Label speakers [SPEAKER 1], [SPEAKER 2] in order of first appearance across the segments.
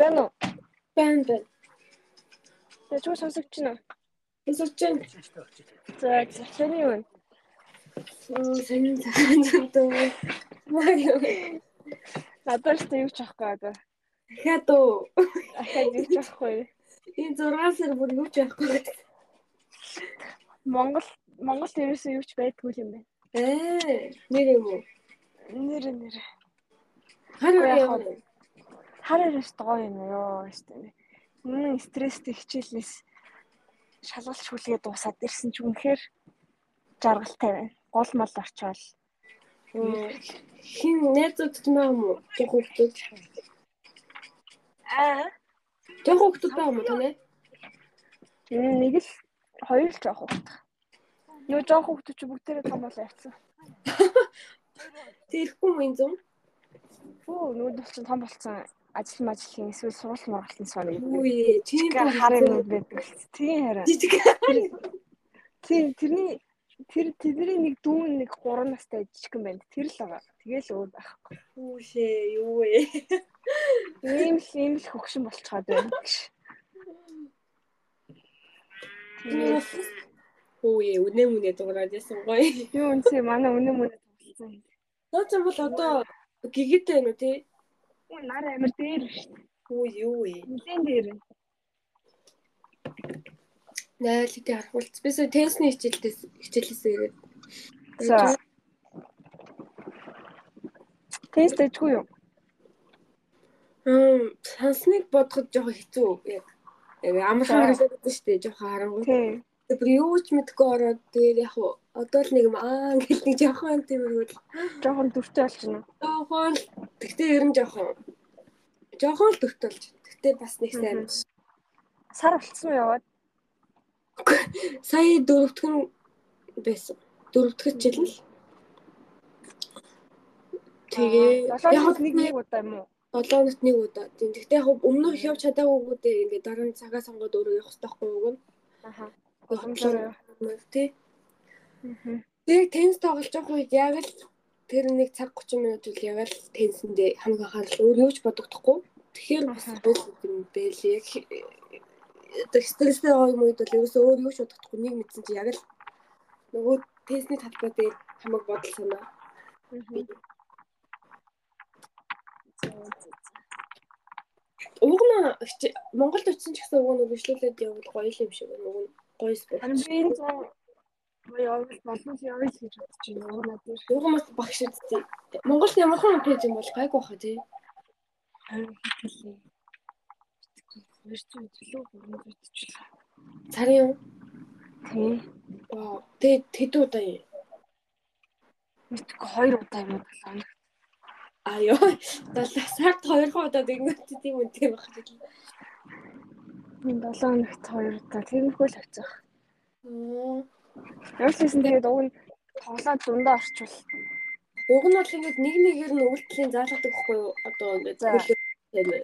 [SPEAKER 1] Байна уу?
[SPEAKER 2] Байна байна.
[SPEAKER 1] Тэгээ чуу сонсогч нь.
[SPEAKER 2] Эсвч чинь
[SPEAKER 1] За захианы юу?
[SPEAKER 2] оо сонин цагаан дөө. Марио.
[SPEAKER 1] Надад ч юу ч авахгүй одоо.
[SPEAKER 2] Дахиад уу.
[SPEAKER 1] Ахаад юу ч авахгүй.
[SPEAKER 2] Энэ 6 сар бүр юу ч авахгүй.
[SPEAKER 1] Монгол Монгол ерөөсөө юу ч байдгүй юм байна.
[SPEAKER 2] Ээ, нэр юм уу?
[SPEAKER 1] Нэр нэр.
[SPEAKER 2] Хараа
[SPEAKER 1] Яг
[SPEAKER 2] яа.
[SPEAKER 1] Хаа. Хараа яаш гоё юм ёо штэ. Мөн стресстэй хичээлнээс шалгалт хүлгээ дуусаад ирсэн ч үнэхээр жаргалтай байна. Гол мал орчоол.
[SPEAKER 2] Хин найзууд юм аа мó? Жох хүүхдүүд.
[SPEAKER 1] Аа.
[SPEAKER 2] Жох хүүхдүүд байгаа мó танай?
[SPEAKER 1] Нэг л хоёр л жоох хөвгт. Юу жоох хөвгт чи бүгдээрээ том болоо явцсан.
[SPEAKER 2] Тэрэхгүй юм зүм.
[SPEAKER 1] Фүү нүуд бол чинь том болцсон. Ажил мажлын эсвэл сургууль мургалтын сон юм.
[SPEAKER 2] Үгүй тийм
[SPEAKER 1] хар юм байдаг. Тийм хараа. Тийм тэрний тэр тэдний нэг дүүн нэг 3 настай жижигхэн байна. Тэр л байгаа. Тэгэл өөр байхгүй.
[SPEAKER 2] Үүшээ, юу вэ?
[SPEAKER 1] Ийм л ийм л хөгшин болчиход байна гэж.
[SPEAKER 2] Үгүй үнэ мүнэ дуурайд ясан гоё.
[SPEAKER 1] юу үнсээ манай үнэ мөн тоглосон.
[SPEAKER 2] Наа ч бол одоо гигэтэй байна уу тий?
[SPEAKER 1] Үн нар амир дээр шүү дээ.
[SPEAKER 2] Үгүй юу вэ?
[SPEAKER 1] Нилийн дээр.
[SPEAKER 2] Найрлалтай харахулц. Би сая тенсний хичээлдээс хичээлээсээ ирээд.
[SPEAKER 1] За. Тест дэжгүй юу?
[SPEAKER 2] Хм, сансныг бодоход жоохон хэцүү. Яг амархан хэлээд шүү дээ. Жоохон харангуй.
[SPEAKER 1] Тий.
[SPEAKER 2] Тэр юу ч мэдгүй ороод тэгээд яг хуу одоо л нэг юм аа гэл нэг жоохон тиймэрхүү
[SPEAKER 1] Жохон дүртэй болчихно.
[SPEAKER 2] жоохон л- тэгтээ ер нь жоохон жоохон л төгтөлж. Тэгтээ бас нэг сайн.
[SPEAKER 1] Сар болцсон уу яваад?
[SPEAKER 2] Сая дөрөвдгөн байсан. Дөрөвдгөн жил л. Тэгээ
[SPEAKER 1] яг нэг нэг удаа юм уу?
[SPEAKER 2] 7 хоногт нэг удаа. Тэгтээ яг өмнөх их явж чадаагүй дээ. Ингээд дараа нь цагаа сонгоод өөрөө явах хэрэгтэй байхгүй юу?
[SPEAKER 1] Аха.
[SPEAKER 2] Боломжтой. Тий. Тэгээ тенс тоглож явах үед яг л тэр нэг цаг 30 минут үл яг л тенсэндээ хамгийн анхаарал өөр юу ч бодогдохгүй. Тэгэхээр бас бол юм бэлээ. Одоо стресстэй байгаа юм үед бол ерөөсөө өөр юу ч бодохгүй нэг мэдсэн чи яг л нөгөө тенсний талбай дээр хамаг бодол санаа. Уг нь Монголд очсон ч гэсэн уг нь бичлүүлээд явбал гоё юм шиг байна. Уг нь гоё спорт.
[SPEAKER 1] Харин би энэ зам Яа, болон яа гэж бодож байна. Уунаа дээр.
[SPEAKER 2] Уг нь бас багш үстэй. Монголд ямар хэн пэйж юм бол гайгүй баха тий.
[SPEAKER 1] Харин хэлээ. Зүй төлөө зүй төлөө.
[SPEAKER 2] Царын юм.
[SPEAKER 1] Тий.
[SPEAKER 2] Вау. Тэ тэд удаа юм.
[SPEAKER 1] Мэдгүй хоёр удаа юм болоо.
[SPEAKER 2] Аяа. Далаа сард хоёр удаа ингэж тийм үн тийм байх гэж.
[SPEAKER 1] Энэ 7 хоногт хоёр удаа тэрнхүү л очих.
[SPEAKER 2] Аа.
[SPEAKER 1] Яасан тэгээд уг нь тоглоод дундаа орчвол
[SPEAKER 2] Уг нь бол ингэж нэг нэгээр нь үйлдэлийн заалгадаг байхгүй юу? Одоо ингэж
[SPEAKER 1] За.
[SPEAKER 2] хөлөө.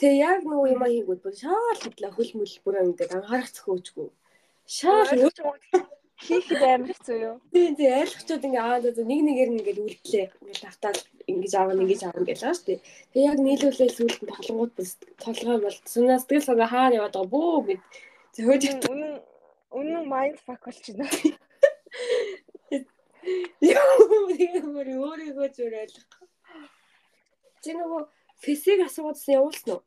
[SPEAKER 2] Тэгээ яг нөгөө юм хийгүүд бүр шаал хөдлөө хөл мөл бүр ингэж анхаарах зөхөөжгүй. Шаал
[SPEAKER 1] хийхэд амар хэцүү юу?
[SPEAKER 2] тийм тийм айлгчууд ингэ аа за нэг нэгээр нь ингэж үйлдлээ. Ингэж автаад ингэж аавна ингэж аавна гэж байгаа шүү дээ. Тэгээ яг нийлүүлээ сүлд нь тоглонгууд бүр толгой бол сунаас тэгэл сага хаана яваад байгаа бөө гэд зөөж
[SPEAKER 1] Үнэн үнэн майнд фак болчихно.
[SPEAKER 2] Яа, ямар өөрийгөө зүр ойлгох. Чи нөгөө физик асуугадсан явуулсан уу?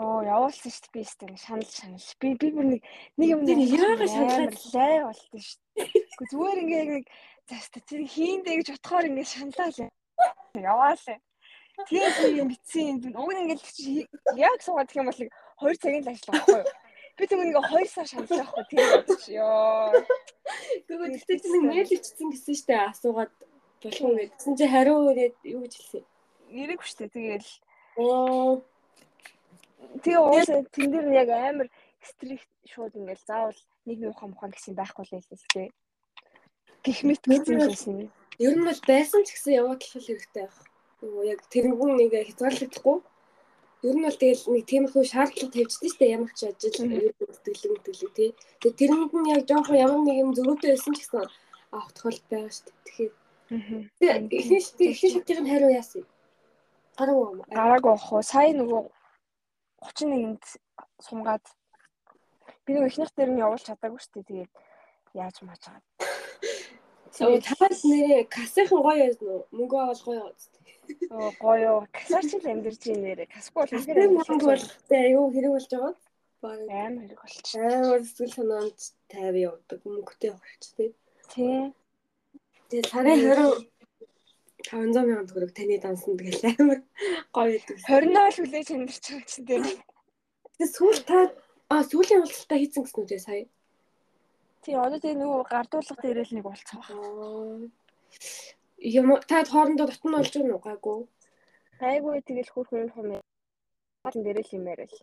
[SPEAKER 1] Оо явуулсан шүү дээ би өстэй шанал шанал. Би би бүр нэг нэг юм
[SPEAKER 2] Тэр яагаад шаналаад?
[SPEAKER 1] лай болтон шүү дээ. Гэхдээ зүгээр ингээ нэг заста тэр хийндэ гэж бодохоор ингээ шаналаа л. Яваалаа. Тийм юм битсэн юм. Уг нь ингээл яг суугаад гэх юм бол 2 цагийн л ажиллах байхгүй юу? Би тэгвэл ингээ 2 сар шаналж байхгүй тийм бодож ёо.
[SPEAKER 2] Гэхдээ тэгтээ чи нэг мэйл ичсэн гэсэн штэ асуугаад болох уу гэсэн чи хариу өрөөд юу гэж хэлсэн.
[SPEAKER 1] Нэрэг шүү дээ. Тэгээл
[SPEAKER 2] Оо,
[SPEAKER 1] Тэгээ уусаа тэн дээр нь яг амар стрикт шууд ингээл заавал нэг муухай муухай гэсэн байхгүй л хэлсэн тээ. Гэх мэт гэсэн хэлсэн.
[SPEAKER 2] ер нь бол байсан ч гэсэн яваад л хэрэгтэй байх. Нөгөө яг тэрнгүүн нэг хязгаарлагдахгүй. Ер нь бол тэгэл нэг тиймэрхүү шаардлага тавьждаг штэ ямар ч ажил сэтгэлэн төлөв тий. Тэгээ тэрнүүд нь яг жоохон ямар нэг юм зөрүүтэй байсан ч гэсэн авах тохиолдол байгаа штэ. Тэгэхээр тэгээ ихний шатыг нь хариу яасан.
[SPEAKER 1] Гараагүй уу? Сая нөгөө 31-нд сумгаад би нэг ихнийх дээр нь явуулж чадаагүй шүү дээ. Тэгээд яаж мааж байгаа.
[SPEAKER 2] Тэгээд таваас нэрээ кассахан гоё яасан уу? Мөнгө авал гоё яа.
[SPEAKER 1] Оо гоё. Кассаач л амьдэрч ийм нэрээ. Кассгүй бол
[SPEAKER 2] үнэхээр мөнгө бол аюу хэрэг болж байгаа.
[SPEAKER 1] Баг амар хэрэг болчих.
[SPEAKER 2] Амар сэтгэл санаанд 50 явдаг мөнгөтэй болчих тий.
[SPEAKER 1] Тий.
[SPEAKER 2] Тэгээд сарын 20 500 сая төгрөг таны дансанд гэл амар гоё гэдэг.
[SPEAKER 1] 20-ноо л хүлээж амьдэрч байгаа чинь тий.
[SPEAKER 2] Тэгээд сүүл та а сүүлийн уулзалтаа хийцэн гэсэн үү тий сая.
[SPEAKER 1] Тий, одоо тэгээ нөгөө гардуулга дээрээ л нэг болцсон
[SPEAKER 2] байна. Юм та хоорондоо дотн болж байна уу гайгүй?
[SPEAKER 1] Гайгүй тэгэл хөрхөн юм юм. Хаалт дээрээ л юмээр л.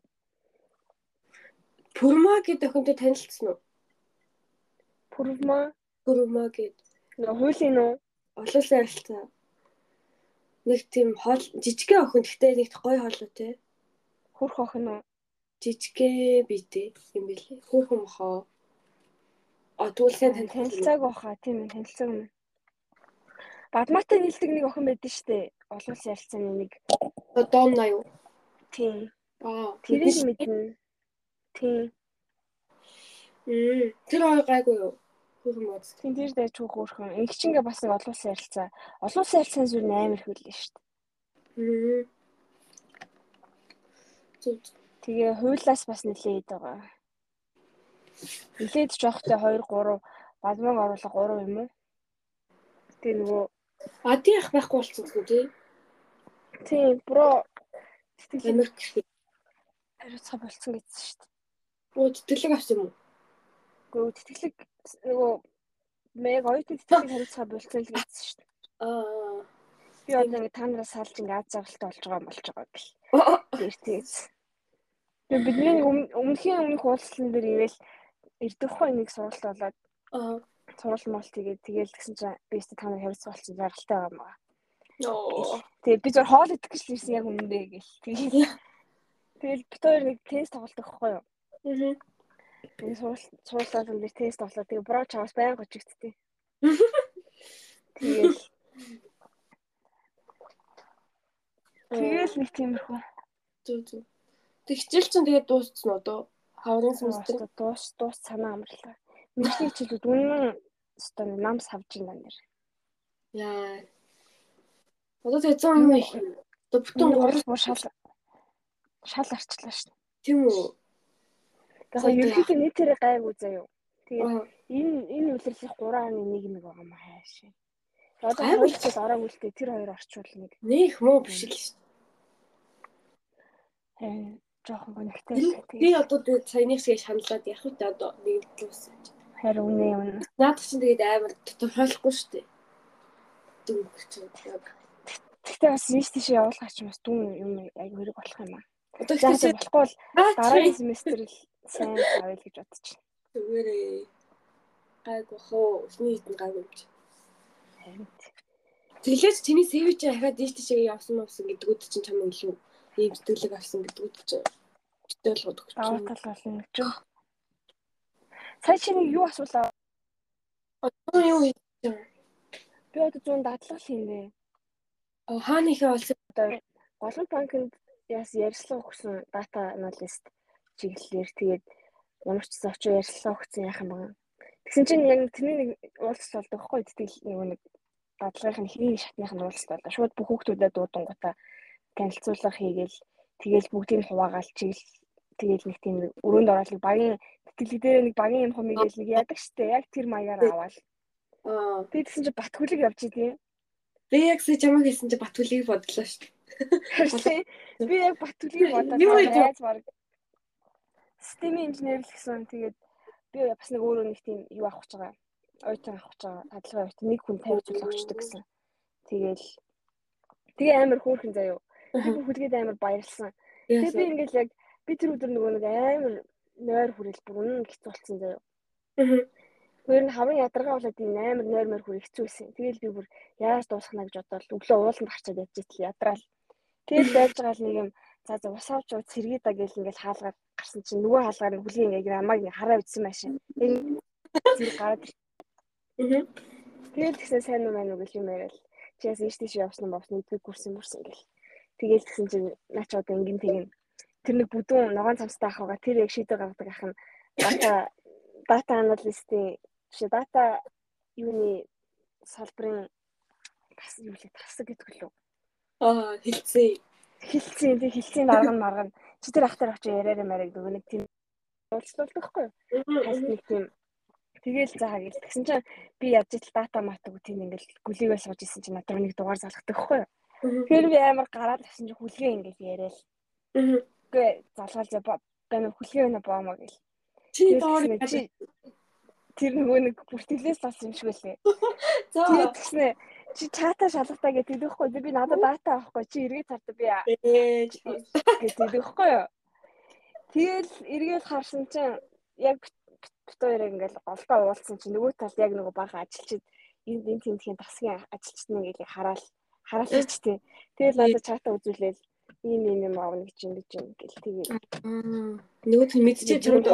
[SPEAKER 2] Пүрма гэдэг охинтой танилцсан уу?
[SPEAKER 1] Пүрма?
[SPEAKER 2] Пүрма гэд.
[SPEAKER 1] Нөгөө хуулийн уу?
[SPEAKER 2] Олуулсан ярилцаа. Нэг тийм хоол жижигхэн охин гэхдээ нэг гоё хоолой те.
[SPEAKER 1] Хөрх охин уу?
[SPEAKER 2] Жижигхэн битэй юм бэлээ. Хөрхөн мохоо. А тэгвэл сайн
[SPEAKER 1] танилцааг баха тийм ээ танилцааг юм. Бадматай нийлдэг нэг охин байдсан шүү дээ. Олон ярилцааны нэг.
[SPEAKER 2] Донна юу?
[SPEAKER 1] Тийм.
[SPEAKER 2] Аа,
[SPEAKER 1] тэрийг мэднэ. Тийм.
[SPEAKER 2] Мм, тэр хоёр гайгүй юу? Хөрхөн моц.
[SPEAKER 1] Тийм тэр дэж түүх хөрхөн. Ингчингээ бас нэг олон ярилцаа. Олон ярилцаан зүр амар хөллөө шүү
[SPEAKER 2] дээ.
[SPEAKER 1] Тэгээ хуйлаас бас нэлээд байгаа. Нилээд жоохтой 2 3 бадмаг оруулах 3 юм уу? Тэгээ нөгөө
[SPEAKER 2] Ади ах байхгүй болсон гэсэн тий.
[SPEAKER 1] Тийм, бро
[SPEAKER 2] Америк гэх
[SPEAKER 1] хариуцаа болцсон гэсэн шүү дээ.
[SPEAKER 2] Оо тэтгэлэг авсан юм уу?
[SPEAKER 1] Гөө тэтгэлэг нөгөө мэг оюут тэтгэлэг хариуцаа болцсон л гэсэн шүү дээ.
[SPEAKER 2] Аа.
[SPEAKER 1] Би одоо ингэ та нараас салж ингэ аз жаргалтай болж байгаа юм болж байгаа гэл. Тэр тийс. Тэгээ бидний өмнөхийн өмнөх уулзлан дээр ивэл эрдэхгүй нэг сургалт болоод
[SPEAKER 2] аа
[SPEAKER 1] сургал мол тэгээд тэгээл гэсэн чинь би өөртөө таныг харилцаа болсон жаргалтай байгаа юм.
[SPEAKER 2] Ноо.
[SPEAKER 1] Тэгээд би зөв хоол идэх гэж ирсэн яг өмнөдөө гэл. Тэгээд тэгэл бит хоёр нэг тест тоглох байхгүй юу? Аа. Тэгээд сургал сургалтын дээр тест тоглоо. Тэгээд бро чавс баян гожигдтiin. Тэгээд Тэгэл нэг тиймэрхүү.
[SPEAKER 2] Зүг зүг. Тэг хичээл чинь тэгээд дууссан уу дөө? Хаврын
[SPEAKER 1] семестр дуус дуус санаа амарлаа. Мэргэжлийн хичээлүүд үнэн өстой нам савж байна нэр.
[SPEAKER 2] Яа. Одоо тэгээ 100 юм их. Одоо бүтэн
[SPEAKER 1] гурав бүр шал шал арчлаа шин.
[SPEAKER 2] Тийм үү.
[SPEAKER 1] Тэгэхээр ерөнхийдөө нийтээрээ гайгүй заяа. Тэгээд энэ энэ үйлрлийн 3.1 нэг байгаа юм хаашаа. Одоо хоёр хичээл ороогүй л дээ тэр хоёр орчуул нэг.
[SPEAKER 2] Нэх муу биш л шүү.
[SPEAKER 1] Харин жоохон гонхтой.
[SPEAKER 2] Би одоо тэгээд саяных шиг шаналаад явах үү одоо нэг луус.
[SPEAKER 1] Харин үнэ юм.
[SPEAKER 2] Наад чинь тэгээд амар тодорхойлохгүй шүү дээ. Дүнх чинь.
[SPEAKER 1] Гэхдээ бас ийш тийш явуулах ч бас дүн юм аяг хэрэг болох юм аа. Одоо ихтэй болохгүй бол дараагийн семестр л сайн авъя гэж бодож байна.
[SPEAKER 2] Зүгээрээ. Гайгүй хоо. Өсний хитэн гайгүй юм чи. Тэглээч чиний CV чи ахаад ийш тийшээ явсан мовсон гэдгүүд чинь чам илүү ийм сэтгэлэг авсан гэдгүүд чинь болгоод өгч.
[SPEAKER 1] Даваа тал болно гэж. Сая чи нэг юу асуулаа?
[SPEAKER 2] Одоо юу хийж
[SPEAKER 1] Би одоо зүүн дадлал хийнэ.
[SPEAKER 2] Аа хааны ихэ болсон.
[SPEAKER 1] Одоо голын банкнд яас ярьслага өгсөн дата аналист чиглэлээр тэгээд ямарчсан очоо ярьслага өгсөн яах юм бэ? Тэгсэн чинь яг тэрний нэг уулзалт болдог хгүй тэтгэл нөгөө нэг дадлагын ихний шатных нь уулзалт болоо. Шууд бүх хүүхдүүдэд дуудангуудаа танилцуулга хийгээл тэгээл бүгдийг хуваагаал чиглэл тэгээл нэг тийм өрөөнд ороод багийн тэтгэлэг дээр нэг багийн юм хумыгээл нэг яадаг штэ яг тэр маягаар аваад.
[SPEAKER 2] Аа.
[SPEAKER 1] Би тэгсэн чинь Батгүлэг явж идэв.
[SPEAKER 2] Би яг сая чамаг хэлсэн чинь Батгүлийг бодлоо штэ.
[SPEAKER 1] Би яг Батгүлийг бодлоо. Баг системийн инженер л гэсэн тэгээд би бас нэг өөрөө нэг тийм юу авах гэж байгаа. Ойтон авах гэж байгаа. Хадлагын ойт нэг хүн тавьж өгчдөг гэсэн. Тэгээл тэгээ амар хөөрхөн заяа. Би бүхэлгээд амар баярлсан. Тэгээ би ингээл яг би тэр өдөр нөгөө нэг амар нойр хүрэл бүр үнэн хэцүү болсон заяа. Өөр нь хавын ядаргаа болоод энэ амар нойр мөр хүр хэцүүсэн. Тэгээл би бүр яаж дуусгана гэж бодоод өглөө ууланд гарчаад итэл ядраал. Тэгэл байж байгаа л нэг юм за за ус авч уу цэргээ да гэл ингээл хаалгаар гарсан чинь нөгөө хаалгаар хүлийн яг намайг хараа бичсэн машин. Зэрэг гараад. Тэгэл тэгсэн сайн уу маань уу гэх юм яриад чээс ийш тийш явсан нь бовс нэгдүгээр курсын бүрсэн гэл. Тэгээл тэгсэн чинь наач одоо ингэн тэгэн. тэр нэг бүдүүн ногоон цамцтай ахгаа тэр яг шийдэл гаргадаг ах нь дата дата аналистийн чи дата юуны салбарын тас юу лээ тасаг гэдэг лөө.
[SPEAKER 2] Аа хилцээ.
[SPEAKER 1] Хилцээ тий хилцээ дарга нь марга нь чи тэр ахтар очиж яриараа мараг нөгөө нэг тийм уулзлуулдаг байхгүй юу? Хальт нэг тийм Тэгэл за гэл тэгсэн чинь би яаж ил дата матаг тийм ингээл гүлийгээ сууж исэн чинь надад нэг дугаар залгадаг байхгүй юу? Тэгэхээр би амар гараад авсан чинь хүлгээ ингээл яриад. Үгүй залгаал за байна хүлгээ байна боомоо гэл.
[SPEAKER 2] Чи доор
[SPEAKER 1] тэр нөгөө нэг бүртгэлээс болсон юм шиг үлээ.
[SPEAKER 2] За
[SPEAKER 1] тэгснэ чи чата шалгатаа гэдэг тэгэхгүй би надад дата авахгүй. Чи эргээд цартаа би гэдэг тэгэхгүй юу. Тэгэл эргээд харсан чинь яг бит хоёрыг ингээл голдоо уулцсан чинь нөгөө талд яг нөгөө бага ажилчид энд энэ тэмдгийн тасгийн ажилчид нэг яг хараал хараал хийчтэй. Тэгэл надад чата үзүүлээл ийм ийм юм аавна гэж юм гэж юм гэл тэгээд
[SPEAKER 2] нөгөө нь мэдчихээ чамд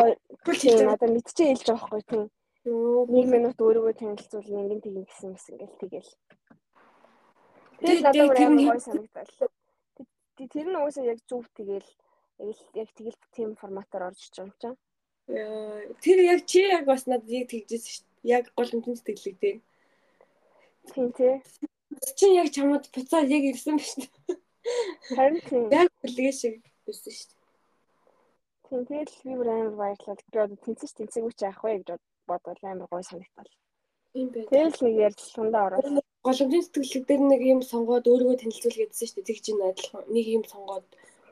[SPEAKER 1] надад мэдчихээ хэлж байгаа байхгүй тийм. Нэг минут өөрийгөө танилцуул ингэн тэгин гэсэн мэс ингээл тэгэл. Тэгээд надад бүр амар гой санагдал. Тэр нь уусаа яг зүв тэгэл яг тэгэл тийм форматаар орж иж байгаа юм чинь.
[SPEAKER 2] Тэр яг чи яг бас надад яг тэгжсэн шүү дээ. Яг голомтын сэтгэлэг дээр.
[SPEAKER 1] Тийм тий.
[SPEAKER 2] Чи яг чамд буцаад яг ирсэн биш үү?
[SPEAKER 1] Харин тийм.
[SPEAKER 2] Яг үлгээ шиг ирсэн шүү дээ.
[SPEAKER 1] Тийм тэгэл би бүр амар баярлалаа. Би одоо тэнцэж тэнцээгүй чи яах вэ гэж бодвол амар гоё санагдал.
[SPEAKER 2] Тийм байх.
[SPEAKER 1] Тэгэл нэг ярилцлагандаа ороод
[SPEAKER 2] голомтын сэтгэлэг дээр нэг юм сонгоод өөрийгөө танилцуул гэдсэн шүү дээ. Тэгж ин адилхан нэг юм сонгоод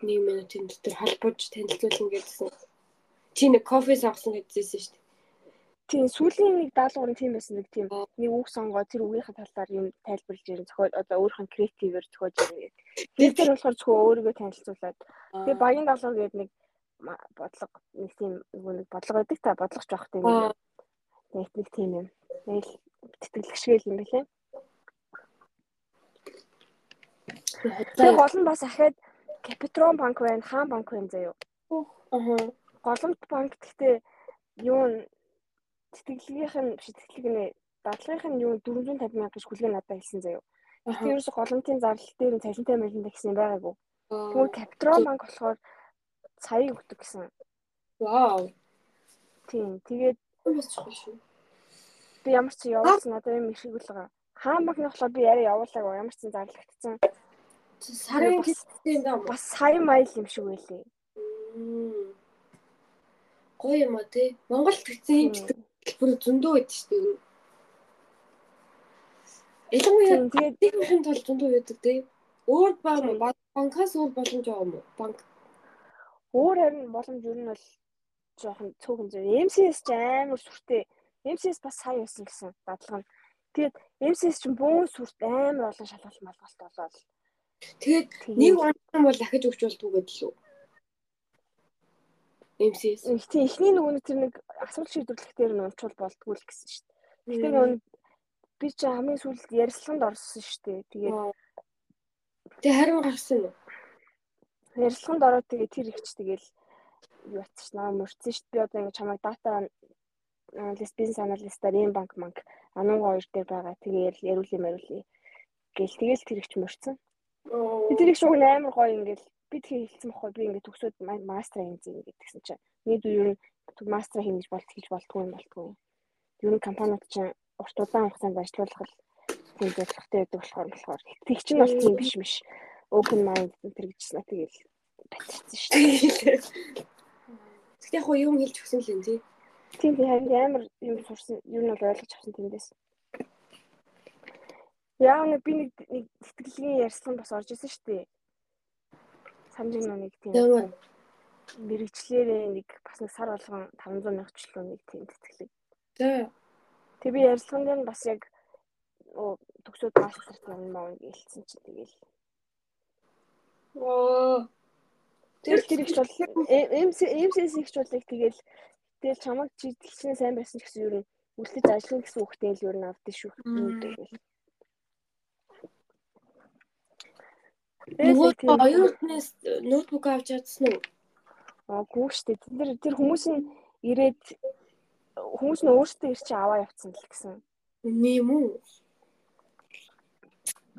[SPEAKER 2] нэг минутын дотор холбож танилцуулна гэдсэн. Чи нэг кофе сонгосон гэдсэн шүү дээ.
[SPEAKER 1] Тийм сүүлийн нэг даалгавар нь тийм байсан нэг тийм нэг үг сонгоо тэр үгийнхээ талаар юм тайлбарлаж ирэн зохиол одоо өөрийнх нь креативээр зохиож ирэн. Тэр дээр болохоор зөвхөн өөрийгөө танилцуулаад тэгээ багийн даалгавар гэдэг нэг бодлого нэг тийм нэг бодлого байдаг та бодлогоч байх тийм нэг нэг тийм юм. Нэг тэтгэлэгшгээл юм билээ. Тэр гол нь бас ахаад Капитрон банк байна, хаан банк байна заяо.
[SPEAKER 2] Аа.
[SPEAKER 1] Голомт банк гэхдээ юу тэтгэлгийнх нь биш тэтгэлэг нэ дадлагынх нь юу 450 мянга гэж хүлээн надад хэлсэн заяо. Гэхдээ ерөөсө голомтын зарлал дээр нь цалинтай мэлэн гэсэн байгаагүй. Тэгвэл Капитрон банк болохоор цаийг өгдөг гэсэн.
[SPEAKER 2] Вау.
[SPEAKER 1] Тийм. Тэгээд би ямар ч явуулсан надад юм их л байгаа. Хаан банкны болохоор би яриа явуулаагүй ямар ч зарлагдсан.
[SPEAKER 2] Сарын кэстэй юм
[SPEAKER 1] бас сая майл юм шиг байлээ.
[SPEAKER 2] Гоё юм а тий. Монголд гэсэн юм гэдэг бүр зөндөө байдаг шүү дээ. Ялангуяа тэгээд техникийн тул зөндөө байдаг тий. Өөр банкас өөр боломж байгаа юм уу? Банк
[SPEAKER 1] Өөр харин боломж юу нь бол жоохон цөөхөн зөв. MCS ч амар сүртэй. MCS бас сая байсан гэсэн дадлага нь. Тэгээд MCS ч бөөн сүрт амар олон шалгалт малгалт болоод.
[SPEAKER 2] Тэгээд нэг онцгой бол дахиж өгч болдгоо гэдэг лүү. MCS.
[SPEAKER 1] Тийм эхний нөгөө нэг тэр нэг асуулт шийдвэрлэх дээр нь унчвал болдгоо л гэсэн шүү дээ. Гэтэ нөгөө би чи хамгийн сүүлд ярилцлаганд орсон шүү дээ. Тэгээд
[SPEAKER 2] Тэгээ харин гарсан уу?
[SPEAKER 1] Ярилцлаганд ороод тэгээ тэр ихч тэгэл юу атчих наа мөрцөн шүү дээ. Би одоо ингэ чамайг дата аналист бизнес аналистаар ийм банк банк анууга хоёр дээр байгаа. Тэгээ яриулъя мариулъя гэл тэгэл тэр ихч мөрцөн. Би их шуг амар гоё ингээл би тэгээ хэлсэн байхгүй би ингээд төгсөөд мастер хийн зэн гэдгсэн чинь нэг юу ер нь мастер хийн гэж болт хийж болтгүй юм болтгүй. Ер нь компаниуд чинь урт удаан хугацаанд ажиллах тийм зорилготой байдаг болохоор болохоор тэг чинь бол тийм биш биш open mind тэр гэжсэн тэгэл батчихсан шүү дээ.
[SPEAKER 2] Тэгтээ яг юм хэлж өгсөн л юм тий.
[SPEAKER 1] Тийм тийм харин амар юм сурсан юу нь бол ойлгож авсан тэндээс. Яа нэг би нэг нэг сэтгэлгийн ярьсан бас орж исэн шүү дээ. Санаж нэг тийм мэрэгчлэрээ нэг бас нэг сар болгон 500 мянга ч л нэг тийм тэтгэлэг.
[SPEAKER 2] За.
[SPEAKER 1] Тэг би ярьсан дээр бас яг төгсөөд мастер юм маа гэлсэн чинь тэгэл
[SPEAKER 2] Оо.
[SPEAKER 1] Тэр тэр их бол MC MCS их болыг тэгэл тэгэл чамаг чи тэгчнээ сайн байсан гэсэн юу н үлдэж ажиллах гэсэн үгтэй л юу н авдсан шүү.
[SPEAKER 2] Нөгөө оюутнаас ноутбук авч чадсан уу?
[SPEAKER 1] Аа гүү штэ. Тэр тэр хүмүүс нь ирээд хүмүүс нь өөрсдөө ирч аваа явцсан л гэсэн.
[SPEAKER 2] Нэм үү?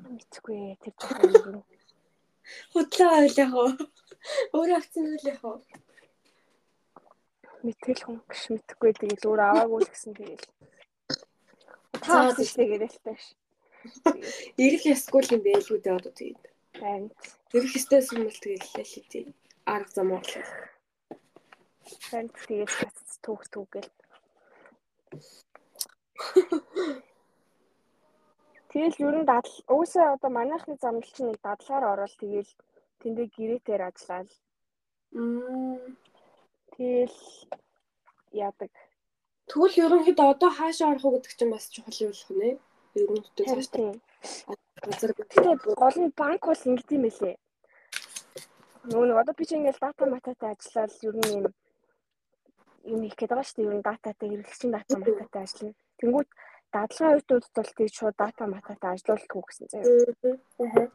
[SPEAKER 1] Мэдгүй тэр тухайн
[SPEAKER 2] Худлаа ойлаа хоо. Өөрөө авсан үл яах вэ?
[SPEAKER 1] Мэтгэл хүн гэж мэдэхгүй тэгэл өөр аваагүй л гэсэн тэгэл. Та авсан шүү дээ гэлтэй ш.
[SPEAKER 2] Ирэх ясгүй юм байлгүй дээ одоо тэгээд.
[SPEAKER 1] Харин
[SPEAKER 2] Ирэх ёстой юм бол тэгээд л л тий. Арга зам уу.
[SPEAKER 1] харин тэгэл цац түүх гэл. Тэгэл ер нь дадал уусаа одоо манайхны замдал чинь нэг дадлагаар ороод тэгэл тэндээ гэрээтэй ажиллаад
[SPEAKER 2] Мм.
[SPEAKER 1] тэгэл яадаг.
[SPEAKER 2] Тэгвэл ерөнхийдөө одоо хаашаа орох уу гэдэг чинь бас чухал юм болох нэ. Ерөнхийдөө
[SPEAKER 1] Харин
[SPEAKER 2] цааш
[SPEAKER 1] тийм.
[SPEAKER 2] газар
[SPEAKER 1] Тэгээ гол нь банк бол ингэдэм байлээ. Нөгөө нэг одоо би чи ингээл дата мататай ажиллаад ер нь юм юм их гэдэг байгаа шүү дээ. Ер нь дататай хэрэглэгчийн дата мататай ажиллана. Тэнгүүт дадлагын үеүүд бол тийг шууд дата мататай ажиллуулдаг гэсэн заяа.
[SPEAKER 2] Аа.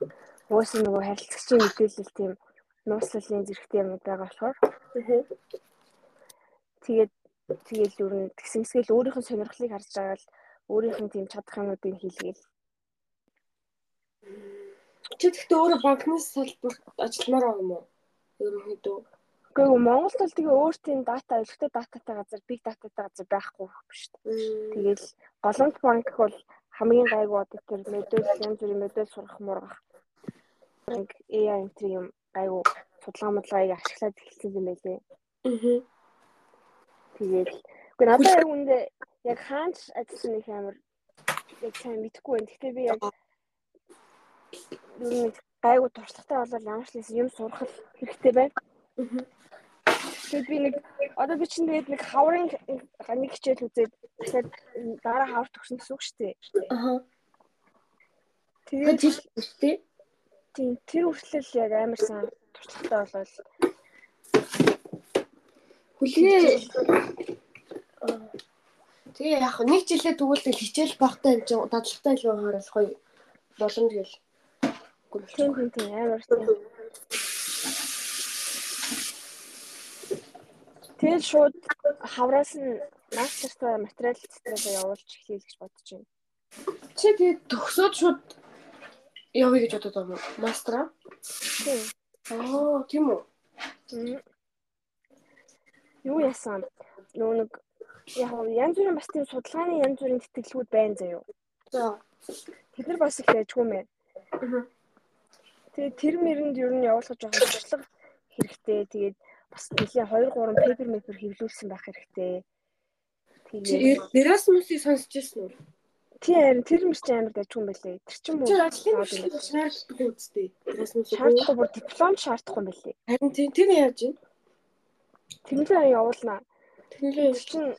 [SPEAKER 1] Уус нь нөгөө харилцагчийн мэдээлэл тийм нууцлалын зэрэгтэй юм байгаа болохоор тэгээд тэгээд ер нь тэгсэмсгээл өөрийнх нь сонирхлыг харж байгаа л өөрийнх нь тийм чадах юмнуудыг хийлгээл.
[SPEAKER 2] Чи тэгтээ өөрөө банкнаас салбарт ажилламаар байгаа юм уу? Ерөнхийдөө.
[SPEAKER 1] Гэхдээ Монголд бол тэгээ өөр тийм дата аюултай дататай газар, big dataтай газар байхгүй биш үү? Тэгэл голомт банк бол хамгийн гайгүй одоо тэр мэдээлэл янз бүрийн мэдээлэл сурах мургах. Банк AI entry юм гайгүй судалгаа модлгаыг ашиглаад эхэлсэн юм байлээ.
[SPEAKER 2] Аа.
[SPEAKER 1] Тэгээд үгүй надад яг үндэ яг хаанч ажилласан их амар яг сайн мэдэхгүй байна. Гэхдээ би яг нэг гайгүй туршлагатай болол ямар ч юм юм сурах хэрэгтэй байна. Тэгээд би нэг одоо би чинь тэгээд нэг хаврын нэг хичээл үзээд дахиад дараа хавар төгсөн гэсэн үг шүү дээ.
[SPEAKER 2] Аа.
[SPEAKER 1] Тэгээд
[SPEAKER 2] үстэй.
[SPEAKER 1] тийм тэр хүртэл яг амар сайн туршлагатай болол
[SPEAKER 2] Хүлээ. Тэгээ яг нэг жилээ тэгвэл хичээл багтаа юм чинь дадлагтай л байгаа гоё боломж гэл.
[SPEAKER 1] тийм тийм тийм амар. Тэгэл шууд хавраас нь мастертай материал цэцрээсээ явуулж эхлэе гэж бодож байна.
[SPEAKER 2] Чи тэгээ төгсөөд шууд явъя гэж бодод байгаа юм? Мастера?
[SPEAKER 1] Тийм.
[SPEAKER 2] Аа, тийм үү?
[SPEAKER 1] Юу яасан? Нөгөө нэг яг янз бүрийн бас тийм судалгааны янз бүрийн тэтгэлгүүд байна заяо.
[SPEAKER 2] За.
[SPEAKER 1] Тэд нар бас их яжгүй мэ.
[SPEAKER 2] Аа.
[SPEAKER 1] Тэгээд тэр мэрэнд ер нь явуулах жоохон туршлага хэрэгтэй. Тэгээд бас нэлийн 2 3 пейпер мейпер хэвлүүлсэн байх хэрэгтэй. Тэгээд
[SPEAKER 2] Erasmus-ыг сонсч ирсэн үү?
[SPEAKER 1] тий харин тэр мөр чи амар дайггүй юм байлээ. Тэр чинь
[SPEAKER 2] Чи
[SPEAKER 1] муу
[SPEAKER 2] ажлын хөтөлбөр шаардлагатай үстэй. Erasmus-ыг.
[SPEAKER 1] шаардахгүй бүр диплом шаардахгүй юм байлээ.
[SPEAKER 2] Харин тийм тэр яаж вэ?
[SPEAKER 1] Тэмлээ явуулнаа. Тэр чинь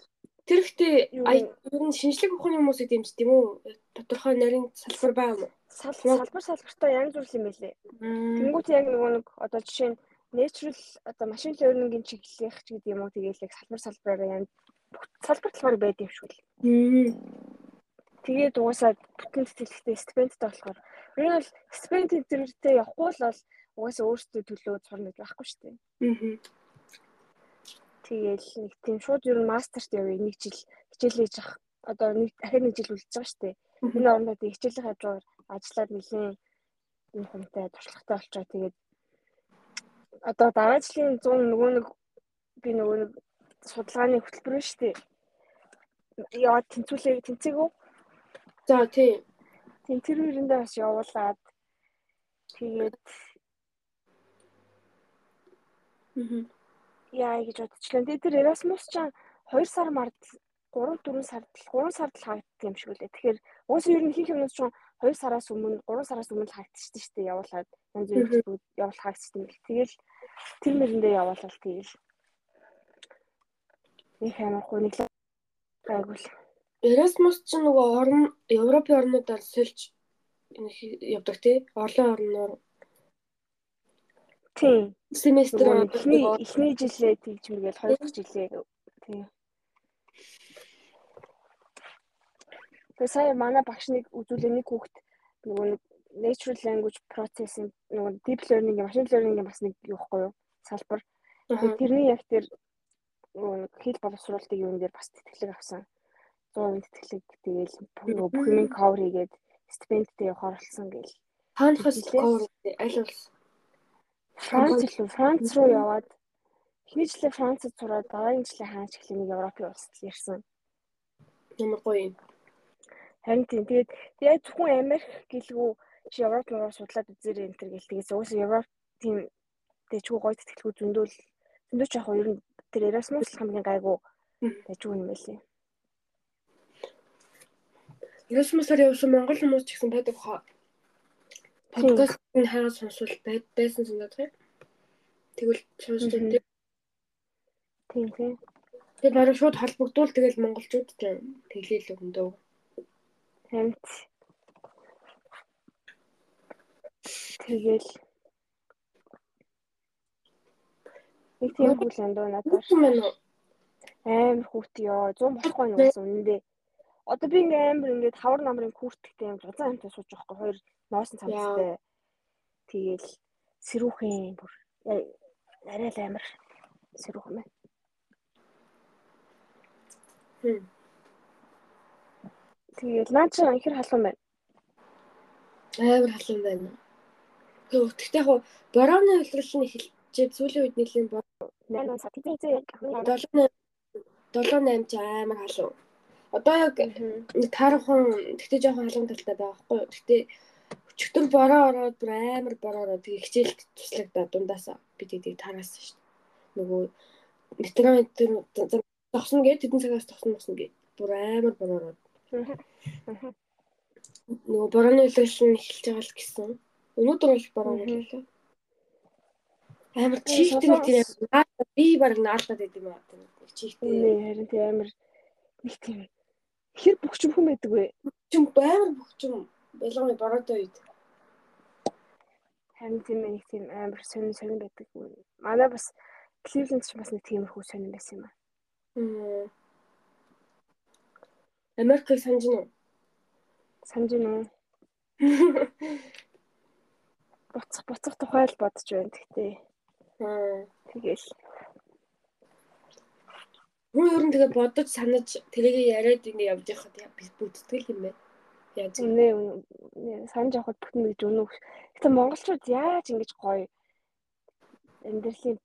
[SPEAKER 2] тэр ихтэй ер нь шинжлэх ухааны хүмүүсийг дэмждэг юм уу? Тодорхой нарийн салбар байгаа юм уу?
[SPEAKER 1] сал салбар салбартаа янз бүр юм байлээ. Тэнгүүт яг нөгөө нэг одоо жишээ нь natural одоо машин learning-ийн чиглэлийнх ч гэдэг юм уу тэгээл яг салбар салбараараа янз салбар талаар байдаг юм шүү дээ. Тэгээд угаасаа бүтэн тэтгэлэгтэй стипендтэй болохоор ер нь бол стипенд тэмдэгтэй явахгүй л бол угаасаа өөртөө төлөө сурна гэж байхгүй шүү дээ.
[SPEAKER 2] Мм.
[SPEAKER 1] Тэгээл нэг тийм шууд ер нь мастерт явъя нэг жил хичээл хийж ах одоо нэг дахиад нэг жил үлдэж байгаа шүү дээ. Энэ хичээлээ хавж байгаа ажиллаад нэлийн юм хүнтэй туршлагатай болчоо тэгээд одоо дараа жилийн 100 нөгөө нэг би нөгөө нэг судалгааны хөтөлбөр нь шүү дээ. Яа тэнцвүүлээ тэнцээгөө
[SPEAKER 2] За тийм.
[SPEAKER 1] тийм тэр үрэндээ бас явуулаад тэгээд
[SPEAKER 2] Мм.
[SPEAKER 1] Яа гэж бодчихлаа. Тэгээд тэр Erasmus ч 2 сар мард 3 4 сард 3 сард л хаагддаг юм шиг үлээ. Тэгэхээр уусаа ер нь хийх юмнууд ч 2 сараас өмнө 3 сараас өмнө л хаагдчихсан шүү дээ. Явуулаад янз бүрийн хөтөлбөрүүд явуулах хаагдчихсан юм. Тэгэл тэр мэрэндээ явуулаад тэгэл их амархгүй нэг л гайгуул.
[SPEAKER 2] Erasmus ч нөгөө орн Европын орнуудаар сольж явдаг тий. Олон орноор
[SPEAKER 1] Тийм.
[SPEAKER 2] семестр
[SPEAKER 1] эхний эхний жилээ тэгж мэгэл хоёр дахь жилээ тийм. Тэгээ сая манай багш нэг үзүүлээ нэг хүүхэд нөгөө нэг natural language processing нөгөө deep learning машин learning бас нэг юу ихгүй юу салбар. Тэрний яг тэр нэг хэл боловсруулалтын юун дээр бас тэтгэлэг авсан. 100% тэтгэлэг тэгээл нөгөө бүх юм cover хийгээд стипендтэй явахаар болсон гээл.
[SPEAKER 2] таанахаас cover аль бол
[SPEAKER 1] Франц илүү Франц руу яваад эхний жилээ Францад сураад дараагийн жилээ хаач эхлэх нэг Европын улсад ирсэн.
[SPEAKER 2] Ямар гоё юм.
[SPEAKER 1] Харин тийм. Тэгээд тэгээд зөвхөн Америк гэлгүй чи Европ руу судлаад үзээрэй энэ төр гэл тэгээс уус Европ тийм дэжгүй гоё тэтгэлгүй зөндөл зөндөөч яг ер нь тэр Erasmus хамгийн гайгүй дэжгүй юм байлээ.
[SPEAKER 2] Erasmus-аар явсан монгол хүмүүс ч гэсэн байдаг хаа. Подкастын хайгаа сонсвол байсан санаад байна. Тэгвэл сонсож байна.
[SPEAKER 1] Тийм тийм.
[SPEAKER 2] Тэгээд баруун шууд холбогдвол тэгэл монголчууд тэглээл өгөндөө.
[SPEAKER 1] Хамт. Тэгэл нэг тийм хүл андуу надад амар хүүхд ёо 100 болохгүй нь бас үнэндээ. Одоо би ингээм амар ингээд хавар намрын хүүхдтэй юм зузаан хамтаа сууж байгаа хоёр ноосон цамцтай. Тэгээл сэрүүхэн бүр арай л амар сэрүүхэн байна.
[SPEAKER 2] Хм.
[SPEAKER 1] Тэгээл наа чи ихэр халуун байна.
[SPEAKER 2] Амар халуун байна. Гэхдээ яг борооны улирал нь эхэлчихэд сүүлийн үед нэлийн
[SPEAKER 1] 8 сар тийм тийм
[SPEAKER 2] 7 7 8 ч амар халуун. Одоо яг таархан тэгтээ жоохон халуун талтай байхгүй. Тэгтээ өчтөр бороо ороод бүр амар бороо ороод тэгээ хичээлд туслагдаа дундаасаа би тэгийг тараасан шүү дээ. Нөгөө метро энэ зогсно гэж тэдэн цагаас зогсно мосно гэж бүр амар бороо ороод. Нөгөө борооны үлгэл нь эхэлж байгаа л гэсэн. Өнөөдөр бол бороо үлээ. Амар чигт нэг тийм би баг наалтаад байд юм аа. Чигт.
[SPEAKER 1] Харин тийм амар нэг тийм хэр бөхчм хүм байдаг вэ?
[SPEAKER 2] Бөхчм амар бөхчм ялганы бороотой үед.
[SPEAKER 1] Харин тийм нэг тийм амар сонин сонин байдаг. Манай бас Кливленд ч бас нэг тиймэрхүү сонин байсан юм аа.
[SPEAKER 2] Америкийг санаж нь уу?
[SPEAKER 1] Санаж нь уу? Буцах буцах тухай л бодож байна гэхдээ. Тэгэл.
[SPEAKER 2] Хүн ер нь тэгээ бодож санаж тэрийг яриад ингэ явж байхад би бүттгэл юм байна.
[SPEAKER 1] Яаж нэ санаж авахд бүтэн гэж өнөө. Гэтэ монголчууд яаж ингэж гоё амьдралын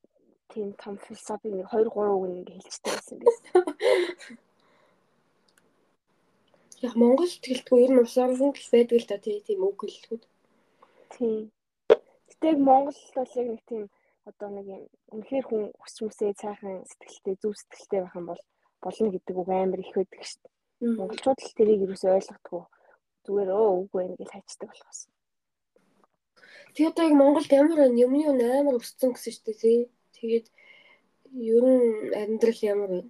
[SPEAKER 1] тийм том философи нэг 2 3 үг ингэ хэлчихдэг байсан би.
[SPEAKER 2] Яг монгол тэтгэлтгүй ер нь ус орон л байдаг л да тийм үг хэллэгүүд.
[SPEAKER 1] Тийм. Гэтэ монгол бол яг нэг тийм одоо нэг юм үнэхээр хүн хүсч мүсээ цайхан сэтгэлтэй зөв сэтгэлтэй байх юм бол болно гэдэг үг амар их байдаг шүү дээ. Монголчууд л тэрийг юусоо ойлгохгүй зүгээр өө үгүй байх гэж хайчдаг болохоос.
[SPEAKER 2] Тэгээ одоо яг Монголд ямар юмны амар өссөн гэсэн шүү дээ тий. Тэгээд ер нь амьдрал ямар вэ?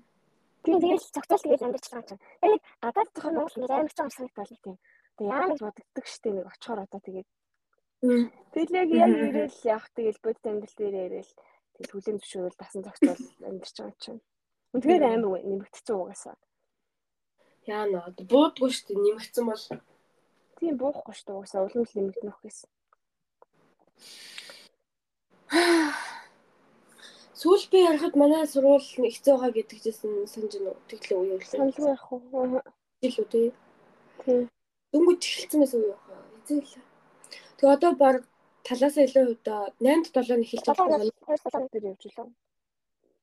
[SPEAKER 1] Тийм тэгэл цогцол тэгэл амьдч байгаа чинь. Тэгээд гадаад зохион Монгол нэг амар ч юм санагдал тийм. Тэгээ яа гэж боддог шүү дээ нэг очихоор одоо тэгээд Тэгэл яг яг ирээл явах тэгэл бодит амьдрал дээр ирээл тэгэл хүлэн зөвшөөрөл дасан зохицол амьдарч байгаа чинь. Үнэхээр амар нэмэгдсэн угаасаа.
[SPEAKER 2] Яа нөө буудгүй шүү дээ нэмэгдсэн бол
[SPEAKER 1] тийм буухгүй шүү дээ угаасаа улам л нэмэгдэнөх гэсэн.
[SPEAKER 2] Сүүл би ярахад манай сургууль нэгцээ байгаа гэдэг чийсэн санаж нь тэглээ уу юу
[SPEAKER 1] лээ. Саналгүй яах вэ?
[SPEAKER 2] Жил үү тий.
[SPEAKER 1] Тий.
[SPEAKER 2] Дөнгөж эхэлсэн байсан уу вэ? Эзэн лээ. Тэгээ одоо баг талаасаа илүү удаа 8-д 7-ны эхэлж байгаа юм.
[SPEAKER 1] 2-7 дээр явж лээ.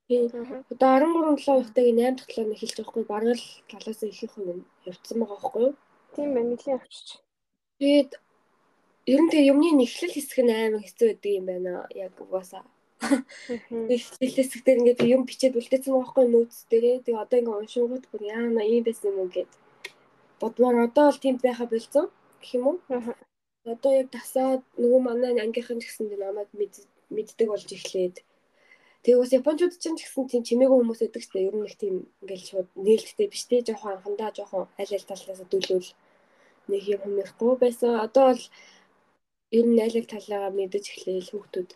[SPEAKER 2] Тийм. Одоо 13 7 удаагийн 8-д 7-ны эхэлж байгаа хгүй бараг л талаасаа ихэнх юм явцсан байгаа байхгүй юу?
[SPEAKER 1] Тийм байна. Нилийн авчиж.
[SPEAKER 2] Тэгээд ер нь тэгээ юмны нэхлэл хэсэг нь амар хэцүү байдаг юм байна. Яг угаасаа. Нэхлэл хэсэг дээр ингээд юм бичээд үлдээсэн байгаа хгүй нөөц дээрээ. Тэгээ одоо ингээд уншингууд бүр яана ийм байсан юм уу гэд бодмоор одоо бол тийм байха болцсон гэх юм уу? Одоо яг тасаад нөгөө манай ангийнхан ч гэсэн намайг мэддэг болж эхлээд Тэгээ бас японочууд ч гэсэн тийм чимээгүй хүмүүс байдаг ч ер нь их тийм ингээл шууд нээлттэй биш те жоохон анхандаа жоохон аль аль талаас дүүлүүл нэг юм хүмүүхгүй байсан. Одоо бол ер нь аль талаагаа мэдэж эхлээл хүүхдүүд.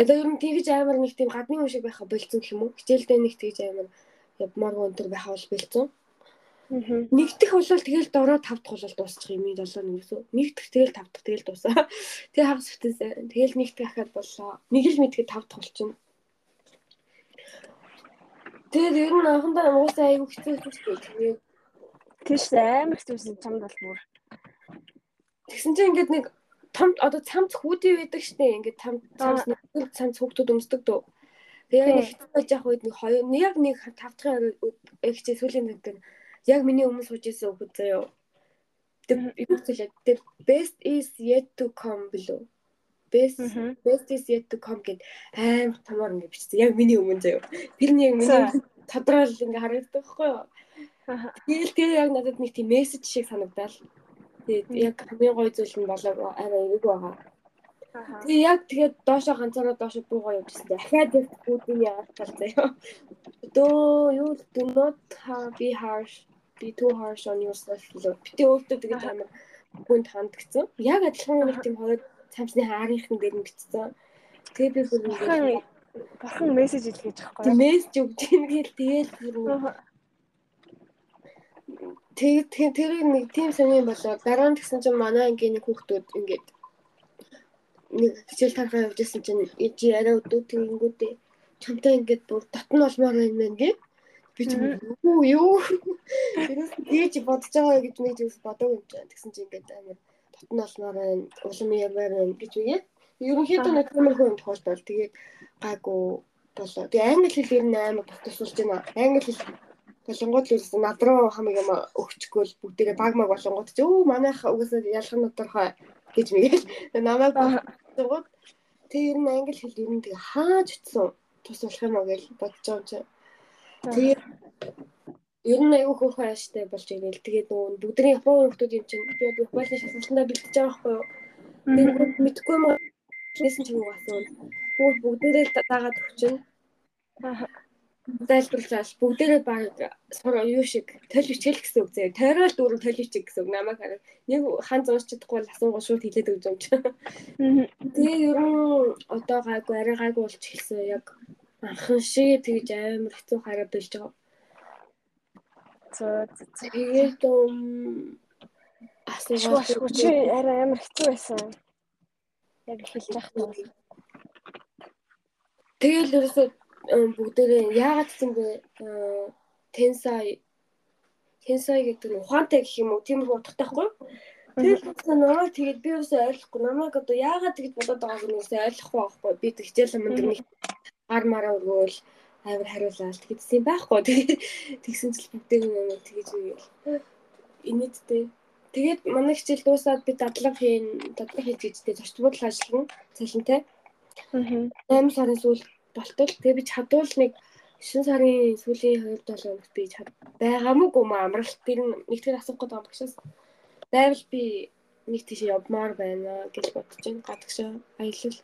[SPEAKER 2] Одоо ер нь тэгж амар нэг тийм гадны хүн шиг байха болцсон гэх юм уу? Хичээлдээ нэг тэгж амар явмаар өнтер байха бол болцсон. Нэгдэх бол тэгэл дороо тавдах бол дуусчих юм 7 нэг гэсэн. Нэгдэх тэгэл тавдах тэгэл дуусаа. Тэгээ хагас бүтэнсэн. Тэгэл нэгдэх ахад боллоо. Нэг л мэдгээд тавдах болчихно. Тэгээд ер нь анхандаа уусаа айгу хэцүү хэцүү тэгээд
[SPEAKER 1] тийш амар хэцүүсэн чамд бол бүр.
[SPEAKER 2] Тэгсэн чинь ингээд нэг том одоо цамц хүүдий байдаг штэ ингээд там цамц нэг цамц хүүхдүүд өмсдөг дөө. Тэгээ яг хэцүү байж явах үед нэг хоёр яг нэг тавтахын ихчээ сүлийн цаг яг миний өмнө сууж исэн хүүхэд заяа. The best is yet to come билүү. Best best is yet to come гэд аим томор ингэ бичсэн. Яг миний өмнө заяа. Тэр нь яг миний тодорхойл ингэ харагддаг байхгүй юу? Тэгэл тэр яг надад нэг тийм мессеж шиг санагдал. Тэгээд яг хамгийн гоё зүйл нь болоо арай эвэг байгаа. Тэгээ яг тэгээд доошоо ганцаараа доошоо буугаа явжсэн. Дахиад яг бүгдийг яагаад тал заяа. Дөө юу do not be harsh be too harsh on yourself лөө. Бити өөртөө тэгээд амар хүнд хандгцсан. Яг адилхан нэг тийм хоёр цамцны хаарынхан дээр нь бичсэн. Тэгээ би бүр
[SPEAKER 1] бурхан мессеж илгээж
[SPEAKER 2] байхгүй. Мессеж өгч ийн гэл тэгээд тэгээд тэр нэг тийм сонирн болоо. Дараа нь тэгсэн чинь манай ангийн нэг хүүхдүүд ингээд нэг хичээл тархаа явж исэн чинь чи арай өдөө тэгэнгүүтээ чамтай ингээд бүр татн олмоор байна мэн гэ. Би ч юу юу тэгэж бодож байгаа гэж нэг зүйлс бодог юм чинь тэгсэн чинь ингээд амар татн олмоор байна улам ямаар байна гэж үе. Ерөнхийдөө нэг тиймэрхүү юм тохиолдол тэгээд гайгүй болоо. Тэгээ англи хэл ер нь амар тусалж байна. Англи хэл болонгууд л үсэн над руу хамаг юм өгчихгүй л бүгдээрээ баг маг болонгууд ч өө манайх ялах нь тодорхой гэж мэгэл намайг бодсонгууд тэг ер нь англи хэл ер нь тэгээ хааж утсан тус болох юм аа гэж бодож байгаа юм чи. Тэгээ ер нь аюу хөөрхөн ааштай болж ирэл тэгээд нөгөө бүгдний Японы хүмүүс юм чинь би Японы шалгалтандаа бэлтэж байгаа байхгүй юу. Тэгээд мэдгүй юм Хийсэн ч юм уу асуул. Бүгд бүгдээрээ дагаад өгчин. Зайлбарлаж бүгдээрээ баг сур юу шиг толвичэл гэсэн үг зэ. Тойрол дүүрэн толвичиг гэсэн үг намайг хараа. Нэг хан зурч чадахгүй бол асуугаа шууд хэлээд өгч юм чи. Тэгээ ер нь одоо гайгүй арай гайгүй болж эхэлсэн яг анхан шиг тэгж амар хэцүү хараа болж байгаа. Тэгээд
[SPEAKER 1] асуугаа чи арай амар хэцүү байсан яг хэлж бол
[SPEAKER 2] тэгэл ерөөсөө бүгдээрээ яагаад гэсэн бэ тенсай тенсай гэдэг нь ухаантай гэх юм уу? Тийм их утгатай байхгүй тэгэл намайг тэгээд би ерөөсөө ойлгохгүй. Намайг одоо яагаад тэгж бодоод байгааг нь ерөөсөө ойлгохгүй байхгүй. Би тэгчээл юм нэг гар мараа өгөөл авир хариулаад тэгсэн байхгүй. Тэгээд тэгсэн чил бүгдээ намайг тэгж үйл инээдтэй Тэгээд манай хичээл дуусаад би дадлага хийн, дадлага хийж гэжтэй зочдбол ажиллана цалинтай. Аа. 8 сарын сүүл болтол. Тэгээ би чадвал нэг 9 сарын сүүлийн 2 7 хоногт би чад байгаамгүй маа амралт тэр нэг тэр асуух гээд байгаа багшаас байвал би нэг тийш явмаар байна гэж бодож байна. Гадагшаа аялал.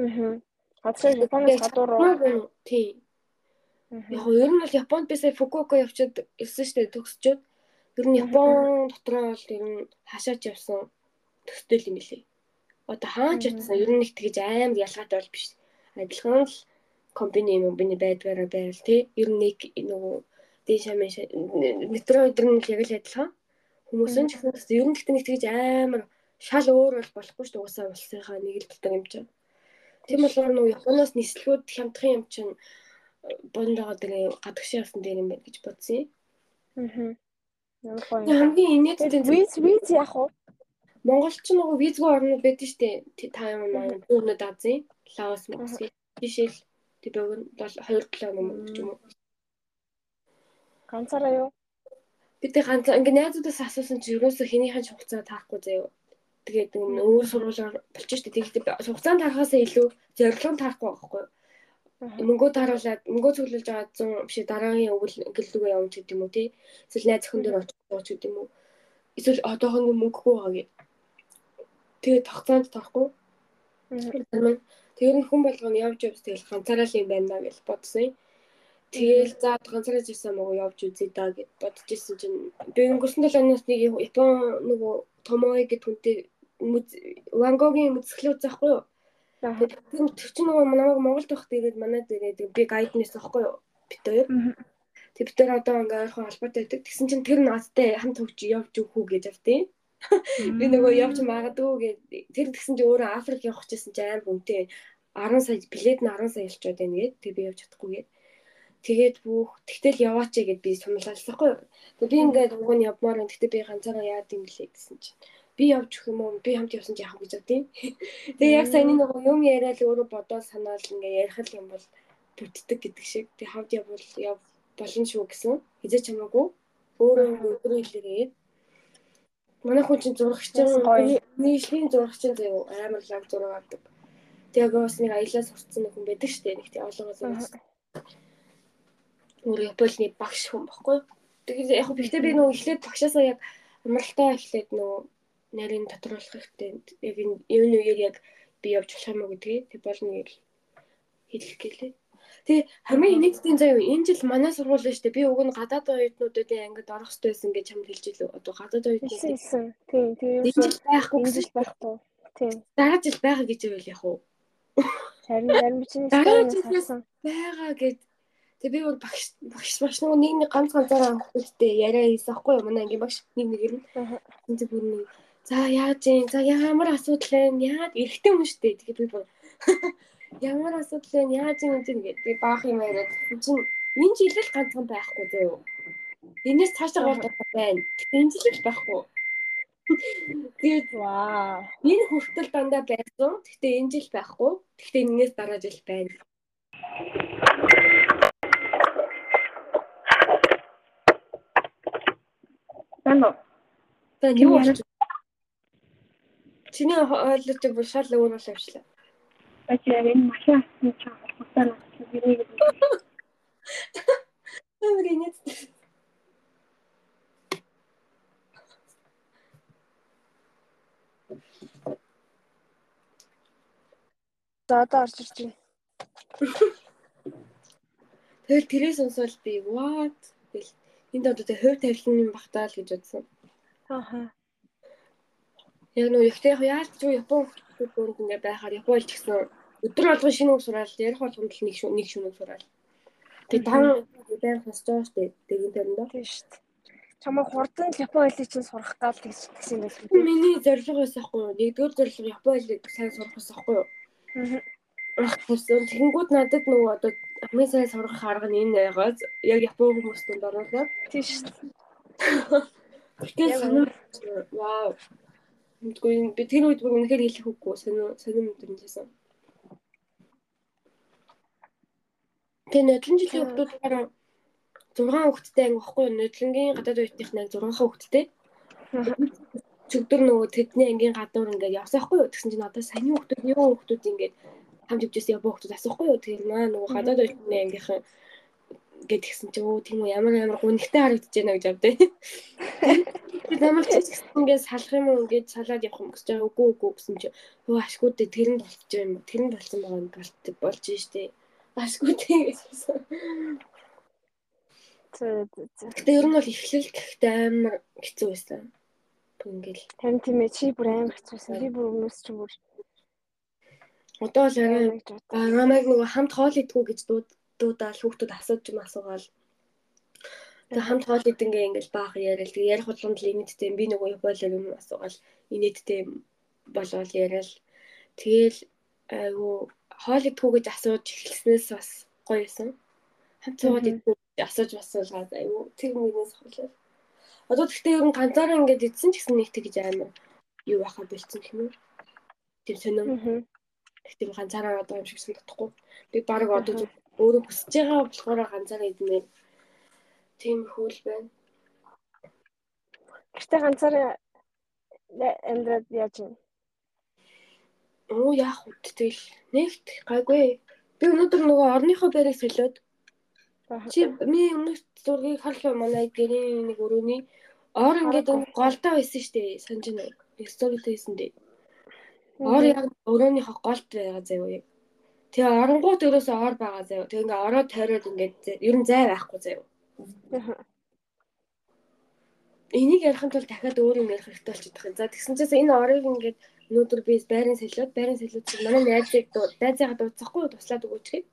[SPEAKER 1] Аа. Гадагшаа Японоос гадуур руу.
[SPEAKER 2] Тий. Яг ер нь бол Японд би сая Фукуока явчихад ирсэн шүү дээ төгсчөөд. Ер нь Япон дотроо бол ер нь хашаач явсан төстэй юм билий. Одоо хаач явсан ер нь нэг тэгж амар ялгаатай бол биш. Адилхан л компани юм биний байдгаараа байвал тий. Ер нь нэг нөгөө дээш амын метро өдөр нь яг л адилхан. Хүмүүс нь ч гэсэн ер нь гэхдээ нэг тэгж амар шал өөр бол болохгүй шүү дээ. Уусаа улсынхаа нэг л дотор юм чинь. Тийм болохоор нөгөө Японоос нислэгүүд хямдхан юм чинь бондоо тэгээ гадагшаа явсан дээр юм байна гэж бодсон юм. Аа. Хамгийн инээдтэй
[SPEAKER 1] виз виз яах вэ?
[SPEAKER 2] Монголч нөгөө визгүй орнууд байдаг шүү дээ. Та юм маань дүүрнүүд Азийн, Лаос, Моск жишээл тэбэг нь бол 2 7 юм ч юм уу.
[SPEAKER 1] Ганцаараа юу?
[SPEAKER 2] Бид ганцаа ингээ найзуудаас асуусан чи юусоо хэнийхэн хугацаа таахгүй заяа. Тэгээд өөр сургуулаар болчих шүү дээ. Тэгэхдээ хугацаанд тарахаасаа илүү зорилгоо тарахгүй байхгүй юу? мөнгөө таруулаад мөнгөө цуглуулж байгаа 100 биш дараагийн өвөл гэллүүгээ явуулж гэдэг юм уу тий эсвэл найз охин дээр байгаа ч гэдэг юм уу эсвэл одоохондоо мөнгөгүй байгаа тэгээ тогтоонд тахгүй тэр нь хүн болгоно явж явж тэгэл ганцаараа л юм байна гэж бодсон Тэгэл за ганцаараа жисэн мөгөө явж үзье да гэд бодож исэн чинь би өнгөрсөн 7 хоногт нэг Япон нөгөө Томои гэдэг хүнтэй Вангогийн мөцгөл үзэхгүй юу? Тийм тэр чинь нөгөө намайг Монголд байхад ирээд манай дээрээ би гайднес аахгүй юу? Бид хоёр. Тэг бид тэр одоо ингээ ойрхон холбоотой байдаг. Тэгсэн чинь тэр наадтай хамт хөгж явж өгөх үү гэж автیں۔ Би нөгөө явж магадгүй гэж тэр тэгсэн чинь өөрөө Африк явах гэсэн чинь амар үнэтэй 10 сая билет нь 10 сая ялчаад байна гээд тэг би явж чадахгүй гээд тэгээд бүх тэгтэл яваач гэд би сумлалсахгүй. Тэг би ингээд уг нь явмаар байна. Тэгтээ би ганцаараа яад юм блэ гэсэн чинь би явж өгөх юм уу? Би хамт явсан ч яах гэж бодъё. Тэгээ яг саяны нөгөө юм яриад өөрөө бодоод санаал ингээ ярих юм бол бүтдэг гэдэг шиг. Тэгээ хамт явбал яв болно шүү гэсэн. Хизээч хамаагүй өөрөө өөрөө хэлээрээ манай хүн чинь зурагч нийслэлийн зурагч заяа амар лаг зураг авдаг. Тэгээ бас нэг аялал сурцсан хүн байдаг шүү дээ. Нэг тийм олонгоос өөр Японы багш хүн баггүй. Тэгээд яг гэхдээ би нөгөө эхлээд багшаасаа яг амралтаа эхлээд нөгөө нарийн тодруулах хэрэгтэй. Яг энэ үеэр яг би явж болох юм уу гэдгийг тэг болно гэж хэлэх гэлээ. Тэгээ хамгийн инээдтэй заяа энэ жил манай сургууль нь штэ би уг нь гадаад оюутнуудын ангид орох хэрэгтэй байсан гэж чамд хэлж илүү одоо гадаад оюутнууд
[SPEAKER 1] хэлсэн. Тийм тийм.
[SPEAKER 2] Энэ жил байхгүй
[SPEAKER 1] гэсэн жил байхгүй. Тийм.
[SPEAKER 2] Дараа жил байгаа гэж байвал яг уу.
[SPEAKER 1] Харин харин чинь
[SPEAKER 2] дараа жилээс байгаа гэж Тэгээ би бол багш багш нөгөө нэг нэг ганц ганцаараа хүүхдээ яриа хийсэн аахгүй юу манай ангийн багш нэг нэгээр нь. Энд бүр нэг за яаж юм за ямар асуудал вэ? Яагаад эргэтэй шүү дээ. Тэгээ би бүр Ямар асуудал вэ? Яаж юм бэ гэдэг баах юм яриад чинь энэ жил л ганцхан байхгүй зөө. Энээс цаашаа гол байна. Энэ жил л байхгүй. Тэгээд
[SPEAKER 1] ваа.
[SPEAKER 2] Энэ хүртэл дандаа байсан. Гэхдээ энэ жил байхгүй. Гэхдээ энэс дараа жил байна.
[SPEAKER 1] Тано.
[SPEAKER 2] Таны юу? Чиний ойлголт бүр шал өөр бол авчлаа.
[SPEAKER 1] Бач яг энэ машин авсан чинь холбоотой нь хэрэг юм.
[SPEAKER 2] Амрын нет.
[SPEAKER 1] За одоо орж ирж байна.
[SPEAKER 2] Тэгэл тэрээс сонсвол би what гэл энд одоо тэг хувь тавилан юм бахтаа л гэж бодсон.
[SPEAKER 1] Ааха.
[SPEAKER 2] Яг нөө ихтэй яаж ч Япон хүүхдүүд ингээ байхаар Японд ч гэсэн өдөр болгон шинэ үг сураал ярих болгонд л нэг нэг шинэ үг сураал. Тэгээ тав дээр хасж байгаа шүү дээ. Дэргэн тариндаа.
[SPEAKER 1] Тийм дээ. Чамаа хурдан Япон хэлийг чинь сурах гал гэж гэсэн юм байна.
[SPEAKER 2] Миний зорилго байсан хгүй юу? Нэгдүгээр зорилго Япон хэлийг сайн сурах байсан хгүй юу? Аа. Тэгсэн. Тэгэнгүүт надад нөгөө одоо хамгийн сайн сурах арга нь энэ байгааз яг Япон хүмүүст донд оруулаад.
[SPEAKER 1] Тийм шүү дээ.
[SPEAKER 2] Тэгэхээр санаа вау. Мэдгүй би тэр үед бүр үнэхээр хэлэх үггүй сонио сонио мэдрэмжсэн. Тэгээ нодлон жилийн хүүхдүүдээр 6 хүүхэдтэй анги багхгүй нодлонгийн гадаад оюутных нь 6 хүүхэдтэй. Чөгдөр нөгөө тэдний ангийн гадуур ингээд явсан байхгүй юу? Тэгсэн чинь одоо сайн хүүхдүүд юу хүүхдүүд ингээд хамт ивжсэн яа хүүхдүүд асуухгүй юу? Тэгэхээр маа нөгөө гадаад оюутны ангийнхан гэд гисэн чи өө тийм үү ямар ямар гунигтай харагдаж байна гэж. Тэгээд ямар ч гэсэн ингээд салах юм уу ингээд салаад явах юм гэж байгаа үгүй үгүй гэсэн чи өө ашгүй дээ тэр нь болчих юм. Тэр нь болсон байгаа юм болж штэ. Ашгүй дээ гэсэн. Гэтэ ер нь бол эхлэл гэхдээ амар хэцүү байсан. Ингээл.
[SPEAKER 1] Тань тийм ээ чи бүр амар хэцүүсэн. Би бүр өмнөөс чи бүр
[SPEAKER 2] Одоо л арай намайг нөгөө хамт хоол идэггүй гэж дуудаал хүүхдүүд асууж юм асуугаал. Тэгээ хамт хоол идэнгээ ингээл баах яриад тэгээ ярих болгонд л инээдтэй би нөгөө Японоор юм асуугаал инээдтэй болоод яриад тэгээл айгу хоол идэггүй гэж асууж эхэлснээс бас гоё юмсан. Хамт цуугаад идэггүй асууж басуулгаад аюу тэр нэгнээс хөлөө. Одоо тэгтээ ер нь ганцаараа ингээд идсэн ч гэсэн нэг тэгж амар юу байхаа болцсон юм уу? Тийм сонирм. Тэгтээ ганцаараа одоо юм шиг санагдахгүй. Би баг одоо өөрөө хүсэж байгаа болохоор ганцаараа идмээр тийм хөл байна.
[SPEAKER 1] Гэхдээ ганцаараа амьдраад яаж юм?
[SPEAKER 2] Оо яах вэ? Тэгэл нэгт гайгүй. Би өнөөдөр нөгөө орныхоо байрыг солиод чи миний өмнөх зургийг харах манай гэрийн нэг өрөөний ор ингээд голдоо байсан шүү дээ. Санаж байна. Сторид хийсэн дээ. Ор яг өрөөнийхөө голд байгаа заяа. Тэгээ оронгууд өрөөсөө ор байгаа заяа. Тэгээ ингээд ороо тойроод ингээд ер нь зай байхгүй заяа. Энийг ярихын тулд дахиад өөр юм ярих хэрэгтэй болчиход байна. За тэгсэн чинь энэ орыг ингээд өнөөдөр би байрын солиод байрын солиод чинь манай найзыг найзыгаа дуудсахгүй туслаад өгөөч гэх.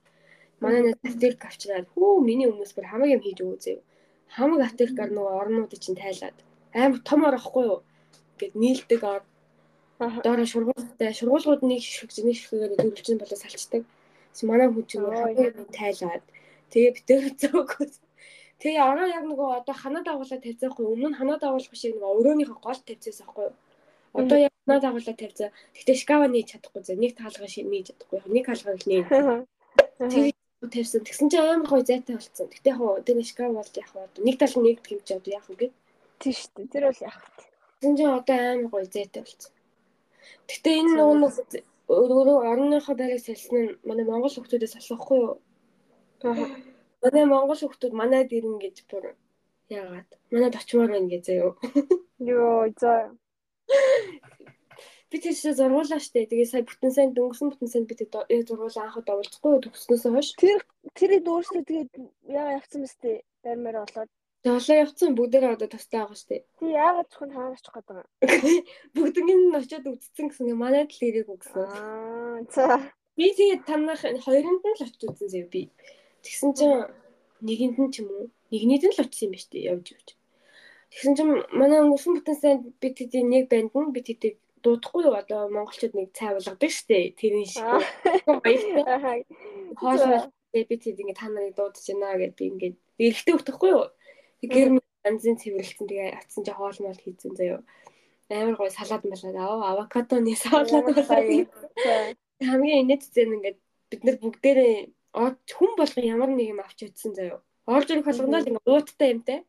[SPEAKER 2] Манай найз аптек авчираад хүү миний өмнөөс бүр хамаг юм хийж өгөө зөө. Хамаг аптекаар нөгөө орнуудыг чинь тайлаад амар том орохгүй юу? Гэт нийлдэг ор. Доороо шургуултай шургуулгууд нэг ширхэг нэг ширхэгээр дөрвөлжин болоо салцдаг. Манай хүн чинь хамаг тайлаад тэгээ битэр зөөгөө. Тэгээ ороо яг нөгөө одоо ханаа дагуулаад тавьцаахгүй өмнө нь ханаа дагуулах шиг нөгөө өрөөнийхөө гол тавьцаас аахгүй юу? Одоо яг наа дагуулаа тавьцаа. Гэтэ шкава нээж чадахгүй зэ. Нэг таалгаа шин нээж чадахгүй. Нэг хаалгааг нээж. Тэр тавьсан. Тэгсэн чинь амар гоё зайтай болцсон. Гэтэ яг тэр шкав бол яг нэг тал нэгдэх юм чи одоо яах вэ?
[SPEAKER 1] Тийм шүү дээ. Тэр бол яах вэ?
[SPEAKER 2] Тэгсэн чинь одоо амар гоё зайтай болцсон. Гэтэ энэ нөгөө өөрөө орныхоо байрыг салсан нь манай монгол хүмүүсээс асуухгүй юу? Манай монгол хүмүүс манайд ирнэ гэж бүр яагаад? Манайд очимоор байна гэж заяа.
[SPEAKER 1] Йоо, за.
[SPEAKER 2] Би тэр чинь зургуулаа штэ. Тэгээ сая бүтэн сайн дөнгөсөн бүтэн сайн би тэр зургуулаа анхад оволцохгүй төгснөөс хойш.
[SPEAKER 1] Тэр тэрийг өөрсдөө тэгээд яа явцсан мэт барьмаар болоод
[SPEAKER 2] Жолоо явцсан бүгдээрээ одоо тустай байгаа штэ.
[SPEAKER 1] Тий яагаад ч хүн хаагач гээд байгаа.
[SPEAKER 2] Бүгднийг нь очиод үзсэн гэсэн юм манайд л ирээгүй гэсэн.
[SPEAKER 1] Аа за.
[SPEAKER 2] Би тэгээд танах хоёронд нь л очиж үзсэн зөө би. Тэгсэн чинь нэгэнд нь ч юм уу нэгнийд нь л очсон юм ба штэ явж явж. Тэгсэн чинь манай өнгөрсөн бүтэн сайн би тэдний нэг банд нь би тэдийг дуудахгүй юу одоо монголчууд нэг цайвалгадаг штэ тэрийн шиг. Баяртай. Хоолой би тэд ингэ та нарыг дуудаж байна гэд би ингэ эргэтэй өгөхгүй юу Гэр янзын цэвэрлэгтэн тэгээ атсан чи хоол мол хийцэн заяа. Амар гой салаад малаад аа авокадоны салаад болоо. Хамгийн инээд зэн ингээд бид нар бүгдээрээ хүн болгон ямар нэг юм авч чадсан заяа. Орж ирэх болгоно л ингээд ууттай юмтай.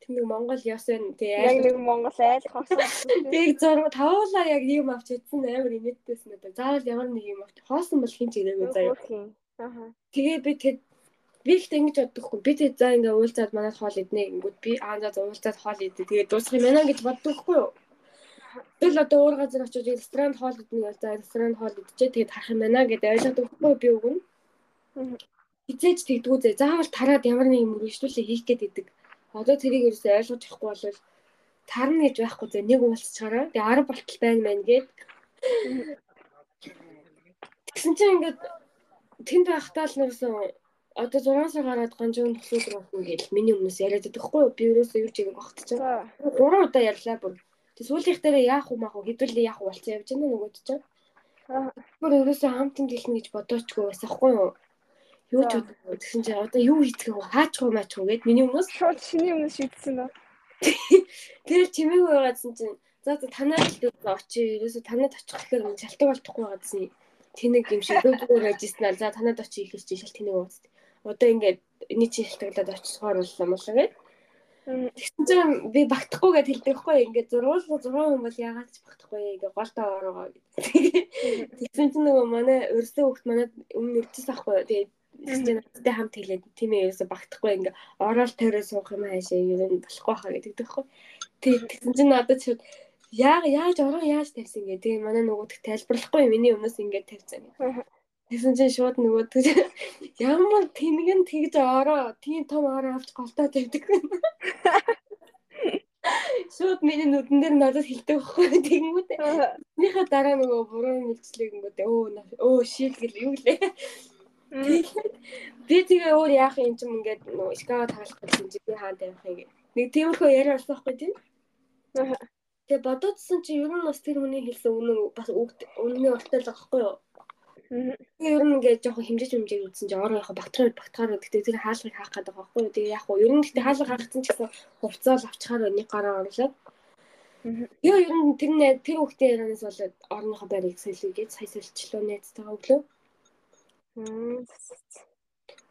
[SPEAKER 2] Тэг нэг Монгол яс байна. Тэгээ
[SPEAKER 1] яг нэг Монгол айл хоосон.
[SPEAKER 2] Тэг зураг тавуулаа яг юм авч чадсан амар инээдтэйсэн надад. Заавал ямар нэг юм авч хоосон бол хин ч ирээгүй заяа.
[SPEAKER 1] Аа.
[SPEAKER 2] Тэгээ би тэгэд Би ихтэй ингэж боддоггүй. Би тэг за ингээ уулзаад манад хоол иднэ гингүүд би аа за уулзаад хоол идэ. Тэгээд дуусах юм байна гэж боддоггүй юу? Тэгэл одоо өөр газар очиж ресторанд хоол иднэ гэж за ресторанд хоол идчихээ тэгээд харах юм байна гэдээ ойлгодоггүй би үгэн. Хизээж тэгдгүү зэ. Заавал тараад ямар нэг юм үргэлжлүүлээ хийх гээд идэг. Одоо тэрийг ерөөсөй ойлгож чадахгүй болвол тарна гэж байхгүй зэ. Нэг уулзчаараа. Тэгээ 10 болтол байна мэн гээд. Тэгсэн чинь ингээд тэнд байхдаа л нэрсэн одоо 6 сар гараад ганжуун төсөөд болно гэж миний өмнөөс яриад байдаг хгүй юу? Би ерөөсөө юу ч юм багтчих. 3 удаа ярьлаа бүр. Тэг сүүлийнх дээр яах уу маах уу хэдүүлээ яах уу болчихсон явж байна нөгөөд чинь. Бүр ерөөсөө хамтан дэлнэ гэж бодоочгүй байсан хгүй юу? Юу ч бодохгүй. Тэгсэн чинь одоо юу хийх вэ? Хаачих уу маачих уу гэд миний өмнөөс
[SPEAKER 1] шууд шиний өмнөөс шийдсэн нөө.
[SPEAKER 2] Тэр чимээгүй байгаадсан чинь за за танаа хэлдэг очие. Ерөөсөө танад очих гэхээр шалтгаан болтохгүй байгаадсан. Тэнэг юм шиг зүгээр ажилласнаа. За танад очие ихэлж шалт тэнэг ууц одоо ингээд нэг чи шилтгэлээд очихсоор боллоо мөн гээд Тэгсэн чинь би багтахгүй гэд хэлдэг хгүй ингээд зургуул 6 хүн бол яагаад ч багтахгүй ингээ голтоо ороогоо гэдэг. Тэгсэн чинь нөгөө манай өрсөө хөхт манад өмнө ирчихсэн ахгүй. Тэгээд тэгсэн надтай хамт хэлээд тийм ээ ерөөсө багтахгүй ингээ ороод төрөө суух юм хаашаа юу юм болохгүй хаа гэдэг дэхгүй. Тэгсэн чинь надад ч яа яаж ороо яаж тавьсан гээ. Тэгээ манай нөгөөдх тайлбарлахгүй миний өмнөөс ингээ тавьсан. Тэгсэн чинь шууд нөгөө ямар тэнэг нь тэгж ороо тийм том ороо авч голтоо тавьдаг. Шууд миний нүдэн дээр надад хилдэг байхгүй тэгэнгүүт. Минийхээ дараа нөгөө буруу мэлцлэг ингэдэ өө өө шил гэл юу лээ. Би тэгээ өөр яах юм чим ингээд нөгөө скава таалах гэсэн чи би хаан тавих юм гээ. Нэг тиймэрхүү яриа болсон байхгүй тийм. Тэгээ бодоодсэн чи ер нь бас тэр хүний хэлсэн үнэн бас үнний урттай л байхгүй юу? Тэгээ ер нь ингээд жоохон хэмжиж хэмжиж үзсэн чинь ороо яхаа багтгаар багтгаар гэхдээ тэр хаалгыг хаах гэдэг байхгүй юу. Тэгээ яг уу ер нь гэхдээ хаалга хаагдсан ч гэсэн хувцаал авчихаар нэг гараа орлоо. Яа ер нь тэр тэр хүүхдийн ярианаас болоод орныхоо байрыг солигээд сая соличлоо найзтайгаа өглөө.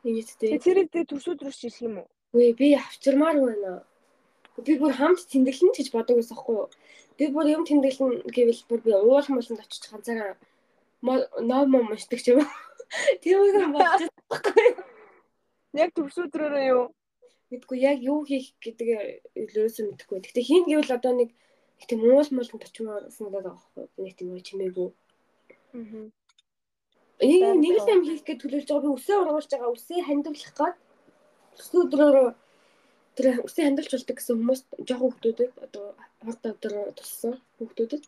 [SPEAKER 2] Иймээдтэй.
[SPEAKER 1] Тэр дээр төсөөд рүү шилэх юм уу?
[SPEAKER 2] Үгүй би авчирмаар байна. Би бүр хамт тэмдэглэн гэж бодог байсан хгүй юу. Би бүр юм тэмдэглэн гэвэл бүр би уулах молонд очиж ганцаараа ном ном уншдаг ч юм. Тэрийг нь бодож байхгүй.
[SPEAKER 1] Яг төвсөдрөөрөө юу?
[SPEAKER 2] Мэдгүй яг юу хийх гэдэг өөсөө мэдэхгүй. Гэтэ хийн гэвэл одоо нэг тийм уул муулд очимоор санагдаад байгаа байхгүй. Нэг тийм чимээгүй. Аа. Нэг нэг л юм хийх гэж төлөвлөж байгаа. Би үсээ ургуулж байгаа. Үсээ хандивлах гад өсөөдрөөрөө тэр үсээ хандилж болдог гэсэн хүмүүс жоохон хүмүүсд одоо хорт өдөр туссан хүмүүсд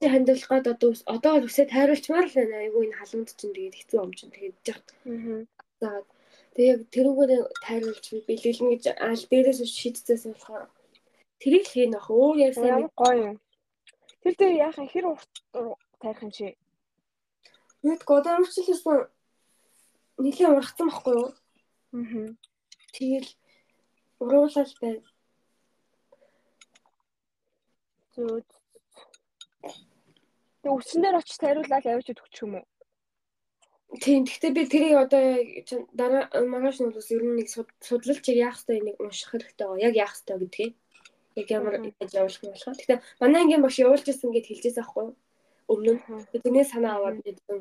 [SPEAKER 2] Тэ хандилах гад одоо одоо л үсээ тайруулчмаар л байна. Айгу энэ халуунд чинь тэгээд хэцүү ом чинь тэгээд жахт. За тэг яг тэрүүгээр тайруулж бэлгэлнэ гэж аль дээрээс шийдчихсэн болохоор тэрийг л хийн ах. Өөр яг
[SPEAKER 1] сайн гоё. Юм. Тэр дээр яхаа хэр урт тайрах юм чи.
[SPEAKER 2] Нэг годоо урчлсан нэлийн ургацсан байхгүй юу?
[SPEAKER 1] Аа.
[SPEAKER 2] Тэгэл уруулал байна.
[SPEAKER 1] Зүг Тэг өчнөр очиж тариулаад авч өгчих юм уу?
[SPEAKER 2] Тийм. Гэхдээ би тэрийг одоо дараа маргааш нь бол ер нь нэг судлалч яах хэрэгтэй нэг унших хэрэгтэй байгаа. Яг яах хэрэгтэй гэдгийг. Яг ямар яаж явуулах юм болох. Гэхдээ манай ангийн багш явуулж ирсэн гэд хэлжээс аахгүй юу? Өмнө нь тэрний санаа аваад мэдсэн.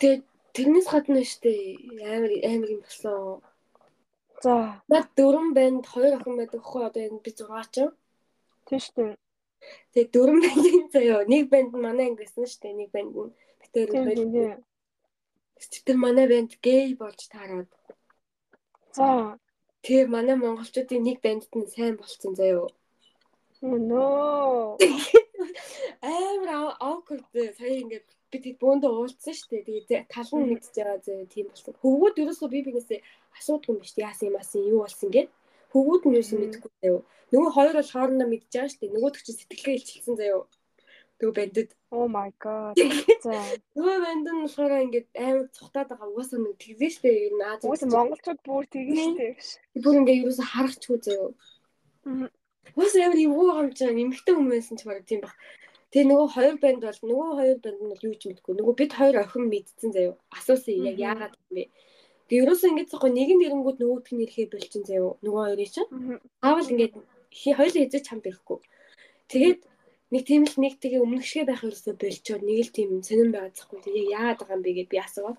[SPEAKER 2] Тэгээ тэрнээс гадна штэ амар амар юм болсон.
[SPEAKER 1] За.
[SPEAKER 2] Над дөрвөн банд хоёр охин байдаг хөө одоо энэ би 6 ч.
[SPEAKER 1] Тийм штэ.
[SPEAKER 2] Тэгээ дөрвөн бандын заяа нэг банд нь манай анги гэсэн штэ нэг банд нь битэр байдаг. Тэр манай банд гей болж таарад.
[SPEAKER 1] За.
[SPEAKER 2] Тэгээ манай монголчуудын нэг бандд нь сайн болцсон заяа.
[SPEAKER 1] Нөө.
[SPEAKER 2] Амар awkward сая ингээд би тэг бөөндөө уулзсан шүү дээ. Тэгээ тал нь мэдчихэж байгаа зөө тийм болсон. Хөвгүүд ерөөсөө би бинээсээ асуудаг юм биш. Яасан юм асан юу болсон гэд. Хөвгүүд нь юусэн мэдэхгүй заяа. Нөгөө хоёр бол хоорондоо мэдж байгаа шүү дээ. Нөгөөдөг чинь сэтгэлгээ илчилсэн заяа. Нөгөө бандд.
[SPEAKER 1] Oh my god.
[SPEAKER 2] Нөгөө банд нь болохоор ингээд амар цухтаад байгаа. Угаасаа нэг тэгвэ шүү дээ. Энэ Аз.
[SPEAKER 1] Угаасаа монголчууд бүр тэгнэ шүү дээ.
[SPEAKER 2] Бүр ингээд ерөөсөө харахчгүй заяа. Уус амар юу байгаа юм чинь эмэгтэй хүмүүссэн ч бараг тийм баг. Тэгээ нөгөө хоёр банд бол нөгөө хоёр банд нь юу ч мэдгүй. Нөгөө бид хоёр охин мэдсэн заяа. Асуусан яг яагаад юм бэ? Тэгээ ерөөсөө ингэж захгүй нэг нь нэрэнгүүд нөгөөдх нь ирэхээ болчин заяа. Нөгөө хоёрыг чинь. Аавал ингэж хоёулаа эзэж чамд ирэхгүй. Тэгээд нэг тийм л нэг тэгээ өмнөх шигэ байх ерөөсөө болчоод нэг л тийм сонирн байгаа захгүй. Тэгээ яагаад байгаа юм бэ гэж би асууад.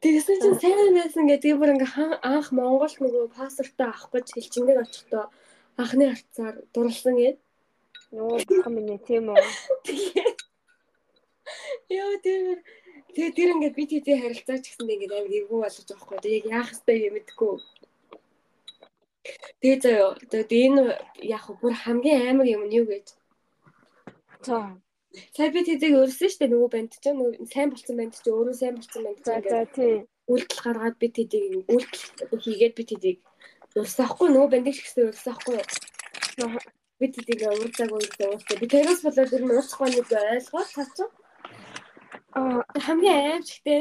[SPEAKER 2] Тэгсэн чинь сайн байсан гэдэг бүр ингээ анх Монгол нөгөө паспортоо авах гэж хэлчингээр очихдоо анхны хавцаар дурлсан гээд.
[SPEAKER 1] Йоо бурхан минь тийм үү.
[SPEAKER 2] Йоо тэр тэгээ тэр ингээд би тийтэй харилцаач гэсэн ингээд амар эвгүй болгож байгаа хгүй. Тэгээ яах вэ юм мэдгүй. Тэгээ заяа. Тэгээ энэ яг бүр хамгийн амар юм нь юу гэж.
[SPEAKER 1] За.
[SPEAKER 2] Сая би тийзэг өрсөн шүү дээ нөгөө банд ч нөгөө сайн болцсон банд ч өөрөө сайн болцсон банд
[SPEAKER 1] ингээд. За тийм.
[SPEAKER 2] Үйлдэл гаргаад би тийзэг үйлдэл хийгээд би тийзэг Урсахгүй нөгөө бандик шигсэн урсахгүй. Би тийгээ уурцааг уурцаа. Би тэрээс болоод ер нь уурцахгүй нэг ойлгоод цаач. Аа хамгийн аимшигтэй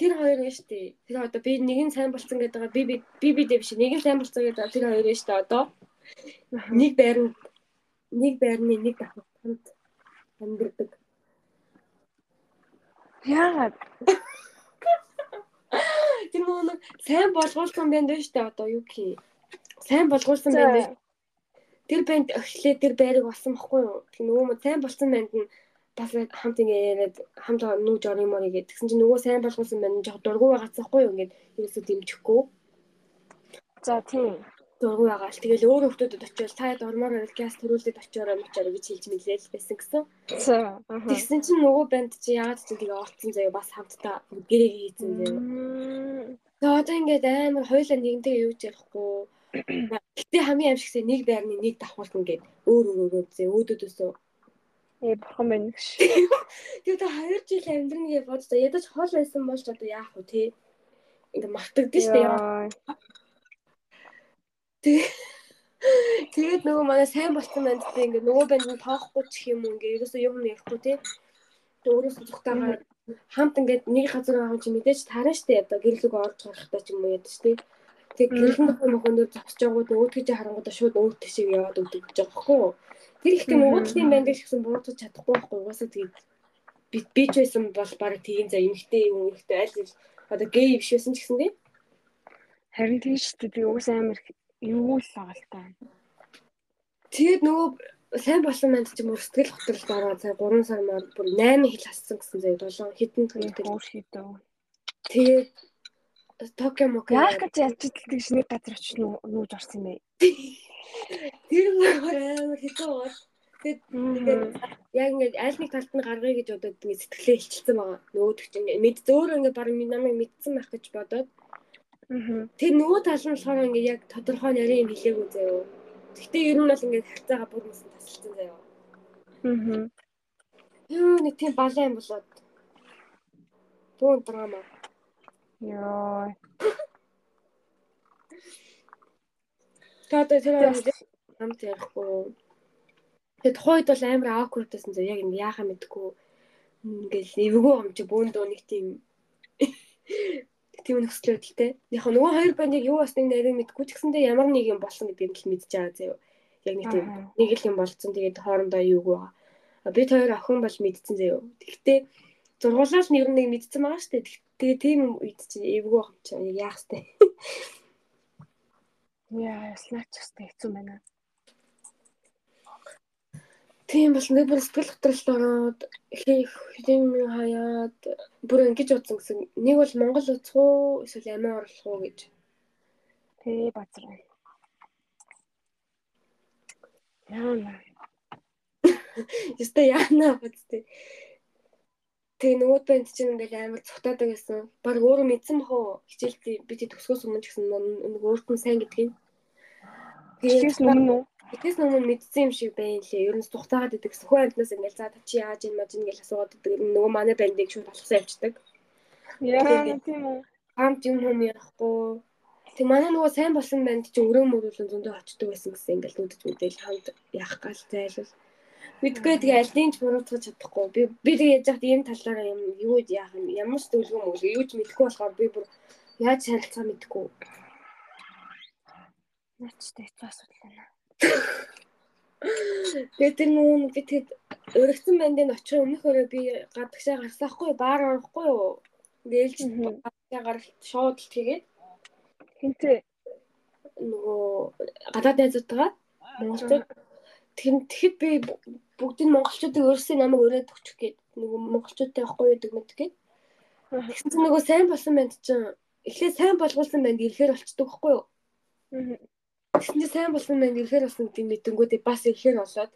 [SPEAKER 2] тэр хоёр нь штэ. Тэр одоо би нэг нь сайн болцсон гэдэг байгаа. Би би би би дэв биш. Нэг нь сайн болцсон гэдэг тэр хоёр нь штэ одоо. Нэг байрны нэг байрны нэг давхар хамт амьдэрдэг.
[SPEAKER 1] Яагаад?
[SPEAKER 2] Тэр нөгөө сайн болгуулсан байна шүү дээ одоо юу гэх. Сайн болгуулсан байна. Тэр банд өглөө тэр байрыг болсон бохгүй юу? Тэр нөгөө сайн болсон банд нь бас хамт ингэ яриад хамт нүүж орно юм уу гэдэг. Тэгсэн чинь нөгөө сайн болгуулсан банд жоо дургу байгац байхгүй юу? Ингээд ерөөсөө дэмжихгүй.
[SPEAKER 1] За тийм
[SPEAKER 2] дургу байгаа л тэгэл өөр хүмүүсд очиод та дормоор байвал газ төрүүлээд очиороо мочоор гэж хэлж мэдлээ л байсан гэсэн. Тэгсэн чинь нөгөө банд чи яагаад ч тэгээ олцсон заяа бас хамтдаа гэрээ хийцэн заяа. Тэгээ одоо ингээд амар хоёулаа нэгэнтэйгээ юу ч ярихгүй. Гэтэ хамгийн аимшигсээ нэг байрны нэг давхуулна гэд өөр өөр өөр зэ өөдөөдөөсөө
[SPEAKER 1] Ээ бурхан байна гэж.
[SPEAKER 2] Тэгээ та 2 жил амьдрна гэж боддоо ядаж хол байсан бол ч одоо яах вэ те. Ингээ мартагдсан шүү дээ. Тэгээд нөгөө манай сайн болсон байна гэдэг ингээд нөгөө банд нь тоохгүй ч юм уу ингээд ерөөсөө юм ярихгүй тий. Тэгээд өөрөөсөө зүгтаагаар хамт ингээд нэг газар байгаа чи мэдээж таарна штэ одоо гэрлэг орж гарахтаа ч юм уу ядаж тий. Тэгээд гэрлэн нөхөн мөхөндөр зогсож байгууд өөдгөж харангуудаа шууд өөд тишээ яваад өгдөг гэж байгаа юу. Тэр ихтэй нөгөө талын банд гэсэн буурдаж чадахгүй байхгүй угаасаа тэгээд би би ч байсан бол баг тийм за эмхтэй юм эмхтэй аль одоо гей биш байсан ч гэсэн тий.
[SPEAKER 1] Харин тийм дээ. Би уус амар юу л байгаа л та.
[SPEAKER 2] Тэгээд нөгөө сайн болсон манд ч юм уу сэтгэл хөдлөлт ороод сая 3 сар маар бүр 8 хил хассан гэсэн заяа 7 хэдэн
[SPEAKER 1] төлөвтэй өөр хийдөө.
[SPEAKER 2] Тэгээд Токио мок
[SPEAKER 1] яах гэж идэлдэг шиний газар очиж нүүж орсон юм бэ?
[SPEAKER 2] Тэр мөр амар хэцүү бол тэгээд яг ингээд аль нэг талд нь гаргая гэж бодоод ингээд сэтгэлээ хилчилсэн байгаа. Нөгөөдөг чинь мэд зөөр ингээд баг намайг мэдсэн байх гэж бодоод Тэр нөгөө тал нь болохоор ингээ яг тодорхой нарийн юм хэлээгүй заяа. Гэхдээ ер нь бол ингээ харьцаага бүр нэсэн тасалсан заяа. Аа. Юу нэг тийм балан болоод. Бүүн драма.
[SPEAKER 1] Йоо.
[SPEAKER 2] Тэгээд тэр хамт ярихгүй. Тэгээд тухайд бол амар awkward байсан заяа. Яг ингээ яахаа мэдгүй. Ингээл эвгүй юм чи бүүндөө нэг тийм тийм нөхцөл байдалтай. Яг нөгөө хоёр бандыг юу басныг нарийн мэдгүй ч гэсэндээ ямар нэг юм болсон гэдгийг л мэдж байгаа заяа. Яг нэг тийм нэг л юм болцсон. Тэгээд хоорондоо юуг байгаа. Бид хоёр охин бол мэдсэн заяо. Тэгтээ зургуулал нь ер нь нэг мэдсэн байгаа шүү дээ. Тэгээ тийм үед чинь эвгүй байх юм чинь яах вэ?
[SPEAKER 1] Яа, слаач хэвчээ хэцүү байна.
[SPEAKER 2] Тийм бол нэг бүр сэтгэл хөдлөлт ороод хийх хэм хаяад бүр ингэж утсан гэсэн. Нэг бол Монгол уцх уу эсвэл амиа орлох уу гэж.
[SPEAKER 1] Тэ базар. Яана.
[SPEAKER 2] Яста яана бацтэй. Тэгээ нөгөө банд чинь ингээл амар цутаадаг гэсэн. Баг өөрөө мэдсэн бах уу? Хичээлдээ би тэг төсгөөс өмнө ч гэсэн нөгөө өөрт нь сайн гэдгийг.
[SPEAKER 1] Тэгээс өмнө үү?
[SPEAKER 2] Тэгээс өмнө мэдсэн юм шиг байна лээ. Ер нь тухтаагаад идэг гэсэн. Хөө амтнаас ингээл за чи яаж ин маж ингээл асуугаад идэг. Нөгөө манай бандыг шууд алхсан явчихдаг.
[SPEAKER 1] Яа тийм үү?
[SPEAKER 2] Хамт юм юм яахгүй. Тэг манай нөгөө сайн болсон банд чинь өрөө мөрүүлэн зөндөө очдөг байсан гэсэн ингээл нүдэж мэдэл хамт яах гал зайлвал. Мэдгүй тэгээ альдинч буруутгаж чадахгүй. Би би тэгээ яаж яхад ийм талаараа юм юу яах юм ямар ч дөлгөө мөглөө юу ч мэдэхгүй болохоор би бүр яаж шалцгаа мэдэхгүй.
[SPEAKER 1] Начтай хэцүү асуудал байна.
[SPEAKER 2] Тэгээд тэр нүүн би тэгэд өргөцсөн бандын очих өмнөхөөрөө би гадагшаа гарсаахгүй баар орохгүй юу. Гэлж гадагшаа гаралт шууд л тэгээд
[SPEAKER 1] хинтээ?
[SPEAKER 2] Нөгөө гадаад найзуудтайгаа Монголчууд. Тэгэхэд би бүгдийг монголчуудыг өөрсдийн намайг өрөөд өгчих гээд. Нөгөө монголчуудтай явахгүй гэдэг мэд гээд. Тэгсэн чинь нөгөө сайн болсон банд чинь эхлээд сайн болгуулсан банд ирэхээр болчдөг байхгүй юу? Тэгсэн чинь сайн болсон банд ирэхээр болсон гэдэг мэдэнгүүтээ бас ирэхээр болоод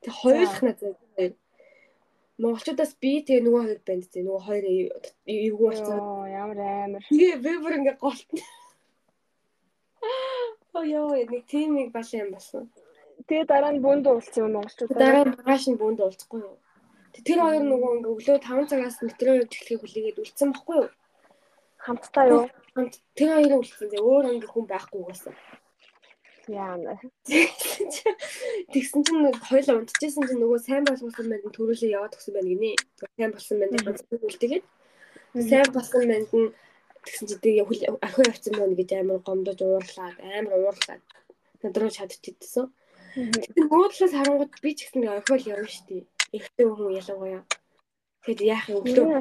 [SPEAKER 2] тэг хоёулах надад монголчуудаас би тэгээ нөгөө хоёр банд зэ нөгөө хоёр эвгүй болсон.
[SPEAKER 1] Ямар амар.
[SPEAKER 2] Тэгээ би бүр ингээ голтно. Оо ёо нэг тимийг бас юм болсон.
[SPEAKER 1] Тэгээ дараа нь бүнд уулцсан юм монголчууд.
[SPEAKER 2] Дараа нь маргааш нь бүнд уулзахгүй юу? Тэр хоёр нөгөө ингээ өглөө 5 цагаас метро явж эхлэхийг хүлээгээд үлдсэн баггүй юу?
[SPEAKER 1] Хамтдаа юу?
[SPEAKER 2] Хамт тэр хоёрын үлдсэн. Өөр ингээ хүн байхгүй байсан.
[SPEAKER 1] Яана.
[SPEAKER 2] Тэгсэн чинь хоёул унтчихсан чинь нөгөө сайн болгосон банд нь төрүүлээ яваад өгсөн байна гинэ. Сайн болсон банд ганцхан үлдээгээд. Сайн болсон банд нь тэгсэн чинь тэгээ ахиу явцсан байна гэж амар гомдож уурлаад амар уурлаад надруу чадчихдсан. Тэгэхээр нөгөө талаас харангууд би ч гэсэн орхиол явна шүү дээ. Эхтэй хүн ялангуяа. Тэгэд яах юм өглөө.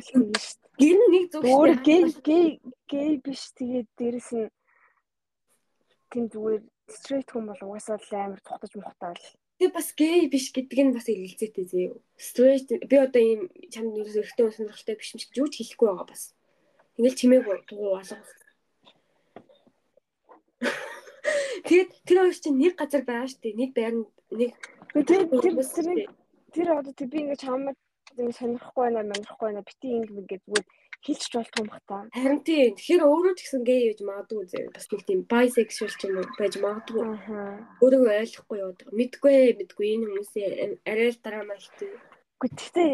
[SPEAKER 2] Гэр нэг зүг
[SPEAKER 1] өөр гей гей гей биш тэгээд дээрэс нь тийм зүгээр стрейт хүн бол угаасаа л амар тухтаж мухтаал.
[SPEAKER 2] Тэгээ бас гей биш гэдэг нь бас илэлцээтэй зөө. Стрейт би одоо ийм чамд ерөөсөө эхтэй сонирхолтой биш юм шиг юу ч хэлэхгүй байгаа бас. Ингээл чимээгүй дуу алга. Тэгээд тэр хоёр чинь нэг газар байгаа шүү дээ. Нэг байранд нэг
[SPEAKER 1] тэр тэр тэр одоо би ингээд чамд ингэ сонирхгүй байна, манирхгүй байна. Бити ингэ ингээд зүгээр хэлчих болтгүй юм бата.
[SPEAKER 2] Харин тийм. Тэгэхээр өөрөө ч гэсэн гей гэж магадгүй зэ. Бас нэг тийм bisexual ч юм уу байж магадгүй. Өөрийгөө ойлгохгүй яваад байгаа. Мэдгүй мэдгүй энэ хүмүүсийн арай л дараа малтай.
[SPEAKER 1] Гэхдээ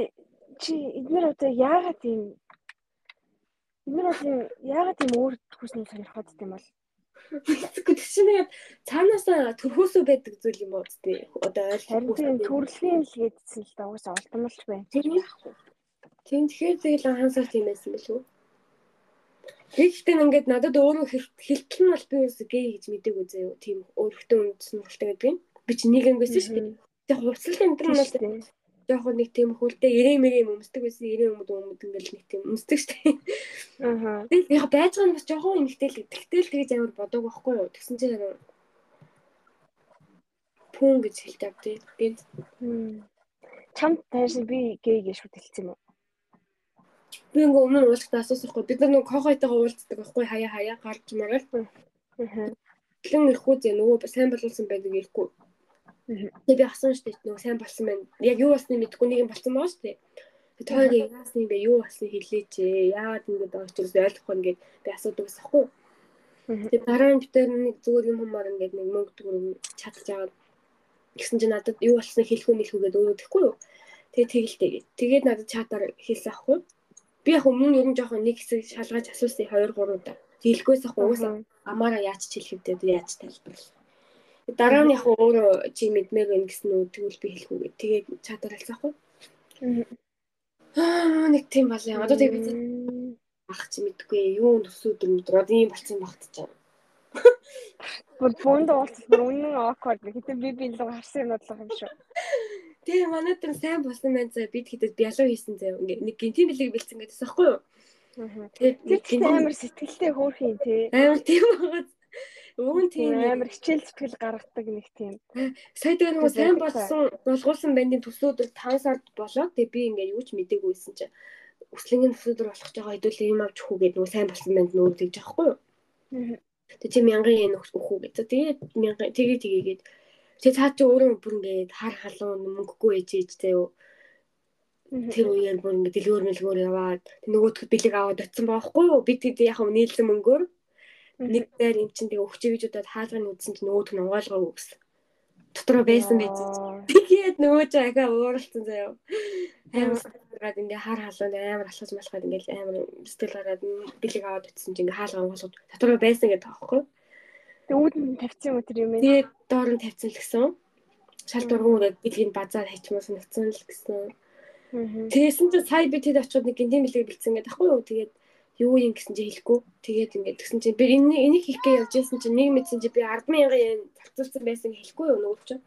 [SPEAKER 1] чи эдгээр одоо яагаад тийм эдгээр одоо яагаад тийм өөр хүснээ сонирхоод тийм бол
[SPEAKER 2] Тэгэхгүй чинь яг цаанаасаа төрхөөсөө байдаг зүйл юм уу тий. Одоо
[SPEAKER 1] ойлгохгүй. Төрөлхийн л гэдсэн л да уус олдмолч байна.
[SPEAKER 2] Тийм яахгүй. Тийм тэгэхээр тэгэл анхаасаар тийм байсан билүү. Тэгэхдээ ингээд надад өөрөө хэлтэл нь бол би үс гей гэж мэдээгүй заяа. Тийм өөрхтөө үндэснэлтэй гэдэг юм. Би чи нэг юм байсан шүү дээ. Тэг хувцлал энэ нь бол жоохон нэг тийм хүлдээ ирээ мэрээ өмсдөг байсан ирээ өмд өмд ингээл нэг тийм өмсдөг штэ. Аа. Тэгээд яг байж байгаа нь бас жоохон эмгтэл тэгтэл тэгэж амар бодог байхгүй юу. Тэгсэн чинь яг пүүн гэж хэлж авдээ. Би
[SPEAKER 1] чамд тааш би гей гэж шүтэлсэн юм уу?
[SPEAKER 2] Би ингээ өмнө уулзахтаа асуусахгүй. Бид нар нэг кохойтойгоо уулздаг байхгүй хаяа хаяа гарч мараад. Аа. Тэгэн ирэхгүй зэ нөгөө сайн болуулсан байдаг ирэхгүй. Тэгээ би асан штэ нөгөө сайн болсон байна. Яг юу болсныг мэдэхгүй нэг юм болсон байгаа штэ. Би тойрог яасны бэ юу болсныг хэлээч ээ. Яагаад ингэж очиж ойлгохгүй ингээд би асуудаг гэсэн хэвгүй. Тэгээ дараа нь битэр нэг зүгээр юм хумаар ингээд нэг мөнгө төгрөг чадчих жагаад гэсэн чинь надад юу болсныг хэлэхгүй мэлхүүгээд өөрөө тэхгүй юу. Тэгээ тэгэлтэй. Тэгээд надад чатаар хэлсэн аахгүй. Би яг өмнө ер нь жоохон нэг хэсэг шалгаж асуусан 2 3 удаа. Хэлэхгүйс ах уусаа амаараа яаж ч хэлэх вэ яаж тайлбарлах. Дараа нь яг өөрөө чи мэдмээр байна гэсэн үү тэгвэл би хэлэх үгээ. Тэгээд чатаар хэлсэхгүй. Аа нэг тийм бол яа. Одоо тэг би ах чи мэдгүй юу төсөөд өнөдөр одоо ийм болцсон багт чам.
[SPEAKER 1] Бүр фонд уулзах бүр үнэн awkward нэг хэдэн би би илүү харсан юм бодлого юм шүү.
[SPEAKER 2] Тэгээ манай дээр сайн болсон байна заа бид хэдэд бялуу хийсэн заа ингээ нэг гинтийн бэлэг бэлдсэн гэдээс аахгүй юу?
[SPEAKER 1] Тэгээд амар сэтгэлтэй хөөрхин тий.
[SPEAKER 2] Амар тийм байгаа. Өвөн тийм
[SPEAKER 1] амар хичээл зүтгэл гаргадаг нэг тийм.
[SPEAKER 2] Сая тэгээ нөгөө сайн болсон болгуулсан бандын төсөөдөр 5 сард болоод тэгээ би ингээ юу ч мдэггүйсэн чинь өслөнгийн төсөөдөр болох ч байгаа хэдүүлээ юм авч хүү гэдэг нөгөө сайн болсон банд тэгж аахгүй юу? Тэгээ чи мянган yen өгөх үү гэж. Тэгээд мянган тэгээ тэгээгээд тэгээ цаа чи өөрөө бүр ингээд хар халуун мөнгөгүй ээж ээж заяа Тэр үеэр бүр ингэ дэлгүүр мэлгүүр яваад нөгөөдгөд бэлэг аваад очсон байхгүй юу? Бид тэд яг хөө нийлсэн мөнгөөр нэг дээр эн чинь тэгээ өгчэй гэж удаад хаалганы үдсэн чинь нөгөөдг нь угаалгаа өгсөн. Дотроо байсан байж. Тэгээд нөгөө ч ахаа ууралцсан заяа. Амар гараад ингээ хар халуун амар алхаж малхаад ингээ амар сэтгэл гараад бэлэг аваад очсон чинь ингээ хаалгаа угаалгууд дотроо байсан гэдэг таахгүй.
[SPEAKER 1] Тэгээ үүдэн тавьсан юм тэр юм ээ.
[SPEAKER 2] Тэгээд доор нь тавьсан л гэсэн. Шал дургуураад бэлгийн базаар хайчмаас нэгцэн л гэсэн. Тэгсэн чинь сая би тэд очиод нэг гинтийн бэлэг бэлдсэн гэдэг ахгүй юу. Тэгээд юу юм гэсэн чинь хэлэхгүй. Тэгээд ингээд тэгсэн чинь би энэ энийг хийх гэж явж байсан чинь нэг мэдсэн чинь би 100000 yen зарцуулсан байсан хэлэхгүй юу нөгөө чинь.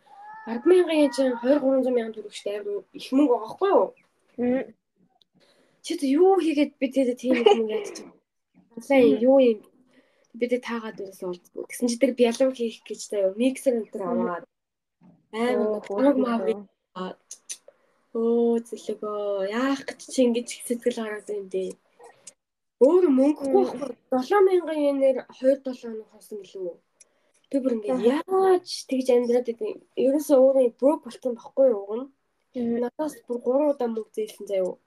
[SPEAKER 2] 100000 yen чинь 2 300 мянган төгрөг штэ амар их мөнгө байгаа хгүй юу. Чи тэ юу хийгээд би тэгээд тийм юм чинь. Сайн юу юм бид таагаад үсэн болдгоо. Тэгсэн чи тэр бялуу хийх гэж юу миксер энэ төр аваад амар гоног мав Өө зэлэгөө яах гэж чи ингэж сэтгэл гаргасан юм дээ. Өөр мөнгөгүй байхгүй 7000 yen-ээр 27 хоног хосон гэлөө. Тэг бүр ингээд яаж тэгж амьдраад идэв. Ерөөсөө өөрөө брок болсон байхгүй юу уг нь. Надаас бүр 3 удаа мөнгө зээлсэн заяа.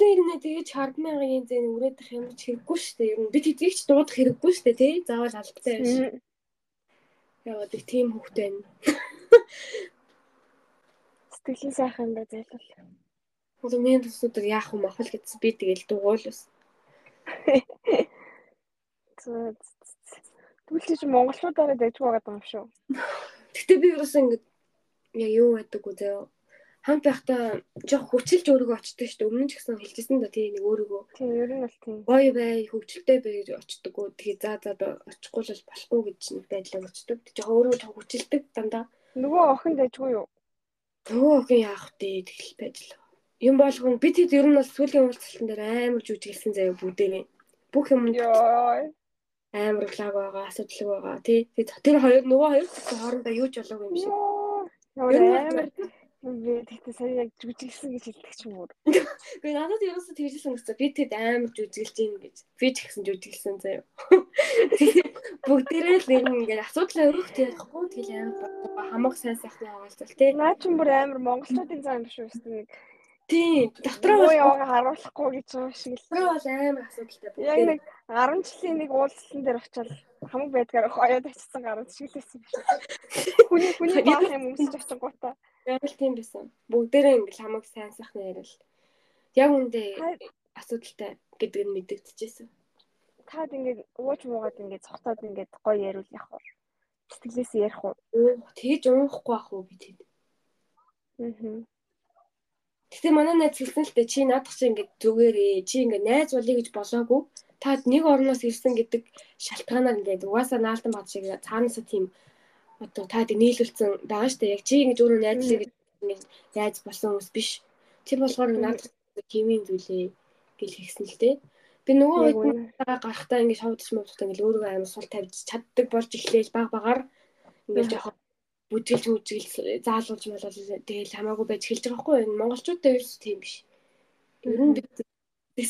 [SPEAKER 2] Тэр нэ тэгэж 100000 yen зэн үрээдэх юм ч хэрэггүй шүү дээ. Ер нь бид хэдийг ч дуудах хэрэггүй шүү дээ, тий? Заавал албатай байж. Яа, тийм хөвгтэй байна
[SPEAKER 1] сэтгэлийн сайхан даа зайлвал.
[SPEAKER 2] Миний төсөөдөр яах юм ахал гэсэн би тэгэл дугуул.
[SPEAKER 1] Түлхий чи монголчуудаараа дайжгүй байгаа юм шүү.
[SPEAKER 2] Гэтэ би ерөөсөө ингэ яг юу байдаг үү заяа. Хамт байхдаа жоох хүчилж өөрийгөө очдөг шүү дээ. Өмнө нь ч гэсэн хэлжсэн да тий нэг өөрийгөө.
[SPEAKER 1] Тий, ер нь бол тий.
[SPEAKER 2] Гоё бай, хөвгөлтэй бай гэж очдөг. Тэгээ за за очихгүй л болохгүй гэж нэг байдлаар очдөг. Жоох өөрийгөө жоох хүчилдэг дандаа.
[SPEAKER 1] Нөгөө охин дайжгүй юу?
[SPEAKER 2] Нөгөө охин яах вэ тэгэл байж л. Юм болгоно бид хэд ер нь бол сүүлийн уулзалтан дээр амар жүжиглсэн заяа бүгдээ. Бүх юм амар лаг байгаа, асуудал байгаа тий. Тэр хоёр нөгөө хоёр хоорондоо юу ч болоогүй юм шиг.
[SPEAKER 1] Ямар Би тэгтээ сая яг жүжиглсэн гэж хэлдэг ч юм уу.
[SPEAKER 2] Гэхдээ надад ерөөсөө тэгжсэн гэсэн. Би тэд амар жүжиглэж гин гэж. Би ч гэсэн жүжиглсэн заяа. Бүгдээрээ л ингээд асуудлаа өрөх тэгэхгүй тэгэл амар хамаг сайн сайхны хаалцал тий.
[SPEAKER 1] Наа ч бүр амар монголчуудын зам биш үү нэг
[SPEAKER 2] Тийм. Дотроо
[SPEAKER 1] бол яваа харуулахгүй гэж байгаа шиг л.
[SPEAKER 2] Дотроо бол амар асуудалтай
[SPEAKER 1] байна. Яг нэг 10 жилийн нэг уулзсан дээр очивол хамаг байдгаар хоёод очсон гарууд шиг л байсан биш. Хүний хүний баах юм өмсөж очсон гутаа.
[SPEAKER 2] Яг л тийм байсан. Бүгдээрээ ингээл хамаг сайн сайхны ярил. Яг үндэ асуудалтай гэдэг нь мэдэгдэжсэн.
[SPEAKER 1] Таад ингээд ууж муугаад ингээд цогтоод ингээд гоё яриул явах уу? Сэтгэлээс ярих уу?
[SPEAKER 2] Тэгж уухгүй ах уу би тэд. Аа. Гэтэ манай найз хэлсэн л дээ чи наадах чи ингээд зүгээрээ чи ингээд найз болъё гэж болоогүй. Та нэг орноос ирсэн гэдэг шалтгаанаар ингээд угаасаа наалтан бат шиг цаанаасаа тийм одоо та тэг нийлүүлсэн байгаа штэ яг чи ингэж өөрөө найзлаа гэж найз болсон хүмүүс биш. Тэр болохоор наадах химийн зүйлээ гэл хэлсэн л дээ. Би нөгөө үед гарахтаа ингэ шавдч мовдохтаа ингэ өөрийгөө амар сул тавьж чаддаг болж эхлээл баг багаар ингэ жоохон бүжгэлж мүжгэлж заалуулж болол тэгэл хамаагүй байж эхэлж байгаа хгүй юу монголчуудаа ерөөс тийм биш. Ер нь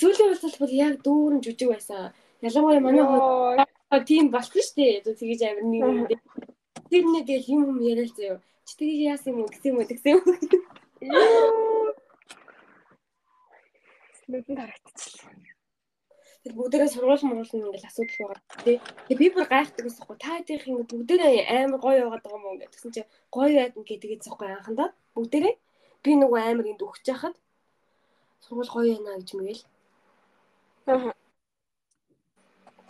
[SPEAKER 2] сүүлийн улсал бол яг дүүрэн жүжиг байсан. Ялангуяа манай хоо тийм болсон шүү дээ. Тэгэж амир нэг юм. Тэр нэг тэгэл юм юм яриад заяа. Чи тгий яасан юм гэсэн юм уу гэсэн юм.
[SPEAKER 1] Нүдэнд харагдчихлаа.
[SPEAKER 2] Тэр бүгдээрээ сургууль мөрүүлнэ ингээл асуудал байгаа тий. Тэгээ би бүр гайхдаг гэсэн хөө та хэдийнх ингэ бүгдээрээ амар гоё яваад байгаа юм уу гэсэн чи гоё байдна гэдэг зэхгүй анхандаа бүгдээрээ би нөгөө амар энд өгч яхад сургууль гоё яана гэж мэгэл. Аа.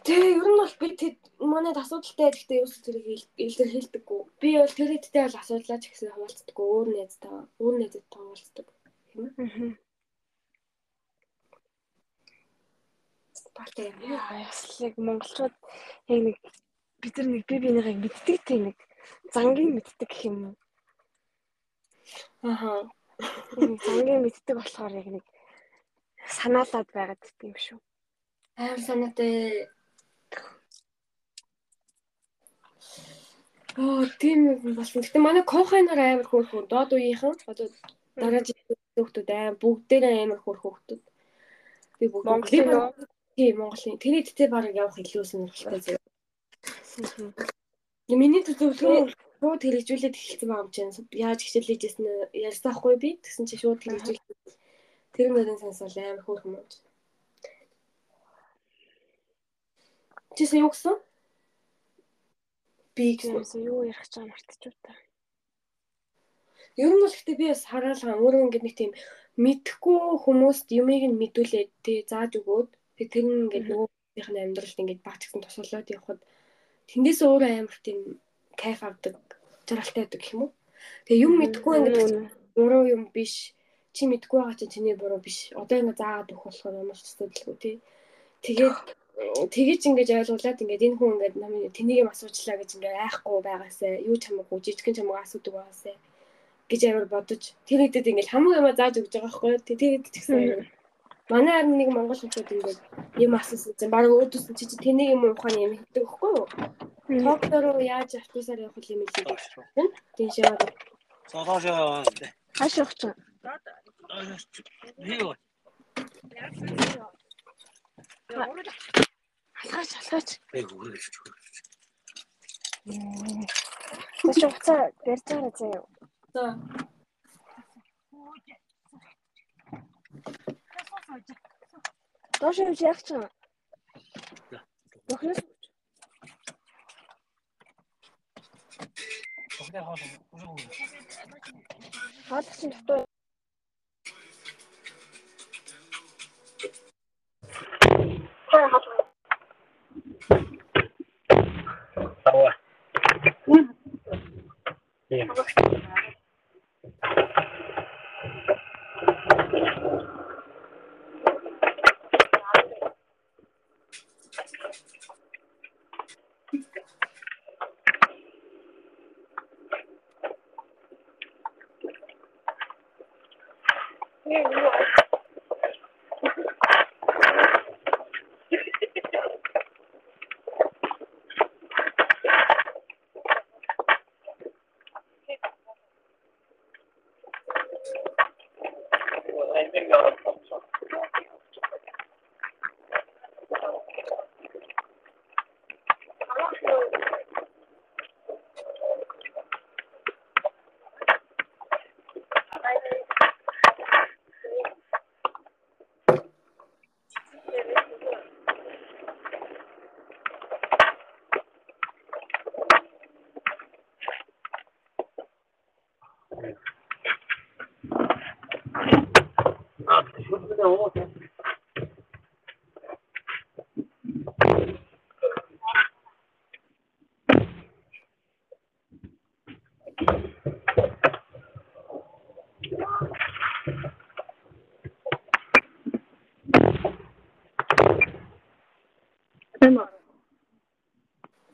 [SPEAKER 2] Тэгээ ер нь бол би тэд манайд асуудалтай гэхдээ ерөөс тэрийг илэр хэлдэггүй. Би бол тэр хэдтэй бол асуудлаа ч гэсэн хаваалцдаггүй. Өөр найзтай, өөр найзтай хаваалцдаг. Тийм ээ. Багтай юм.
[SPEAKER 1] Яслыг монголчууд яг нэг бид нар нэг бие биенийгээ мэддэг тийм нэг зангийн мэддэг гэх юм уу?
[SPEAKER 2] Аха.
[SPEAKER 1] Зангийн мэддэг болохоор яг нэг санаалаад байгаад тийм шүү.
[SPEAKER 2] Амар санаатай. Оо, тийм юм болсон. Гэтэ манай кохайнаар амар хөөрхөн доод үеийнхэн одоо дараа жилийн хүүхдүүд аим бүгдээрээ амар хөөрхөн хүүхдүүд. Би бүгд
[SPEAKER 1] Монголын
[SPEAKER 2] тийм Монголын тэний тэтэ бараг явах илүү сонирхолтой зэрэг. Миний төлөвлөгөө шууд хэрэгжүүлээд эхэлсэн байгаа юм чинь. Яаж хичээл хийжсэн нь ярьсан байхгүй би. Тэгсэн чинь шууд хэрэгжүүлээ. Тэр мөрийн сонсол амар хөөрхөн юм. Чисэн юу гэсэн? Би гэсэн.
[SPEAKER 1] Юу ярих гэж байгаа мартчих та.
[SPEAKER 2] Ер нь бол гэхдээ би бас хараалгаа өөрөө ингээд нэг тийм мэдхгүй хүмүүст юмыг нь мэдүүлээд тий зааж өгөөд тэг тэр нь ингээд нөгөөх нь амьдралд ингээд багч гэсэн тусалаад явхад тэндээс өөрөө амар тийм кайф авдаг жаргалтай байдаг гэх юм уу. Тэгээ юм мэдхгүй ингээд буруу юм биш. Чи мэдгүй байгаа чи чиний буруу биш. Одоо ингэ заагаад өгөх болохоор ямар ч асуудалгүй тий. Тэгээд тэгэж ингэж ойлгуулад ингээд энэ хүн ингээд намайг тэнийг юм асуучлаа гэж ингээд айхгүй байгаасаа юу ч хамаагүй жижигхэн ч хамаагүй асуудаг байгаасаа гэж амар бодож тэр хэдэд ингээд хамаг юм зааж өгч байгаа байхгүй тий тэгээд тэгсэн манай харин нэг монгол хүмүүс ингээд юм асуусан чинь баг өөдөөс чи чи тэнийг юм ухааны юм хэлдэг байхгүй юу Токтороо яаж автобусаар явах юм хэлээ гэж тийм шээ
[SPEAKER 3] Солоошоо.
[SPEAKER 1] Хааш явах чинь?
[SPEAKER 3] Юу?
[SPEAKER 1] Алгаач алгаач.
[SPEAKER 3] Эй хүрэж хүрэж.
[SPEAKER 1] Тэс уцаа барьж байгаа заяа.
[SPEAKER 2] За
[SPEAKER 1] Доош явж яах чинь? Өхнөөс
[SPEAKER 3] Окей, хоол.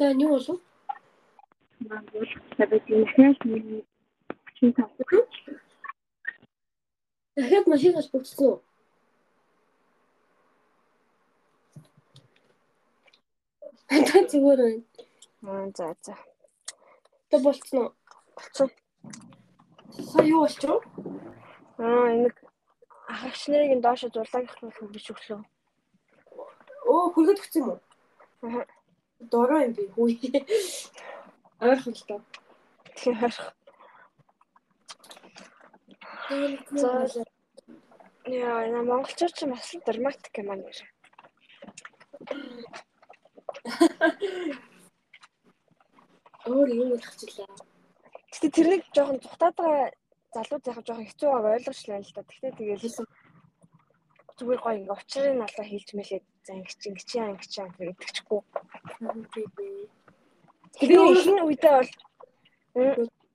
[SPEAKER 2] За юу болов? Дахиад машинаас бүгдсэн үү? Та зүгээр байна.
[SPEAKER 1] Аа за за.
[SPEAKER 2] Тэ болцсон уу?
[SPEAKER 1] Болцсон.
[SPEAKER 2] Сая юу болчихв?
[SPEAKER 1] Аа энэ агч нарыг доош зурлагийнх нь хөргөж өглөө.
[SPEAKER 2] Оо хөргөд өгсөн юм уу?
[SPEAKER 1] Аа.
[SPEAKER 2] Дороо юм би хүй. Ойрхон л тоо.
[SPEAKER 1] Тэгэхээр
[SPEAKER 2] За
[SPEAKER 1] яа энэ монголчууд ч бас драматик юм аа нэр.
[SPEAKER 2] өөр юм хэлчихлээ.
[SPEAKER 1] Гэтэ тэрнийг жоохон зүхтаад байгаа залуу зайхав жоохон хэцүү байгааг ойлгочлаа л да. Гэтэ тэгээл зүгээр гоё ингээ учрыг нь алга хийлж мэлээд за ингэч ингэч ингэч яа гэдэгчгүй. Тэгээ ихний үедээ бол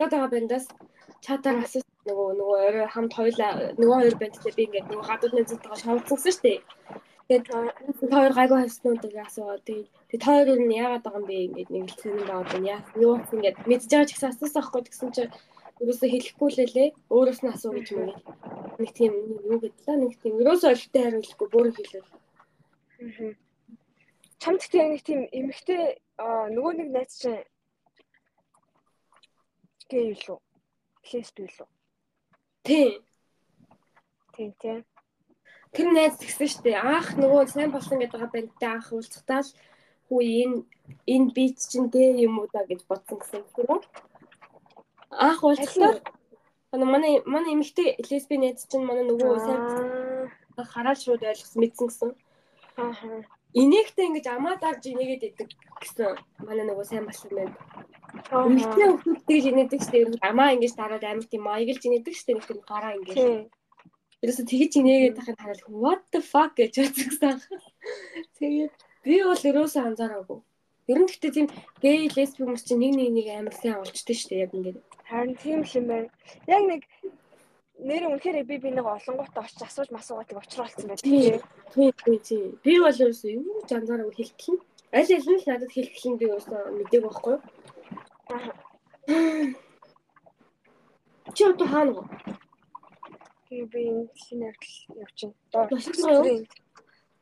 [SPEAKER 2] Гадаа бэндас чатаар асуусан нөгөө нөгөө орой хамт хоёлаа нөгөө хоёр банд тэгээ би ингээд нөгөө гадаад нэзэлтэйгээ шавцсан шүү дээ. Тэгээд хоёр гайгүй хайсан уу гэж асуугаа. Тэгээд тэгээд хоёр юу нь яагаад байгаа юм бэ ингээд нэг л зэн байгаа юм яа. Юу ингээд мэдж байгаа ч гэсэн асуусан аахгүй гэсэн чинь ерөөсө хэлэхгүй лээ. Өөрөөс нь асуу гэж мөн. Нэг тийм юу гэдлээ нэг тийм ерөөсө олигтой хариулахгүй бүр хэлээ.
[SPEAKER 1] Аа. Чамд тийм нэг тийм эмэгтэй нөгөө нэг найз чинь гэй юу лөө? Лесби юу лөө?
[SPEAKER 2] Тийм.
[SPEAKER 1] Тийм тийм.
[SPEAKER 2] Тэр найз тэгсэн дээ. Аах нөгөө сайн болсон гэдэг байгаа бантай аах уулзахтаа л хүү энэ энэ бич чинь дээ юм уу да гэж бодсон гэсэн юм. Аах уулзахтаа манай манай эмэгтэй лесби найз чинь манай нөгөө сайн хараад шууд ойлгосон мэдсэн гэсэн.
[SPEAKER 1] Аа.
[SPEAKER 2] Инээхтэй ингэж амаа давж инээгээд идэг гэсэн манай нөгөө сайн болсон байна. Эмэгтэй хүмүүстэй инээдэг шүү дээ. Амаа ингэж дараад амар тийм маяглж инээдэг дээ. Нэг тийм гараа ингэж. Ерөөсө тэгэж инээгээд тахад хараад what the fuck гэж бодсон. Тэгээд би бол ерөөсө анзаараагүй. Ер нь гэхдээ тийм гей лесби хүмүүс чинь нэг нэг нэг амар сайн олчтой шүү дээ яг ингээд.
[SPEAKER 1] Харин тийм л юм байна. Яг нэг нэр үнэхээр би би нэг олонгуудаа очиж асууж масуугаад тийг очруулсан байх.
[SPEAKER 2] Тийм. Тийм тийм. Би бол ерөөсөө юу ч анзаараагүй хэлтэлнэ. Аль аль нь надад хэлтэлнэ би ерөөсөө мэдээг байхгүй. Чи одоо хаана вэ?
[SPEAKER 1] Тэгээ би энэ явдал.
[SPEAKER 2] Доо.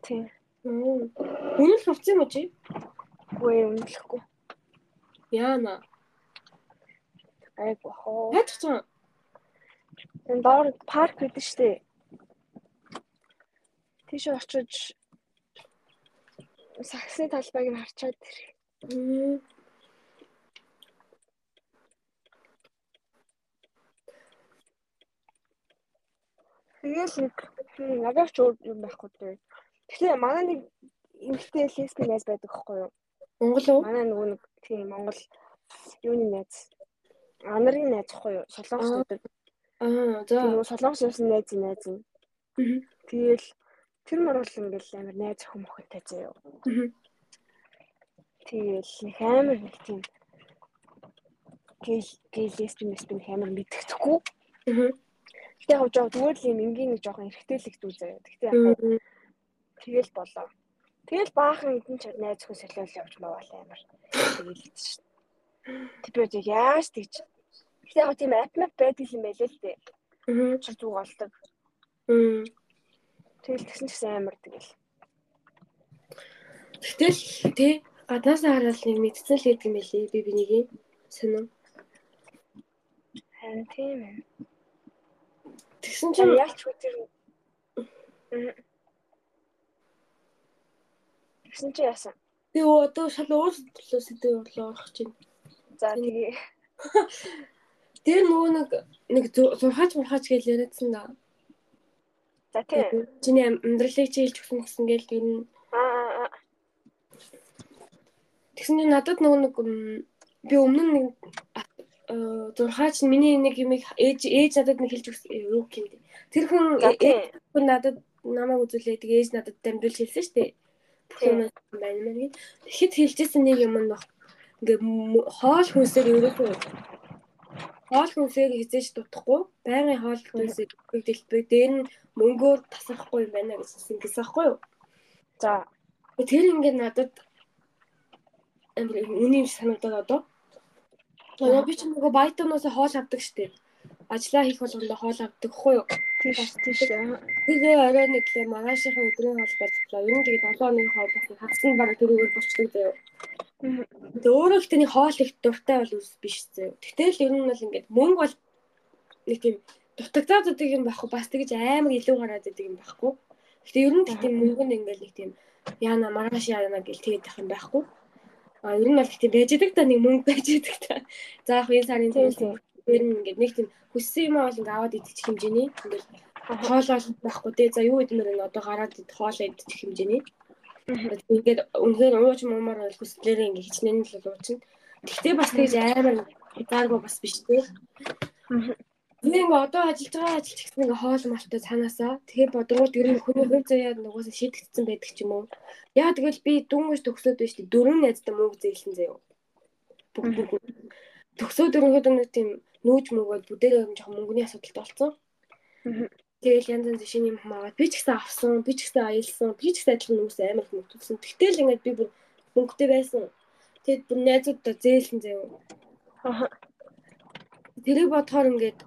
[SPEAKER 1] Тийм.
[SPEAKER 2] Үнэн л хувцсан юм уу чи?
[SPEAKER 1] Үгүй үнэлэхгүй.
[SPEAKER 2] Яана.
[SPEAKER 1] Айгу хоо.
[SPEAKER 2] Хайчих чам.
[SPEAKER 1] Энэ доор парк гэдэг штеп. Тийш очиж саксны талбайг нь харчаад ирэх. Тэгэл нэг надад ч юм байхгүй дээ. Тэгэхээр манай нэг эмэгтэй лесби найз байдаг байхгүй юу?
[SPEAKER 2] Монгол уу?
[SPEAKER 1] Манай нөгөө нэг тийм Монгол юуны найз. Анарын найз ахгүй юу? Солонгос байдаг.
[SPEAKER 2] Аа за.
[SPEAKER 1] Нөгөө солонгос явсан найз найз юм. Тэгэл тэр мөр бол ингээл амар найз охин мохонтой заяа. Тэгэл нэг амар нэг тийм гей гей лесби лесби амар мэддэхгүй.
[SPEAKER 2] Аа
[SPEAKER 1] Гэтэ яг жоо зүгээр л юм энгийн нэг жоохон эргэтэлэгдүү заяа. Гэтэ яг тэгэл болоо. Тэгэл баахан эдэн ч найз хүн солиол явж мавал амар. Тэгэл шүү. Тэг би яаж тэгж. Гэтэ яг тийм ап мап байдаг юм байлээ л дээ. Аа. Чи зүг олдог.
[SPEAKER 2] Аа.
[SPEAKER 1] Тэгэл тэгсэн ч гэсэн амар тэгэл.
[SPEAKER 2] Гэтэл тий гаднаас хараад нэг мэдсэн л гэдэг юм байлээ би бинийг сонирм.
[SPEAKER 1] Харин тийм ээ.
[SPEAKER 2] Тэгсэн чинь
[SPEAKER 1] яалч үү тэр Тэгсэн чи яасан?
[SPEAKER 2] Би одоо шал өөрсдөө сэдв болоо орох чинь.
[SPEAKER 1] За тэгээ.
[SPEAKER 2] Тэр нөгөө нэг нэг зурхаач мурхаач гэж яриадсан да.
[SPEAKER 1] За тийм.
[SPEAKER 2] Чиний амьдралыг чи хэлж өгсөн гэсэн гээл
[SPEAKER 1] аа.
[SPEAKER 2] Тэгсэн чинь надад нөгөө нэг би өмнө нэг зурхаач миний нэг юм ээж ээж надад нэг хэлж өгсөн юу гэмдэ. Тэр хүн хүн надад намайг үзүүлээ тэгээ ээж надад дамжуул хэлсэн шүү дээ. Бүх юм байна мэн. Тэгэхэд хэлжсэн нэг юм нь ингээ хоол хүнсээр ерөөсөө хоол хүнсээр хизээж дутхгүй байнгын хоол хүнсээр дэлбэг дээр нь мөнгөөр тасрахгүй юм байна гэсэн гэсэн байхгүй юу?
[SPEAKER 1] За
[SPEAKER 2] тэр ингээд надад амар үний юм санагдаад одоо Тэгээ би ч нөгөө байтоноос хоол авдаг штеп. Ажлаа хийх болгондоо хоол авдаг хгүй юу?
[SPEAKER 1] тийш тийш.
[SPEAKER 2] Тэгээ орой нэг лээ маргаашийн өдрийн хоол болчихлоо. Ер нь тэгээд 7 хоногийн хоол болсон. Хагас нь баг тэрүүгээр болчихдог заяа. Тэгээ өөрөө л тэний хоол их дуртай бол үс биш заяа. Тэгтэл ер нь бол ингээд мөнгө бол нэг тийм дутагдаад байдаг юм байхгүй бас тэгж амар илүү гараад байдаг юм байхгүй. Гэтэ ер нь тийм мөнгө нь ингээд нэг тийм яана маргааш яана гэл тэгээд байх юм байхгүй. А ер нь бол гэхдээ байж байгаа та нэг мөнгө байж байгаа та. За яг энэ сарын төлөв ер нь ингээд нэг тийм хүссэн юм бол ингээд аваад идчих хэмжээний ингээд хоол байхгүй те. За юу идмээр энэ одоо гараад хоол идчих хэмжээний. Ингээд үнээр ууж муумаар бол хүслээрээ ингээд хичнээн л уучна. Гэхдээ бас тэгж амар хязгааргүй бас биш те. Нэг одоо ажиллаж байгаа ажилч гэсэн ингээ хоол малтай цаанаасаа тэгэхээр бодгууд ер нь хүний хувь заяад нугасаа шийдэгдсэн байдаг ч юм уу. Яа тэгэл би дүнмэж төгсөөд байж тээ дөрөв найзтай мөнгө зээлсэн заяа. Төгсөөд ерөнхийдөө нэг тийм нүүж мөгөөд бүдэрээ юм жоохон мөнгөний асуудалтай болсон. Тэгэл янз янз шинэ юм хамаагаад би ч гэсэн авсан, би ч гэсэн аялсан, би ч гэсэн адилхан хүмүүс амар их мөнгөсөн. Тэгтэл ингээд би бүр мөнгөтэй байсан. Тэгэд бүр найзуудаа зээлсэн заяа. Тэрийг бодохоор ингээд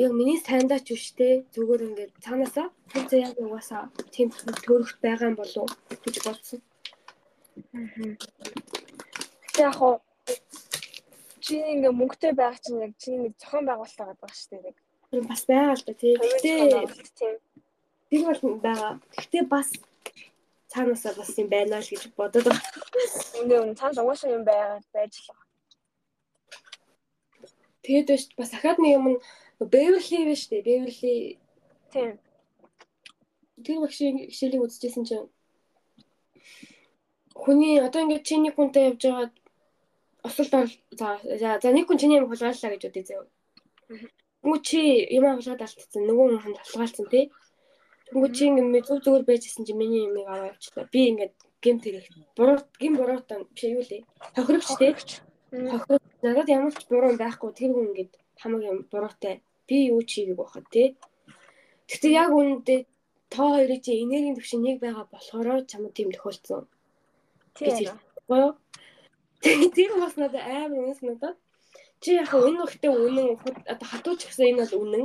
[SPEAKER 2] яг миний сайндаач биш те зүгээр ингээд цаанаасаа тэр зэ яг угаасаа тийм төрөхт байгаа юм болов гэж бодсон.
[SPEAKER 1] Яг хоо чи ингээ мөнгөтэй байх чинь яг чи нэг зохион байгуулалт байгаа шүү дээ.
[SPEAKER 2] Бас байгаа л да тий. Гэтэ
[SPEAKER 1] тийм.
[SPEAKER 2] бол байгаа. Гэтэ бас цаанаасаа бас юм байна л гэж бодоод байгаа.
[SPEAKER 1] Үнэ үнэ цааш угаасаа юм байгаа байж л байгаа.
[SPEAKER 2] Тэгээд биш бас ахаад нэг юм Бэверли биш үү? Бэверли
[SPEAKER 1] Тийм.
[SPEAKER 2] тэр багшийн хичээлийг үзчихсэн чинь хүний одоо ингээд чи нэг хүнтэй явж байгаад осолд орол за за нэг хүн чиний юм хулгайллаа гэж үдээ зөө. Тэгмүү чи юм хулгаад алдсан нөгөө хүн хулгаалцсан тий. Тэгмүү чи ингээд зүг зүгээр байжсэн чи миний юмыг аваа явчихлаа. Би ингээд гемт хэрэг буруу гем буруутан биш юу лээ. Тохирогч тий. Тохирог надад ямар ч буруу байхгүй тэр хүн ингээд хамаг юм буруутай. Би юу чийгийг бахад тий. Гэтэ яг үүндээ та хоёрын чи энергийн төвшин нэг байгаа болохоор чамд тийм тохиолдсон.
[SPEAKER 1] Тийм.
[SPEAKER 2] Гоё. Тэр бас надад амар үнэс надад. Чи яг энэ вахтаа үнэн одоо хатууч гэсэн энэ бол үнэн.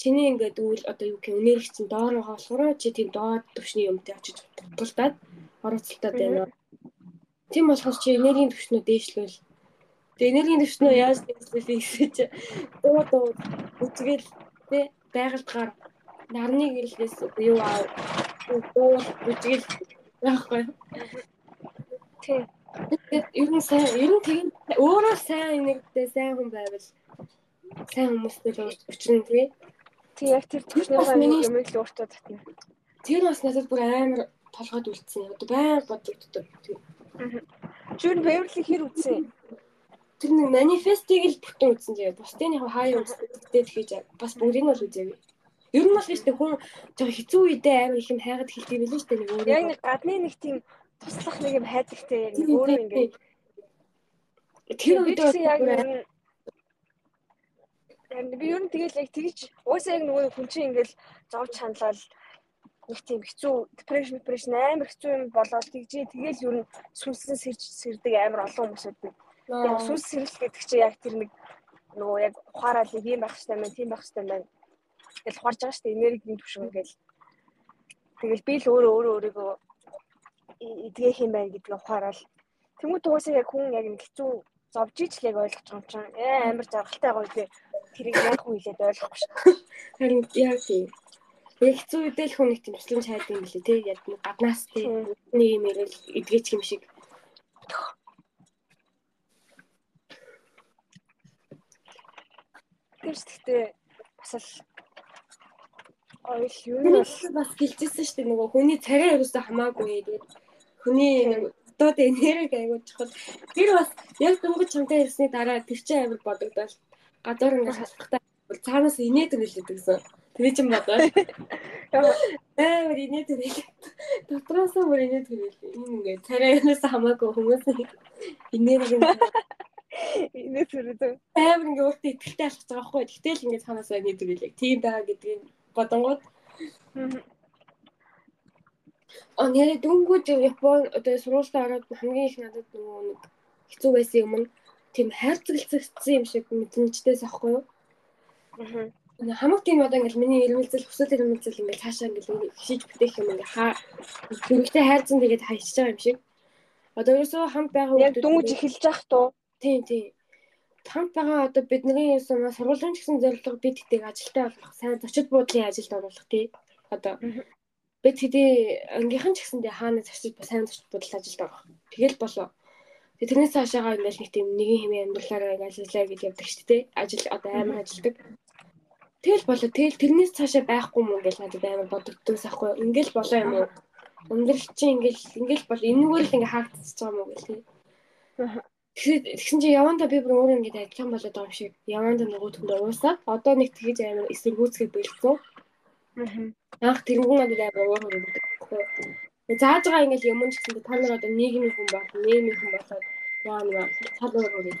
[SPEAKER 2] Чиний ингээд үйл одоо юу гэх чинь доор байгаа болохоор чи тийм доод төвшний юмтай очиж тултаад оролцолтоод байна. Тийм болохоор чи энергийн төвшнөө дээшлүүл. Тэгээ энергийн төвшнөө яаж дээшлүүлээ гэсэн чи дуу дуу үзгээл тэ байгальдгаар нарны гэрэлээс юу аа дуу үзгээл яахгүй.
[SPEAKER 1] Тийм.
[SPEAKER 2] Тэгээд ер нь сайн ер нь тийм өөрөө сайн нэгтэй сайн хүн байвал сайн хүмүүстэй л уулзчихна тий.
[SPEAKER 1] Тэг яг тэр төвшний
[SPEAKER 2] Бас миний-
[SPEAKER 1] юм л өөртөө татна.
[SPEAKER 2] Тэр бас надад бүр амар толгойд үлдсэн. Одоо баяр бодогддог.
[SPEAKER 1] Жүр Бэверли хэр үтсэн?
[SPEAKER 2] Тэр нэг манифестыг л бүтэн үзсэн заяа. Бусдын яг хаяа үздэг тэгэж бас бүгдийг нь бол үзээгүй. Ер нь бол ихтэй хүн жоо хэцүү үедээ амар их юм хайгаад хэлдэг билээ шүү дээ.
[SPEAKER 1] Яг нэг гадны нэг тийм туслах нэг юм хайдагтай яг нэг өөрөө ингээд
[SPEAKER 2] тэр үед
[SPEAKER 1] яг би ер нь тэгэл яг тэгж уусаа яг нөгөө хүн чинь ингээл зовж хандлал нэг тийм хэцүү депрешн депрешн амар хэцүү юм болоод тэгжээ тэгэл ер нь сүнслэн сэрж сэрдэг амар олон хүмүүс байдаг. Яг сүнс сэрэл гэдэг чинь яг тэр нэг нөгөө яг ухаарал нэг юм байх хэрэгтэй байна, тийм байх хэрэгтэй байна. Тэгэл ухаарж байгаа шүү дээ энергийн төвшин ингээл. Тэгэл би л өөрөө өөрөө өөрийгөө эдгэх юм байна гэдгийг ухаарал. Тэмүүт угаасаа яг хүн яг нэг хэцүү зовж ич л яг ойлгож байгаа юм чинь. Ээ амар жаргалтай гоё би тэрийг яг хүн хэлээд ойлгохгүй шүү.
[SPEAKER 2] харин яг тийм. Яг хэцүү үедээ л хүн нэг тийм туслан шайд юм билээ тий. Яг нэг гаднаас тий. Нэг юм ирэл эдгээч юм шиг.
[SPEAKER 1] Тэрс гэхдээ бас л ойл юу
[SPEAKER 2] бас гэлжсэн шүү дээ нөгөө хүний царай ерөөсөө хамаагүй тэгээд хүний нэг доод энерги аягүй чухал. Тэр бас яг дөнгөж чамтай ирсний дараа тэр чинь амар бодогдол. Газар ингээд шалхахтаа цаанаас инээд нэлээд гэсэн. Тэр чинь бодоо. Амар инээд нэлээд. Дотроосоо бүр инээд нэлээд. Энэ ингээд царай ерөөсөө хамаагүй хүмүүс энерги
[SPEAKER 1] инээ зүрдээ.
[SPEAKER 2] амар ингээд өөртөө ихтэй алхаж байгаа байхгүй. Тэгтэл ингээд цаанаас инээд нэлээд. Тийм байгаа гэдгийг бодонгууд А нэрээ дөнгөж Япон одоо сургуультаа ороод хамгийн их надад нөгөө нэг хэцүү байсан юм нь тийм хайрцагцсан юм шиг мэдэнчдээс аахгүй юу. Нэг хамаг тийм одоо ингээл миний ирмэлзэл хүсэл ирмэлзэл ингээл цаашаа ингээл хшиж бүтээх юм ингээ хаа дөрөвтэй хайрцан тэгээд хайчиж байгаа юм шиг. Одоо ерөөсөө хамт байгаа
[SPEAKER 1] Яг дүнж эхэлж явах туу.
[SPEAKER 2] Тийм тийм. Хамт байгаа одоо бидний сургуулийн гэсэн зорилго бид тийг ажилтаа болох, сайн зочид буудлын ажилд оруулах тий. Одоо бид хэдий ангийнхан ч гэсэндээ хаана зочид сайн зочид буудлын ажилд орох. Тэгэл болоо. Тэгээ тэрнээс цаашаагаа ингээл нэг тийм нэгэн хэмээ амьдралаараа ингээл ажиллаа гэж явдаг шүү дээ. Ажил одоо амар ажилдаг. Тэгэл болоо. Тэгэл тэрнээс цаашаа байхгүй юм ингээл надад амар бодогддоос ахгүй. Ингээл болоо юм уу? Амьдрал чинь ингээл ингээл бол энэгээр л ингээ хаагдчихж байгаа юм уу гэл тий. Тэгэхээр тэгсэн чинь яванда би бүр өөрөө ингээд адилхан болоод байгаа юм шиг. Яванда нөгөө түндээ уусаа. Одоо нэг тэгэж амар эсэргүүцгээ бэлдсэн. Анх тэрнгүүн надад амар уур хүрдэг. Зааж байгаа ингээл юм ч гэсэн та нар одоо нийгмийн хүн бол нийгмийн хүн болоод яа нэг цал уур хүрдэг.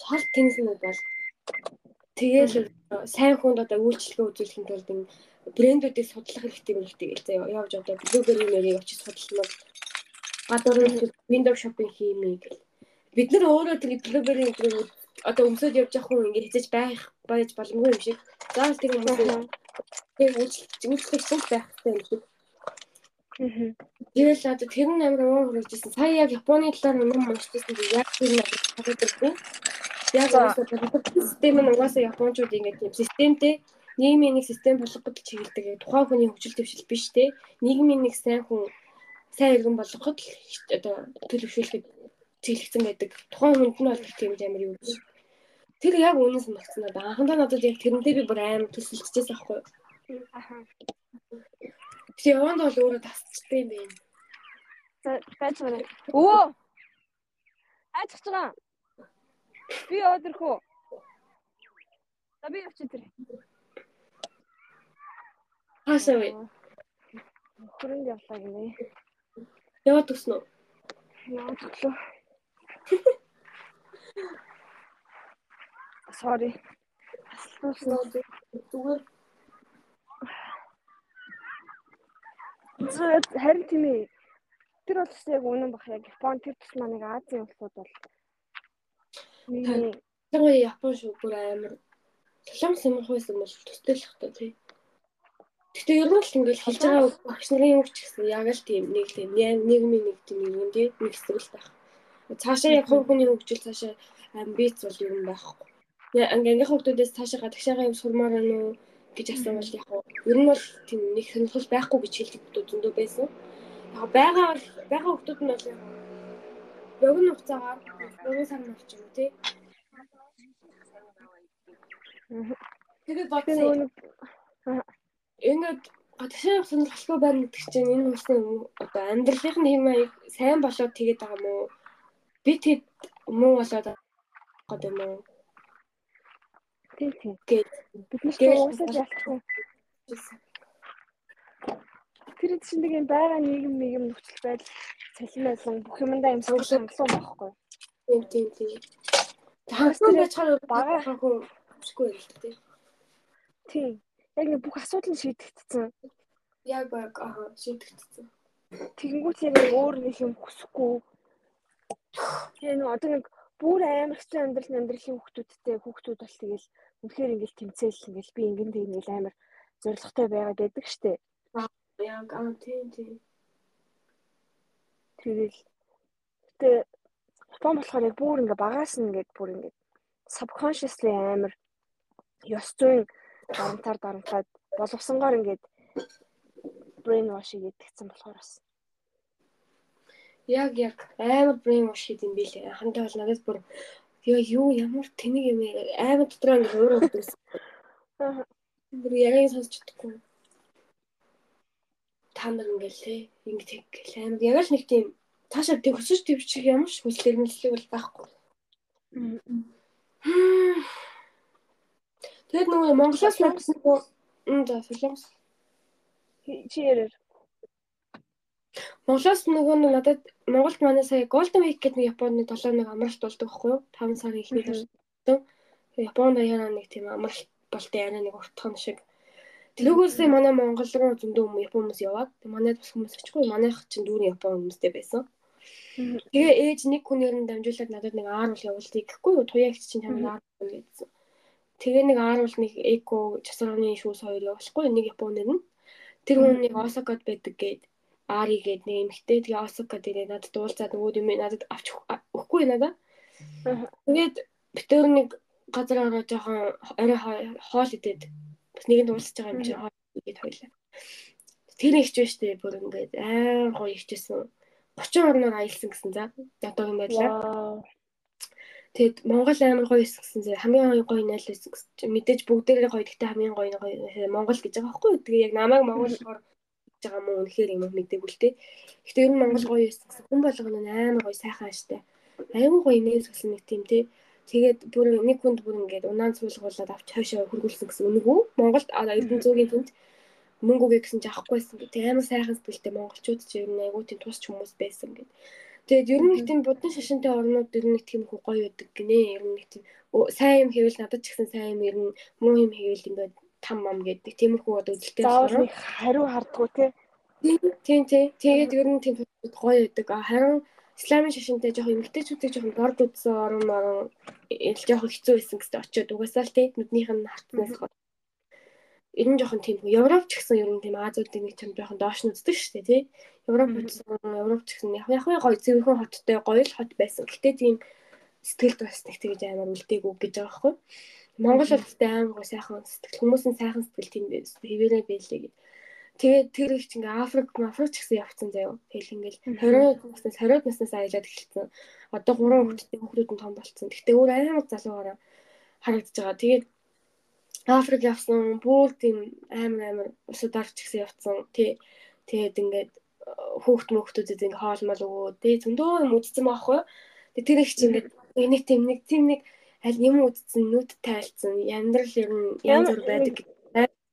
[SPEAKER 2] Цал тэнснүүд бол тэгэл сайн хүнд одоо үйлчлэгээ үзүүлэхэд тулд брэндүүдийг судлах хэрэгтэй хэрэгтэй гэж заяа. Явж одоо блогерийн нэрийг очиж судалмал гадуур window shopping хиймээ гэл. Бид нар өөрөө тэр блогерийн нэрийг одоо өмсөд явж явах хүн ингэ хэзэж байх байж боломгүй юм шиг. Заавал тэр хүмүүс тэг үйлчлэх зүйл байх хэрэгтэй юм шиг. Тэгэл одоо тэр нь амар уур хүрэлжсэн. Сая яг Японы талаар юм уншижсэн чинь яг тэр нь харагддаг. Яг одоо систем нь угаасаа японочууд ингэ тийм системтэй нийгмийн нэг систем болгоход чиглэдэг. Тухайн хүний хөгжил төвшил биш те. Нийгмийн нэг сайн хүн сайн иргэн болгоход одоо төлөвшүүлэхэд чиглэгдсэн байдаг. Тухайн хүнд нь бол тийм амар юу биш. Тэр яг үнэн санагдсан надад. Анхандаа надад яг тэрнтэй би бүр амар төсөлдөжсэн аахгүй?
[SPEAKER 1] Аха.
[SPEAKER 2] Тэгээ яванд бол өөрөө тасчтай юм байна.
[SPEAKER 1] За таач байна. Өө. Аачих чагаа. Би үү? За би явчих тэр.
[SPEAKER 2] Хаасаа вэ?
[SPEAKER 1] Хөрөнд явлаа гинэ.
[SPEAKER 2] Яваад төснө?
[SPEAKER 1] Яваад өглөө. Sorry. Асуусан.
[SPEAKER 2] Зүгээр
[SPEAKER 1] Зөв харин тийм ээ. Тэр бол яг үнэн бах яг Япон тэр тус маань нэг Азийн улсууд бол нэг
[SPEAKER 2] Тэгвэл Япон шүү бүр амар солонгос юм хойсон бол төстэй л хата тий. Гэтэ ер нь л ингээл хэлж байгаа багш нарын юм ч гэсэн яг л тийм нэг тийм нийгмийн нэг тийм юм тий нэг хэсэг байх. Цаашаа яг хувь хүний хөгжил цаашаа амбиц бол ер нь байхгүй. Ангийнхаа хүмүүсээс цаашаа гадагшаага юм сурмаар байна уу гэж асуувал яг ер нь бол тийм нэг сонирхол байхгүй гэж хэлдэг хүмүүс зөндөө байсан. Яг байгаа байгаа хүмүүс нь бол яг богино хугацаагаар богино сар навч юм тий. Тэгээд бодсон ингээд гадагшаа сонирхолтой байна гэдэг чинь энэ хүмүүсийн одоо амьдралын хэм маяг сайн болоод тэгээд байгаа юм уу? Би тэгэд муу болоод байгаа юм уу?
[SPEAKER 1] Тийм тийм. Бид нар уусаж ялчихсан. Тэр чинь нэг юм байгаа нийгэм нийгэм нөхцөл байдал цалин байлан бүх юмдаа юм хангалуун байхгүй.
[SPEAKER 2] тийм тийм тийм. Хангалттай байж чаар бага хүсэхгүй байл л тий.
[SPEAKER 1] Тийм. Яг нэг бүх асуудал нь шийдэгдсэн.
[SPEAKER 2] Яг баг аа шийдэгдсэн.
[SPEAKER 1] Тэгэнгүүт яг нэг өөр нэг юм хүсэхгүй. Тэгээ нэг одоо нэг бүр амар хэцүү амьдрал амьдралын хүүхдүүдтэй хүүхдүүд бол тэгэл үнэхээр ингээл тэмцээл ингээл би ингэн тийм ингээл амар зоригтой байгаад байдаг штэ.
[SPEAKER 2] Яг аа тийм тийм.
[SPEAKER 1] Тэгэл гэтээ Япон болохоор яг бүр ингээ багаас нь ингээд бүр ингээд subconsciously амар ёс зүйн дарамтаар дарамтаад боловсонгоор ингээд brain wash хийгдсэн болохоор бас
[SPEAKER 2] Яг яг амар brain wash хийх юм билээ. Хандаа бол надад бүр яа юу ямар тэнэг юм. Амар дотроо ингэ өөрөө өгдөөс. Бүр яг ингэ сонсч чадахгүй. Та нар ингээл ингэ тэг амар яг л нэг тийм цаашаа тэг өсөж төвчих ямар ч хүсэл эрмэлзлэг бол байхгүй. Тэгээд нөгөө Монголоос нөгөө м за солонгос
[SPEAKER 1] чи ярээр
[SPEAKER 2] Монголоос нөгөө нэг надад Монголд манай сая Golden Week гэдэг нэг Японы 7 нэг амралт болдог байхгүй юу? 5 сарын эхний талд. Японд яана нэг тийм амралт болтой яана нэг уртхан шиг. Тэрүүгээс манай Монгол руу зөндөө хүмүүс Япон хүмүүс яваад манайд бас хүмүүс очихгүй манайх чинь дүүрэн Япон хүмүүстэй байсан. Тэгээ ээж нэг хүнээр нь дамжуулаад надад нэг ааруул явуултыг гэхгүй юу? Туяагч чинь чамд ааруул гэдсэн. Тэгээ нэг ааруул нэг эко часраны шүүс хоёр явуулахгүй нэг Японер нь. Тэр хүн нэг Осакад байдаг гээд Ари гээд нэг эмэгтэй тэгээ Осака дээр надад дуулцаад нөгөө юм надад авч өгөхгүй надаа. Тэгээд битээр нэг газар ороо жоохон орой хоол идээд бас нэгэнд уулзж байгаа юм чинь хоол идээд хойлоо. Тэр ихч байж тээ бүр ингээд аа гоё ихчсэн. 30 орноор аялсан гэсэн за. Одоогийн байдлаар. Тэгэд Монгол амар гоё эсэх гэсэн зэрэг хамгийн гоё найл байсан гэсэн. Мэдээж бүгдээрээ гоё гэхдээ хамгийн гоё гоё Монгол гэж байгаа байхгүй? Тэгээ яг намайг Монгол болохоор байгаа мó үнэхээр юм мэдээгүй л те. Гэхдээ ер нь Монгол гоё байсан гэсэн. Хүн болгоно амар гоё сайхан аштай. Аюу гоё нээс болсон нэг тийм те. Тэгээд бүр нэг хүнд бүр ингээд унаан цуулгуулад авч хойшоо хөргүүлсэн гэсэн үнэг үү? Монголд Эрдэнэ зүүгийн тэнд мөнгө үгүй гэсэн чи авахгүйсэн гэдэг амар сайхан сэтгэлтэй монголчууд ч ер нь айгуу тийм тусч хүмүүс байсан гэдэг. Тэгээд ер нь нэг тийм будны шашинтай орнууд ер нь нэг тийм гоё байдаг гинэ. Ер нь нэг тийм сайн юм хийвэл надад ч гэсэн сайн юм ер нь муу юм хийвэл ингээд там мам гэдэг тиймэрхүү одоо үзэлтэй
[SPEAKER 1] нэг хариу хардггүй те.
[SPEAKER 2] Тийм тийм. Тэгээд ер нь тийм гоё байдаг. Харин исламын шашинтай жоохон эмгтээчүүдийг жоохон борд үзсэн орон орон ил жоохон хэцүү байсан гэсэн очиод угаасаа л тийм нүднийх нь хартнаас гол. Ер нь жоохон тийм Европ ч гэсэн ер нь тийм Азиудын нэг юм жоохон доош нь үздэг шүү дээ тий. Европ үзсэн Европ гэсэн яг яг гоё зөвхөн хоттой гоё л хот байсан. Гэтэ тийм сэтгэлд бас нэг тэгж амар үлдээгүү гэж байгаа байхгүй. Монгол улстай амар сайхан сэтгэл хүмүүс нь сайхан сэтгэл тийм хэвээрээ байлээ гэдэг Тэгээд тэр их ингээ Африк, Африк ч гэсэн явцсан заяа. Тэгэл ингээл 20 наснаас 20 наснаас аялаад эхэлсэн. Одоо 3 хүүхдтэй хүүхдүүд нь том болцсон. Гэхдээ өөр амар залуугаараа харагдаж байгаа. Тэгээд Африк явсан, бүр тийм амар амар усудаар ч гэсэн явцсан. Тий. Тэгээд ингээд хүүхд мөхтүүдэд ингээ хоолмол өгөө. Тий зөндөө юм үзсэн байхгүй. Тэгээд тэр их чинь ингээд нэг тийм нэг тийм нэг аль юм үзсэн, нүд тайлцсан. Яндрал ер нь янз бүр байдаг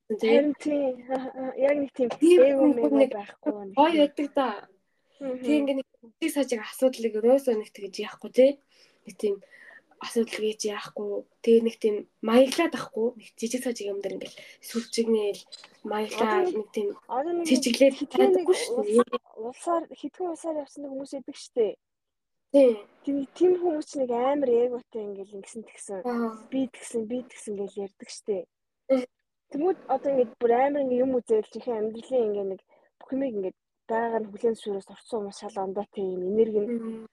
[SPEAKER 1] Харин тийм яг нэг тийм эвгүй нэг байхгүй.
[SPEAKER 2] Гоё байдаг да. Тийм ингээ нэг сажиг асуудлыг өрөөсөө нэг тэгж яахгүй тий. Нэг тийм асуудал гэж яахгүй. Тэгээ нэг тийм маяглаад ахгүй. Нэг жижиг сажиг юм дээр ингээл сүрчигнээл маяглаа нэг тийм цэжиглээд хитгээгүй шүү.
[SPEAKER 1] Улсаар хитгэн улсаар явсан хүмүүс идэг штэ.
[SPEAKER 2] Тийм.
[SPEAKER 1] Тийм тийм хүмүүс нэг амар эготой ингээл ингэсэн тэгсэн. Би тэгсэн би тэгсэн гэж ярьдаг штэ. Тэгмүүд одоо ингээд бүр амар ингээд юм үзэл чихэн амьдралын ингээд нэг бүх юмыг ингээд байгаар нь хүлэн зөвшөөрөөс орцсон хүмүүс шал ондоотой юм энерги нь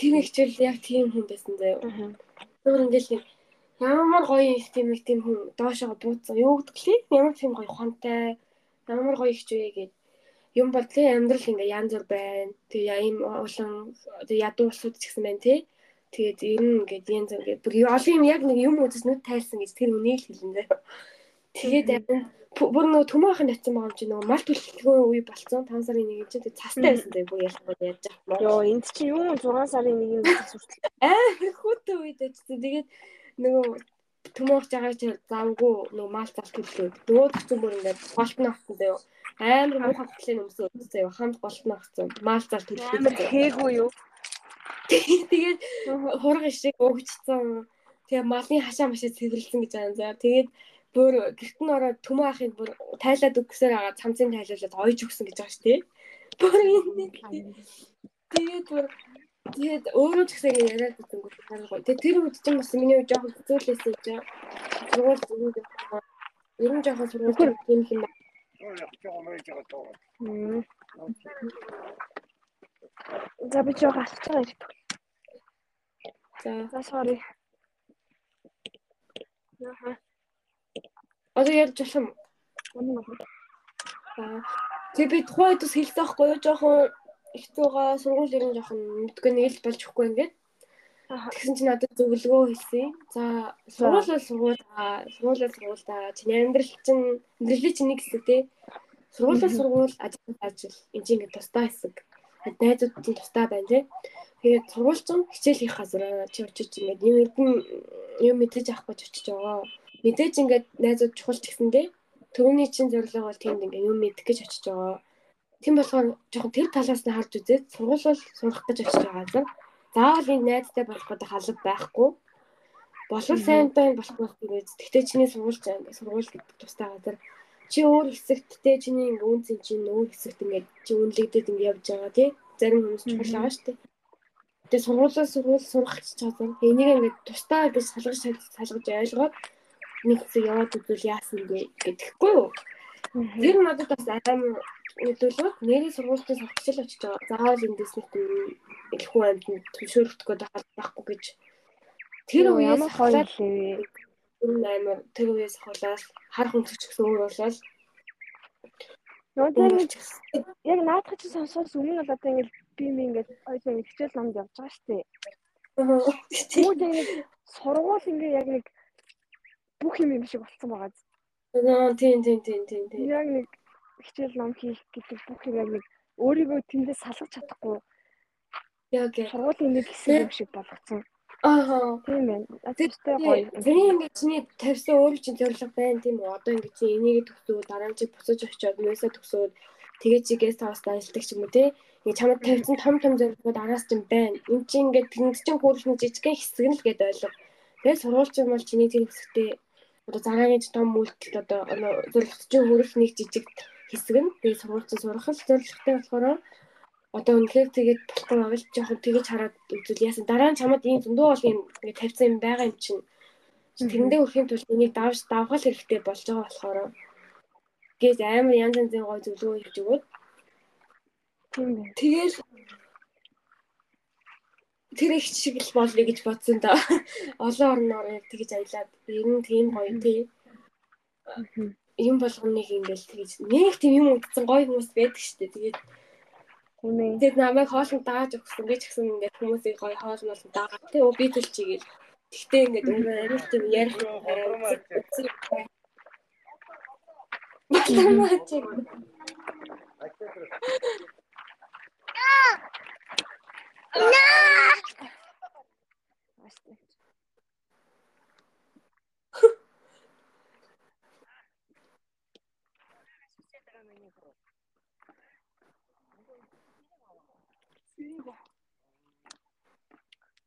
[SPEAKER 2] тэр хичээл яг тийм хүн байсан заяа. Өөр ингээд нэг ямар гоё их тийм нэг тийм хүн доошоо бууцсан. Юу гэдэг лээ? Ямар тийм гоё ухаантай. Ямар гоё вэ гээд юм бол тий амьдрал ингээ янз бүр байна. Тэгээ ийм улан ядуу улсууд ч гэсэн байна тий. Тэгээд ер нь ингээд янз бүр ингээд бүр олон юм яг нэг юм үзэж нүд тайлсан гэж тэр үнийг хэлэн заяа. Тэгээд бүр нөгөө төмөөхөнд очсон байгаа юм чи нөгөө мал төлөвлөгөө үе болцсон 5 сарын 1-нд чи цастай байсан зэ бүр ялах яаж яах
[SPEAKER 1] Йоо энд чи юу 6 сарын 1-нд хүртэл
[SPEAKER 2] аа хүүтэй үед очсон. Тэгээд нөгөө төмөөх жагаа чи завгүй нөгөө мал зал төлөө. Нөгөө төцөн бүр ингээд голтон авсан заяа. Амар муухай хөтлийн өмсөө заяа. Хамт голтон авсан. Мал зал төлөө.
[SPEAKER 1] Амар хээгүй юу?
[SPEAKER 2] Тэгээд хурга шиг өгчсөн. Тэгээ малын хашаа машаа цэвэрлсэн гэж байгаа юм заа. Тэгээд бүр гэрт нь ороод төмөө ахын бүр тайлаад өгсөөр байгаа цамцын тайлуулаад ойж өгсөн гэж байгаа шүү дээ. Бүр энэ тэгээд бүр тэгээд өөрөө ч гэсэн яриад үзэнгүү харахгүй. Тэгээд тэр үед чинь бас миний үед жоохон хэцүүлээсэн чинь сургууль зүрх ер нь жоохон сургууль тийм юм байна.
[SPEAKER 1] За би жоо гасч байгаа ирдэг.
[SPEAKER 2] За.
[SPEAKER 1] Sorry. Яха.
[SPEAKER 2] Одоо ярьж болох юм. Тэгээ би тухайн үед бас хэлсэн байхгүй юу? Жохон хэцүүгаа сургууль ер нь жохон мэдгүй нэг л болж өгөхгүй ингээд. Тэгсэн чинь надад зөвлөгөө хэлсэн. За сургууль бол сургууль аа сургууль бол сургууль та чиний амьдрал чинь амьдралын чинь нэг хэсэг тий. Сургууль бол сургууль ажил ажил энэ чинь ингээд тусдаа хэсэг. Найзууд чинь тусдаа байна тий. Тэгээд сургууль чинь хичээл хийх газар чи очиж ингээд юм юм мэдээж авах гэж очиж байгаа. Мэдээж ингээд найзууд чухал ч гэсэндээ Төвний чинь зорилго бол тэнд ингээ юм мэдэх гэж очиж байгаа. Тийм болохоор жоохон тэр талаас нь харж үзээд сургууль бол сурах гэж очиж байгаа газар. Заавал энэ найзтай болох гэдэг халав байхгүй. Болов сайн байн болохгүй гэж. Тэгтээ чиний сургууль сургууль гэдэг тустай газар. Чи өөр хэсэгт те чиний ингээ үнцэн чинь өөр хэсэгт ингээ чи үнэлэгдээд ингээ явж байгаа тий. Зарим хүмүүс чухал байгаа шүү дээ. Тэгээ сургуулиас сургууль сурах гэж чадсан. Энийг ингээ тустай гэж салгаж салгаж ойлгоод нэг хэсэг яваад үзвэл яасан гэ гэдэхгүй юу. Тэр надад бас амар нөлөөлөд нэрийн сургуультын сурагчл очиж байгаа. Заавал эндээс нэг их хүн амьд төлшөөрөхдөгөө байхгүй гэж. Тэр үеэс хаваад энэ амар тэр үеэс хаваад хар хүнсч гэсэн өөр болол
[SPEAKER 1] Нөгөө яг наадах чинь сонсоос өмнө бол одоо ингэ би ми ингээд ойлоо хичээл номд явж байгаа шүү дээ. Тэгмүүд ингэ сургууль ингээ яг нэг бүх юм юм шиг болцсон байгаа.
[SPEAKER 2] Аа тийм тийм тийм тийм тийм.
[SPEAKER 1] Яг нэг хичээл ном хийх гэдэг бүх юм яг нэг өөрийгөө тэндээс салгаж чадахгүй.
[SPEAKER 2] Яг
[SPEAKER 1] сургуулийн нэг хэсэг юм шиг болгоцсон.
[SPEAKER 2] Аа.
[SPEAKER 1] Тийм байна. Тэгтээ гоё.
[SPEAKER 2] Тэрийн ингэ чиний тавьсан өөр чинь зорилго байна тийм үү? Одоо ингэ чи энийг төгсөө дараа нь чи буцаж очиод нөөсөө төгсөөд тэгээ чи гест хауста ажилдаг ч юм уу те. Ингэ чамд тавьсан том том зорилгууд араас чинь байна. Энд чи ингэ тэнд чинь хөөрхөн жижигхэн хэсэг нь л гээд ойлго. Тэгээ сургуульч юм бол чиний тэр хэсэгтээ одоо зараагийн том үйлдэлт одоо зорилготжийн хөрөх нэг жижиг хэсэг нь. Тэгээ сургуультай сурах л зорилготой болохоор одоо үнэхээр тэгээд болохгүй байгаа л жоохон тэгэж хараад үзвэл яасан дараа нь чамд ийм зөндөө бол ийм ингээд тавьсан юм байгаа юм чинь. Тэрэндээ өрхийн тулд энийг давж давхал хэрэгтэй болж байгаа болохоор гээд амар янз янзын гой зөвлөгөө хийж өгөөд. Тэгэл тэр их шиг л болъё гэж бодсон да. Олон орноор яг тэгэж аялаад ер нь тийм гоё тий. Юм болгоныг ингээл тэгэж нэг тийм юм утсан гоё хүмүүс байдаг штэ. Тэгээд тэгээд намайг хоолнд дааж өгсөн гэж гисэн ингээд хүмүүсийг гоё хоол мол даага. Тэ өө би чигээл. Тэгтээ ингээд өөрөө арай тийм ярих Батламаа чиг.
[SPEAKER 1] Ааштай.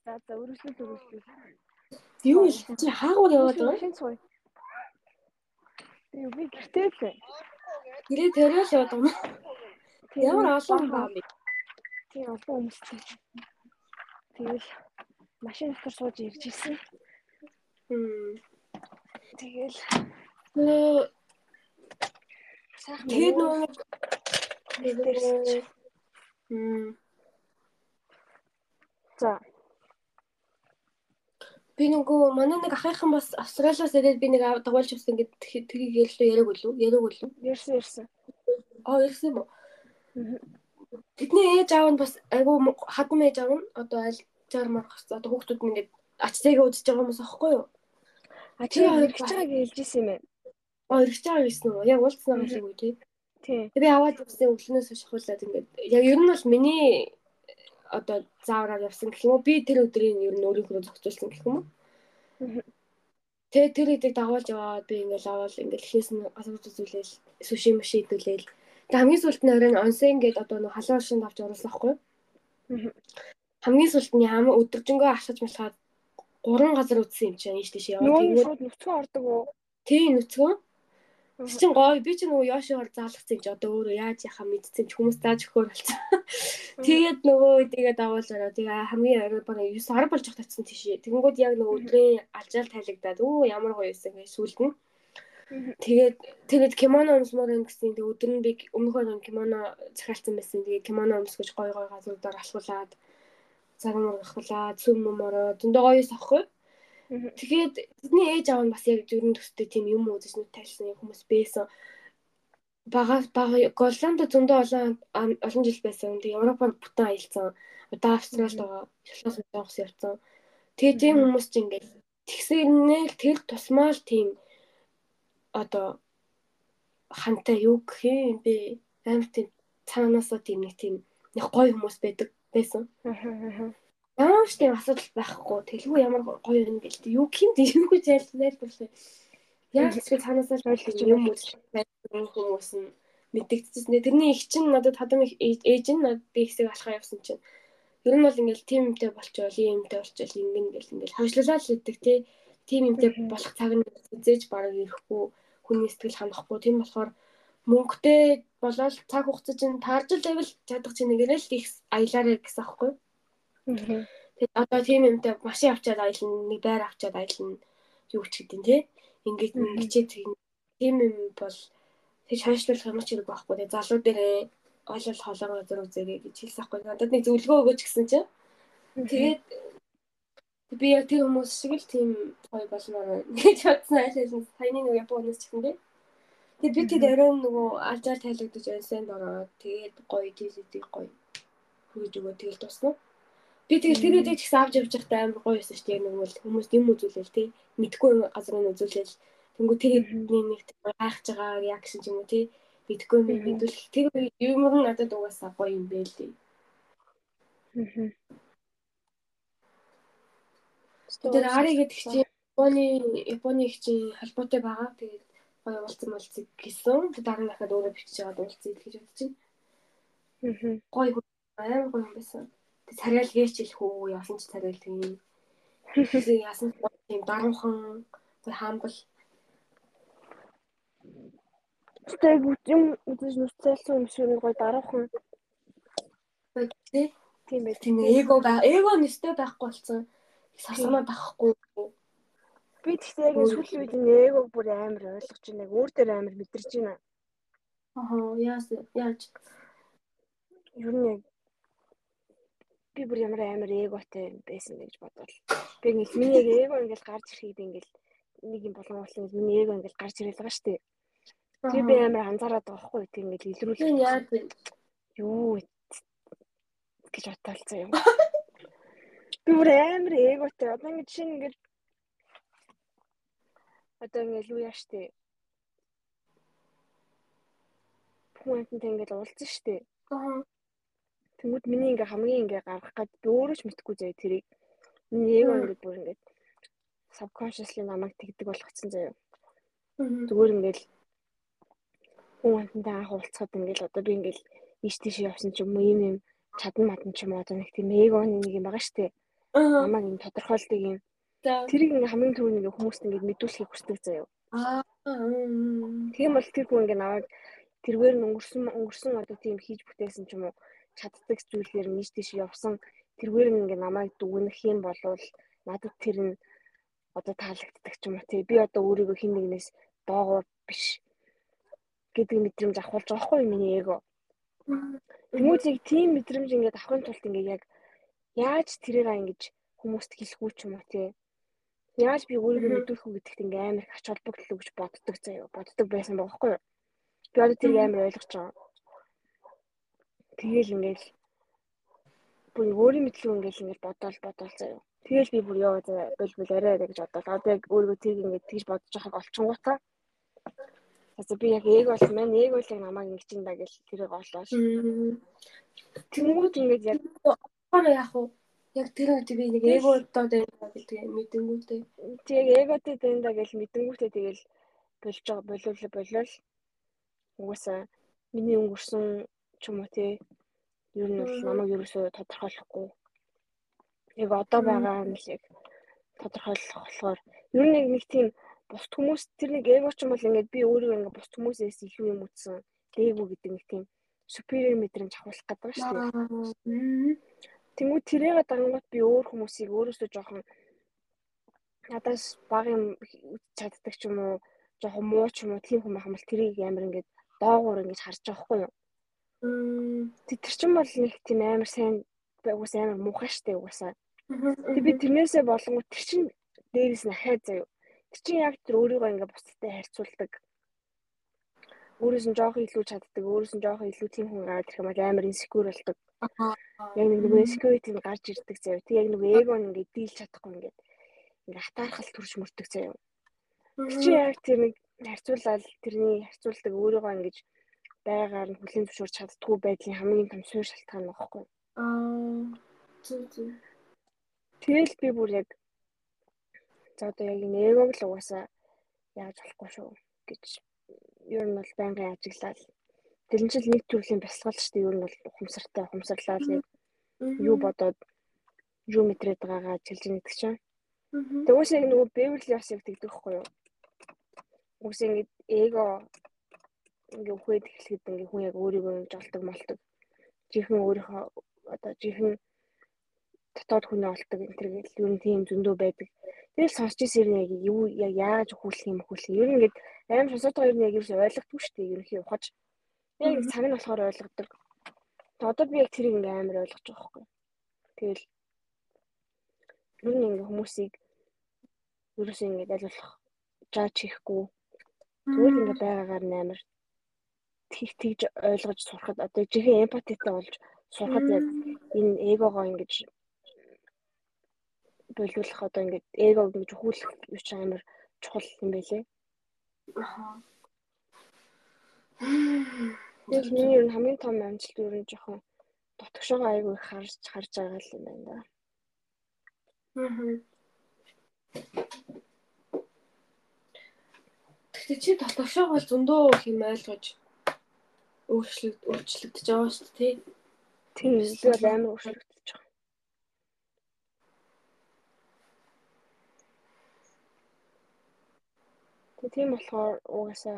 [SPEAKER 1] За за өргөжлөл өргөжлөл.
[SPEAKER 2] Юу л чи хаагуур яваад байгаа?
[SPEAKER 1] Цуй. Би би гэртээ л байна.
[SPEAKER 2] Гэрээ төрөөл яваад байгаа юм.
[SPEAKER 1] Тийм,
[SPEAKER 2] Ямар олон баа.
[SPEAKER 1] Тийм олон хүмүүстэй. Тэгэл машин дотор сууж ирж ирсэн.
[SPEAKER 2] Хм.
[SPEAKER 1] Тэгэл сайхан
[SPEAKER 2] тэгээд нөгөө Хм.
[SPEAKER 1] за
[SPEAKER 2] Би нөгөө манай нэг ахыхан бас Австралиас ирээд би нэг дагуулж авсан гэдэг тэрийг ярьлаа яриаг үлээ. Яриаг үлээ.
[SPEAKER 1] ярьсан ярьсан.
[SPEAKER 2] Аа ярьсан юм уу? Тэдний ээж аав нь бас айгүй хадам ээж аав нь одоо аль жармар гарсан. Одоо хүүхдүүд нь ингээд ачтайгаа үзэж байгаа хүмүүс аахгүй юу?
[SPEAKER 1] А
[SPEAKER 2] Тэр
[SPEAKER 1] чи
[SPEAKER 2] хоёр
[SPEAKER 1] хэрэгж байгааг хэлж ирсэн юм байна.
[SPEAKER 2] Аа ирж байгаа гэсэн үү? Яг уулзсан байгаа шиг үү тий.
[SPEAKER 1] Тийм.
[SPEAKER 2] Би аваад явсан өглөөнөөс хойш хуулаад ингээд яг ер нь бол миний одоо заавраар явсан гэх юм уу? Би тэр өдрийн ер нь өөрийнхөө зохицуулсан гэх юм уу? Тэгээ тэр хэдийг дагуулж яваад би ингээл аваад ингээл нь асууж үзүүлээл суши муши идүүлээл. Тэгээ хамгийн сүүлд нь оройн онсен гээд одоо нэг халуун шинд авч оруулсан байхгүй. Хамгийн сүүлд нь ямар өдөржингөө алхаж малхаад гурван газар үзсэн юм чинь ийш тийш яваад
[SPEAKER 1] Нөгөө шууд нүцгэн ордог уу?
[SPEAKER 2] тий нүцгэн чинь гоё би чинь нөгөө Йошиор заалгацсан юм чи одоо өөрөө яаж яхаа мэдсэн чи хүмүүс зааж өгөхөр болсон. Тэгээд нөгөө үдийгээ дагуулаараа тэгээ хамгийн орой баг 9 10 болж татсан тийшээ. Тэгэнгүүт яг нөгөө өдрийн алжаал тайлагдаад өө ямар гоё байсан гэж сүлд нь. Тэгээд тэгээд кимоно өмсмөр юм гэсэн. Тэгээд өдөр нь би өмнөхөр нь кимоно захиалсан байсан. Тэгээд кимоно өмсгөж гоё гоё газруудаар алхуулаад цагаан алхуулаад сүм мөмөрөө зөндөө гоё сахгүй.
[SPEAKER 1] Мгм.
[SPEAKER 2] Тэгээд бидний ээж аав нь бас яг зүрэн төстэй тийм юм үзэж нүд тайлсан хүмүүс байсан. Бага бага Голландд зөндөө олон олон жил байсан. Тэгээд Европоор бүтэн аялцсан. Одоо Австралид байгаа. Шотлоос явах явцсан. Тэгээд тийм хүмүүс ч ингээд тэгсэрнээр тэр тусмаа л тийм одоо хантай юу гэх юм бэ? Амар тийм цаанаасаа тийм нэг тийм нэг гоё хүмүүс байдаг байсан.
[SPEAKER 1] Аха.
[SPEAKER 2] Ямар ч тийм асуудал байхгүй. Тэлгүй ямар гоё юм гэлтэй. Юу гэмт юу гэж ялнайлбарлаа. Яг ч цаанаасаа л
[SPEAKER 1] Ойлгож
[SPEAKER 2] юм байсан хүмүүс нь мэддэгдсэн. Тэрний их чинь надад хадам ээж нь надад ихсэг алхаа явсан чинь. Ер нь бол ингээл тим юмтай болчвол, ийм юмтай болчвол ингэн ингээл ингээл хавшлуулаад л идэг тий. Тим юмтай
[SPEAKER 1] Мгм.
[SPEAKER 2] болох цаг нь үзээж бараг ирэхгүй, хүний сэтгэл ханахгүй. Тийм болохоор мөнгөтэй болоод цаг хугацаа чинь таарж л байвал чадах чинь нэгэрэл их аялаарэ гэсэн аахгүй.
[SPEAKER 1] Мгм.
[SPEAKER 2] Тэгээд одоо тийм юмтай машин авчаад аялна, нэг байр авчаад аялна. Юу ч гэдэг тий. Ингээд ингэчээ тийм юм бол тэгж хойшлуулах юм ч хэрэг байхгүй. Тэгээд залуу дээрээ ойлол хоолоо газар үзээрэй гэж хэлсэн аахгүй. Надад нэг зөвлөгөө өгөөч гэсэн чинь. Тэгээд би яг тэр хүмүүс шиг л тийм гоё байна. гэж бодсон айлын саяны нэг Японоос ч юм дээ. Тэгээд би тэд оройн нөгөө алжаал тайлагдаж онсанд ороод тэгээд гоё тийзэдэг гоё хүйж өгөө тэгэл тусна. Би тэгэл тэр үедээ ч гэсэн авч явж байхдаа амар гоё байсан шүү дээ. Нэг бол хүмүүс юм үзүүлээл тий. Мэдхгүй газрын үзүүлээл. Тэнгүү тэр нэг гайхаж байгаа реакшн ч юм уу тий. Мэдхгүй юм мэдүүлэх. Тэр юм нь надад угаасаа гоё юм бэ лээ. Тэр Ари гэдэг чинь Японы Японы их чинь холбоотой байгаа. Тэгээд гоё уулзсан болцыг гэсэн. Тэг дараа нь дахиад өөрөө бичиж байгаа уулзъя гэж бодож байна.
[SPEAKER 1] Мгм.
[SPEAKER 2] Гоё хүн амар гоё юм байсан. Тэг царай л гээч хэлэх үү яасан ч царай л тийм. Тэг яасан тийм даруухан хаамбал
[SPEAKER 1] Тэг юм үзэж нүцэлсэн юм шиг нэг гой дараахан
[SPEAKER 2] тий.
[SPEAKER 1] тийм байх.
[SPEAKER 2] Тийм эго эго нэстэй байхгүй болсон. Сасмаа байхгүй.
[SPEAKER 1] Би тэгтээ яг сүүлийн үед эгог бүр амар ойлгож байна. Яг өөр дээр амар мэдэрч байна.
[SPEAKER 2] Аа яас яаж
[SPEAKER 1] нь яг би бүр ямар амар эготой байсан гэж бодвол. Би ингээл миний яг эго ингээл гарч ирэхэд ингээл нэг юм болон ингээл миний эго ингээл гарч ирэл байгаа штеп. Тэгээ би амар анзаараад байгаа байхгүй тийм ингээл илрүүлэх
[SPEAKER 2] тийм яаж вэ?
[SPEAKER 1] юу гэж бодоолцоо юм. Би бүр амар эготой. Одоо ингээд шинэ ингээд одоо ингээд юу яа штэ. Хүнтэй ингээд уулзсан штэ.
[SPEAKER 2] Аа.
[SPEAKER 1] Тэнгүүд миний ингээ хамгийн ингээ гаргах гээд би өөрөө ч мэдхгүй заяа тэрийг. Миний эго ингээд бүр ингээд subconsciously намайг тэгдэг болгоцсон заяа. Зүгээр ингээл хүнтэй анх уулзахад ингээл одоо би ингээл ийш тийш явсан ч юм уу юм юм чадан мадан ч юм уу одоо нэг тийм эгоны нэг юм байгаа штэ. Намайг юм тодорхойлдог юм. Тэрийг ингээ хамгийн түрүүнд ингээ хүмүүст ингээ мэдүүлэхийг хүсдэг заяа.
[SPEAKER 2] Аа.
[SPEAKER 1] Тийм бол тэр хүн ингээ намайг тэргээр нь өнгөрсөн өнгөрсөн одоо тийм хийж бүтээсэн ч юм уу чаддаг зүйлээр нийт тийш явсан тэргээр нь ингээ намайг дүгнэх юм болвол надад тэр нь одоо таалагддаг ч юм уу тий би одоо өөрийгөө хин нэгнээс доогуур биш гэдэг мэдрэмж авахулж байгаа хгүй миний эго. Тэмүүзийг тийм мэдрэмж ингээд авахын тулд ингээ яг яаж тэрийг ингэж хүмүүст хэлэхгүй ч юм уу тий Яаж би өөрийгөө мэдүүлэх үү гэдэгт ингээ амар их ач холбогдол өгч боддог заяа. Боддог байсан байгаа хгүй? Би одоо тэрийг амар ойлгож байгаа. Тэгээл ингээл бүр өөрийн мэдлэг ингээл ингээл бодоол бодоол заяа. Тэгээл би бүр яа заяа бэл бэл арай гэж бодоод одоо яг өөрийгөө тийг ингээ тэгж бодож байгааг олчингуудаа. За би яг ээг бол маань ээг бол яг намайг ингэж юм да гэж тэрийг олоо. Тэнгүүд ингээд яг
[SPEAKER 2] Аа яах вэ? Яг тэр үед би нэг одоо байдаг гэдэг мэдэнгүүтэй.
[SPEAKER 1] Тэг эготэй дэндаа гэж мэдэнгүүтээ тэгэл болж байгаа болов болов угаасаа миний өнгөрсөн ч юм уу те ер нь бол намайг ерөөсөө тодорхойлохгүй. Яг одоо байгаа л яг тодорхойлох болохоор ер нь нэг тийм бусд хүмүүс тэр нэг эго ч юм бол ингээд би өөрийгөө ингээд бусд хүмүүсээс илүү юм үтсэн. Эго гэдэг нэг тийм superior мэдрэмж авах гэдэг шүү дээ. Тэнгүүд тэрийгээ дангууд би өөр хүмүүсийг өөрөөсөө жоохон надаас бага юм чаддаг ч юм уу жоохон муу ч юм уу тийм хүн байхмал тэрийг амар ингээд доогуур ингэж харж байгаа хгүй юу. Тэр чин бол нэг тийм амар сайн угс амар муухай штэ угсаа. Тэг би тэрнээсээ болонгоо тэр чин дээрээс нь ахаа заяа. Тэр чин яг тэр өөрийгөө ингээд бусдтай харьцуулдаг. Өөрөөс нь жоохон илүү чаддаг, өөрөөс нь жоохон илүү тийм хүн гараад ирэх юм бол амар инсекюр болдог. Яг нэг нөгөө insecurity нь гарч ирдэг заяа. Тэг яг нөгөө эго нь ингээд дийлж чадахгүй ингээд ингээд хатаархал төрж мөрдөг заяа. Тэр чи яг тэр нэг харьцуулаад тэрний харьцуулдаг өөрийгөө ингэж байгаар нь хүлийн зөвшөөрч чаддгүй байдлын хамгийн том суурь шалтгаан нь багхгүй.
[SPEAKER 2] Аа. Зүг зүг.
[SPEAKER 1] Тэгэл би бүр яг за одоо яг энэ эгог л угаасаа яаж болохгүй шүү гэж ер нь бол байнгын ажиглал. Тэр нь ч нэг төрлийн бясалгал шүү дээ. Ер нь бол ухамсартай ухамсарлал яг юу бодоод юу мэдрээд байгаагаа ажиглаж нэгдэг чинь. Тэг уус яг нөгөө Beverly Hills яг тэгдэг хгүй юу? Уус ингэ эго ингээ үхээд эхлэхэд ингээ хүн яг өөрийгөө ингэж олдог молдог. Жихэн өөрийнхөө одоо жихэн дотоод хүнээ олдог энэ төр гэл ер нь тийм зөндөө байдаг. Тэгэл сонсч ирсэн яг юу яг яаж хүүлэх юм хүүлэх. Ер нь ингээд аим сонсоод байгаа юм яг юу ойлгохгүй шүү дээ. Ерөнхий ухаж. Яг цаг нь болохоор ойлгодог. Одоо би яг тэрийг ингээ амар ойлгож байгаа хгүй. Тэгэл ер нь ингээ хүмүүсийг ерөөсөө ингээ аль болох жаач хийхгүй. Зүгээр ингээ байгаагаар нь амар тэг тэгж ойлгож сурахад одоо жихэн эмпатитай болж сурахад яг энэ эгогоо ингэж болиулах одоо ингээд эгог ингэж өхүүлэх юу ч амар чухал юм байлээ.
[SPEAKER 2] Аа.
[SPEAKER 1] Яг миний ер нь хамгийн том амжилт ер нь жоохон дотгошоо айгүй харж харж байгаа юм байна да.
[SPEAKER 2] Аа. Тэгтээ чи дотгошоо бол зөндөө их юм ойлгож өөрчлөлт өөрчлөгдөж байгаа шүү дээ тий.
[SPEAKER 1] Тийм бол амар өөрчлөгдөж байгаа. Тэг тийм болохоор угаасаа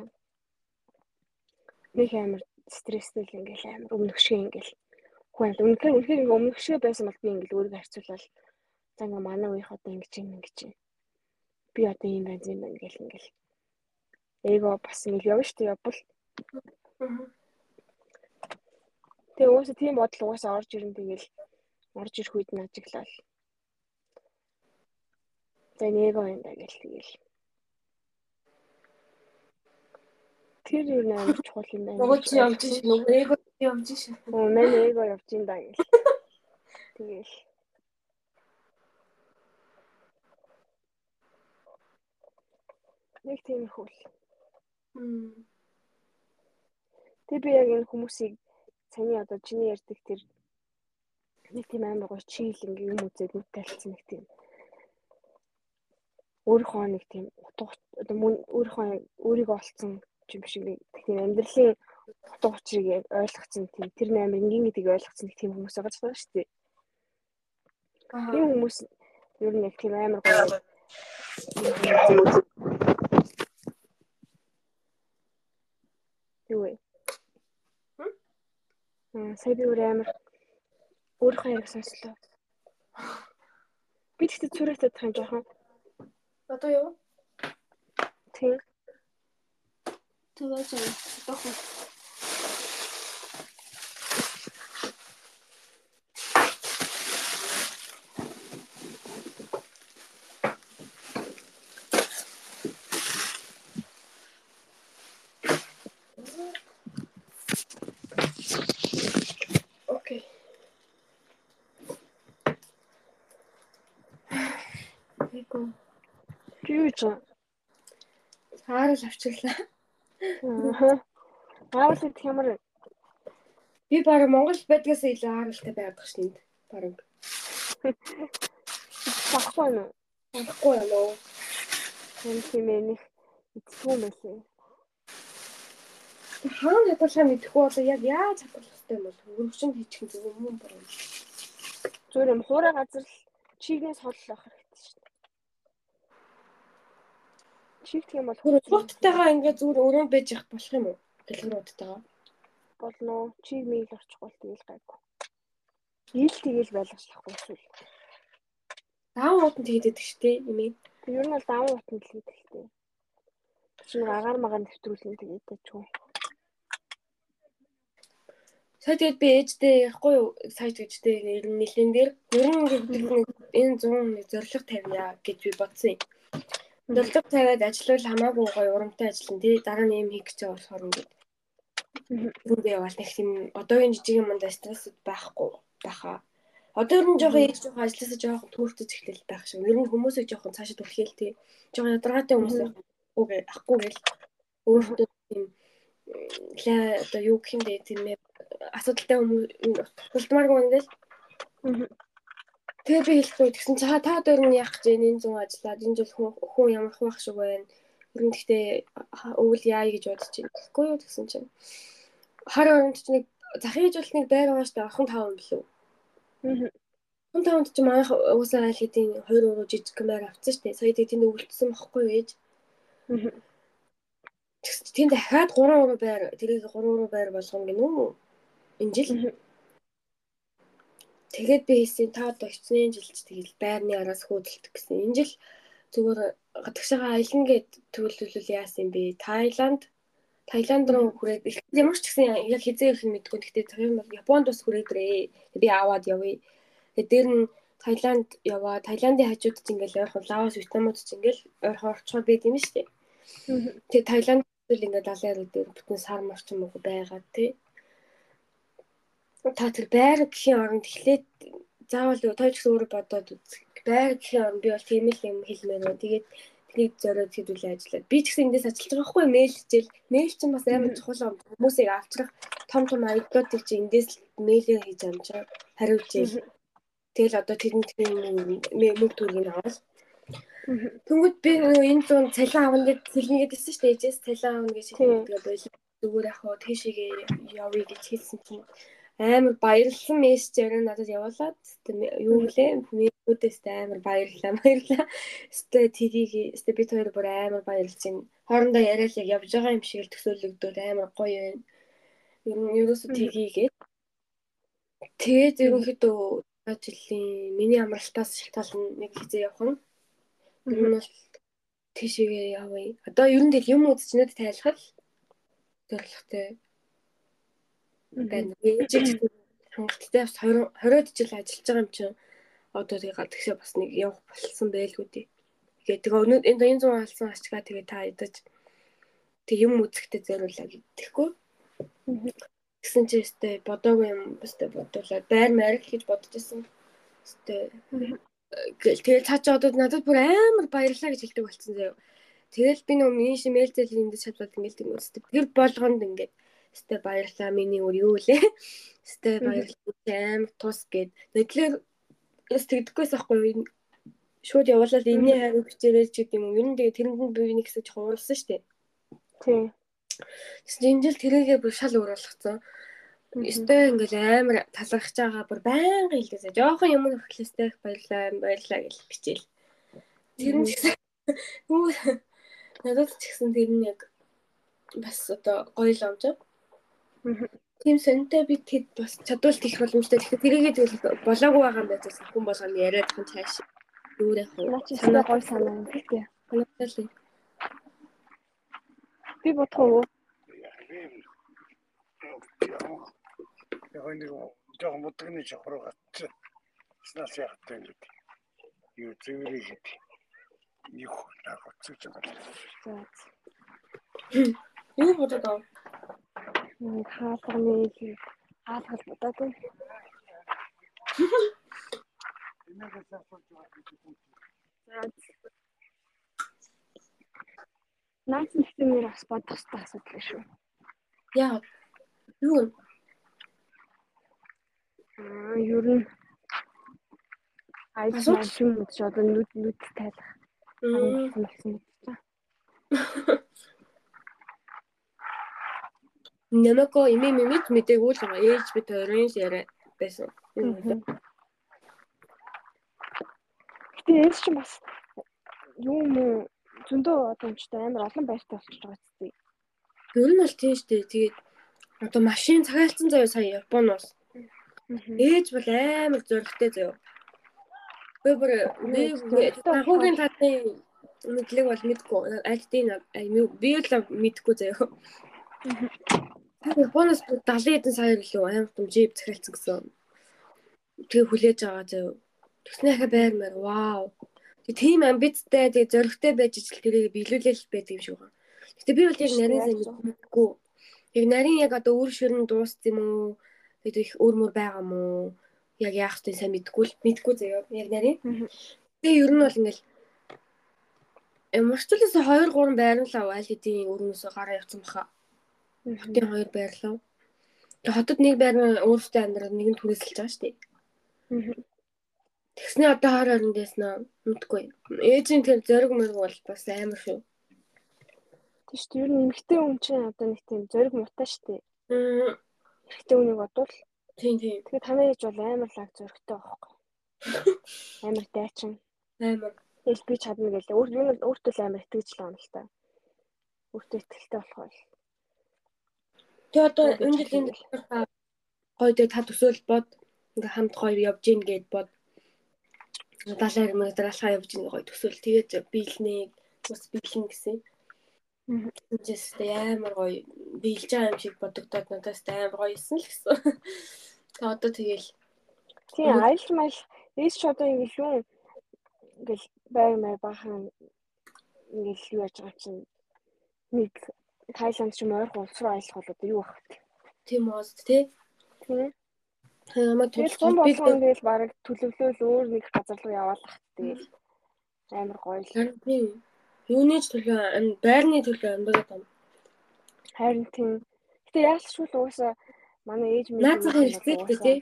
[SPEAKER 1] нэг амар стресстэй л ингээл амар өмнөгшөө ингээл хүн үнэхээр үнэхээр ингээ өмнөгшөө байсан бол би ингээл өөрийгөө харьцуулаад за ингээ манай үеийнх одоо ингэж юм ингэж юм. Би одоо юм байна юм байна гэл ингээл эго бас нэг явна шүү дээ явбал. Тэгээ уусаа тийм бодол уусаа орж ирэн тэгэл орж ирэх үед нь ажиглал. За нэг эго энэ гэл тэгэл Тэр юу амар чухал юм байна.
[SPEAKER 2] Нөгөө чи явж ш. Нөгөө эго явж ш.
[SPEAKER 1] Оо мэн эго явж ин да гэл. Тэгэл. Нэг тийм хөл.
[SPEAKER 2] Мм.
[SPEAKER 1] Тэг би яг энэ хүмүүсийг цааны одоо чиний ярьдаг тэр нэг тийм амар гоё чийл ингээ юм үзээд нүд талцсан нэг тийм өөрийнхөө нэг тийм утга одоо мөн өөрийнхөө өөрийгөө олцсон юм шиг нэг тийм амьдралын утга учирыг ойлгоцсон тийм тэр нээр энгийн гэдгийг ойлгоцсон нэг тийм хүмүүс байгаа ч шүү дээ. Тийм хүмүүс ер нь яг тийм амар гоё юу вэ? Сая би өөр амар өөрийнхөө яриг сонслоо. Би тэгтээ цүрээтэй тань жоохон.
[SPEAKER 2] Одоо юу?
[SPEAKER 1] Тийм.
[SPEAKER 2] Това жаа. Тохо. Окей. Эко.
[SPEAKER 1] Юу ч юм.
[SPEAKER 2] Хаарал авчирлаа.
[SPEAKER 1] Аа. Аавал идэх ямар?
[SPEAKER 2] Би баг Монгол байдгаас илүү хааралтай байдаг шин энд. Бараг.
[SPEAKER 1] Баггүй
[SPEAKER 2] уу?
[SPEAKER 1] Энэ тийм ээ нэг эцгүй мэлээ.
[SPEAKER 2] Хаана хадгалаа мэдэхгүй болоо яг яаж хадгалах хэрэгтэй юм бол өргөчөнд хийчих юм зөв юм байна.
[SPEAKER 1] Зүгээр юм хуурай газар л чигнээс хол авах хэрэгтэй шүү дээ. Чигдэх юм бол
[SPEAKER 2] Хурцтайгаа ингээд зүгээр өрөө байж явах болох юм уу? Гэлгэрүүдтэйгаа.
[SPEAKER 1] болно. Чиг мэйл орчихвол тэгэл гайгүй. Ил тэгэл байлгачлахгүй эсвэл.
[SPEAKER 2] Даун утанд хийдэг шүү дээ юм ээ.
[SPEAKER 1] Тэг ер нь бол даван утанд л хийдэг дээ. Чинь агаар магаар нэвтрүүлэн тэгээд тачгүй.
[SPEAKER 2] Сая тэгээд би ээжтэй ярихгүй юу? Сая гэжтэй нэлен дээр ер нь гэдэг энэ 100 нэг зориг тавья гэж би бодсон юм. Зориг тавиад ажиллавал хамаагүй гоё урамтай ажиллана тий. Дараа нь юм хийх гэж болохоор ингээд Үндэ явал нэг тийм одоогийн жижиг юмд стрессд байхгүй байхаа. Одоо ер нь жоохон ээж жоохон ажилласаа жоохон төөртөж эхлэл байх шиг. Ер нь хүмүүсийг жоохон цаашаа түлхээл тий. Жоохон ядаргаатай хүмүүс ахгүй ахгүй гэл өөртөө тийм лээ одоо юу гэх юм бэ тийм асуудалтай хүмүүс тултмааргүй ингээл. Тэгээ би хэлэхгүй тэгсэн чи та одоо ер нь яах гэж энэ 100 ажиллаад энэ жил хүн хүн ямар хуваах шиг байна. Ер нь гэхдээ өвөл яа гэж бодож байна. Тэгэхгүй юу тэгсэн чинь хар оронд ч нэг захын хажуултныг байр угааштай орхон 5 юм билүү.
[SPEAKER 1] Аа.
[SPEAKER 2] Хүн таванд ч манайх уусаа айл хэдийн 2 уруу жижиг камер авсан шүү дээ. Сая тэнд өвөлдсөн бохгүй ээж.
[SPEAKER 1] Аа.
[SPEAKER 2] Тэнд дахиад 3 уруу байр тэрийг 3 уруу байр болгоно гинэ үү? Энэ жил. Тэгээд би хийсэн та одоо эцсийн жилч тэгэл байрны араас хөөдөлтөх гэсэн. Энэ жил зүгээр гадагшаага аялна гэд төлөвлөл яасан бэ? Таиланд Таиланд руу хүрээд ямар ч гэсэн яг хизээ их мэдгүй. Гэхдээ Японд бас хүрээдрээ. Би аваад явъя. Тэгээд дээр нь Таиланд яваа. Таиландын хажууд ч ингээл ойрхон Лаос, Вьетнамууд ч ингээл ойрхон орчмоор байд юм шүү дээ. Тэгээд Таиланд л ингээд далайн дээр бүтэн сар марч юм уу байгаа тий. Та тэр байр гэхийн оронд эхлээд заавал тойч гэсэн өөрөө бодоод үзэх. Байр гэхийн оронд би бол тийм л юм хэлмээр байна. Тэгээд тэрийг зориод хэдүүлээ ажиллаад. Би ч гэсэн эндээс ажиллаж байгаа хгүй мэйл хичээл. Мэйл чинь бас амар чухал юм. Хүмүүсийг авчрах том том аяллуудыг чи эндээс мэйлээр хийж амжаа хариулж. Тэгэл одоо тэрний тийм мөнгө төргийг аваад. Тэнгүүд би энэ зүүн цалин авна гэж цэлнийгээд ирсэн шүү дээ. Ээжээс цалин авна гэж хэлдэг байл. Зүгээр яг хоо тийшээгээ явъя гэж хэлсэн чинь амар баярлсан мессежээр надад явуулаад юу гэлээ мөнүүдээс амар баярлалаа баярлалаа. Өстэй тэрийг өстэй бид хоёр бүр амар баярлж байна. Хоорондоо яриад яг явж байгаа юм шиг төсөөлөгдөд амар гоё байна. Ер нь ерөөсө тгийгээд тэгээд ерөнхийдөө жилийн миний амралтаас шалтгаалan нэг хизээ явах нь. Ер нь бол тийшээгээ явъя. Одоо ер нь тэгэл юм үзчнүүд тайлхал зорилготой байна. Ээжиж хангалттай бас 20 20-од жил ажиллаж байгаа юм чинь одоо тэгээ тэгшээ бас нэг явах болсон байлгүй дээ. Тэгээд тэгээ өнөө энэ энэ зүүн алсан ачгаа тэгээ та идэж тэг юм үзэхтэй зориулаа гэхгүй. Тэгсэн чи өстэй бодоогүй юм өстэй бодуулаад байр маяг гэж бодож исэн. Өстэй тэгэл цаа чи одоо надад бүр амар баярлаа гэж хэлдэг болсон заяа. Тэгэл би нөгөө миний шимэйл зээл эндэж чадвал ингээл тийм үстэй. Тэр болгонд ингээд өстэй баярлаа миний өөр юу лээ. Өстэй баярлаа амар тус гэд. Нэтлэр өс тэгдэггүйс ахгүй шууд явуулаад энэний хайр бичээрэй ч гэдэм юм. Ер нь тэгээ тэрэнд би нэг хэсэг шүү дээ.
[SPEAKER 1] Тий.
[SPEAKER 2] Тэгсэн энэ жил тэрийгээ бүр шал уруулгацсан. Өстэй ингээл амар талархаж байгаа бүр байнга хэлдээсэ. Жохон юм өгөхлөөстэй баярлаа баярлаа гэж бичээл. Тэр нь ч гэсэн надад ч гэсэн тэр нь яг бас одоо гоё л амж. Тийм сонтой би тэд бас чадвал тийх боломжтой. Тэгэхээр тэрийгээ тэгэл болоогүй байгаа юм байж хүн болгоно яриад хан цааш юу яах вэ?
[SPEAKER 1] Санаа гоё санаа юм тий.
[SPEAKER 2] Санаатай л.
[SPEAKER 1] Би бодох уу?
[SPEAKER 3] Яг нэг жоохон мудагны жохроо гат. Снаас яхад юм гэдэг. Юу зэврээ гэдэг. Юу наа гоцож байгаа.
[SPEAKER 1] За.
[SPEAKER 2] Юу бодоод аа?
[SPEAKER 1] Нэг хаалганы хаалгал. За. Наац нэгтмээр бас бодох хэрэгтэй асуудал шүү.
[SPEAKER 2] Яа. Юу вэ?
[SPEAKER 1] Аа, ер нь
[SPEAKER 2] Асууж.
[SPEAKER 1] юм гэж одоо нүд нүд тайлах. Хамгийн болсон юм байна.
[SPEAKER 2] Нэмэко ими мимит мэдээгүй л байгаа. Ээж бид хоёрын яриа байсан.
[SPEAKER 1] Гэтэ энэ чинь бас юм зөндөө одоо юм чтай амар олон байртай болчихж байгаа зү.
[SPEAKER 2] Ер нь бол тийм шүү дээ. Тэгээд одоо машин цагаалцсан заяа сая Японоос. Ээж бол амар зөрөгтэй заяа. Би бүр би хүүгийн татны мэдлэг бол мэдгүй. Альдын би л мэдгүй заяа. Японоос 70 хэдэн сая лөө амар том жип захиалцсан гэсэн. Тэгээ хүлээж байгаа заяа. Тэгснэхэ байр мэр вау. Тэг тийм амбицтай тэг зөрөгтэй байж ижил тэрийг биелүүлэл байдаг юм шиг байна. Гэтэ би бол яг нарийн сайн мэдгүй. Яг нарийн яг одоо үр ширэн дууссан юм уу? Тэгээд их өөр мөр байгаа юм уу? Яг яах вэ сайн мэдгүй л мэдгүй заяа. Яг нарийн. Тэгээ ер нь бол ингээл Марчлаас 2 3 байрлал айл хэдийн өрнөөсөө гараа явцсан баха. Хотын хоёр байрлал. Тэгээ хотод нэг байр өөрөөсөө амьдрал нэг нь түрээсэлж байгаа шүү дээ. Тэгснээ одоо хаар орон дэснэ мэдгүй. Ээжийн тэр зориг мөрөг бол бас амар шүү.
[SPEAKER 1] Тийш үү ер нь эмгтэй хүн чинь одоо нэг тийм зориг муутай штэ.
[SPEAKER 2] Мм,
[SPEAKER 1] Эмгтэй хүнийг бодвол
[SPEAKER 2] Тийм тийм.
[SPEAKER 1] тэгээ танай ээж бол амар лаг зоригтой байхгүй. Амар дайчин.
[SPEAKER 2] Амар.
[SPEAKER 1] Эл би чадна гэлээ. Өөр юу нь өөртөө л амар итгэж л байгаа юм л та. Өөртөө итгэлтэй болох бол.
[SPEAKER 2] Тэгээ одоо энэ жилийн гоё дээ та төсөөл бод ингээ хамт хоёр явж гин гэд бод. Далаар мөр дараалхаа явж гин гоё төсөөл тэгээд биелнэ бас биелнэ гэсэн. Тэжээстэй амар гоё биелж байгаа юм шиг бодогдоод надаас амар гоё исэн л гэсэн. Тэгээ одоо тэгэл
[SPEAKER 1] Тийм айл мал ээж ч одоо ингэ шүү. Ингээл байр маяг бахан ингээл юу яаж байгаа чинь нэг Тайланд ч юм ойрхон улс руу аялах бол одоо юу бах вэ?
[SPEAKER 2] тийм ууст тий.
[SPEAKER 1] Тийм.
[SPEAKER 2] Хамаа
[SPEAKER 1] Тэгэл гом болгоом тэгэл баг төлөвлөөл өөр нэг газар руу яваалах тэгэл амар гоё л.
[SPEAKER 2] Тийм. Юуны ч төлөө байрны төлөө амьдараад байна.
[SPEAKER 1] Харин тийм. Гэтэ яалтчгүй л угаасаа манай ээж минь
[SPEAKER 2] Наацхан дээ тий.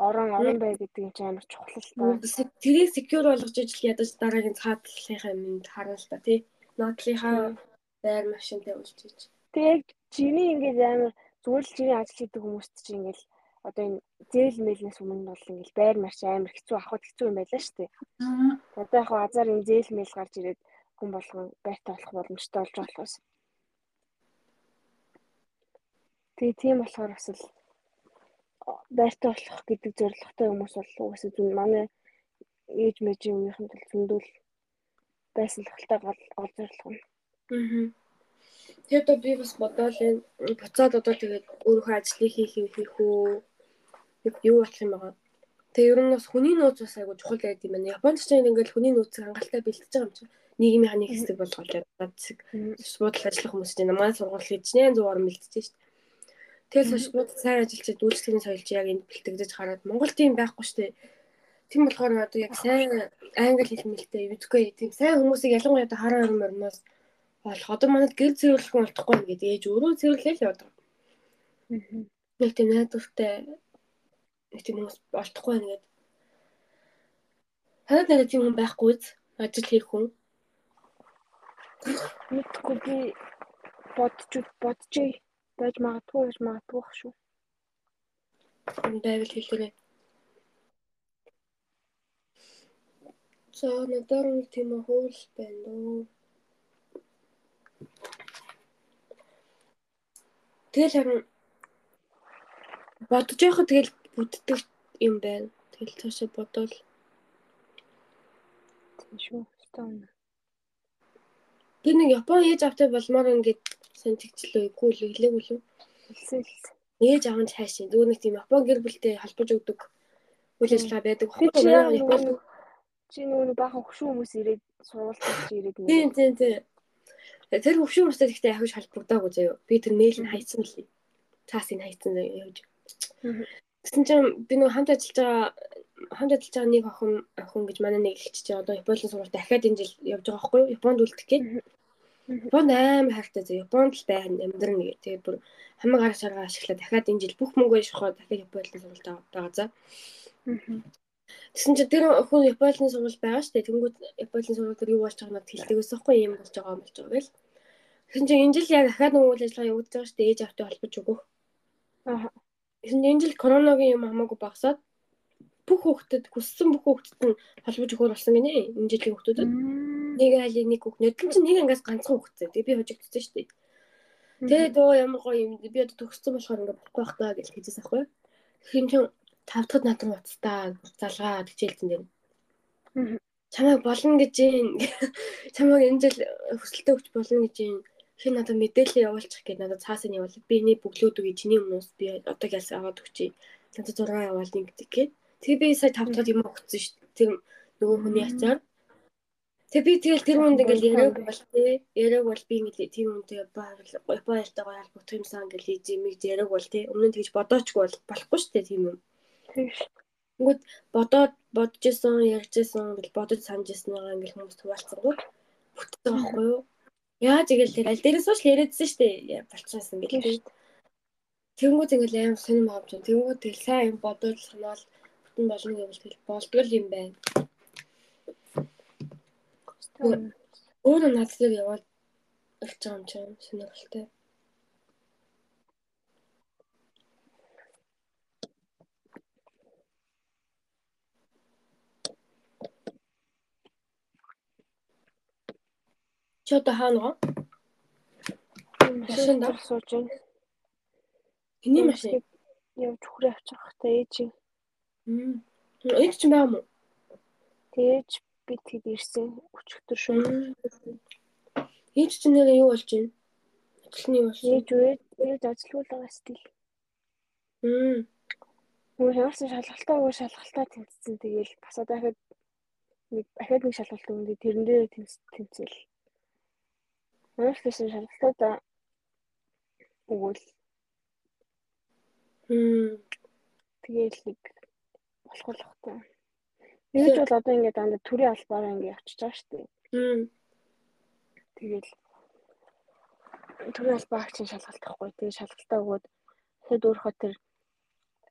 [SPEAKER 1] орон орон бай гэдэг юм чи амар чухал л та.
[SPEAKER 2] Тэрийг secure болгож ижил ядаж дараагийн цаатлахын юмд харна л та тий. Нотлынхаа байр машинтай уулж иж.
[SPEAKER 1] Тэг яг чиний ингээд амар зүгээр л чиний ажил хийдэг хүмүүст чинь ингээд одоо энэ зээл мэлнээс өмнө бол ингээд байр марч амар хэцүү авахд хэцүү юм байлаа шүү дээ. Одоо яг азар энэ зээл мэйл гарч ирээд хүн болгон байртай болох боломжтой болж байгаа болохоос. Тэгээ тийм болохоор бас л байртай болох гэдэг зорилготой хүмүүс бол угаасаа зүн манай ээж мэжийн үеийнхэнд л зөндөл байсан л хальтаа гол гол зорилго нь.
[SPEAKER 2] Аа. Тэгээд одоо би бас бодоол энэ буцаад одоо тэгээд өөрийнхөө ажлыг хийх хийх үү юу болох юм байгаа. Тэгээ ер нь бас хүний нууц бас айгу чухал байд юм байна. Японд ч ингээл хүний нууцыг хангалттай бэлтэж байгаа юм чинь. Нийгмийн нэг хэсэг болгоод яваад хэсэг. Буудал ажиллах хүмүүс чинь манай сургууль хийж нэн зугаар бэлтэж шүү дээ. Тэгэл бууд сайн ажилчид үйлчлэгийн соёлж яг энд бэлтгэж хараад Монгол тийм байхгүй шүү дээ. Тийм болохоор одоо яг сайн англи хэл мэлтэй юудгүй тийм сайн хүмүүсийг ялангуяа одоо хараа өрм өрмөөс болох. Одоо манад гэр цэвэрлэхэн болтохгүй ингээд ээж өөрөө цэвэрлэе л яваад байгаа. Нэг тийм найдвартай нэг тийм хүмүүс болтохгүй ингээд. Танад нэг тийм хүн байхгүй үз ажил хийх хүн.
[SPEAKER 1] Мэдгүй би бодож бодож байж магадгүй байж магадгүй бах шүү.
[SPEAKER 2] Байвал хэлээрэй. За надаар нэг тийм хуул байна дөө. Тэгэл харин бодож яхад тэгэл бүтдэг юм байна. Тэгэл цаашаа бодвол
[SPEAKER 1] шүү. Стон.
[SPEAKER 2] Би нэг Япон ээж автай болмоор ингээд сан тэгчлээ үгүй л хэлээгүй л
[SPEAKER 1] хэлсэн хэлсэн.
[SPEAKER 2] Ээж аав нь цааш зүгээр нэг тийм Япон гэр бүлтэй холбож өгдөг үйл ажиллагаа байдаг.
[SPEAKER 1] Чи нөгөө баахан хөшөө хүмүүс ирээд сургуультай ирээд
[SPEAKER 2] нэг. Тийм тийм тийм. Тэр хөшөө хүмүүстэй гэхдээ ахиж холбогдоогүй заяа. Би тэр мэйл нь хайцсан л. Цаасыг хайцсан явж. Тэгсэн чинь би нөгөө хамт ажиллаж байгаа хамт ажиллаж байгаа нэг охин охин гэж манай нэг хэлчихэж байгаа. Одоо Японы сургуульд дахиад энэ жил явж байгаа байхгүй юу? Японд үлдэх гээд. Японд амар хайртай зөө. Японд л байх амьдрын нэг. Тэгээд бүр хамаг арга шаргаа ашиглаад дахиад энэ жил бүх мөнгөө шохоо дахиад Японы сургуульд байгаа за. Тэгсэн чинь тэр хүн Японы сургууль байгаа шүү дээ. Тэнгүүд Японы сургууль дээр юу болж байгааг хэлдэг байсан хгүй юм болж байгаа юм болж байгаа гэл. Тэгсэн чинь энэ жил яг дахиад нэг үйл ажиллагаа явуулж байгаа шүү дээ. Ээж автыг холбож өгөх. Аа. Тэгсэн энэ жил коронавигийн юм хамаагүй багасаад бүх хүүхдэд хүссэн бүх хүүхдэд нь холбож өгөхөр болсон гинэ. Энэ жилийн хүүхдүүдэд. Нэг айлын нэг хүүхнөд чинь нэг ангаас ганцхан хүүхдтэй. Тэгээ би хожигдсон шүү дээ. Тэгээд өө ямар гоё юм. Би одоо төгссөн болохоор ингээд болохгүй байх таа гэж хэлжээс ахгүй. Хин чин 5 дахь над руу уцтаа залгаа хичээлцэн дээр. Чамайг болно гэж юм. Чамайг энэ жил хүсэлтөө өгч болно гэж юм. Хин надад мэдээлэл явуулчих гээд надад цаасаа явуул. Би энийг бөглөөд өгье. Чиний өмнөөс би одоо яс аваад өгчий. Надад зураг явуул гэдэг гээд. Тэг би сая 5 дахь юм өгсөн шүү дээ. Тэр нөгөө хүний ачаар. Тэг би тэгэл тэр хүнд ингээл яриаг бол тээ. Яриаг бол би ингээл тийм хүнтэй баярлалаа. Баяртайгаа албах юмсан ингээл хийж юм яриаг бол тээ. Өмнө нь тэгж бодоочгүй бол болохгүй шүү дээ тийм юм. Тэгвэл бодоод бодож исэн, ярьж исэн гэл бодож санаж иснийгаа ингээл хүмүүс хуваалцсангүй бүтсэн байхгүй юу? Яаж игээл тэр аль дээрээс ууш яриадсэн шүү дээ. Болчихсон гэл. Тэнгүүд ингээл аим сонирм авч. Тэнгүүд тэгэл сайн юм бодож санаал бүтэн болно гэвэл тэгэл болдгол юм байна. Өөрөө над дээр яваад ирж байгаа юм чинь сонирхолтой. Чи одоо хаана гоо?
[SPEAKER 1] Машин дээр сууж байна.
[SPEAKER 2] Эний машин
[SPEAKER 1] явж хүрээ авчих хэрэгтэй ээж.
[SPEAKER 2] Ээж ч байгаа мó?
[SPEAKER 1] Тэгэж би тэгэд ирсэн өчигдөр шүү.
[SPEAKER 2] Ээж ч нэр юу болж байна? Ажилны юу болж?
[SPEAKER 1] Ээж үү? Ээж ажилгуулгаа стил.
[SPEAKER 2] Мм.
[SPEAKER 1] Өөр ямарсан шалгалтаа өөр шалгалтаа тэмцсэн. Тэгээл бас одоо дахиад нэг дахиад нэг шалгалт өгнө. Тэрэн дээр тэмцэл. Манайх гэсэн шалгалтуудаа өгвөл
[SPEAKER 2] хм
[SPEAKER 1] тэгээл нэг болох болохтой. Нэгж бол одоо ингээд дандаа төрийн албаараа ингээд явчихж байгаа шүү дээ.
[SPEAKER 2] Хм
[SPEAKER 1] тэгээл төрийн албаагч шалгалт авахгүй. Тэгээ шалгалтаа өгөөд хэд өөрхөө тэр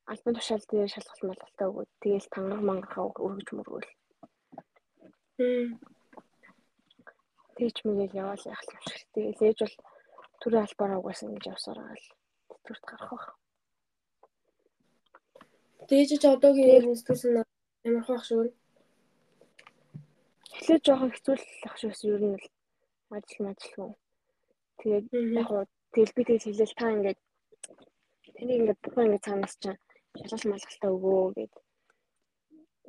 [SPEAKER 1] албан тушаал дээр шалгалт малгалтаа өгөөд тэгээл тангар мангархаа өргөж мөргөөл. Тэгж мэгэл яваал яах юм шиг. Тэгэл ээж бол төрийн албаараа угаасан гэж явсараа л тэтгэврт гарах байх.
[SPEAKER 2] Тэгэж ч одоогийн институцэн ямар хах шүү.
[SPEAKER 1] Эхлээд жоохон хэцүүлэх шүүс ер нь л ажил мажилгүй. Тэгээд яг гоо тэгэл би тэгэл хэлэл та ингээд Тэнийг ингээд бүхэн ингээд цаанаас чинь шалгал малгалтаа өгөө гэд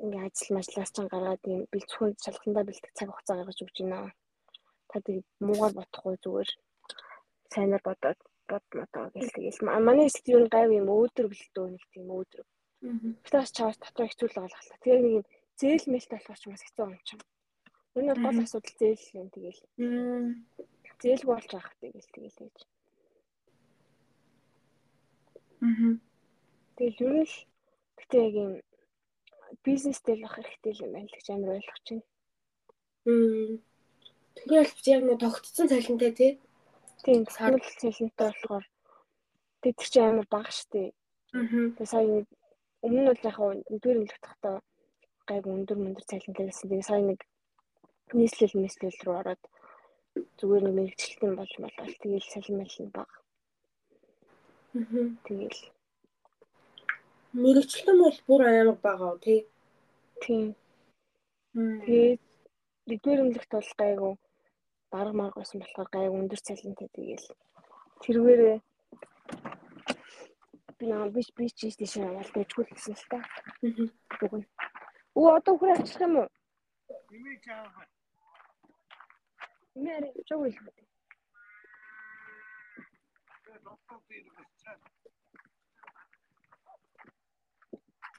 [SPEAKER 1] ингээ ажил мажлаас чинь гаргаад юм бэлцхэн шалгалтандаа бэлтгэх цаг хугацаа гаргаж өгч байна. Та тэгээд муугаар бодохгүй зүгээр сайнаар бодоод бодмотоо гэл тэгэл манай хэсэгт юу гайв юм өөдрөг л дөө нэг тийм өөдрөг. Бас чаас дотор хэцүү л байгаа. Тэгээ нэг юм зээл мэлт болох ч бас хэцүү юм чинь. Энэ бол гол асуудал зээл юм тэгэл. Зээлгүй болж байгаа хэрэгтэй гэл тэгэл гэж. Тэгэл нь л гэтээ яг юм бизнестэй л ах хэрэгтэй юм байна л гэж амар ойлгож байна.
[SPEAKER 2] Мм. Тэгэхээр яг нэг тогтцсон цалинтай тий.
[SPEAKER 1] Тийм сарл цалинтай болохоор тэг чинь амар бага штэ.
[SPEAKER 2] Аа.
[SPEAKER 1] Тэгээ сая өмнө нь бол яг нэгдүгээр ангилах тахтаа гайг өндөр мөндөр цалинтай байсан. Тэгээ сая нэг нийслэл мэслэл рүү ороод зүгээр нэг мэрэгчлэлтэн болж болол тэгээл салин мэлэн бага.
[SPEAKER 2] Аа.
[SPEAKER 1] Тэгээл
[SPEAKER 2] Мэргэжилтэн бол бүр амар байгаа тий.
[SPEAKER 1] тийм тэгээд нэгдүгээр ангилахт бол гайгүй дарга марга байсан болохоор гайг өндөр цалинтай тэгээл тэрвэрээ би наа биш биш чийс тийш аваад дэжгүй гэсэн л та. Үгүй. Өө одоо хүрээ авчих юм уу?
[SPEAKER 3] Имиж аа.
[SPEAKER 1] Мэр чог үйл үү?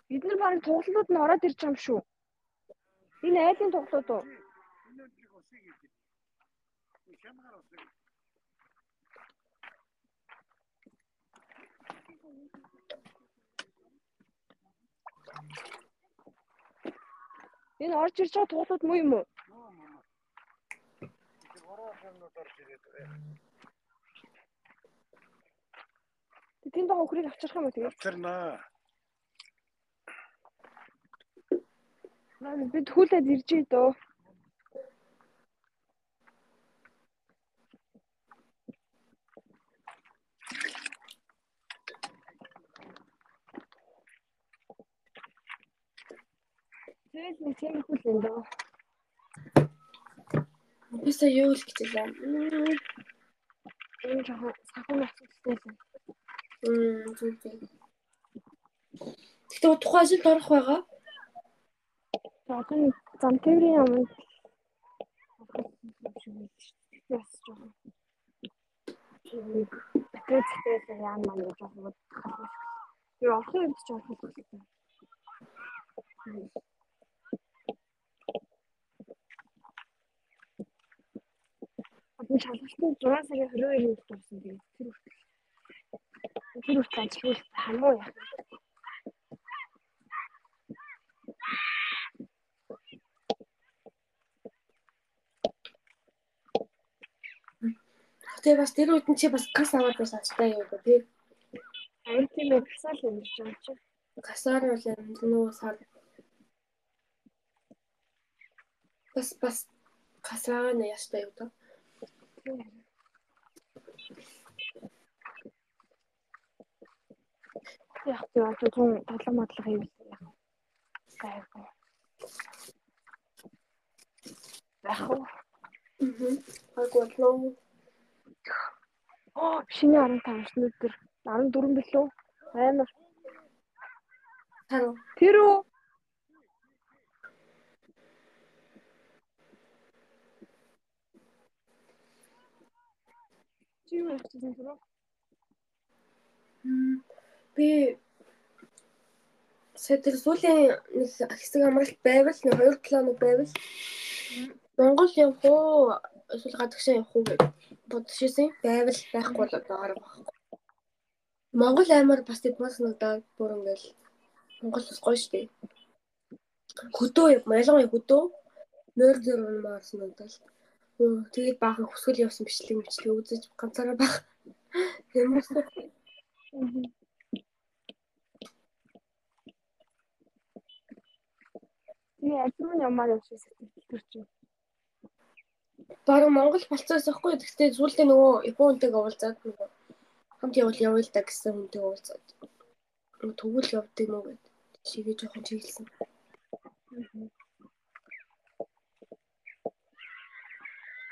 [SPEAKER 1] Бид нар барыг тоглолтууд нь ороод ирж байгаа юм шүү. Энэ айлын тоглолтууд уу?
[SPEAKER 3] Хямгаар усыг.
[SPEAKER 1] Энэ орж ирж байгаа тоглолтууд муу юм уу? Тэнд байгаа өхрийг авчрах юм уу тэгээд?
[SPEAKER 3] Авчирнаа.
[SPEAKER 1] Наа бид хүлээд ирж ий Тэгэл нэг тийм их хүлэн дөө.
[SPEAKER 2] Бисаа юу л гэж байна.
[SPEAKER 1] Энэ жоохон сахын асуудалтай л.
[SPEAKER 2] Мм. зүг зүг. Гэтэ тухайн ажилд орох байгаа.
[SPEAKER 1] Жоохон зам тээврийн өмнө Яс жоохон. Тэгээд тэгээд яан маань гэж жоохон бодох. Юу орхон юм жоохон хэлсэн. Одоо шалгалтын 6 сарын 22-нд дуусна тэгээд тэр хүртэл тэр хүртэл ажиллавал хамуу яах вэ?
[SPEAKER 2] Тэгээ бас тэр үед нь чи бас кас аваад бас ачтай юу гэх тий.
[SPEAKER 1] Харин тийм ээ гасаал юм гэж байна чи.
[SPEAKER 2] Касаар бол нөө сар. Бас бас касаа на ястай юу та.
[SPEAKER 1] Одоо зүүн тоглоом модлого хийвсэн яг. Гайгүй. Яг уу.
[SPEAKER 2] Аа. Агуу лоо.
[SPEAKER 1] Оо шинэ 15 өнөдөр 14 билүү? Амар.
[SPEAKER 2] Таа.
[SPEAKER 1] Тэр үү? Чи юу хийсэн бэ?
[SPEAKER 2] Би Сэтэл сүүлийн нэг хэсэг амралт байвал нэг 2 км байвал Монгол явах уу эсвэл гадагшаа явах уу гэж бодож ирсэн. Байвал байхгүй бол одоо арга байхгүй. Монгол аймаар бас тэдмээс надад бүр ингээл Монгол бас гоё штэ. Хөдөө ялангуяа хөдөө нойр зөрөн маарсан надад. Өө тэгээд баахан хүсгэл явсан бичлэг мэтлэг үзэж ганцаараа баг. Юмс
[SPEAKER 1] Тэгээ ажмын ямаар явсан сэтгэл чинь.
[SPEAKER 2] Бараг Монгол болцоос ихгүй. Гэхдээ зүйлдээ нөгөө Японтэйг уулзаад нөгөө хамт явал явъя л да гэсэн хүнтэй уулзаад. Тэгвэл явдаг мó гэд шигээ жоохон чиглэсэн.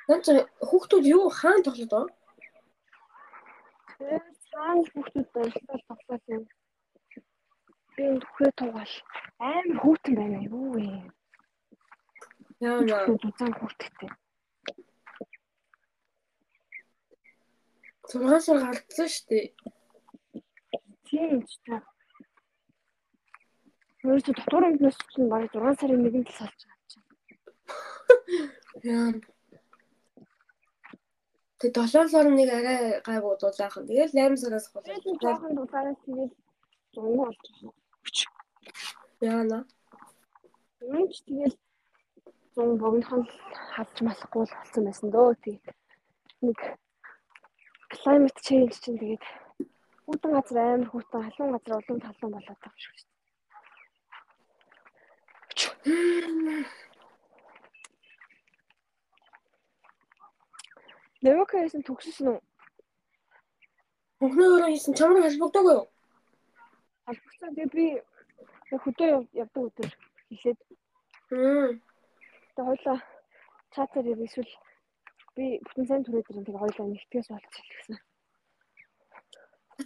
[SPEAKER 2] Наач хүүхдүүд юу хаан тоглоод байгаа?
[SPEAKER 1] Хаана л хүүхдүүд дөрөлтөл тоглоод юм. Би энэ хөрөө тугаал амар хүүтэн байна юу вэ?
[SPEAKER 2] Яа яа.
[SPEAKER 1] Дузаан хүүтэгтэй.
[SPEAKER 2] 6 сар гардсан шүү дээ.
[SPEAKER 1] Тийм ч та. Өөрөөсөө дотор өмнөөс чинь баг 6 сарын нэгэн л салж байгаа чинь.
[SPEAKER 2] Яа. Тэг 7 сар нэг арай гайгүй дулаахан. Тэгэл 8 сараас
[SPEAKER 1] Тэгээд
[SPEAKER 2] болоо.
[SPEAKER 1] жоохон дулаараас тэгээд зунгуу болж байгаа.
[SPEAKER 2] Яана.
[SPEAKER 1] Юм ч тэгэл зун богинохон хавч малахгүй л болсон байсан дөө. Тэгээд нэг climate change чинь тэгээд хүүтэн газар амар хүүтэн халуун газар улам талуун болоод байгаа шүү дээ. Невокэсэн төгссөн үү?
[SPEAKER 2] Өхнөө өөрөө хийсэн чамрын холбогдоог юу?
[SPEAKER 1] Албагцаа тэгээд би хөдөө яв- явдаг өдөр хэлээд
[SPEAKER 2] Хм.
[SPEAKER 1] тэгээд хоёлаа чатаар ирээ эсвэл би бүтэн сайн түрээ дээр тэгээд хоёлаа нэгтгэс болчих гэсэн.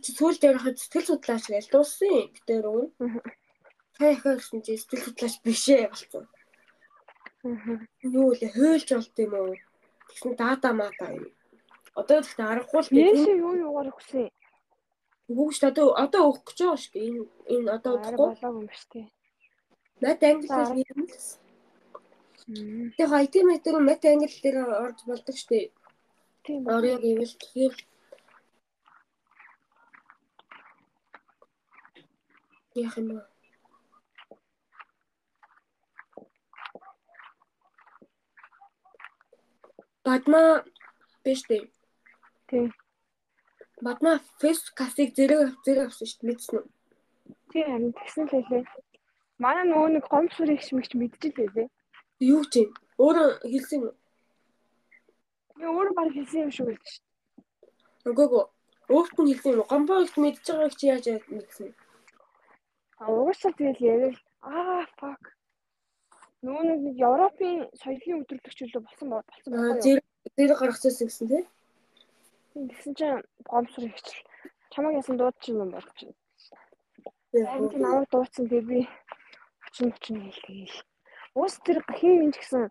[SPEAKER 2] Чи сүүл дээр хад сэтгэл судлаач гэж дууссан. Гэтэр өгөн.
[SPEAKER 1] Мгм.
[SPEAKER 2] Та яхаа гэсэн чи сэтгэл судлаач биш ээ болсон. Юу лээ хөөлж болт юм уу? Тэгсэн дата мата юм. Одоо тэгтээ аргагүй л
[SPEAKER 1] Яаш
[SPEAKER 2] дээ.
[SPEAKER 1] юу юугаар өгсөн?
[SPEAKER 2] Бүгд одоо одоо өгөх гэж байгаа шүү дээ. Энэ энэ одоо
[SPEAKER 1] Арай
[SPEAKER 2] өгөхгүй.
[SPEAKER 1] болоогүй юм биш тий.
[SPEAKER 2] Мат англиар юм л. Тэгээ IT метр мат англи дээр орж болдог шүү дээ.
[SPEAKER 1] Тийм.
[SPEAKER 2] Орё гэвэл тэгэхээр Яах юм бэ? Бадма биш дээ.
[SPEAKER 1] Тийм.
[SPEAKER 2] Бадма фэс касыг зэрэг зэрэг авсан шүү дээ мэдсэн үү?
[SPEAKER 1] Тийм харин тэгсэн л хэлээ. Манай нөгөө нэг гомсор их шмэгч мэдчихлээ лээ.
[SPEAKER 2] Юу ч юм. Өөрөө хэлсэн юм.
[SPEAKER 1] Би өөрөө баг хэлсэн юм шүү гэж.
[SPEAKER 2] Үгүй өөрт нь хэлсэн юм. Гомбоо их мэдж байгааг чи яаж мэдсэн?
[SPEAKER 1] А угаасаа тэгэл ярил аа fuck. Нөгөө нэг Европын соёлын өдөрлөгч үлээ болсон болсон байна.
[SPEAKER 2] зэрэг зэрэг гаргацсан гэсэн тий.
[SPEAKER 1] Тэгсэн чинь гомсор ихч чамаг ясан дууд чинь юм байна.
[SPEAKER 2] Яа.
[SPEAKER 1] Харин тийм аваад дуудсан тэгээ би очин очин хэлгээл. Уус тэр хин минь ч гэсэн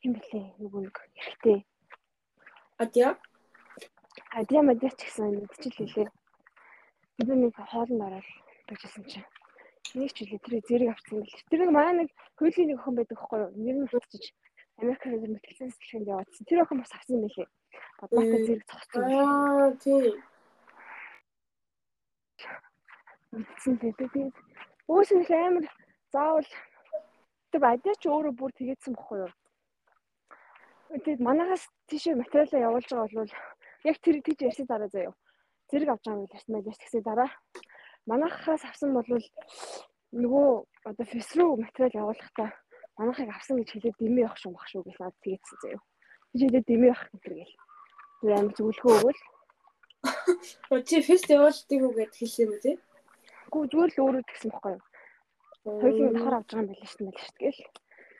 [SPEAKER 1] хин блэ нөгөө нэг эрэгтэй.
[SPEAKER 2] Адя.
[SPEAKER 1] Адиа мадиа ч гэсэн мэдчихлээ. Би нэг хоолнд ороод байжсэн чинь. Нэг ч үлээ тэр зэрэг авсан бэл. Тэр нэг манай нэг хуулийн нэг охин байдаг байхгүй юу? Нэр нь хутчих. Америкаар нэр мэтгэлсэн сэтгэлд яваадсан. Тэр охин бас авсан байлээ. Бадматай
[SPEAKER 2] Мм.
[SPEAKER 1] зэрэг цогцсон.
[SPEAKER 2] Аа тий.
[SPEAKER 1] Мэдсэн дээ. Тэгээд өөс нь их амар заавал тэр адиа ч өөрөө бүр тэгээдсэн бохгүй юу? Тэгээд манагаас тийшээ материалаа явуулж байгаа бол яг тэр тийч ярьсан дараа заяа. Зэрэг авч байгаа юм ярьсан байлаа тэгсээ дараа. Манахаас авсан бол нөгөө одоо фэс рүү материал явуулахдаа манахыг авсан гэж хэлээд дэмий явах шүү бах шүү гэж надад тэгээдсэн заяа. Хэлээд дэмий явах гэдэг гээл. Тэр амар зөвлөхөө өгвөл
[SPEAKER 2] чи фест явуулдаг уу гэд хэлсэн юм тий.
[SPEAKER 1] гүү зүгээр л өөрөө тэгсэн бохгүй юу? Хоёулын давхар авч байгаа юм байл шүү дээ шүү дээ.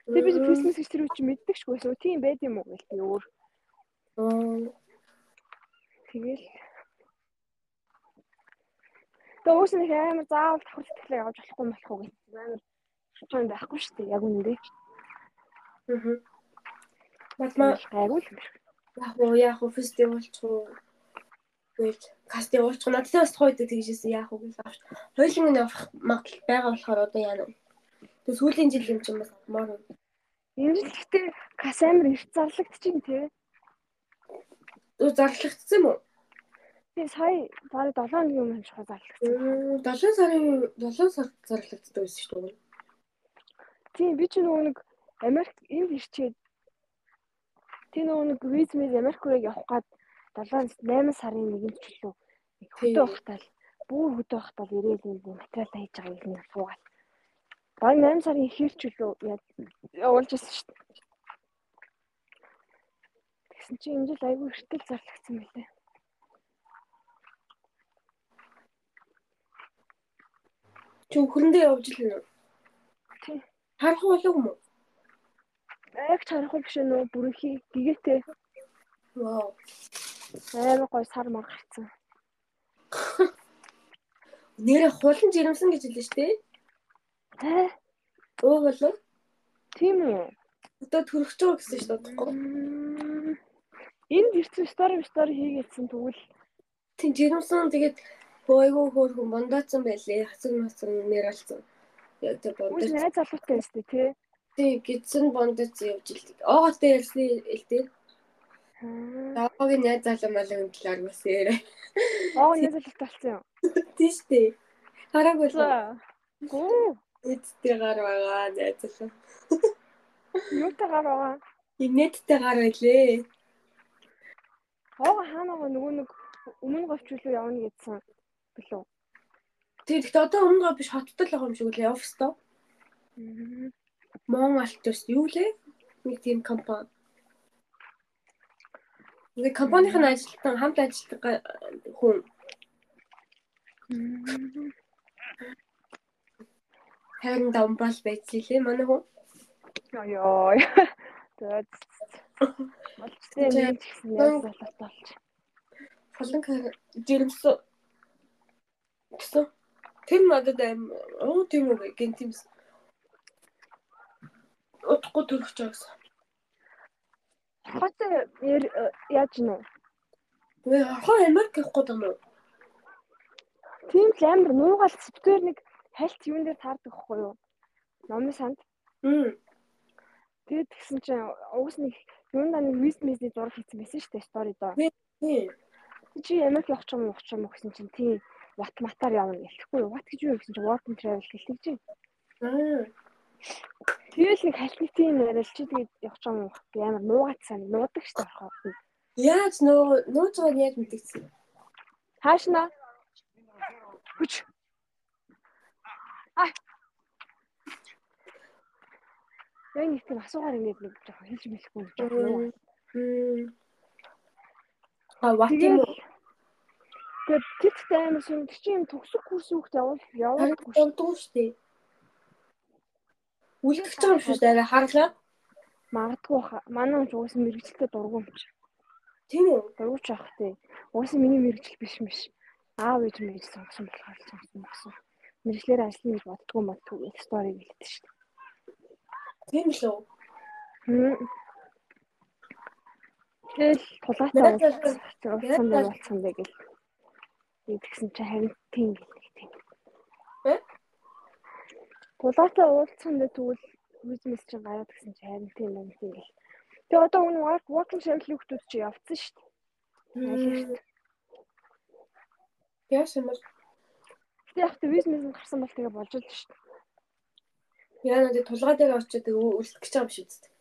[SPEAKER 1] Тэгээ би бизнес гэж тэр үуч мэддэг ч байсан. Тийм байд юм уу гэл би өөр.
[SPEAKER 2] Аа
[SPEAKER 1] Тэгэл. Тэгээ уус нэг амар заавал давхар сэтгэлээ явуулж болохгүй юм болох уу гэх. Амар шуучсан байхгүй шүү дээ. Яг үнэндээ.
[SPEAKER 2] Мгм.
[SPEAKER 1] Гайгүй л юм шиг.
[SPEAKER 2] яг уу яг уу фест явуулчих уу. Гээд каст явуулчих. Надад бас тухайд тэгжсэн яг уу гэж авч. Хоёулын нь явах магадлал байгаа болохоор одоо яана. Тэг сүүлийн жил юм чинь бас маар.
[SPEAKER 1] Энэ жил гэхдээ кас амар эрт зарлагдчихин тий.
[SPEAKER 2] Өө зарлагдсан юм уу?
[SPEAKER 1] Тэгээ сая бараг 7 хоногийн өмнө шууд зарлагдсан.
[SPEAKER 2] 7 сарын 7 сард зарлагддаг байсан шүү дээ.
[SPEAKER 1] Тийм би ч нөгөө нэг Америк энд ирчээд тийм нөгөө нэг виз мэд Америк руу явах гад 7 8 сарын 1-нд ч лөө хөдөө байхдаа л бүр хөдөө байхдаа л ирээл энэ материал хийж байгаа юм суугаад. Бараг 8 сарын ихэр ч лөө явуулж байсан шүү дээ. Тэгсэн чинь энэ жил айгүй эртэл зарлагдсан байлээ.
[SPEAKER 2] Чи өхрөндөө явж л нэ.
[SPEAKER 1] Тийм.
[SPEAKER 2] Харах болов юм уу?
[SPEAKER 1] Яг чарахгүй биш нөө бүрэнхий гэгээтэй
[SPEAKER 2] Вау.
[SPEAKER 1] амар гой сар мар гарцсан.
[SPEAKER 2] Нэрээ хулан жирэмсэн гэж хэлсэн шүү дээ.
[SPEAKER 1] Аа,
[SPEAKER 2] Өө болов.
[SPEAKER 1] тийм үү?
[SPEAKER 2] Одоо төрөх ч байгаа гэсэн шүү дээ. бодохгүй.
[SPEAKER 1] Мм, Энд ирсэн стори стори хийгээдсэн тэгвэл
[SPEAKER 2] Тийм жирэмсэн тэгээд бойгоо хөөрхөн бондоцсон байлээ. Хацар мацар нэр алцсан. Яг тэр бондоц.
[SPEAKER 1] найз залуутай өстэй тий.
[SPEAKER 2] Тийм гидсэн бондоц явж илдэг. Ооготой ярьсан илдэг.
[SPEAKER 1] Аа,
[SPEAKER 2] Даавгийн найз залуу малын талаар бас яриа.
[SPEAKER 1] оо найз залуутай болсон юм.
[SPEAKER 2] Тийм шүү дээ. Хараагүй л.
[SPEAKER 1] Гүү,
[SPEAKER 2] эцтэй гар байгаа найз залуу.
[SPEAKER 1] юутай гар байгаа?
[SPEAKER 2] Инээдтэй гар байлээ.
[SPEAKER 1] Оо хаанаа нөгөө нэг өмнө говч үлээ явна гэдсэн билүү.
[SPEAKER 2] Тийм гэхдээ одоо өмнө гоо биш хоттой л байгаа юм шиг үлээ оффистоо.
[SPEAKER 1] Мм,
[SPEAKER 2] Мон алтус юу лээ? Нэг тийм компани. Нэг компанийн ажилтан хамт ажилладаг хүн
[SPEAKER 1] мм.
[SPEAKER 2] хайрын давмбал байж лээ манай хүн.
[SPEAKER 1] Тэгээд Болчтой
[SPEAKER 2] Тэгээ,
[SPEAKER 1] нэг ч гэсэн залуутай болж.
[SPEAKER 2] Фолон жирэмсэн. Гэсэн. Тэр надад аим оо тийм үү гэн тиймс. Утгагүй төрөх ч байгаас.
[SPEAKER 1] Хот яаж нэ?
[SPEAKER 2] Вэ хоо Америк явах гээд юм уу?
[SPEAKER 1] Тийм л амар нуугаал софтвер нэг хальт юун дээр таардаг хгүй юу? Номын санд.
[SPEAKER 2] Мм.
[SPEAKER 1] Тэгээд тэгсэн чинь уус нэг юундаа нэг виз мизний зураг хийсэн байсан шүү дээ стори доо.
[SPEAKER 2] Тийм.
[SPEAKER 1] Чи Америк явах ч юм уу явах ч юм уу гэсэн чинь тийм Ват матаар явна гэлэхгүй юу? Ват гэж юу гэсэн чинь work and travel гэлдэг чинь.
[SPEAKER 2] Аа.
[SPEAKER 1] Тэгэл нэг тийм яриад чи тэгээд явах ч юм би амар нуугаад сайн нуудаг шүү дээ орохоо.
[SPEAKER 2] Яаж нөө нууц байгааг яаж мэдгэсэн?
[SPEAKER 1] Хаашна? Хүч. Ай. Яг нэг тийм асуугаар ингээд нэг жоохон хэлж мэдэхгүй нэг жоохон нуугаа.
[SPEAKER 2] Мм. А ват юм уу?
[SPEAKER 1] Тэгээд тэгтээ амар шинэ чи юм төгсөх курс үхт
[SPEAKER 2] Харин явдаг шүү дээ. Үлдэх ч юм шүү дээ. арай Харлаа.
[SPEAKER 1] магадгүй манай ч уусаа мэрэгчлээ дургуун юм чи.
[SPEAKER 2] Тийм үү?
[SPEAKER 1] Дургуйч авах тий. Уусаа миний мэрэгжил биш биш. Аав ээж мэрэгж сонгосон болохоор л сонгосон гэсэн. Мэрэгчлэр ажиллана гэж боддгоо модгүй гэх стори гэлдэг шүү
[SPEAKER 2] Тийм л үү?
[SPEAKER 1] дээ. Тэгэл тулаатай уулзсан болцсон бэ гэл. Тэгсэн чи харин тийм гэлдэг тийм.
[SPEAKER 2] Э?
[SPEAKER 1] Тулаатай уулзсан дээр тэгвэл бизнес чинь гараад гэсэн чи харин тийм юм тийм гэл. Тэгээ одоо энэ work working travel хүмүүс чи явцсан шүү дээ.
[SPEAKER 2] Яасан юм бол
[SPEAKER 1] Тэгээ яг тэ бизнес нь гарсан бол тэгээ болж л шүү дээ.
[SPEAKER 2] яа надад тулгаа дээр очиод үлдэх гэж байгаа юм шүү дээ.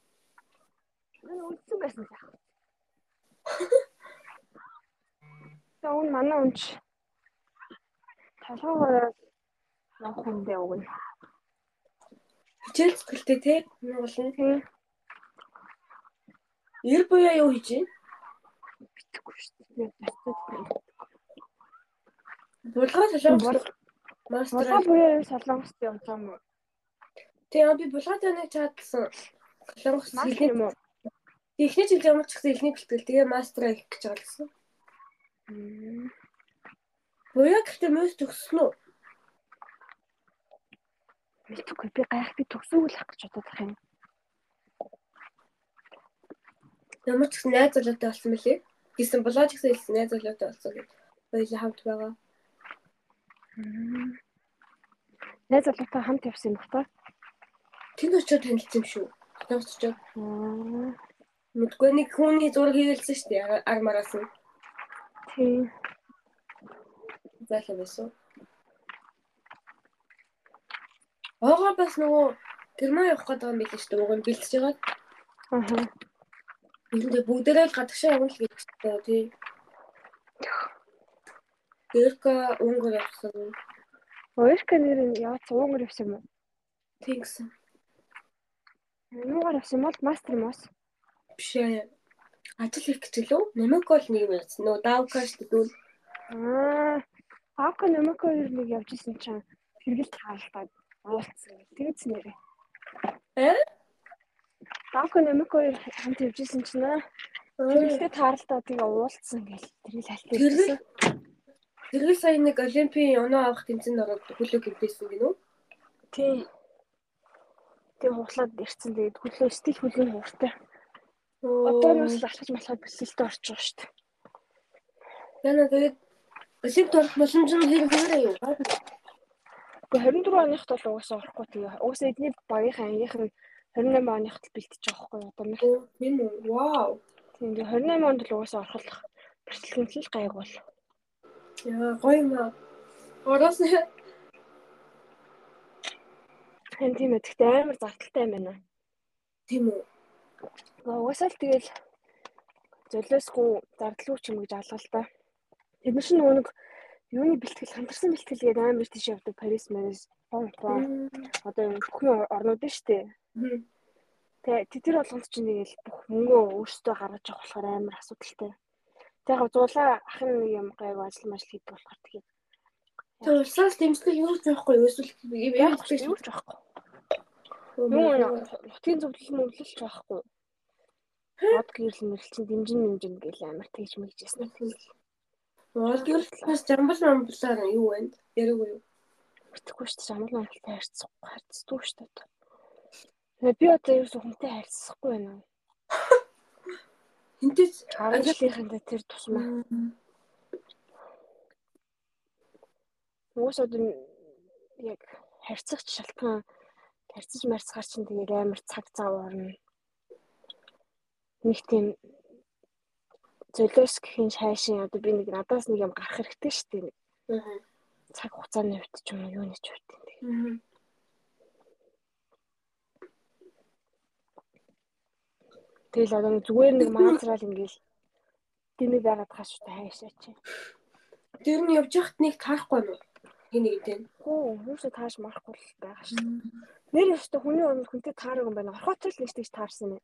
[SPEAKER 1] Энэ үлдсэн байсан яах вэ? Тэгээ өн манай талхаагаар явах хүндээ өгнө.
[SPEAKER 2] Хичээл зүтгэлтэй те. Энэ бол нь
[SPEAKER 1] Тийм
[SPEAKER 2] эр буяа юу хийж байна?
[SPEAKER 1] битгэхгүй шүү дээ.
[SPEAKER 2] Булгаа солонгос
[SPEAKER 1] Булгаа
[SPEAKER 2] мастер.
[SPEAKER 1] буюу солонгост байгаа юм уу?
[SPEAKER 2] Тэгээ би булгаа дээр нэг чадсан. Солонгос хэлний
[SPEAKER 1] юм уу?
[SPEAKER 2] эхний жил ямар ч гэсэн эхний бэлтгэл тэгээ мастер хийх гэж байгаа гэсэн. Буяа гэхдээ мөс төгссөн үү?
[SPEAKER 1] Мэдгүй би гайх би төгсөөгөл ах гэж байгаа юм.
[SPEAKER 2] Ямар ч гэсэн найз залуутай болсон мөлий. Гэсэн булгаа ч гэсэн хэлсэн найз залуутай болсон гэж. Хоёулаа хамт байгаа.
[SPEAKER 1] Найз залуутай хамт явсан юм бата.
[SPEAKER 2] Тэнд очиод танилцсан юм шүү. Тэнд очиод мэдгүй нэг хүний зураг хийгэлсэн шүү дээ. Ар мараас нь
[SPEAKER 1] Тийм.
[SPEAKER 2] зайлаа байсан. Ого бас нөгөө Герман явах гэдэг юм билээ шүү дээ. Уг нь бэлтэж байгаа.
[SPEAKER 1] Аха.
[SPEAKER 2] Эндээ бүгдээрээ л гадагшаа явна л гэж байна тий. Гэрка өнгөр явсан.
[SPEAKER 1] Өөрөөр нэр нь яваад цуугаар явсан юм?
[SPEAKER 2] Тийм гэсэн.
[SPEAKER 1] Нуугаар явсан бол мастер уу?
[SPEAKER 2] Биш ээ. Ажил хийх гэж лөө. Намайг бол нэг юм ярьсан. Нөгөө даавкаш дүүл.
[SPEAKER 1] Аа. Аавка нэмэко хоёр нэг явж исэн чинь хэрэгэл таалдаад уулцсан. Тэгэж нэрээ.
[SPEAKER 2] Э?
[SPEAKER 1] Аавка нэмэко хоёр хамт явж исэн чинь аа, хэрэгэлтэй таалдаад тэгээ уулцсан гэл тэрийг
[SPEAKER 2] Тэргэл?
[SPEAKER 1] хальтсан.
[SPEAKER 2] Тэргээр сая нэг олимпийн оноо авах тэмцээнд ороод хөлөө гимтээсэн гинөө.
[SPEAKER 1] Тий. Тэг хуглаад ирсэн. Тэгээд хөлөө стил хөлөө хууртай. Одоо нь бас алхаж малхад бэлтгэлтэй орж байгаа шүү дээ.
[SPEAKER 2] Яна тэгээд олимпиад орох боломж нь хэрэг хэрэг юу?
[SPEAKER 1] Гэхдээ 24 оныхт бол угаасаа орохгүй тэгээ. Угаасаа эдний багийнхаа ангийнх нь 28 оныхт бэлтэж байгаа байхгүй юу? Одоо.
[SPEAKER 2] Тийм үү? Вау.
[SPEAKER 1] Тийм тэгээ 28 онд л угаасаа орох бэрхшээлтэй гайг бол.
[SPEAKER 2] Яа, гоё юм аа. Ороос
[SPEAKER 1] Хэн тийм ээ. Гэхдээ амар завталтай юм байна.
[SPEAKER 2] Тийм үү?
[SPEAKER 1] Угаасаа л тэгэл золиосгүй зардлгүй ч юм гэж алгал та. Тэд нар чинь нөгөө нэг юуны бэлтгэл хамтарсан бэлтгэл гэдэг амар тийш явдаг Парис, Марис, Хонконг. Одоо юм бүхэн орнууд нь штэ. Тэгээ тэр болгонд чинь нэг л бүх мөнгөө өөрсдөө гаргаж авах болохоор амар асуудалтай. Тэгээ зуулаа ахын нэг юм гайг ажил мажил хийдэг болохоор тэгээ.
[SPEAKER 2] Тэгээ улсаас дэмжлэг юу ч байхгүй юу? Эсвэл
[SPEAKER 1] яг юу ч байхгүй. Юу нутгийн зөвлөл мөвлөлч байхгүй. Од гэрэл мэрэл чинь дэмжин дэмжин гэл амар тэгж мэгжсэн.
[SPEAKER 2] Од гэрлээс жамбал амблаар юу вэ? Яриг юу?
[SPEAKER 1] Мэдхгүй шүү дээ. Жамбал амблтай харьцахгүй харьцдгүй шүү дээ. Тэгээ би одоо юу хүнтэй харьцахгүй байна.
[SPEAKER 2] Хинтэйч
[SPEAKER 1] ажлынхаа тэр тусмаа. Уус одоо яг харьцах шалтгаан харьцаж марцгаар чинь тэгээд амар цаг зав орно. Нэг тийм золиос гэхин шайшин одоо би нэг надаас нэг юм гарах хэрэгтэй шүү дээ. Аа. Цаг хугацааны хувьд ч юм уу юуны ч хувьд тийм. Аа. Тэгэл одоо нэг зүгээр нэг маазраал ингээл дэмий байгаад хаштай хайшаа чи.
[SPEAKER 2] Тэр нь явж яхад нэг таарахгүй юу? Хин нэг дээ.
[SPEAKER 1] Хөө, юусаа тааш марахгүй л байгаа шүү. Нэр өстө хүний өмнө хүнтэй таарах юм байна. Орхоцол нэг тийч таарсан юм.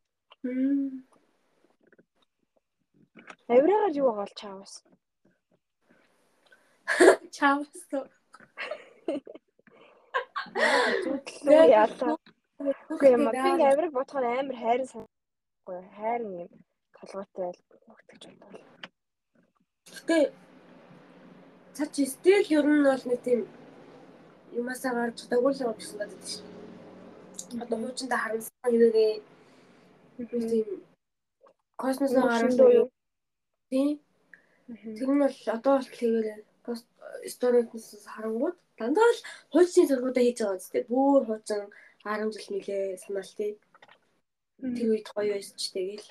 [SPEAKER 1] Авираагаар юу байгаа бол чаавас.
[SPEAKER 2] Чаавас.
[SPEAKER 1] Зүтлээ яалаа. Үгүй юм. Би авираг бодохоор амар хайрын санахгүй. Хайрын юм толгойтой өгтөж байна.
[SPEAKER 2] Гэтэ цаа чи стил ер нь бол нэг тийм юмасаа гарч дагуулгаа гэсэн байдаг шүү. Одоо хуучиндаа харамссан юугээ тийм космосоо гарсан юу? Тийм. Тэр нь бол одоо бол тэгээрээ пост сториуднаас харангууд дандаа л хуучны зургуудаа хийж байгаа үстэй. Бүүр хуучин 10 жил нилээ санаал тий. Тэр үед гоё байсан ч тэгэл.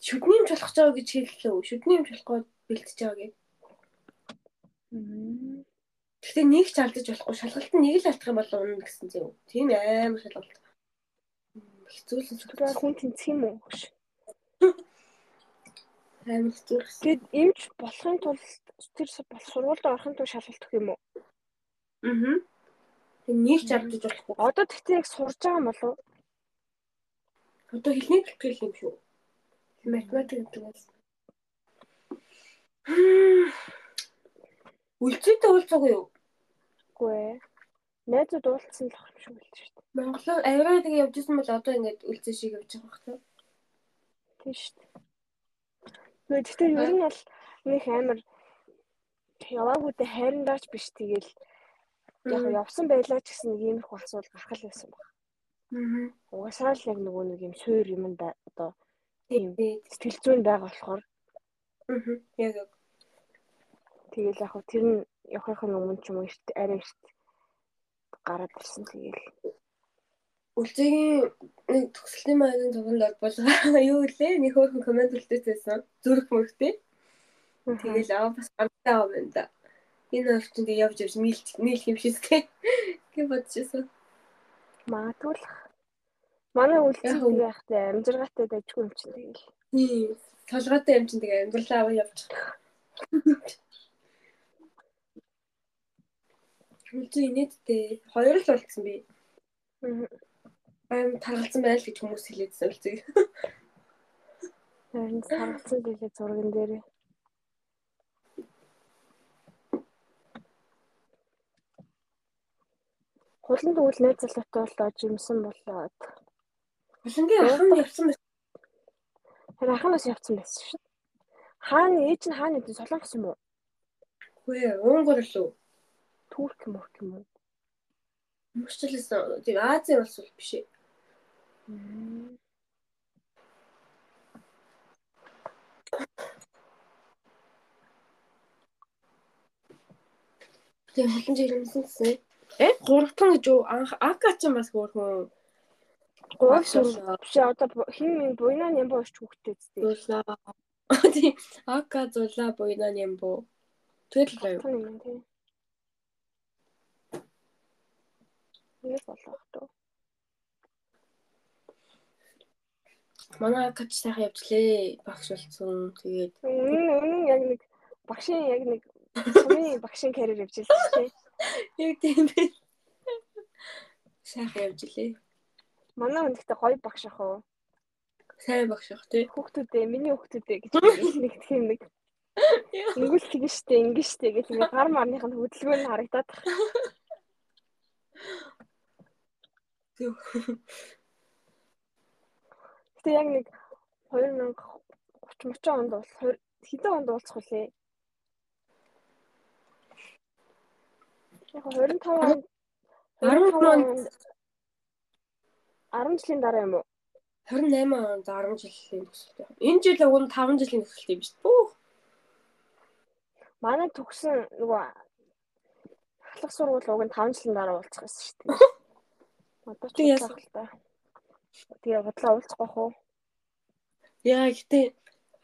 [SPEAKER 2] Шүдний юм болох ч байгаа гэж хэллээ. Шүдний юм болохгүй бэлтэж байгаа гэ. Гэхдээ нэг ч алдаж болохгүй. Шалгалт нь нэг л алдах юм бол унна гэсэн зэв. Тийм амар шалгалт. Хэцүү л
[SPEAKER 1] зүгээр хүн тэнцэх юм уу?
[SPEAKER 2] Амар хэцүү.
[SPEAKER 1] Тэгэд эмч болохын тулд тэр сургуульд орохын тулд шалгалт өгөх юм уу?
[SPEAKER 2] Аа. Тэг нэг ч алдаж болохгүй.
[SPEAKER 1] Одоо тэгтээ яг сурж байгаа юм болов уу?
[SPEAKER 2] Одоо хэлний бэлтгэл юм шүү. Математик гэдэг нь. Үлцээтэй уулзаагүй юу?
[SPEAKER 1] Үгүй ээ. Найзууд уулзсан л ах юм шиг үлдсэн шүү дээ.
[SPEAKER 2] Монголоор авираа тэгээ явж исэн бол одоо ингээд үлцээ шиг явж байгаа таа.
[SPEAKER 1] Тийм шүү дээ. Гэхдээ ер нь бол нэг амар яваагүйдээ хайрандаач биш тэгэл яг явсан байлаа ч гэсэн нэг иймэрхүү асуудал гарах л байсан баг. Аа. Угасаал яг нөгөө нэг юм суур юм да одоо тийм сэтгэл зүйн байгаа болохоор.
[SPEAKER 2] Аа. Яг яг.
[SPEAKER 1] Тэгэл яг тэр нь явахын өмнө ч юм уу эрт арай эрт гараад ирсэн тэгэл.
[SPEAKER 2] Үлзээгийн нэг төгслийн маань зовонд бол юу лээ нэг хөөрхөн комент үлдээсэн зүрх мөрхтэй. Тэгэл аа бас ганцтай аа байна да. Энэ орчинд явж явж нийл нийл хэмшээстэй гэж бодчихсон.
[SPEAKER 1] Магадгүй Манай үлцэг яахтай амжиргаатай дажгүй юм чинь тэгэл.
[SPEAKER 2] Тийм. Толгойтой юм чинь тэгээ амьдралаа аваа явж. Үлцэг инээдтэй. Хоёр л болцсон би. Аа таргалсан байл гэж хүмүүс хэлээдсэн үлцэг.
[SPEAKER 1] Харин таргалсан гэлээ зурган дээрээ. Хулан тэгвэл найз залуутай болоо жимсэн болоод
[SPEAKER 2] Хулангийн ахын явсан байсан.
[SPEAKER 1] Тэр ахын бас явсан байсан шүү. Хааны ээж нь хааны солонгос юм уу?
[SPEAKER 2] Үгүй ээ, Унгар л үү?
[SPEAKER 1] Турк мөрк юм уу?
[SPEAKER 2] Мөчлөөс тийм Азийн улс бол биш ээ. Тийм хатан жирэмсэн гэсэн. Э гуравтан гэж юу анх Ака ч бас хөөрхөн
[SPEAKER 1] Гурав сүр биш одоо хин минь буйнаа ням бооч хүүхдээ зү.
[SPEAKER 2] зулаа. Тийм Ака зулаа буйна юм боо. Тэгэл л аюу.
[SPEAKER 1] Юм тий. Нэг болох тоо.
[SPEAKER 2] Манай Акач сайхан явжлээ. Багш болсон. Тэгээд
[SPEAKER 1] Үнэн яг нэг багшийн яг нэг сумын багшийн карьер явж байсан тий.
[SPEAKER 2] яг тийм бэ. Сайхан явжлээ.
[SPEAKER 1] Манай хүндтэй гоё багш ах уу.
[SPEAKER 2] Сайн багш ах тий.
[SPEAKER 1] Хүүхдүүдээ миний хүүхдүүдээ гэж нэг тийм нэг Ингүүл тэгэн штэ ингэн штэ гэх ингээ гар марных нь хөдөлгөөн нь харагдаад тах.
[SPEAKER 2] Тэг.
[SPEAKER 1] Гэтэ яг нэг 2030 30 онд бол хэдэн онд уулзах вүлээ? Яг 25 онд
[SPEAKER 2] 14 онд
[SPEAKER 1] 10 жилийн дараа юм уу?
[SPEAKER 2] 28 онд 10 жилийн төсөлтэй. Энэ жил уг нь 5 жилийн төсөлтэй юм шүү дээ.
[SPEAKER 1] Манай төгсөн нөгөө ахлах сургууль уг нь 5 жилийн дараа уулзах гэсэн шүү дээ. Одоо ч
[SPEAKER 2] Тэг яасан?
[SPEAKER 1] Уулзах. Тэгээ бодлоо уулзах байх уу?
[SPEAKER 2] Яа гэтээ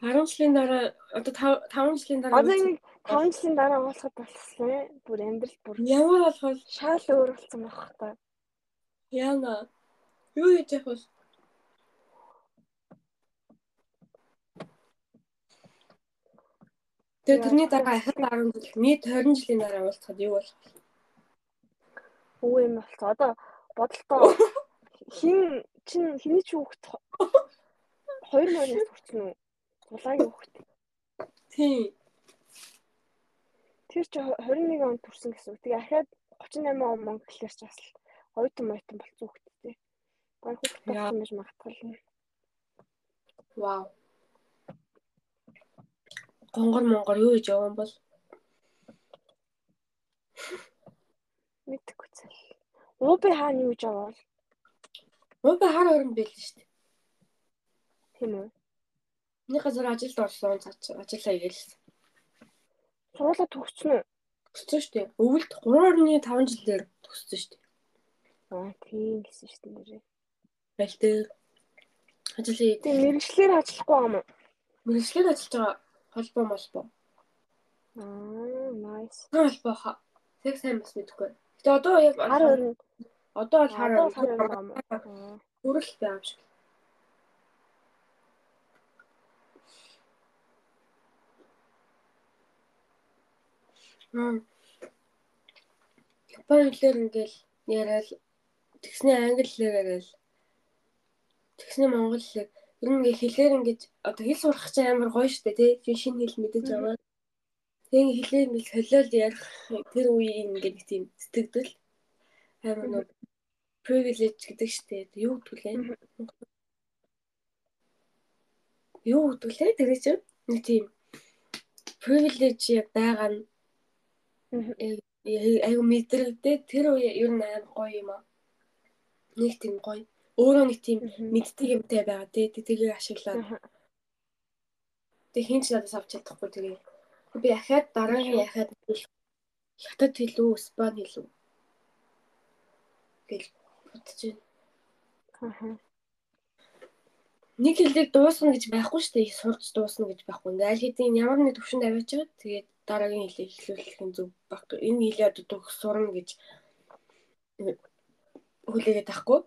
[SPEAKER 2] 10 жилийн дараа одоо 5 5 жилийн дараа
[SPEAKER 1] Одоо нэг 5 жилийн дараа уулзахад болчихлоо. Бүр амьдрал бүр
[SPEAKER 2] ямар болохоор
[SPEAKER 1] шал өөр болсон байх та.
[SPEAKER 2] яана юу хийж явах вэ? Тэгээ тэрний дараа ахад 10 жил нийт 20 жилийн дараа уулзахад юу болох вэ?
[SPEAKER 1] Өө юм болцоо. Одоо бодолтоо хин чин хиний ч хүүхэд 2 морьоос хүрсэн үү? Зулагийн хүүхэд.
[SPEAKER 2] Тийм.
[SPEAKER 1] Тэр чи 21 онд төрсэн гэсэн үг. Тэгээ ахаад 38 он мөн гэхлээр ч бас ойтон мойтон болцсон хүүхэдтэй. Гой хүүхэд болсон байж магадгүй.
[SPEAKER 2] Вау. Гонгор монгор юу яваа юм бол
[SPEAKER 1] Мэдхгүй цаа. Ууби хаана юу гэж аваад
[SPEAKER 2] Уу би хар орон байл шүү дээ.
[SPEAKER 1] тийм үү?
[SPEAKER 2] Нэг газар ажилд орсон ажиллаа игээл.
[SPEAKER 1] Сургуулаа төгссөн үү?
[SPEAKER 2] Төгссөн шүү дээ. Өвөлд 3.5 жилээр төгссөн шүү дээ.
[SPEAKER 1] Аа тийм гэсэн шүү дээ.
[SPEAKER 2] Аль дээр ажил
[SPEAKER 1] Тэгээ мэрэгчлэр ажиллахгүй юм уу?
[SPEAKER 2] мэрэгчлэр ажиллаж байгаа холбоо молбоо.
[SPEAKER 1] Аа nice.
[SPEAKER 2] Холбоо. Тэг сайн бас мэдэхгүй. Гэтэ одоо яг
[SPEAKER 1] Хар өрн
[SPEAKER 2] одоо бол хар
[SPEAKER 1] одоо хар өрн юм уу? Аа.
[SPEAKER 2] хүрэл байгаа юм шиг. Мм. Японы хэлээр ингээл яриад тэгснээ англи хэлээр яриад тэгснээ монгол хэлээр ер нь ингээ хэлээр ингэж одоо хэл сурах чинь амар гоё штэ тий шинэ хэл мэдэж аваад тэг хэлээ ингээл солиод ярих тэр үеийн ингээ нэг тийм сэтгэл амар нэг privilege гэдэг штэ юу гэдгүүлээ юу гэдгүүлээ тэр чинь нэг тийм privilege яг байгаа нь айгу мэдрэгдээ тэр үе ер нь амар гоё юм аа. Нэг тийм гоё. Өөрөө нэг тийм мэддэг юмтай байгаа тий тэрийг ашиглаад. Тэг хин ч надаас авч чадахгүй тэгээ. Би ахаад дараагийн ахаад хятад хэлүү, испани хэлүү. Гэл бодож байна.
[SPEAKER 1] Аа.
[SPEAKER 2] Нэг хэлийг дуусгана гэж байхгүй шүү дээ. Сурч дуусна гэж байхгүй. Ингээ аль хэдийн ямар нэг төвшөнд аваачаад тэгээд дараагийн хэлийг эхлүүлэх нь зөв багт. Энэ хэлээ одоо төгс сурна гэж хүлээгээд тахгүй.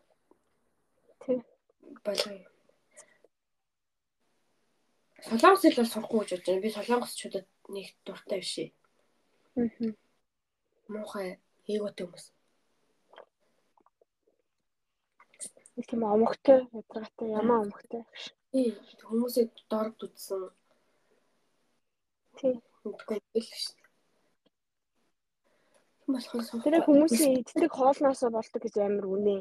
[SPEAKER 1] Тий.
[SPEAKER 2] Болгоё. Солонгос хэл бол сурахгүй гэж бодож байна. Би солонгосчуудад нэг дуртай биш.
[SPEAKER 1] Аа.
[SPEAKER 2] Муухай ээгүүтэй хүмүүс.
[SPEAKER 1] Нэг тийм омогтой, ядаргатай, ямаа омогтой.
[SPEAKER 2] Тий, хүмүүсээ дорд үтсэн.
[SPEAKER 1] Тий.
[SPEAKER 2] Үгүй л шүү дээ. Болохоор
[SPEAKER 1] Тэр
[SPEAKER 2] сурахгүй.
[SPEAKER 1] хүмүүсийн иддэг хоолноосоо болдог гэж амар үнэ.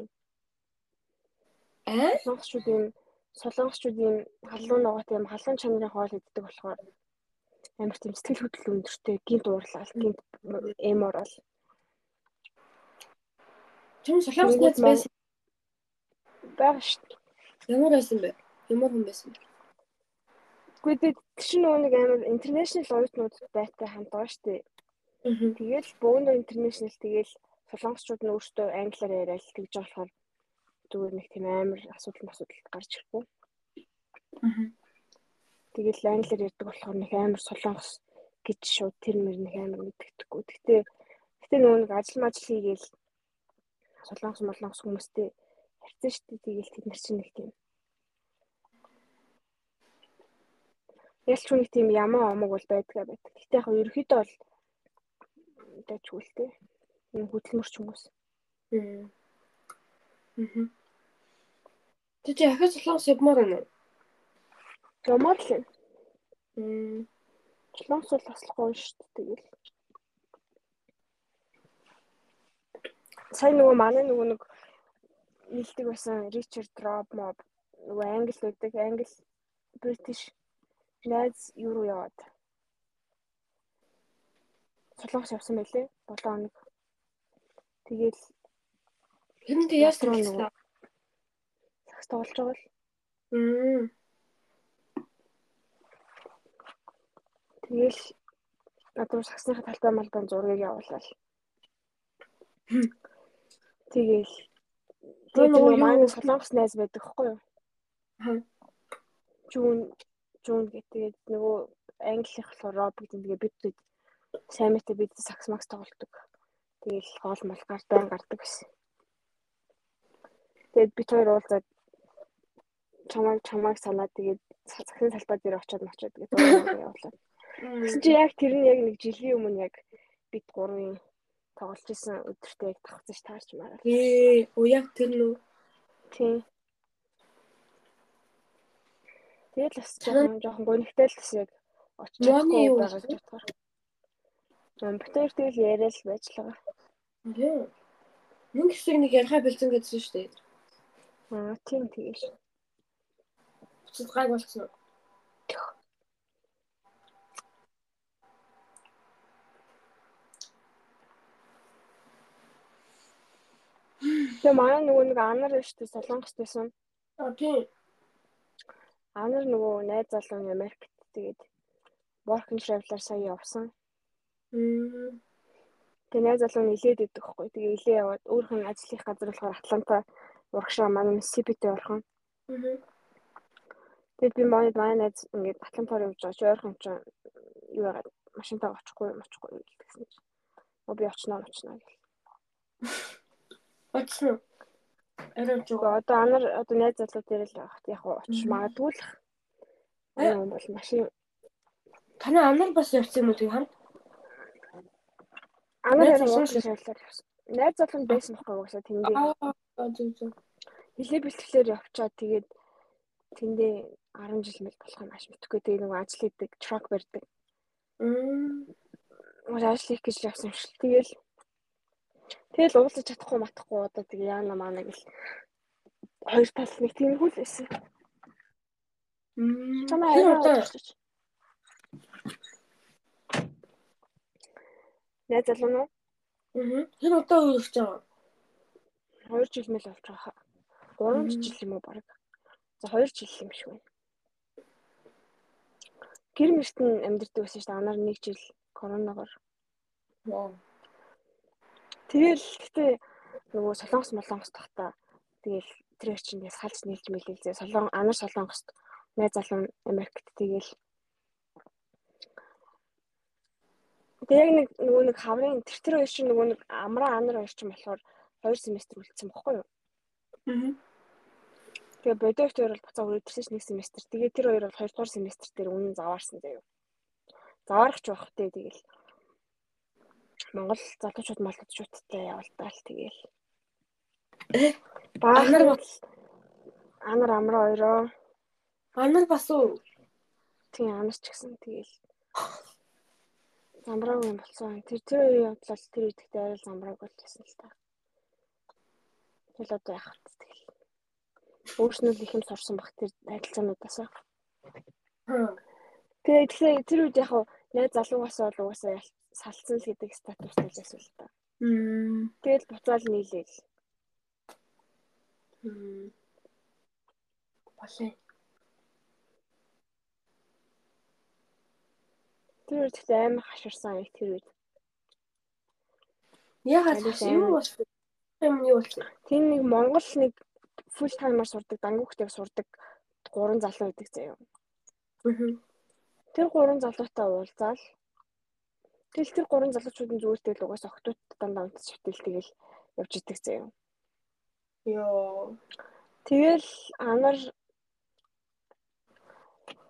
[SPEAKER 2] Аа?
[SPEAKER 1] Солонгосчуудын солонгосчуудын халуун ногоот юм халуун чанарын хоол иддэг болохоор амар тийм сэтгэл хөдлөл өндөртэй гинт уурлал гинт эм орол
[SPEAKER 2] Тэр солонгос найз байсан
[SPEAKER 1] байгаа шүү дээ.
[SPEAKER 2] ямар байсан бэ? Ямар хүн байсан бэ?
[SPEAKER 1] Үгүй дээ чинь нөгөө нэг амар интернэшнл оюутнууд байтай хамт байгаа шүү дээ. Тэгэл бөөнөр интернэшнл тэгэл солонгосчууд нь өөрсдөө англиар яриад тэгж байгаа болохоор зүгээр нэг тийм амар асуудал асуудал гарч ирэхгүй.
[SPEAKER 2] Аа.
[SPEAKER 1] Тэгэл англиар ярьдаг болохоор нэг амар солонгос гэж шууд тэр мөр нэг амар мэддэггүй. Гэтэ гэтэ нөгөө нэг ажил мажил хийгээл солонгос молонгос хүмүүстэй харьцсан шүү дээ. Тэгэл тэд нар чинь нэг тийм Ялч хүнийг тийм ямаа омог бол байдгаа байдаг. Гэтэ яг ерөөхдөө бол дээ. Энэ хөдөлмөрч хүмүүс.
[SPEAKER 2] Аа. Аа. Тэ чи ахаж солонгос явмаар байна уу?
[SPEAKER 1] Ямаар л юм.
[SPEAKER 2] Мм.
[SPEAKER 1] Солонгос бол гоё шүү дээ. Тэгэл. Сайн нөгөө манай нөгөө нэг нийлдэг байсан Ричард Роб моб нөгөө англи байдаг англи бритиш найз юу руу яваад солонгос явсан байлээ 7 хоног.
[SPEAKER 2] Яасан
[SPEAKER 1] Яасан
[SPEAKER 2] бэ?
[SPEAKER 1] нөгөө? сакс тоглож байгаа л
[SPEAKER 2] Мм.
[SPEAKER 1] тэгэл надад саксныхаа талбай малбайн зургийг явуулаад тэгэл
[SPEAKER 2] Тэр
[SPEAKER 1] тэгээд
[SPEAKER 2] нөгөө
[SPEAKER 1] манай солонгос найз байдаг хгүй юу? Жүүн жүүн гэдэг нөгөө англих болохоор роб гэдэг тэгээ бид бид сайн мэт бид сакс макс тоглолдог. Тэгэл хоол мал гар байн гардаг гэсэн. Тэгээд бид хоёр уулзаад чамайг чамайг санаад тэгээд саксын салбар дээр очиод тэгээд зураг явуулаад. Тэгсэн чи яг тэр нь яг нэг жилийн өмнө яг бид гурвын тоглож исэн өдөртөө яг тавцсан ш таарч мараа.
[SPEAKER 2] Ээ, оо яг тэр нүү.
[SPEAKER 1] Тийм. Тэгээд л бас жоохон жоохон гонигтай л бас яг очиж
[SPEAKER 2] юу
[SPEAKER 1] байгаа бодохоор. Нам битэр тэгэл яриад л байж л байгаа.
[SPEAKER 2] Ээ. Мөн хэсэг нэг ярихаа бэлдсэн гэдсэн шүү дээ.
[SPEAKER 1] Аа тийм тэгэж.
[SPEAKER 2] Буцаад гайг болцсон уу?
[SPEAKER 1] Тэгээ манай нөгөө нэг анар биш үү солонгост байсан.
[SPEAKER 2] Аа тийм.
[SPEAKER 1] Анар нөгөө найз залуу Америкт тэгээд work and travel-аар сая явсан.
[SPEAKER 2] Мм.
[SPEAKER 1] Тэгээ найз залуу нь илээд идэх хгүй. Тэгээ илээ яваад нь ажлын газар болохоор Атланта урагшаа манай Миссисипитэй орхон. Тэгээд би манай манай найз ингээд Атлантаар явж байгаа чи ойрхон ч юу яагаад машинтаа очихгүй очихгүй гэсэн чинь. Оо би очноо очноо гэх.
[SPEAKER 2] Уу? Арай жоо.
[SPEAKER 1] Тэгээ одоо анар одоо найз залуу дээр л байх. Яг очиж магадгүй л.
[SPEAKER 2] Э?
[SPEAKER 1] Аа бол машин
[SPEAKER 2] Танай анар бас явсан юм уу тэг хамт?
[SPEAKER 1] анар яг уучлаа шаарлаад явсан. Найз залуу байсан байхгүй угаасаа тэндээ.
[SPEAKER 2] Аа, зүг зүг.
[SPEAKER 1] Хилээ бэлтгэлээр явчаад тэгээд тэндээ 10 жил мэл болох юм ааш мэдхгүй. Тэгээ нөгөө ажил хийдэг, трак барьдаг.
[SPEAKER 2] Мм.
[SPEAKER 1] Уус ажил хийх гэж явсан юм шиг. Тэгэл тэгэл уулзаж чадахгүй матахгүй одоо тэгээ яана маана гэл хоёр тал нэг тиймэрхүү л байсан.
[SPEAKER 2] Мм. Тэр одоо.
[SPEAKER 1] Найз залуу нь
[SPEAKER 2] Аа. Тэр одоо хийж байгаа?
[SPEAKER 1] 2 жил мэл болж байгаа. 3
[SPEAKER 2] Мгм.
[SPEAKER 1] жил юм уу баг. За 2 жил юм шиг байна. Гэр мөрт нь амьдэрдэг байсан шүү дээ. Анаар 1 жил коронавигоор.
[SPEAKER 2] Вау.
[SPEAKER 1] Тэгэл гэхдээ нөгөө солонгос молонгос тахта тэгэл тэр чинь яг салж нийлж мэлэлзээ. Солон анар солонгост найз залуу Америкт тэгэл Тэгээ яг нэг нөгөө нэг хаврын тэр тэр хоёр чинь нөгөө нэг амраа анар хоёр чинь болохоор 2 семестр үлдсэн бохгүй юу?
[SPEAKER 2] Аа.
[SPEAKER 1] Тэгээ бодойч хоёр бол буцаа ч нэг семестр. Тэгээ тэр хоёр бол 2 дугаар семестр дээр үнэн заваарсан заяа. Заваарч байх тий тэгэл. Монгол залуучууд малчуудтай явуултаал тэгэл. Баа
[SPEAKER 2] Анар
[SPEAKER 1] нар анар амраа хоёроо
[SPEAKER 2] Анар бас уу?
[SPEAKER 1] тий анарч гисэн тэгэл. Замбраагүй юм болсон. Тэр тэр хоёрын явдлал тэр үедээ арай замбрааг болчихсон л та. Тэгэл одоо вэ тэгэл. Өөрснөө л их юм сурсан баг тэр адилцаануудаас.
[SPEAKER 2] Аа.
[SPEAKER 1] Тэгээ тэгэхээр тэр үед яг найз залуугаас бол угаасаа салцсан л гэдэг статустай л байсан л та. Тэгэл буцаал нийлээл.
[SPEAKER 2] Болоо.
[SPEAKER 1] Тэр үед ихтэй амар хаширсан яг тэр үед.
[SPEAKER 2] Хаш юу болсон? Юм юу болсон?
[SPEAKER 1] Тэр нэг Монгол нэг фул таймаар сурдаг, дангуухтайг сурдаг гурван залуу байдаг заяа. Тэр гурван залуутай уулзаал. Тэгэл тэр гурван залуучуудын зүгээр тэгэл угаас октод дандаа унтаж шүтэл тэгэл явж идэг заяа.
[SPEAKER 2] Йоо.
[SPEAKER 1] Тэгэл анар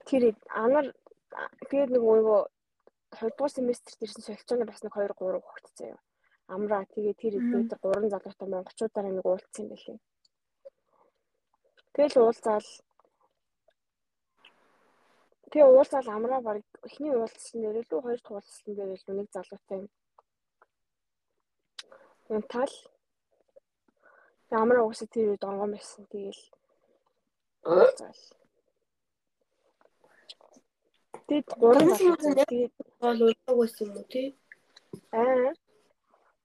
[SPEAKER 1] тэр анар тэгээд нэг нөгөө 2 дугаар семестрт ирсэн солилцооны бас нэг 2 3 хүүхэд заяа. Амраа тэгээд тэр тэр гурван залуутай монголчуудаараа нэг уулзсан юм байлээ. Тэгэл уулзаал Тэгээ уулзаал амраа баг эхний уулзсан дээр л хоёр дахь уулзсан дээр л нэг залуутай унтаал амраа угсаа тэр үед онгон байсан. Тэгээл уулзаал. Тэгээд гурван
[SPEAKER 2] Гурван
[SPEAKER 1] залуу
[SPEAKER 2] залуу
[SPEAKER 1] тэгээд
[SPEAKER 2] Тоол унтаг байсан юм уу тий?
[SPEAKER 1] аа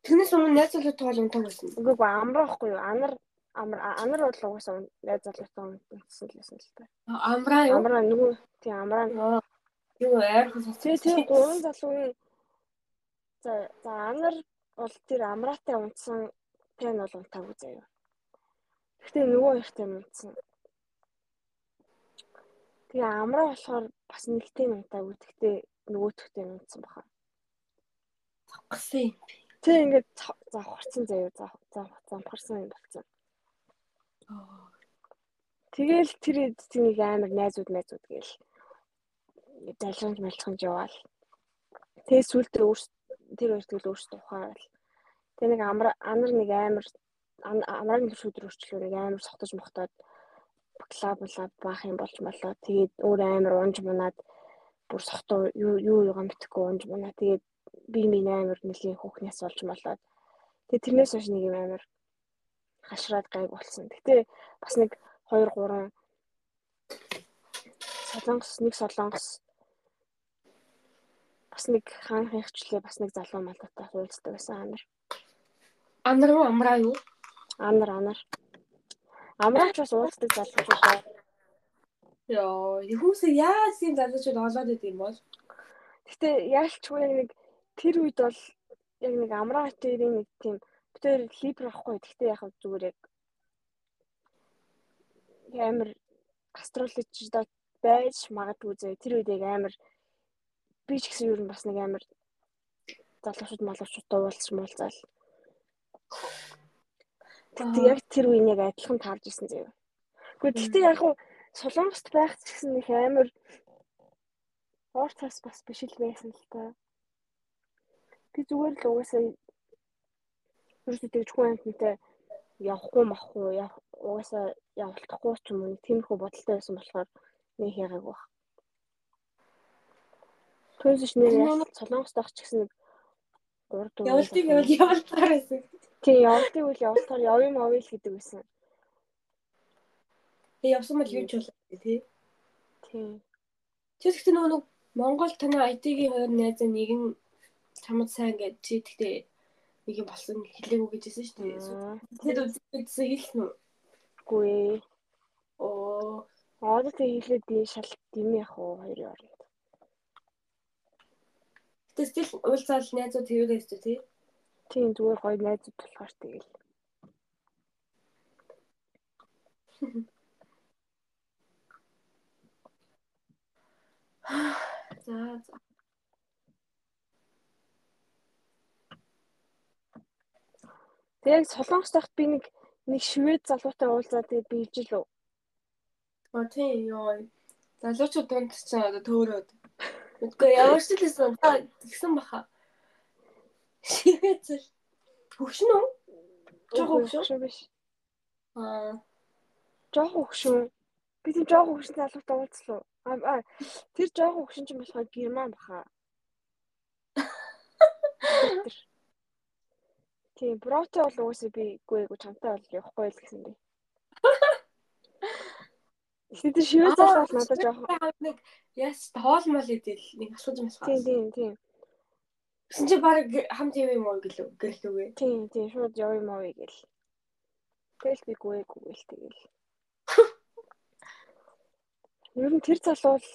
[SPEAKER 2] Тэрнээс өмнө найз залуу тоол унтаг байсан.
[SPEAKER 1] үгүй ээ амраа ихгүй юу? Анар амар анар бол угсаа найз залуутай унтсан л байсан л та.
[SPEAKER 2] Амраа юу?
[SPEAKER 1] Амраа нөгөө тий амраа
[SPEAKER 2] Аа. Юу айрхан
[SPEAKER 1] Тэгээ тэр гурван залуугийн за за анар бол тэр амраатай унтсан тань бол унтаагүй заяа. Гэхдээ нөгөө ихтэй унтсан. Тэгээ амраа болохоор бас нэгтэй унтаагүй. Гэхдээ нөгөөтгтэй унтсан баха.
[SPEAKER 2] Гасан юм.
[SPEAKER 1] Тэг ингээд завхарсан заяа зав замхарсан юм болсон. Тэгэл тэр эднийг амар найзууд найзууд гээл залхамж малхамж яваал. Тэгээ өөрс тэр хоёр тэгэл өөрсдөө ухаал. Тэгээ нэг амар анар нэг амар ан- амраг нэг шүдэр өрчлөө нэг амар сохтож мохтоод клаб клаб баах юм болж молоо. Тэгээд өөр амар унж мунаад бүр сохтоо юу юу юугаа мэдхгүй унж мунаа. Тэгээд би минь амар нэлийн хүүхнээс болж молоод. Тэгээд тэрнээс хойш нэг юм амар хашраад гайг болсон. Гэтэ бас нэг 2 3 солонгос нэг солонгос бас нэг хаан хягчлээ бас нэг залуу малтай хуульцдаг байсан амар.
[SPEAKER 2] Анар уу амраа юу?
[SPEAKER 1] Амар амар. Амраач бас уулздаг залуучуудаа
[SPEAKER 2] Йоо, хүмүүс яаж юм залуучууд олоод идэв юм бол?
[SPEAKER 1] Гэтэ яалчгүй нэг тэр үед бол яг нэг амраа тэрийн нэг тийм битээр либр ахгүй. Гэтэ яг зүгээр яг амар астрологичдод байж магадгүй зөө тэр үед яг амар би ч гэсэн юу нь бас нэг амар залуучууд малуучуудтай уулзч муулзаал. Гэтэ яг тэр үеийг яг адилхан таарж исэн зөө. Гэхдээ гэтээ яг хуу солонгост байх гэсэн их амар Орцоос бас биш л байсан л та. Би зүгээр л угаасаа ерөөсөө тэгж хүн амтнтай явахгүй махгүй яв угаасаа явуулахгүй ч юм уу тиймэрхүү бодолтой байсан болохоор нэг яагааг баг. Түүнээс нэр солонгост байх ч гэсэн нэг 3 4
[SPEAKER 2] Явалтыг явал явалтаар байсан.
[SPEAKER 1] тий явалтыг үл явалтаар явъя мовь л гэдэг байсан.
[SPEAKER 2] Тэг явсан бол юу ч болоо тий.
[SPEAKER 1] Тий.
[SPEAKER 2] Чи гэхдээ нөгөө нэг Монгол танай IT-ийн хоёр найзаа нэг нь чамд сайн гэж чи гэхдээ нэг юм болсон хэлээгүй гэжсэн шүү дээ. Тэгэд үзсэн хэлсэн үү?
[SPEAKER 1] Үгүй.
[SPEAKER 2] Оо,
[SPEAKER 1] Одоо тэг хэлээд би шал дими явах уу хоёрын оронд.
[SPEAKER 2] тэгтээ стил уулзаал найзууд тэрүүгээс үү тий.
[SPEAKER 1] Тийм зүгээр гоё найзууд болохоор тэгэл.
[SPEAKER 2] За за.
[SPEAKER 1] Тэгээд солонгост байхад би нэг нэг швед залуутай уулзаад тэгээд би ижил үү.
[SPEAKER 2] А тий ёо. Залуучууд дунд чинь одоо төөрөөд. Үгүй ямар ч хэлсэн та тэгсэн баха. Шивэцэл. Хөвшин үү? Жохоо хөвшин.
[SPEAKER 1] биш.
[SPEAKER 2] Аа.
[SPEAKER 1] Жохоо хөвшин. Би тийм жохоо хөвшин залуутай уулзлаа. Аа тэр жохоо хөвшин ч юм болохоор герман баха. Тийм, бротой бол угаасаа би үгүй эйгүү чамтай бол явахгүй л гэсэн. Тэгтээ шивэц залуу бол надад жоохон
[SPEAKER 2] нэг яс хоолмол идэл нэг асууж
[SPEAKER 1] тийм
[SPEAKER 2] масаа.
[SPEAKER 1] тийм тийм.
[SPEAKER 2] Гэсэн чи баг хамт юм юм уу гэлөө гэрлүүгээ.
[SPEAKER 1] Тийм тийм шууд яв юм аа гэл. Тэгэл би гүйгээгүй гэл тэгэл. Ер нь тэр залуу л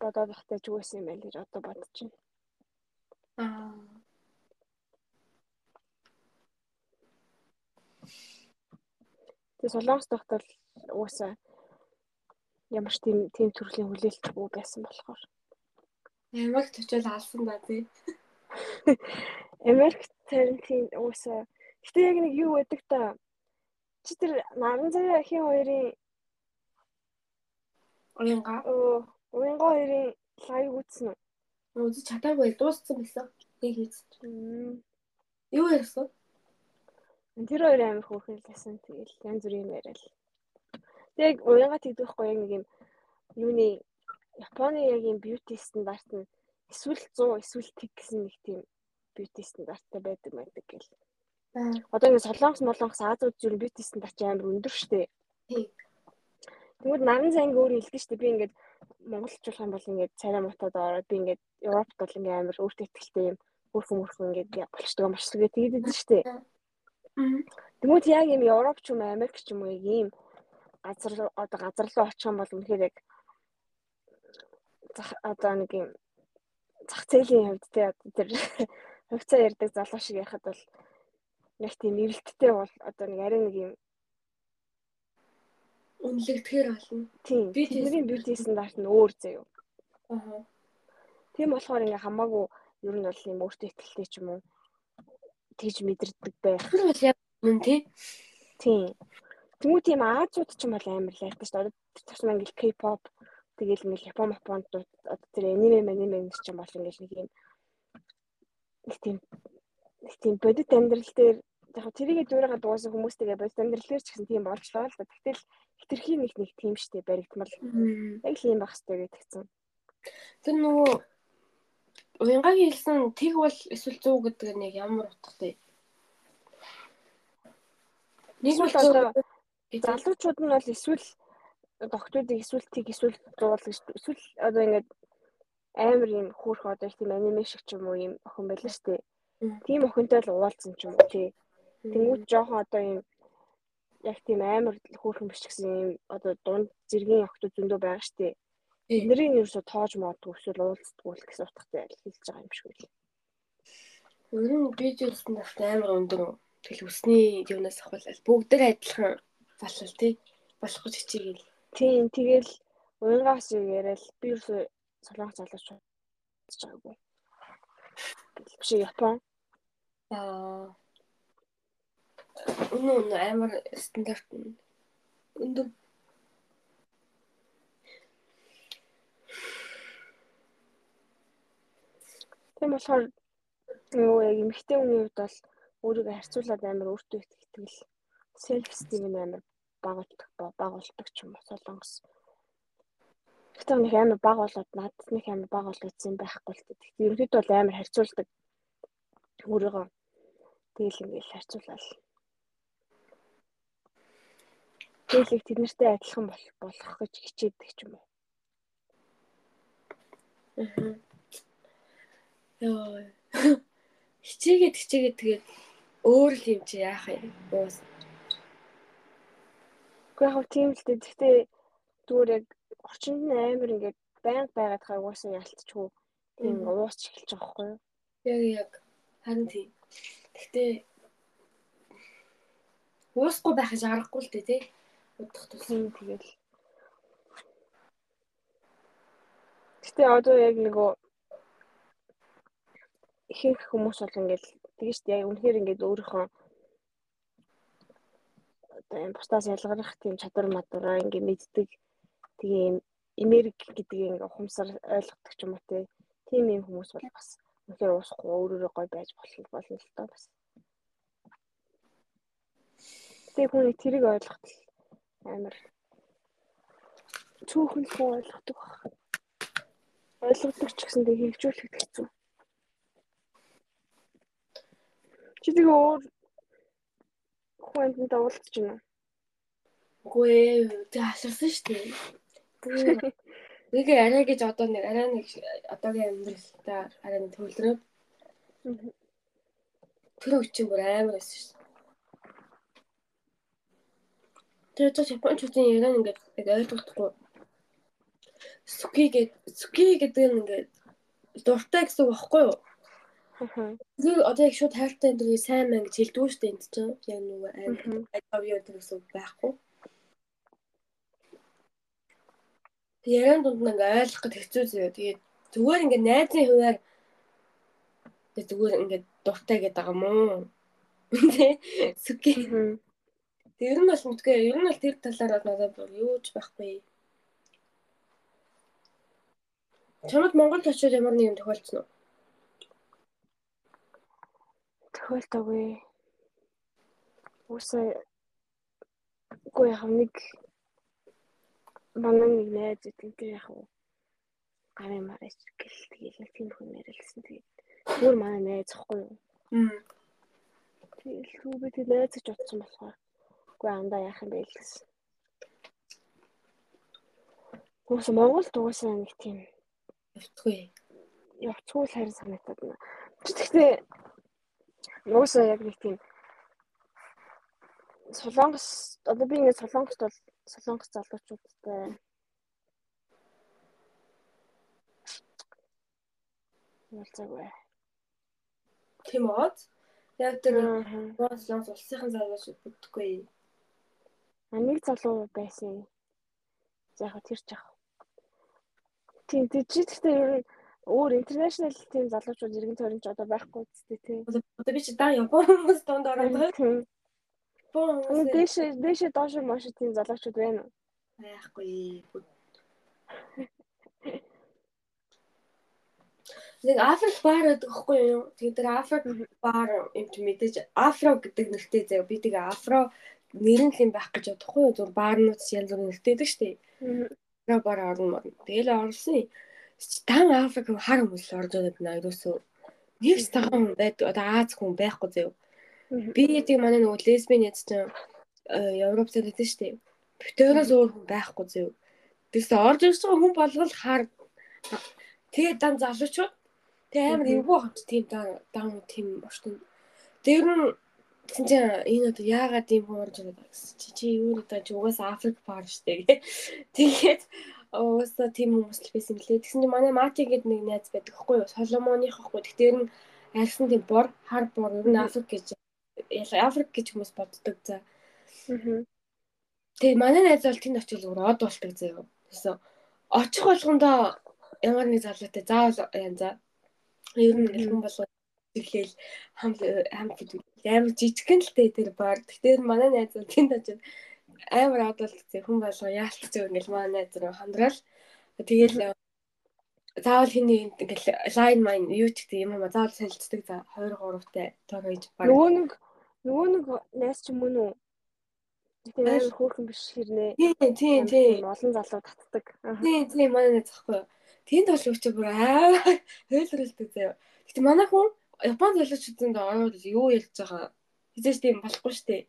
[SPEAKER 1] бодоод ихтэй ч үгүйсэн юм байл гэж одоо бодож байна.
[SPEAKER 2] Аа.
[SPEAKER 1] Тэгээ солонгос тогтол уусаа ямар ч тийм тийм төрлийн хүлээлтгүй байсан болохоор.
[SPEAKER 2] Ямаг төчөл алсан да тий.
[SPEAKER 1] Америк таринтын уусаа гэтээ яг нэг юу гэдэг та чи тэр наран заяа ахын хоёрын
[SPEAKER 2] Уянга.
[SPEAKER 1] оо уянгаа хоёрын лайв үзсэн үү?
[SPEAKER 2] Үзэж чадаагүй дууссан байсан. Нэг хийц.
[SPEAKER 1] Мм.
[SPEAKER 2] Юу ярьсан?
[SPEAKER 1] Тэр хоёр амар хөөрхөн лсэн тэгэл янз бүрийн юм яриад. Тэг уянгаа тэгдэхгүй яг нэг юм юуны Японы яг юм бьюти стандарт нь эсвэл 100 эсвэл тэг гэсэн нэг тийм бьюти стандарттай байдаг байдаг гэл.
[SPEAKER 2] Аа.
[SPEAKER 1] Одоо ингэ солонгос молонгос Азиуд зүр бьюти стандарт амар өндөр штэ.
[SPEAKER 2] Тий.
[SPEAKER 1] Тэгмүүд наран зайг өөр хэлдэг штэ. Би ингээд монголчлах юм бол ингээд царай мутад ороод би ингээд Европт бол ингээд амар өөртөө ихтэй юм өөрхөн өөрхөн ингээд болчдөг юм болчдөг тэгээд идэв штэ. Тэгмүүд яг юм Европ ч юм уу Америк ч юм уу яг ийм газар одоо газар руу очих юм бол үнэхээр яг одоо нэг юм зах зээлийн хувьд те одоо тэр хувьцаа ярддаг залуу шиг яхад бол яг тийм эрэлттэй бол одоо нэг арай нэг юм
[SPEAKER 2] Үнэлэгдэхээр болно.
[SPEAKER 1] тийм
[SPEAKER 2] Beauty
[SPEAKER 1] бидний бьюти стандарт нь өөр заяа.
[SPEAKER 2] Аа.
[SPEAKER 1] Тийм болохоор ингээ хамаагүй ер нь бол юм өөртөө ихтэй ч юм уу тэгж мэдэрдэг байх.
[SPEAKER 2] Тэр бол яг мөн тий.
[SPEAKER 1] Тийм. Тэмүүл тийм Азууд ч юм бол амар лайктай шүү дээ. Одоо тусмаа ингээл K-pop тэгэл ингээл Япон Японд одоо тэр аниме аниме ч юм бол ингээл нэг юм нэг тийм нэг тийм бодит амьдрал дээр яг тэрийгэ дүүргээ дууссан хүмүүстэйгээ бодит амьдрал дээр ч гэсэн тийм болчлоо л да. Тэгтэл хитрхи нэг нэг тийм штэ баригдмал яг л юм байх хэрэгтэй гэдгцэн.
[SPEAKER 2] Тэр нөгөө уянгагийн хэлсэн тэг бол эсвэл 100 гэдэг нь яг ямар утгатай? Нэг бол
[SPEAKER 1] одоо залуучууд нь бол эсвэл доктуудыг эсвэл тэг эсвэл зуул гэж эсвэл одоо ингээд амар юм хөөх одоо их тийм аниме шиг ч юм уу юм охин байлаа шүү дээ. Тийм охинтой л уулзсан ч юм уу тий. Тэнгүүд жоохон одоо юм яг тийм амар хөөрхөн биш гэсэн юм одоо дунд зэргийн охтууд зөндөө байгаа шүү дээ. Нэрийг нь ерөөсө тоож модгүй эсвэл уулздгүй л гэсэн утгатай хэлж байгаа юм шиг үү.
[SPEAKER 2] Ер нь видео стандарт амар өндөр. Тэгэл үсний юунаас ахвал бүгд л адилхан болол тий. Болох гэж хичээгээл.
[SPEAKER 1] Тийм тэгэл уянгаас юу яриад би ерөөсө солонгос залууч болж байгаагүй. Биш Япон.
[SPEAKER 2] Аа. Өнөө амар стандарт нь өндөр.
[SPEAKER 1] Тийм болохоор нөгөө яг эмэгтэй хүний хувьд бол өөрийгөө харьцуулаад амар өөртөө их итгэл селф стим нь амар бага бага болдог ч юм уу солонгос. Гэтэ нэг амар бага болоод надад нэг амар бага болгоцсон байхгүй л. Тэгтээ ерөнхийдөө бол амар харьцуулдаг өөрийгөө тэгэл ингээл харьцуулаад Тэгэл их тэднэртэй адилхан болох гэж хичээдэг ч юм уу.
[SPEAKER 2] Аа. Йоо. Хичээгээд хичээгээд тэгээд өөр л юм чи яах юм. Уус.
[SPEAKER 1] Гэхдээ яг тийм л дээ. Гэхдээ зүгээр яг орчинд нь амар ингээд байнга байгаад хаа уусаа ялцчихгүй тийм уусч эхэлж байгаа байхгүй юу?
[SPEAKER 2] Яг яг харин тийм. Гэхдээ уусахгүй байх гэж аргагүй л дээ тий. Удах тус.
[SPEAKER 1] Тийм тэгэл. Гэтэ одоо яг нөгөө ихэнх хүмүүс бол ингээд тэгэж. Яг үнэхээр ингээд өөрийнхөө одоо юм бусдаас ялгарах тийм чадвар мадраа ингээд мэддэг тийм эмерг гэдгийг ингээд ухамсар ойлгодог ч юм уу. Тийм юм хүмүүс бол бас үнэхээр уусахгүй өөрөөрөө гой байж болох болно л доо бас. Тэгээ хүний тэрийг ойлгоход л амар цөөхөн хүн ойлгодог баг. Ойлгодог ч гэсэн тэг хэрэгжүүлэхэд хэцүү. Чи тэгээ өөр хүн амтнаа уулзч байна уу?
[SPEAKER 2] Үгүй ээ. Тэг асарсан шүү дээ. Нэг арай гэж одоо нэг арай нэг одоогийн амьдралтай арай нэг төвлөрөөд тэр үчиг бүр амар байсан шүү. Тэр ч японочдын яриа ингээд яг ойлгохгүй. Суки гэдэг суки гэдэг нь ингээд дуртай гэсэн үг багхгүй юу? Тэр одоо яг шууд хайртай энэ сайн мэн гэж хэлдэг шүү дээ энд чинь. Яг нөгөө англи авьяа гэдэг гэсэн байхгүй. Яран дунд нэг ойлгох гэж хэцүү зөө. Тэгээд зүгээр ингээд найзын хуваар зүгээр ингээд дуртай гэдэг юм уу? Тэ сүки. Тэр нь бол мэдгүй. Ер нь бол тэр талаар надад бүр юу ч байхгүй. Чамд Монгол очоод ямар нэг юм тохиолдсон уу?
[SPEAKER 1] Тохиолдоогүй. Үсээ Гүй яг нэг манай нэг найз гэдэг яг гарын мараш гэл тэгэл нэг тийм хүн ярилсан. Тэгээд бүр манай найз ахгүй юу? Тэгэл хүү би тэг найз ч утсан болохоор үгүй андаа яах юм бэ гэсэн. Уус Монголд уусаа нэг тийм
[SPEAKER 2] явцгүй.
[SPEAKER 1] Явцгүй л харин санагдаад байна. Гэхдээ уусаа яг нэг тийм Солонгос одоо би ингээд Солонгост бол Солонгос залуучуудтай уулзаагүй.
[SPEAKER 2] Тийм үү? Яг тэр Солонгос улсын залуучууд бүддэггүй.
[SPEAKER 1] А нэг залуу байсан. Яг тэр ч яг. Тийм тийм чи гэхдээ өөр интернэшнл тийм залуучууд иргэн тойрон ч одоо байхгүй үстэй тийм.
[SPEAKER 2] Одоо би чи даа Япон хүмүүс донд ороод байгаа.
[SPEAKER 1] Япон хүмүүс дэш дэш доош маш тийм залуучууд байна уу?
[SPEAKER 2] Байхгүй. Нэг Африк бар гэдэг хэвгүй юу? Тэгээд тэр Африк бар юмч мэдээж Афро гэдэг нэртэй заяа. Би тэгээ Афро нэр нь юм байх гэж бодохгүй юу? Зүр баарнууд янз бүрийн нэртэйдэг шүү дээ. Афро бар орно. Тэгэл орсон. Тан Африк хар хүмүүс орж байгаа байна ерөөсөө. Нэг стагаан байдаг. Одоо Аз хүн байхгүй заяа. Би тийм манай нөгөө лесбийн яц чинь Европ зэрэгтэй шүү дээ. Битээрээс өөр хүн байхгүй заяа. Тэгээс орж ирж байгаа хүн болгол хар тэгээд дан залуучууд Тэгээ амар эвгүй хамт тийм даун тийм боштой. Тэр нь чинь энэ одоо яагаад ийм хуурж байгаа гэсэн чи чи юу надад чи угаасаа Африк пар штэ гэ. Тэгээд угаасаа тийм хүмүүс л байсан лээ. Тэгсэн чинь манай Мати гэдэг нэг найз байдаг хгүй юу? Соломоных ахгүй. Тэгэхээр нь арьсан тийм бор хар бор ер нь Африк гэж Африк гэж хүмүүс боддог за. Тэгээ манай найз бол тэнд очил өөр од болдог заяа. Тэгсэн очих болгондоо ямар нэг залуутай заавал янзаа Ер нь ингээл хүн болго ирлээл хамт хамт амар жижигхэн л тэр бар. Тэгтээ манай найз нь тэнд очив амар гэсэн хүн болго яалтч ингээл манай найз руу хандраал. Тэгээл заавал хиний ингээл лайн майн юу ч гэдэг юм аа заавал солилцдаг за 2 3 тай тоо хийж
[SPEAKER 1] баг. Нөгөө нэг нөгөө нэг найз ч юм уу Тэгээ амар хөөрхөн биш хэрнээ.
[SPEAKER 2] Тийм тийм тийм
[SPEAKER 1] олон залуу татдаг.
[SPEAKER 2] Тийм тийм манай найз ахгүй. Тэнд бол үчи бүр аа хөөлрөлдөг заяа. Гэтэ манай хүн Япон залуучуудын ороод юу ялж байгаа хизээч тийм болохгүй дээ.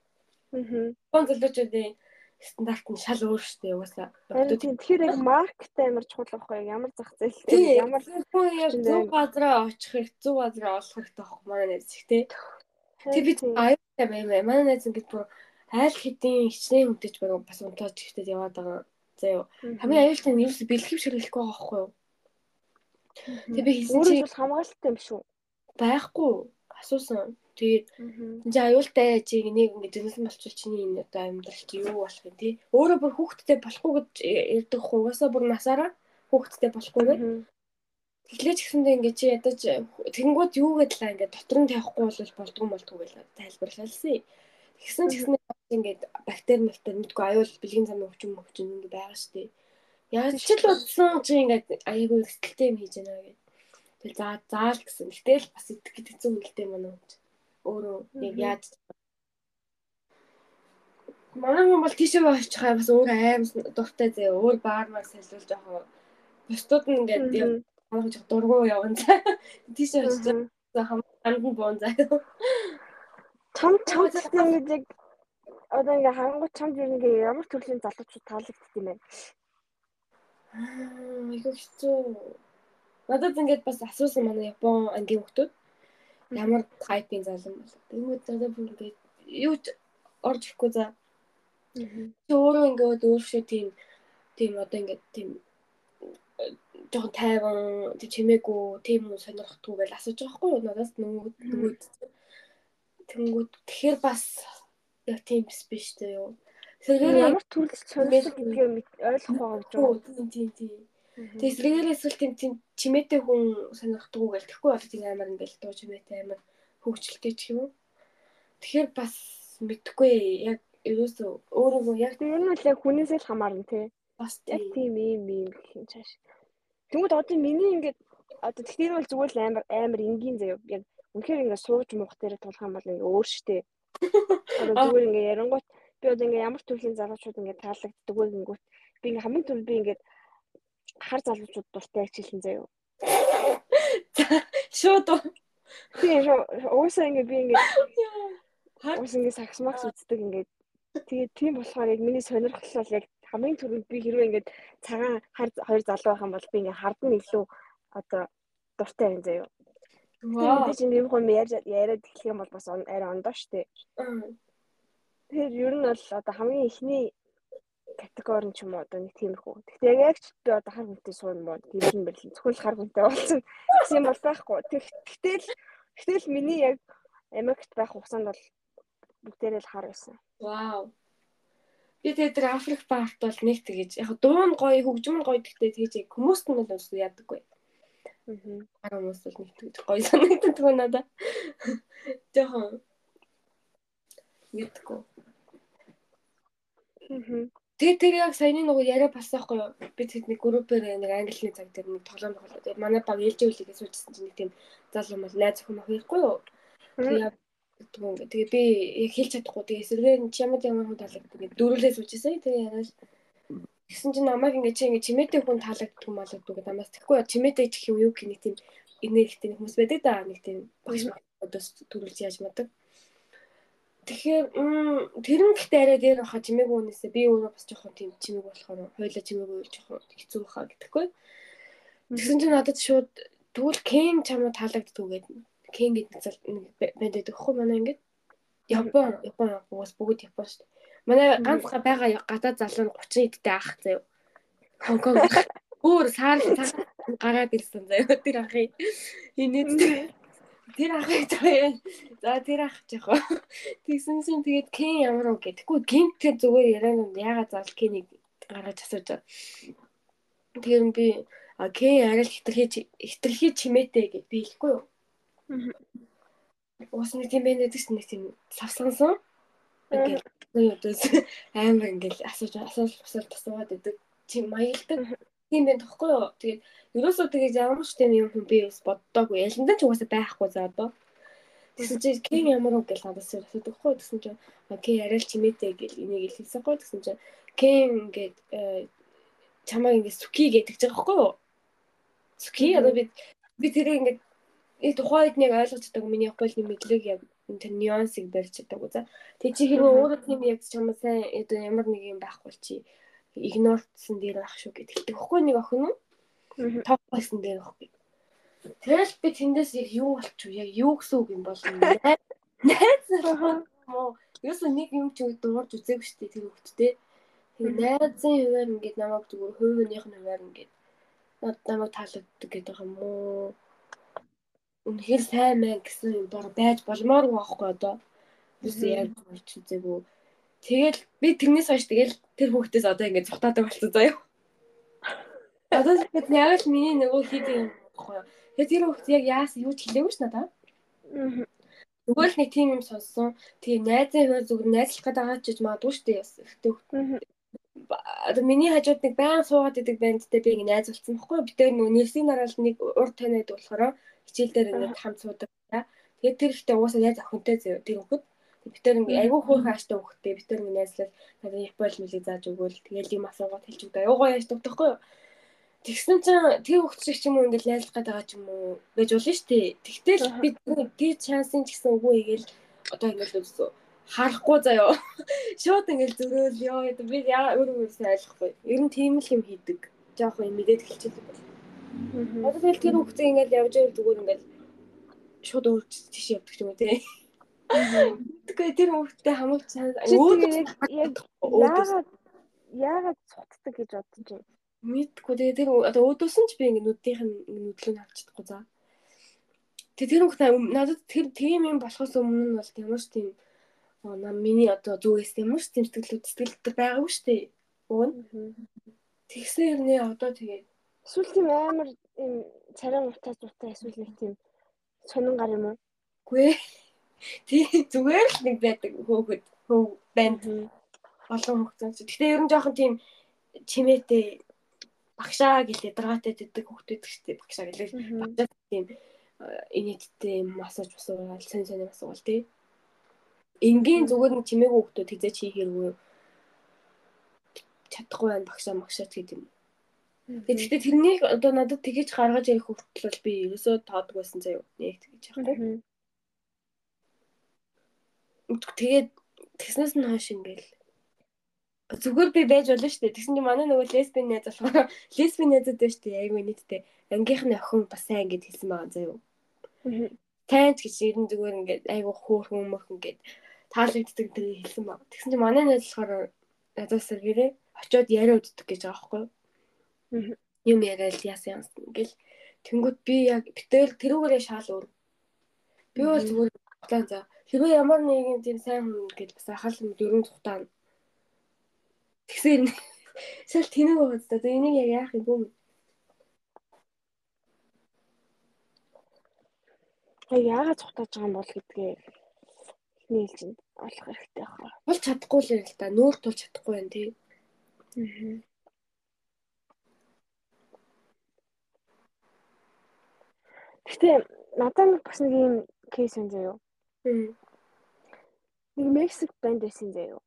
[SPEAKER 2] Аа. Япон залуучуудын стандарт нь шал өөр дээ угаасаа.
[SPEAKER 1] Тэгэхээр яг маркет амар чухал байхгүй ямар зах зээлтэй ямар
[SPEAKER 2] хүн яг зөв газараа очих их зөв газараа олох хэрэгтэй байхгүй манай найз их тий. Тэг би аюултай баймаа. Манай найз ингэж бүр айл хэдийн хичнээн үдэж баг бас унтаад чихтэд яваад байгаа. Заяа. Хамгийн аюултай нь юу ч бэлгэв ширэхгүй байгаа байхгүй юу?
[SPEAKER 1] Тэгээ би хэлсэн чи бол хамгаалалттай юм шүү.
[SPEAKER 2] Байхгүй. Асуусан. Тэгээд энэ аюултай чиг нэг ингэ зэнсэн болчих чиний энэ одоо амьдрал чи юу болох юм те. Өөрөө бүр хүүхдтэй болохгүй гэж ярьдаг хугасаа бүр насаараа хүүхдтэй болохгүй гэдэг. Тэглэж гисэндээ ингэ чи ядаж тэгэнгүүт юу гэдэлээ ингэ дотор нь тавихгүй бол болдгоо болдгоо гэж тайлбарлалсан. Тэгсэн ч гэсэн ингээд бактери мэлтер мэдгүй аюул бэлгийн замын өвчин мөвчин ингэ байгаа дээ. Яаж ч л утсан чи ингээд аягүй ихтэй юм хийж байна гэдэг. Тэгэл за заал гэсэн. Гэтэл бас идэх гэдэг хэцүү үнэлтэй манай хүн. Өөрөө яг яаж Манай хүн бол тийшээ очих хаа бас өөр аим дуртай зөө өөр баармаар салжуулж байгаа. Бусдууд нь ингээд хамаач дургуу явна цаа. Тийшээ очиж хам хандан буун заа.
[SPEAKER 1] Том том гэдэг одоо ингээ хангуй чамд юу ингээ ямар төрлийн залуучууд таалагддаг юм бэ?
[SPEAKER 2] Аа, айгүй хэцүү. Надад ингээд бас асуусан манай Япон ангийн хүмүүс ямар тайпын залуу бол. Тэгмүүд надад бүр ингээд юу ч орж ирэхгүй за. Чи өөрөө ингээд өөршөө тийм тийм одоо ингээд тийм жоохон тайван чимээгүй тийм үү сонирхдгүй гэж асууж байгаа хгүй юу надаас нөгөө нөгөө тэнгүүд тэгэхээр бас яг тийм биш биш дээ юу.
[SPEAKER 1] Тэгэхээр ямар төрөл сонирхол гэдгийг ойлгох байгаа гэж
[SPEAKER 2] байна. Тийм тийм тийм. Тэгээ сэргээрээ эсвэл тийм тийм чимээтэй хүн сонирхдгүй гэл тэгэхгүй бол тийм амар ингээл дуу чимээтэй амар хөвгчлөлтэй ч юм уу. Тэгэхээр бас мэдхгүй яг ерөөсөө өөрөө яг
[SPEAKER 1] нь л яг хүнээсээ л хамаарна тий.
[SPEAKER 2] Бас
[SPEAKER 1] яг тийм юм юм гэх юм цааш. Тэгмэд одоо миний ингээд одоо тэгтэр бол зүгээр л амар амар энгийн заяа яг үнэхээр ингээд сууж муух дээр тулах юм бол ингээ өөр штэ. Одоо зүгээр ингээ ярангуут би одоо ингээ ямар төрлийн залуучууд ингээ таалагддаг вэ гингүүт би ингээ хамгийн түрүүнд би ингээ хар залуучууд дуртай хичээлэн заяа.
[SPEAKER 2] Шууд
[SPEAKER 1] Тийм уусаа ингээ би ингээ уус ингээ сакс макс үздэг ингээ тэгээд тийм болохоор яг миний сонирхол бол яг хамгийн түрүүнд би хэрвээ ингээд цагаан хар хоёр залуу байх юм бол би ингээд хардн илүү одоо дуртай юм заяа. Вау. Би чинь юм яриад эхлэх юм бол бас арай ондоо штэ. Тэгэхээр ер нь бол одоо хамгийн ихний категори ч юм уу одоо нэг тиймэрхүү. Гэхдээ яг ч би одоо хар хүнтэй суун мод гэрэл мэрлэн зөвхөн хар хүнтэй болсон гэсэн юм бол байхгүй. Тэгтэл тэгтэл миний яг Америкт байх хугацаанд бол бүгдээрээ л хар байсан.
[SPEAKER 2] Вау. Би тэгээд тэр Африк парт бол нэг тэгэж яг дуун гоё хөгжмөн гоё гэхдээ тэгэж хүмүүст нь бол ус яадаггүй. Аа. Хүмүүс бол нэг тэгэж гоё санагддаг надад. Жохон мэдгүй. Тэгээ тэр яг саяны нөгөө яриа бассаахгүй юу? Би тэдний группээр нэг англиний цаг дээр нэг тоглоом тоглоо. Тэгээ манай баг ээлжээ үлээгээ суулжсэн чинь нэг тийм залуу мал найз охин ах ихгүй юу? Тэгээ. Тэгээ би яг хэлж чадахгүй. Тэгээ эсрэгээр нь ямар хүн таалагддаг гэдэг дөрүлээ суучихсан. Тэгээ яриад Тэгсэн чинь намайг ингээ чи ингээ чимээтэй хүн таалагддаг юм болоод үгээд намаас тэгэхгүй чимээтэй ч гэх юм юу гэх нэг тийм энергитэй хүмүүс байдаг да нэг тийм багш өдөөс төрүүлж яаж мадаг. Тэгэхээр тэр нь гэхдээ арай дээр баха чимээгүй хүнээсээ би өөрөө бас жоохон тийм чимээг болохоор хойлоо чимээгүй жоохон хэцүү баха гэдэггүй. Тэгсэн чинь надад шууд тэгвэл кен чамаа таалагддаг үгээд Кен гэдэг зал банд байдаг хгүй манай ингээд Япон Япон уус бүгд Япон шүү дээ. Манай ганц байгаа гадаад залуу нь 30 эдтэй ах заяа. Хонконг өөр саар гараад ирсэн заяа тэр ахыг. Инээд тэр ахыг заяа. За тэр ах жоохон. Тэгсэн чинь тэгээд Кен ямар уу гэдэггүй гинтээ зүгээр ярианд ягаад зал Кенийг гаргаж асууж. Тэр би а Кен арай л хитрхи хитрхи чимээтэй гэж би хэлэхгүй юу. Уус нэг тийм байна гэдэг чинь нэг тийм савсгансан. Ингээл өдөөс амар ингээл асууж асууж асууж асуугаад идэг. Чи маягтай. Тийм байх тоххой юу. Тэгээд ерөөсөө тэгээд ямар ч тийм юм би бас боддоогүй. Яландан ч угаасаа байхгүй за одоо. Тэгсэн чи кин ямар уу гэж надаас асуудаг хгүй. Тэгсэн чи кин арай л чимээтэй гэл энийг хэлсэн хгүй. Тэгсэн чи кин ингээд э, чамаа ингээд сүки гэдэг ч байгаа хгүй юу. Сүки одоо би би тэрийг ингээд яг тухайн үед нэг ойлгож чаддаг миний хууль мэдлэг яг тэр нюансыг барьж чаддаг үза. Тэг чи хэрвээ өөрөө тийм яг чамаа сайн одоо ямар нэг юм байхгүй чи игнортсан дээр байх шүү гэдэг. Тэгэхгүй нэг охин нь топ байсан дээр байхгүй. Тэгэл би тэндээс яг юу болчих вэ? Яг юу гэсэн үг юм бол найз муу юусэн нэг юм чи дуурж үзээгүй шүү дээ тэр хөлттэй. Тэгээ найзын хуваар ингээд намайг зүгээр хувийнхнийх нь хуваар ингээд намайг таалагддаг гэдэг юм уу? үнэхээр сайн мэн гэсэн юм баг байж болмоор байхгүй одоо. Юусе яг болж үзээгүй. Тэгэл би тэрнээс хойш тэгэл тэр хүүхдээс одоо ингэ цухтаадаг болсон заяа. Одоо тэгээд яг л миний нөгөө хийдэг юм байхгүй юу. Тэгээд тэр хүүхд яг яасан юу ч хэлээгүй ш надаа. Зүгээр л нэг тийм юм сонссон. Тэгээ найзын хувьд зүгээр найзлах гэдэг байгаа ч гэж магадгүй шүү дээ. Ихтэй хүүхд одоо миний хажууд нэг баян суугаад идэг бандтай би ингэ найз болсон байхгүй юу. Би тэр нөгөө нэрсийн нараал нэг урд таниад болохоор хичээл дээр ингээд хамт суудаг. Тэгээд тэр ихтэй уусаа яаж охинтой зөө тэр хөхөд бид тэр ингээд айгүй хөөрхөн ааштай хөхтэй бид тэр ингээд найзлал надад япол мэлийг зааж өгөөл тэгээд юм асуугаад хэлж өгдөө. Аюугаа яаж дутахгүй юу? Тэгсэн чинь тэр хөхт шиг ч юм уу ингээд найзлах гэдэг байгаа ч юм уу байж болно шүү дээ. Тэгтэл бид тэр шансын ч гэсэн үгүй игээл одоо ингээд л харахгүй заяо. Шууд ингээл зөрөөл ёо. Би яа өөрөө өөрөөсөө ойлгохгүй. Ер нь тийм л юм хийдэг.
[SPEAKER 1] жоохон юм мэдээд эхэлчихсэн бол. Одоо тэгэл тэр хүүхдээ ингээл явж байвал зүгээр ингээл шууд өөрч тийш явдаг юм тий. Тэгэхээр тэр хүүхдээ хамаач
[SPEAKER 2] өөдөө яг яагаад яагаад цутдаг гэж бодсон чинь
[SPEAKER 1] мэдгүй тэгээ тэр одоо өөдөөсөн ч би ингэ нүдийнх нь нүдлөө нь авчихдаггүй за. Тэгээ тэр хүүхдээ надад тэр тийм юм болохоос өмнө нь бол ямар ч тийм нам миний одоо зүгээс ямар ч тийм сэтгэлүүд сэтгэлд байгаагүй шүү дээ. Уун. Тэгсэн хэрнээ одоо тэгээ
[SPEAKER 2] эсвэл тийм амар юм царай муутай зутай эсвэл нэг тийм сонин гар юм уу?
[SPEAKER 1] Гүй. Тий зүгээр л нэг байдаг хөөхөд хөө байна. Олон хөхтөн. Гэтэ ер нь жоохон тийм чимээтэй багшаа гэж ядаргаатай дэдэг хөхтөд гэжтэй багшаа гэлээ. Багшаа тийм инээдтэй массаж басуурал сэн сэн асуувал тий. Энгийн зүгээр нэг чимээгүй хөхтөд хизээч хийхэргүй чадахгүй байна багшаа магшаач гэдэг юм. Тэгэхдээ тэрнийг одоо надад тэгэж гаргаж ирэх хүртэл би ерөөсөө тоодгүй байсан заяа. Нэг тэгэж яахгүй. Тэгээд тэгснээс нь хойш ингээл зүгээр би байж болно шүү дээ. Тэгсэн чинь манай нөгөө лесбийн найз болохоор лесбийн найзууд шүү дээ. Айгүй нийтдээ ангийнхны охин бас сайн гэд хэлсэн байгаа заяа. Тайнч гэж ерэн зүгээр ингээд айгүй хөөхөн мөхөн гэд таалагддаг тэр хэлсэн баг. Тэгсэн чинь манай найз болохоор надаас сэргээрээ очиод яриа уддаг гэж байгаа байхгүй юм яриад яасан юм ингээл тэнгууд би яг битэл тэрүүгээрээ шаал өөр би бол зүгээр план за хэрвээ ямар нэгэн тийм сайн хүн гэж бас ахал дөрөв тухтаа тэгсэн сэл тэнэг байгаа зү энийг яг яах юм бүү Яг яагаад цухтааж байгаа юм бол гэдгээ нээлж олох хэрэгтэй байна. Бол чадахгүй л юм л да. Нүүр тул чадахгүй байна тий. Аа. Гэтэ надад бас нэг юм кейс юм заяа. Нэг Мексик банд байсан заяа.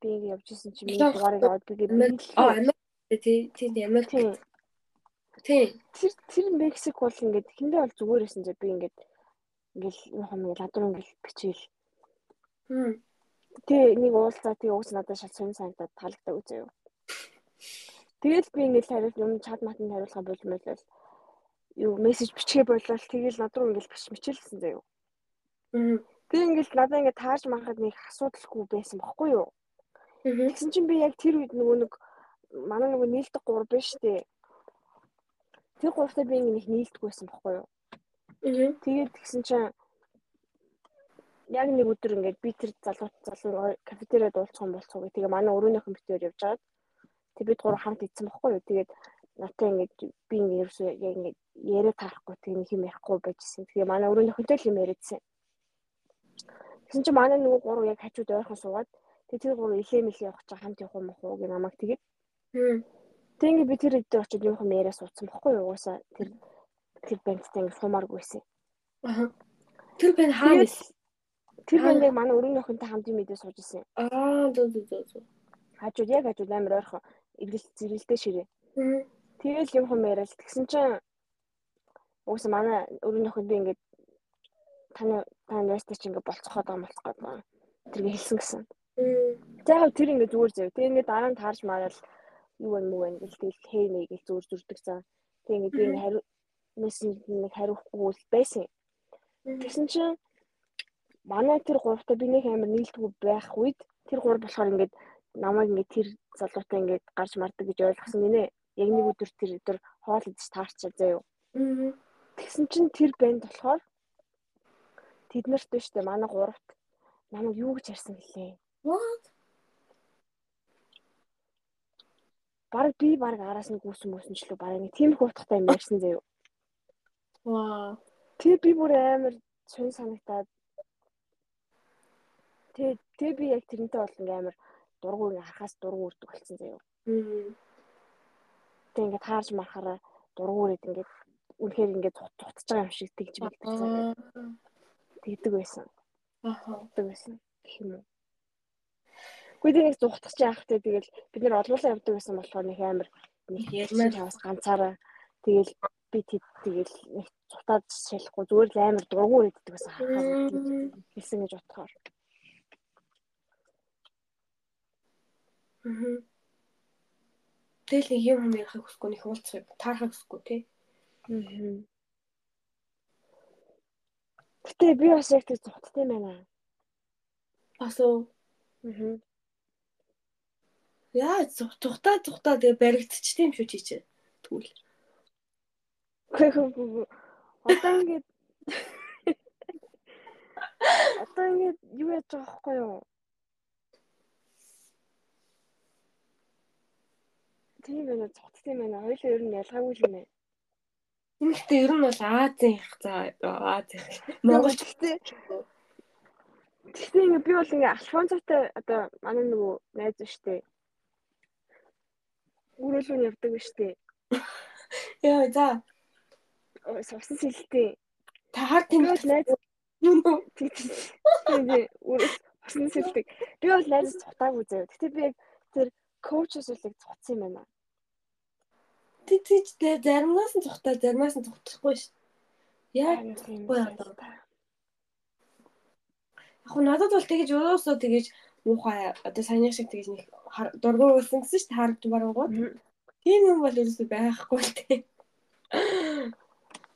[SPEAKER 1] Би ингэ явж исэн чинь миний дугаарыг аваад би гээд Аа Америк тий тий Америк тий тэр тэр Мексик бол ингээд хэндээ бол зүгээр байсан заяа. Би ингээд ингээл яг юм ладруу ингээл бичээл. Тэгээ нэг уулзаа тэгээ уус надад шал сонь санагдаад таалагддаг үзээ юу. Тэгэл би ингээл хариулт юм чад матанд хариулахаа болмол юу мессеж бичгээ болол тэгэл над руу ингээл бич мичээлсэн заяа. Би ингээл надаа ингээд таарж манхад нэг асуудалгүй байсан бохгүй юу? Тэгсэн чинь би яг тэр үед нөгөө нэг манай нөгөө нийлдэг гур биш үү? Тэр гуртаа би ингээд нийлдэггүй байсан бохгүй юу? Тэгээд тэгсэн чинь яг нэг өдөр ингээд би тэр залуу залуу кафетериад уулзах юм болцгоо. Тэгээ манай өрөөнийх нь битээр явж байгаад тэг бид гурав хамт идсэн бохгүй юу? Тэгээд натаа ингээд би ингээд ерөөсөө яг ингээд яриа таарахгүй тэг нэг юм ярихгүй байжсэн. Тэгээ манай өрөөний хөнтөл юм яриадсэн. Тэгсэн чинь манай нөгөө гурав яг хажууд ойрхон суугаад тэг тэр гурав илээ мэлээ явах чинь хамт явах юм уу гэ намайг тэгээд. Тэг ингээд би тэр өдөө очиж юу юм яриа суудсан бохгүй юу? Угаасаа тэр тэр бандтай ингээд сумааргүйсэн. Аа. Тэр банд хаана Тэр бандыг манай өрөөний хөнтэй хамт юм идээ сууж исэн. Аа дөө дөө дөө. Хажууд яг хажууд амар ойрхон эргэлт зэрэлдээ ширээ. Тэгэл юм юм яриад тэгсэн чинь угсаа манай өрөөний охин би ингээд таны таны ястаа чи ингээд болцоход байгаа болцоход байгаа. Тэргээ хэлсэн гэсэн. За тэр ингээд зүгээр зав. Тэг ингээд дараа нь таарч мараад юу мүү вэ гэл тэгэл хэй нэ гэл зүгээр зүрдэг цаа. Тэг ингээд би ингээд хариу мессеж нэг хариухгүй байсан. Тэгсэн чинь манай тэр гуравтай би нэг амар нийлдэггүй байх үед тэр гурав болохоор ингээд намайг ингээд тэр залуутай ингээд гарч мардаг гэж ойлгосон гинэ. Яг нэг өдөр тэр өдөр хоол идэж таарчаа заяа. Тэгсэн чинь тэр банд болохоор тэд нарт биш үү манай гуравт намайг юу гэж ярьсан гэлээ. Бараг би бараг араас нь гүйсэн мөсөнчлөө бараг нэг тийм их утгатай юм ярьсан заяа. Вау. Тэгээ би бүр амар цун санагтаад тэгээ тэгээ би яг тэрнтэй бол ингээм амар дургуй харахаас дургуй үрдэг болсон заяа. Тэг ингээд хаарж марахаараа дургуурээд ингээд үнэхээр ингээд цуцж байгаа юм шиг тэгж мэдчихсэн. Тэгдэг байсан. Аа. Тэгдэг байсан гэх юм уу. Гэхдээ нэг зүхтах чи яахтай тэгэл бид нэр олуулаа явдаг байсан болохоор нэг амар нэг ярьсан чавс ганцаараа тэгэл би тэгэл нэг цутаад шалахгүй зүгээр л амар дургуй иддэг байсан хахаа хэлсэн гэж бодохоор. Аа.
[SPEAKER 2] Тэгэл нэг юм юм ярихыг хүсэхгүй нэг уулзахыг таарахыг хүсэхгүй тий.
[SPEAKER 1] Аа. Гэтэ би бас яг тэг зүгттэй байна.
[SPEAKER 2] Бас уу.
[SPEAKER 1] Аа.
[SPEAKER 2] Яа зүгтаа зүгтаа тэгээ баригдчих тийм шүү чи чи. Тэгвэл.
[SPEAKER 1] Одоо ингээд Одоо ингээд юу яаж байгаа байхгүй юу? Тийм байна, цогцтой байна. Хоёулаа ер нь ялгаагүй юм байна.
[SPEAKER 2] Гэхдээ ер нь бол Азийн их заа Азийн.
[SPEAKER 1] Монгол гэхдээ Гэхдээ ингээ би бол ингээ Альфонсотой одоо манай нөгөө найз штэ. Үрэлүүн явдаг штэ.
[SPEAKER 2] Яа за.
[SPEAKER 1] Совсон сэлтэй.
[SPEAKER 2] Та хар тэмдэг
[SPEAKER 1] найз нөө тийм усан сэлдэг. Би бол найз цутаагүй заяа. Гэтэ би яг тэр коучос үлийг цуцсан юм байна.
[SPEAKER 2] Тэг тийч заримнаас нь цухтаа заримнаас нь цухтахгүй ш. Яг цухтахгүй одоо. Яг нь надад бол тэгэж өөөсөө тэгэж муухай одоо саяны шиг тэгэж нэг дургуй уусан гэсэн ш харагд барангууд. Тийм юм бол ерөөсөө байхгүй л тээ.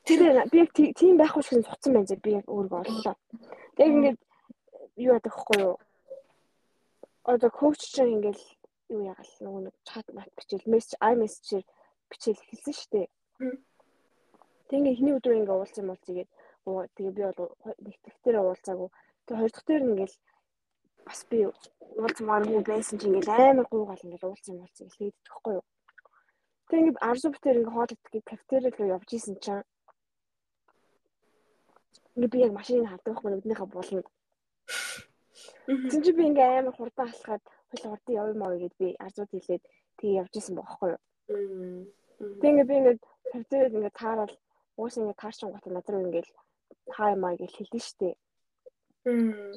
[SPEAKER 1] Тэр би яг тийм байхгүй шиг цуцсан байна зэ би яг өөрийгөө оллоо. Тэг ингээд юу ядах вэ юу? Одоо коуч чинь ингээл юу ягаал нөгөө нэг чат мат бичээл мессеж ай мессежээр бичээл хэлсэн шүү дээ. Тэг ингээ эхний өдөр ингээ уулзсан юм бол тэгээд тэгээ би бол нэг тэгтэр уулзаагүй. Тэг хоёр дахь дээр ингээл бас би уулзмааргүй байсан чи ингээл амар гуугаал ингээл уулзсан юм уулзсан хэлээд тэгэхгүй юу. Тэг ингээ арзуу битэр ингээ хоол идэх кафетери руу явж исэн чинь ингээ би яг машиныг хардаг байхгүй нүднийхээ буланд. Тэгсэн чи би ингээ амар хурдан алхаад хөл хурдан явъя маа гэд би арзууд хэлээд тэгээ явж исэн байхгүй юу. Тэг ингээ би ингээ тавьдаг ингээ таарал уус ингээ таарчин гот над руу ингээ хай маа гэж хэлсэн штэ.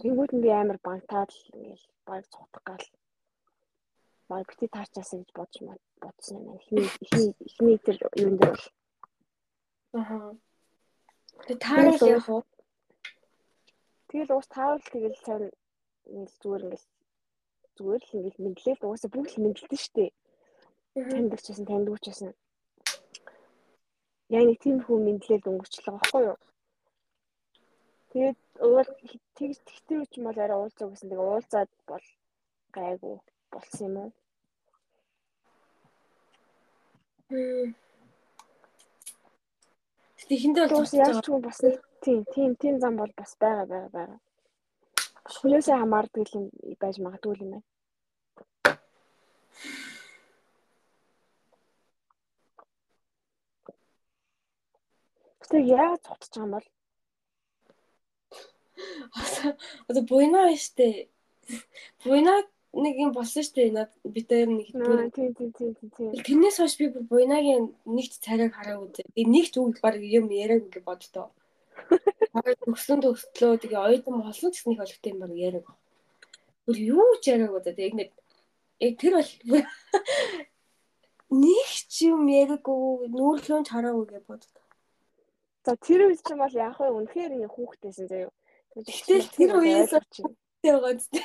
[SPEAKER 1] Тэнгүүд нь би амар бантаад ингээл баг цухтах гал. Баг бити таарчаасаа гэж бодож бодсон юм. Эхний эхний эхний тэр юун дээр бол.
[SPEAKER 2] Аа. Тэг таарал яг уу.
[SPEAKER 1] Тэгэл уус таарал тэгэл цаана ингээл зүгээр ингээл зүгээр л ингээл мэдлээ л уусаа бүгд л мэдлээ штэ. Танд ч гэсэн танд ч гэсэн. Яг нэг тийм хүн мэдлэл өнгөрчлөө байхгүй юу? Тэгээд уул тэгж тэгтэр үуч юм бол арай уулзаа гэсэн. Тэгээ уулзаад бол гайгүй болсон юм уу?
[SPEAKER 2] Тэгэхэндээ бол
[SPEAKER 1] яаж ч юм бас нэг тийм тийм тийм зам бол бас байгаа байгаа байгаа. Хүнээсээ хамаардаг юм байж магадгүй юм байна. Яаж цуцж байгаа юм бол
[SPEAKER 2] одоо буйна штэ. Буйна нэг юм болсон штэ. Над битээр нэг
[SPEAKER 1] тийм тийм тийм тийм.
[SPEAKER 2] Тэрнээс хойш би бүр буйнагийн нэгт царайг хараагүй зэ. Би нэгт үг баг юм яриаг ингэ боддоо. Төгсөн төгслөө тэгээ оюутан болсон гэсэн их олигтой юм баг яриаг. Бүр юу ч яриаг удаа тэгээ нэг яг тэр бол нэг ч юм яриаггүй нүүрлөөн хараагүй гэж боддоо.
[SPEAKER 1] За тэр үед ч юм бол яг хөө үнэхээр ингэ хүүхдтэйсэн заяа.
[SPEAKER 2] Гэтэл тэр үеэс байгаа зү.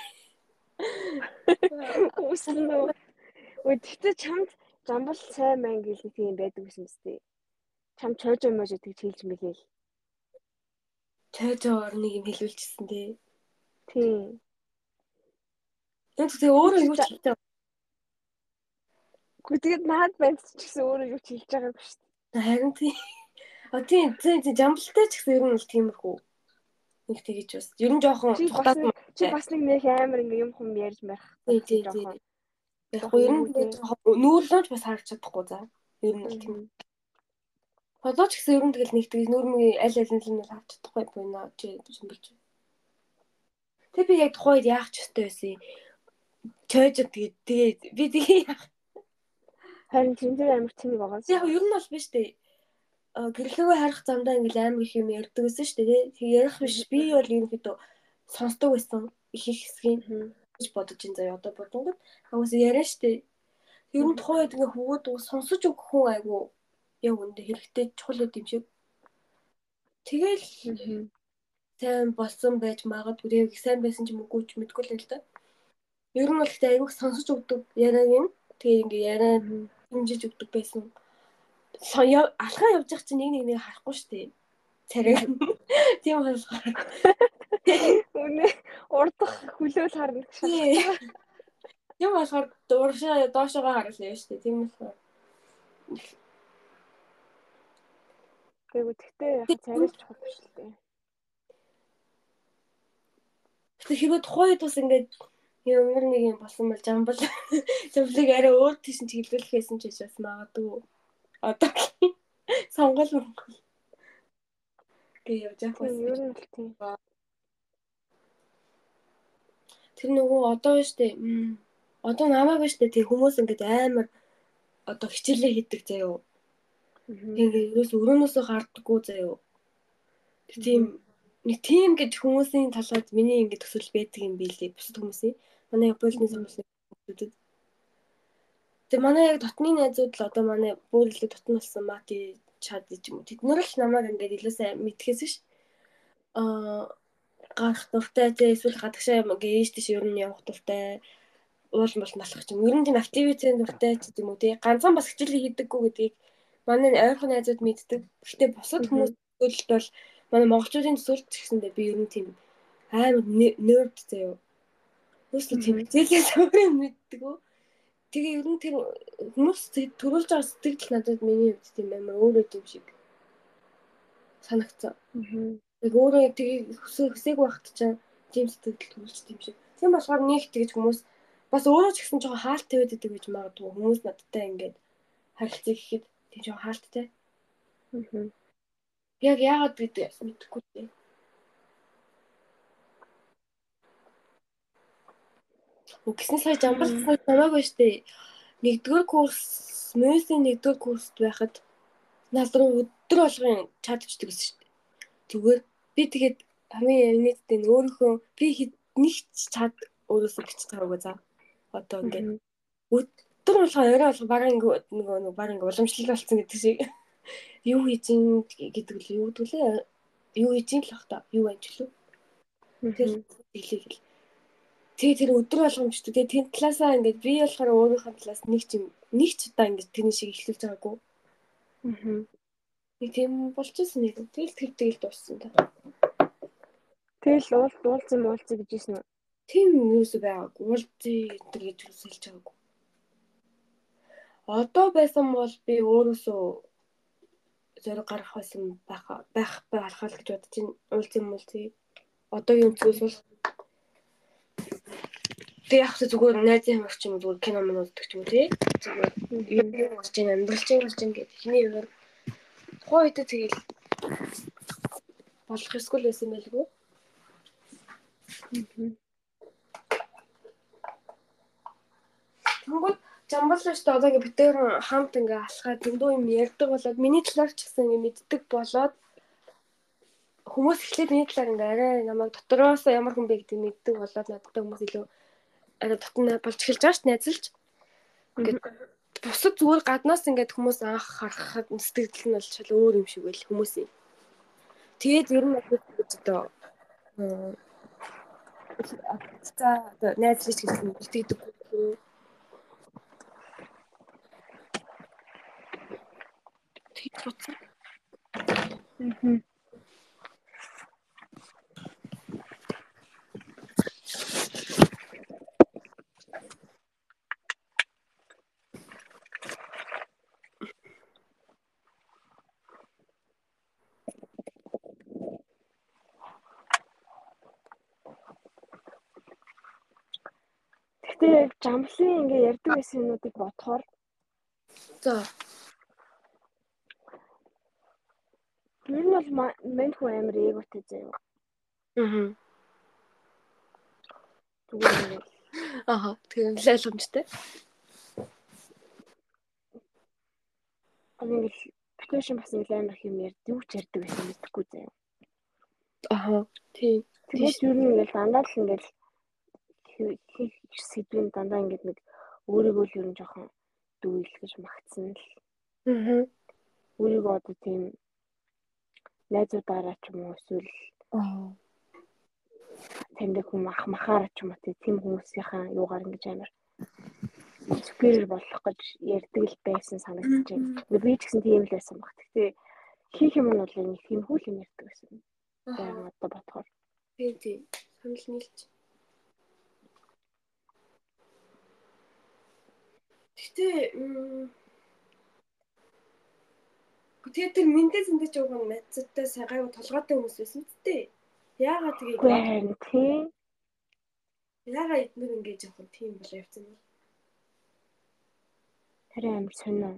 [SPEAKER 1] Үснэ. Өө тэгтээ чамд замбал сайн мэн гэл нэг юм байдаг гэсэн мэт. Чам чойжоо мож гэж хэлж мэлээ.
[SPEAKER 2] Чойжоор нэг юм хэлүүлчихсэн тий.
[SPEAKER 1] Тийм.
[SPEAKER 2] Яг тэгээ өөрөө юу ч хэлдэг.
[SPEAKER 1] Гэхдээ наад банд ч гэсэн өөрөө юу ч хэлж байгаагүй шүү дээ.
[SPEAKER 2] Харин тий. А тийм тийм жамбалтай ч гэсэн ер нь л тиймэрхүү. Нэг тэгэж бас. Ер нь жоохон
[SPEAKER 1] тухтаад чи бас нэг нэг амар ингээ юм хүм ярьж марах.
[SPEAKER 2] Тий тий тий. Яг ер нь нүүрлөөж бас харж чадахгүй за. Ер нь бол тийм. Холооч гэсэн ер нь тэгэл нэг тэгэж нүүрмгийн аль аль нь л харж чадахгүй байна чи шимбэрч. Тэг би яг тухайд яах ч ёстой байсан. Чойж тэгээд тэгээд би тэгээ яах.
[SPEAKER 1] Харин тэнцэр амар тэнэг байгаа.
[SPEAKER 2] Яг ер нь бол биш дээ гэрлэгээ харах замдаа ингээл амар их юм ярьдаг гэсэн шүү дээ. Тэг ярих биш. Би бол ерөнхийдөө сонсдог байсан их их хэсгийг гэж бодож ин заяа одоо бодонгод агаас яриа шүү дээ. Ер нь тухайн үед ингээ хөвгүүд сонсож өгөх хүн айгу яг үндэ хэрэгтэй чухал юм шиг. Тэгэл сайн болсон байж магадгүй сайн байсан ч мөггүй ч мэдгүй л л да. Ер нь бол ихтэй айгу сонсож өгдөг яриаг юм. Тэгээ ингээ яриа хэмжиж өгдөг байсан. Соё алхаа явж байгаа чинь нэг нэг нэг харахгүй шүү дээ. Царай. Тийм болохоор.
[SPEAKER 1] Үнэ урдах хөлөөл харна гэж шалтгаалсан.
[SPEAKER 2] Тийм болохоор дууршаа доошоогоо харуулсан шүү дээ. Тийм болохоор.
[SPEAKER 1] Тэгвэл тэгтээ яг царайч чухал л дээ.
[SPEAKER 2] Тэгэхээр тухайн үед бас ингээд ямар нэг юм болсон бол жамбал жамблыг арай өөр тийш нь чиглүүлэх байсан ч бас магадгүй одоогийн сонгол монгол гэж явж явах
[SPEAKER 1] байсан. Ер нь л тийм.
[SPEAKER 2] Тэр нөгөө одоо биш үү? Одоо намайг биш үү? Тэг хүмүүс ингээд амар одоо хичээлээ хийдэг заяо. Ингээ ерөөс өрөөнөөсөө гардаггүй заяо. Тэг тийм нэг тийм гэж хүмүүсийн талаас миний ингээд төсөл байдаг юм билий. Бусад хүмүүсийн. Манай Японы сонгол хүмүүсийн Тэгээ манай яг дотны найзууд л одоо манай бүр илүү дотн болсон мати чад гэж юм уу. Тэднэр л намайг ингээд илүү сайн мэдхээс ш. Аа гарах дуртай тий эсвэл гадагшаа юм гээ ээж тийш ер нь явах дуртай уул мал налах ч юм. Ер нь тийм активитийн дуртай ч юм уу тий. Ганцхан бас хичээлээ хийдэггүй гэдгийг манай ойрхон найзууд мэддэг. Гэхдээ бусад хүмүүс төлөлт бол манай монголчуудын төсөөлт гэсэндээ би ер нь тийм амар нерд заяа. Өөрөөсөө тийм зээлээ самрын мэддэг өө. Тэгээ ер нь тэр хүмүүс төрүүлж байгаа сэтгэл надад миний хувьд тийм амар өөрөө юм шиг санагцсан. Яг өөрөө тэгээ хөсөөг багт чинь тийм сэтгэл төрүүлж тийм шиг. Тийм болохоор нэг тэгж хүмүүс бас өөрөө ч гэсэн жоохон хаалт тавиад идэг гэж магадгүй хүмүүс надтай ингээд харилцаа гэхэд тийм жоохон хаалттай. Аа. Яг яагаад гэдэг мэдэхгүй дээ. Үгсэн сая жамбал намаагүй штэ. Нэгдүгээр курс, мөсийн нэгдүгээр курст байхад над руу өдөр болгон чадчихдаг гэсэн штэ. Зүгээр би тэгээд хамгийн өмнөдтэй өөрийнхөө би нэг чад өөрөөсөө бичиж байгаагүй за. Одоо ингээд өдөр болгон орой болгон баран нөгөө нэг баран уламжлал болсон гэдэг шиг юу хийж ин гэдэг л юу гэдэг лээ юу хийж ин л бах та юу ажиллав. Тэр хэлийг л Тэгээ тэр өдөр болгоомжтой. Тэгээ тэнд талаасаа ингээд би болохоор өөрийнхөө талаас нэг ч юм нэг ч удаа ингээд тэрний шиг ихлүүлж байгаагүй. Аа. Нэг тийм болчихсон нэг. Тэгэл тэр тэгэл дууссан та.
[SPEAKER 1] Тэгэл уул дуулцсан муулцсан гэж ийсэн үү?
[SPEAKER 2] Тийм юус байгаагүй. Уулзъя гэдэг гэж хэлж байгаагүй. Одоо байсан бол би өөрөөсөө зориг гарах байсан байх байх байх гэж бодож байна. Уулзсан муулзъя. Одоогийн өнцгөөс бол Тэг яг зүгээр найзын хамаач юм зүгээр кино мөн үздэг ч юм уу тий. Зүгээр юм болж ин амьдралч юм болж ин гэдэг хиний юм. Тухайн үед тэгэл болох эсвэл байсан байлгүй. Тэгвэл жамбал шүү дээ одоо ингээ битээр хамт ингээ алхаад зөндөө юм ярьдаг болоод миний талаар ч гэсэн ингээ мэддэг болоод хүмүүс эхлээд миний талаар ингээ арай намайг дотроос ямар хүн бэ гэдгийг мэддэг болоод надтай хүмүүс илүү арай дотно болж эхэлж байгаа ш найзалж. Ингээд бусад зүгээр гаднаас ингээд хүмүүс анх харахад сэтгэл нь бол шал өөр юм шиг байл хүмүүсийн. Тэгээд ер нь гэж одоо за одоо найзлж гэсэн бэлтгэдэг. Тэг бодсон. Мм.
[SPEAKER 1] Гэтэ яг жамлын ингээ ярьдаг байсан юмнуудыг бодохоор
[SPEAKER 2] за
[SPEAKER 1] ер нь бол мань хүн амир эготэй заяа.
[SPEAKER 2] Аа.
[SPEAKER 1] Зүгээр
[SPEAKER 2] Аа тийм л ойлгомжтой.
[SPEAKER 1] Аа ингээл битүүшин бас ингээл амар хэм ярьд юу ч ярьдаг байсан мэдэхгүй заяа.
[SPEAKER 2] Аа тийм.
[SPEAKER 1] Тэгээд ер нь ингээл дандаа л ингээл хийх сэдвийн дандаа ингээд нэг өөрийгөө л ер нь жоохон дүүл гэж магтсан л.
[SPEAKER 2] Аа.
[SPEAKER 1] Өөрийгөө одоо тийм найзуудаараа ч юм уу эсвэл
[SPEAKER 2] аа
[SPEAKER 1] таньдаг хүм ах махаараа ч юм уу тийм хүмүүсийнхаа юугаар ингэж амар superior болох гэж ярьдаг л байсан санагдаж байна. Би ч гэсэн тийм л байсан баг. Гэхдээ хийх юм нь бол нэг тийм хүл юм ярьдаг байсан. Баян одоо бодохоор.
[SPEAKER 2] Тийм тийм. Санал нийлж. Гэтэ Тэгээд тэр мэндэ зэндэж байгаа мэдцтэй сайгайг толгойтой хүмүүс байсан ч тээ. Яагаад тэгээд
[SPEAKER 1] тийм.
[SPEAKER 2] Яагаад эднэр ингэж явах юм тийм болоо явцсан бэ?
[SPEAKER 1] Харин амар сонио.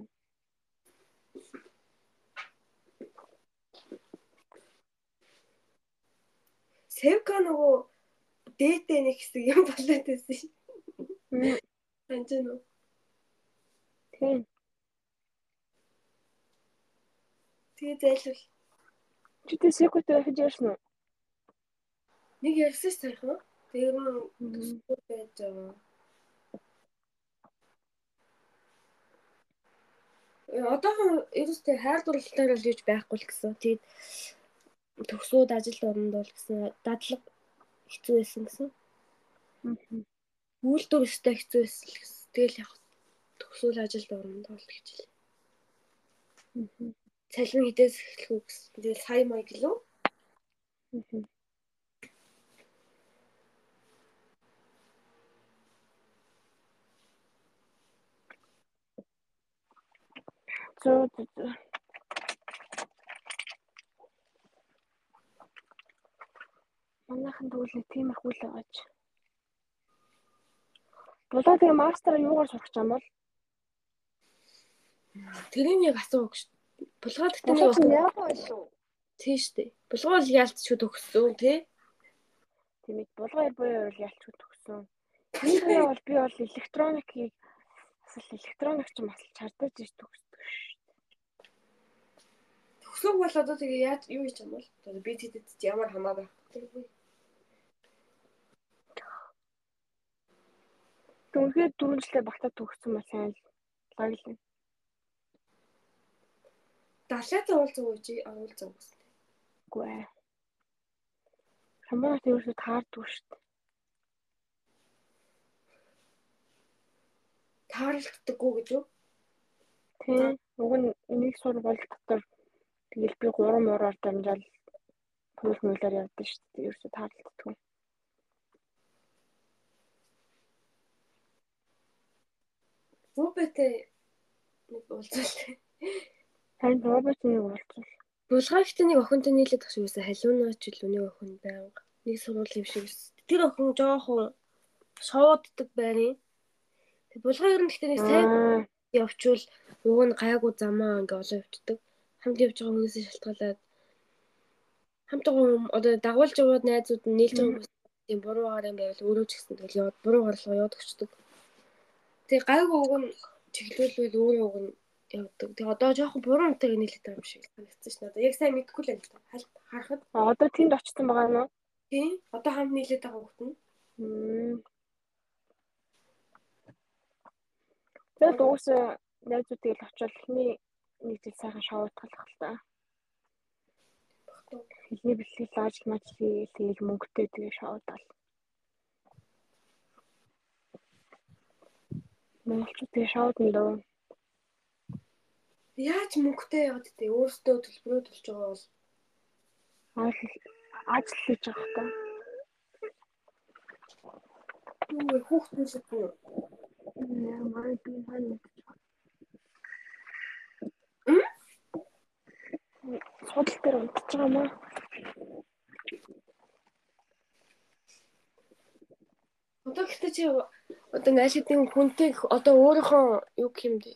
[SPEAKER 2] Севка нөгөө дээтэй нэг хэсэг юм болоод байсан шин. Санаж нь.
[SPEAKER 1] Тийм.
[SPEAKER 2] Тэгээ зайлвал
[SPEAKER 1] Чи тэ секутэй дахиж ярьсан уу?
[SPEAKER 2] нэг ярьсан ш сайхан. Тэр нь төсөө байж байгаа. Э, Одоохон ерөөстэй хайр дурлалтаар л юуж байхгүй л гэсэн. Тэгээд төгсөөд ажилд оронд бол гэсэн дадлаг хэцүү байсан гэсэн. Үйлдвэр өстэй хэцүү байсан л гэсэн. Тэгэл яг төгсөөл ажилд оронд бол гэж хэлээ. Цалин хідээс эхлэх үү гэсэн. Тэгэл сая маяг лөө.
[SPEAKER 1] Зөө зөө. Манайхан тэгвэл тийм их үйл байгаач. Болоо тэгээ мастер юугаар сурах юм бол?
[SPEAKER 2] Тэрийг яг асуух шүү. Булгаад гэдэг нь
[SPEAKER 1] яг байлуу.
[SPEAKER 2] тийм шүү дээ. Булгаал яалтчгүй төгссөн тий.
[SPEAKER 1] Тэмээд булгаар буюу бол төгсөн. Би буюу бол би бол электроникийг асал электроникч юм асал чардаж иж төгсдөг ш.
[SPEAKER 2] Төгсөөг бол одоо тэгээ яаж юу хийж юм бол одоо би тэтэд ямар хамаа байх вэ?
[SPEAKER 1] Түнхээр дөрөв жилээ багтаа төгссөн ба сайн л лаглаа.
[SPEAKER 2] Далайтай уулзах уу чи агуулзах уу.
[SPEAKER 1] Үгүй ээ. Хамаатай ерөөсө таардгүй шүү дээ.
[SPEAKER 2] Таарлагддаггүй гэж үү?
[SPEAKER 1] Тийм. Уг нь энийг сургууль дотор тэгэл би 3 мураар дамжаал пүүл мөлөөр явдсан шүү дээ. Ерөөсө таарлагддаггүй.
[SPEAKER 2] Рубэтэй нэг уулзалт.
[SPEAKER 1] Харин роботыг уулзвал
[SPEAKER 2] Булгаагт нэг охинтой нийлээд тах юмсаа халиунаач л үний охин байнга нэг сургууль юм шиг. Тэр охин жоохон шоуддаг байрын. Тэг булгаа ер нь гэхдээ нэг сайн явчвал уг нь гайгүй замаа ингээ олоо явцдаг. Хамт явж байгаа хүмүүсээс шалтгаалаад хамтгаа одоо дагуулж яваад найзууд нь нийлж байгаа хүмүүс тийм буруу агаар юм байвал өөрөө ч гэсэн тэгэл яваад буруу гарлага яваад өгчдөг. Тэгээ гайгүй уг нь чиглүүлвэл өөрөө уг нь явдаг. Тэгээ одоо жоохон буруу үнтэйг нийлээд байгаа юм шиг санагдсан шнэ. Одоо яг сайн мэдэхгүй л юм л та. Харахад
[SPEAKER 1] одоо тэнд очсон байгаа юм уу?
[SPEAKER 2] тийм одоо хамт нийлээд байгаа хүмүүс нь.
[SPEAKER 1] Тэгээд уусаа найзуудыг л очивол эхний нэг жил сайхан шоудгалах л та. Эхний бэлтгэл лааж маач тэгэл мөнгөтэй тэгээ шоудал. Монголчууд тэгээ шоудна дөө.
[SPEAKER 2] Яаж мөнгөтэй яваад тээ өөртөө төлбөрөө төлж байгаа бол
[SPEAKER 1] Ажил хийж байгаа хта.
[SPEAKER 2] юу хүүхдүүд нь
[SPEAKER 1] Ямар би маань. Судал дээр унтж байгаа маа.
[SPEAKER 2] одоо гэхдээ чи одоо ингээ аль хэдийн хүнтэй одоо өөрийнхөө юу юм бэ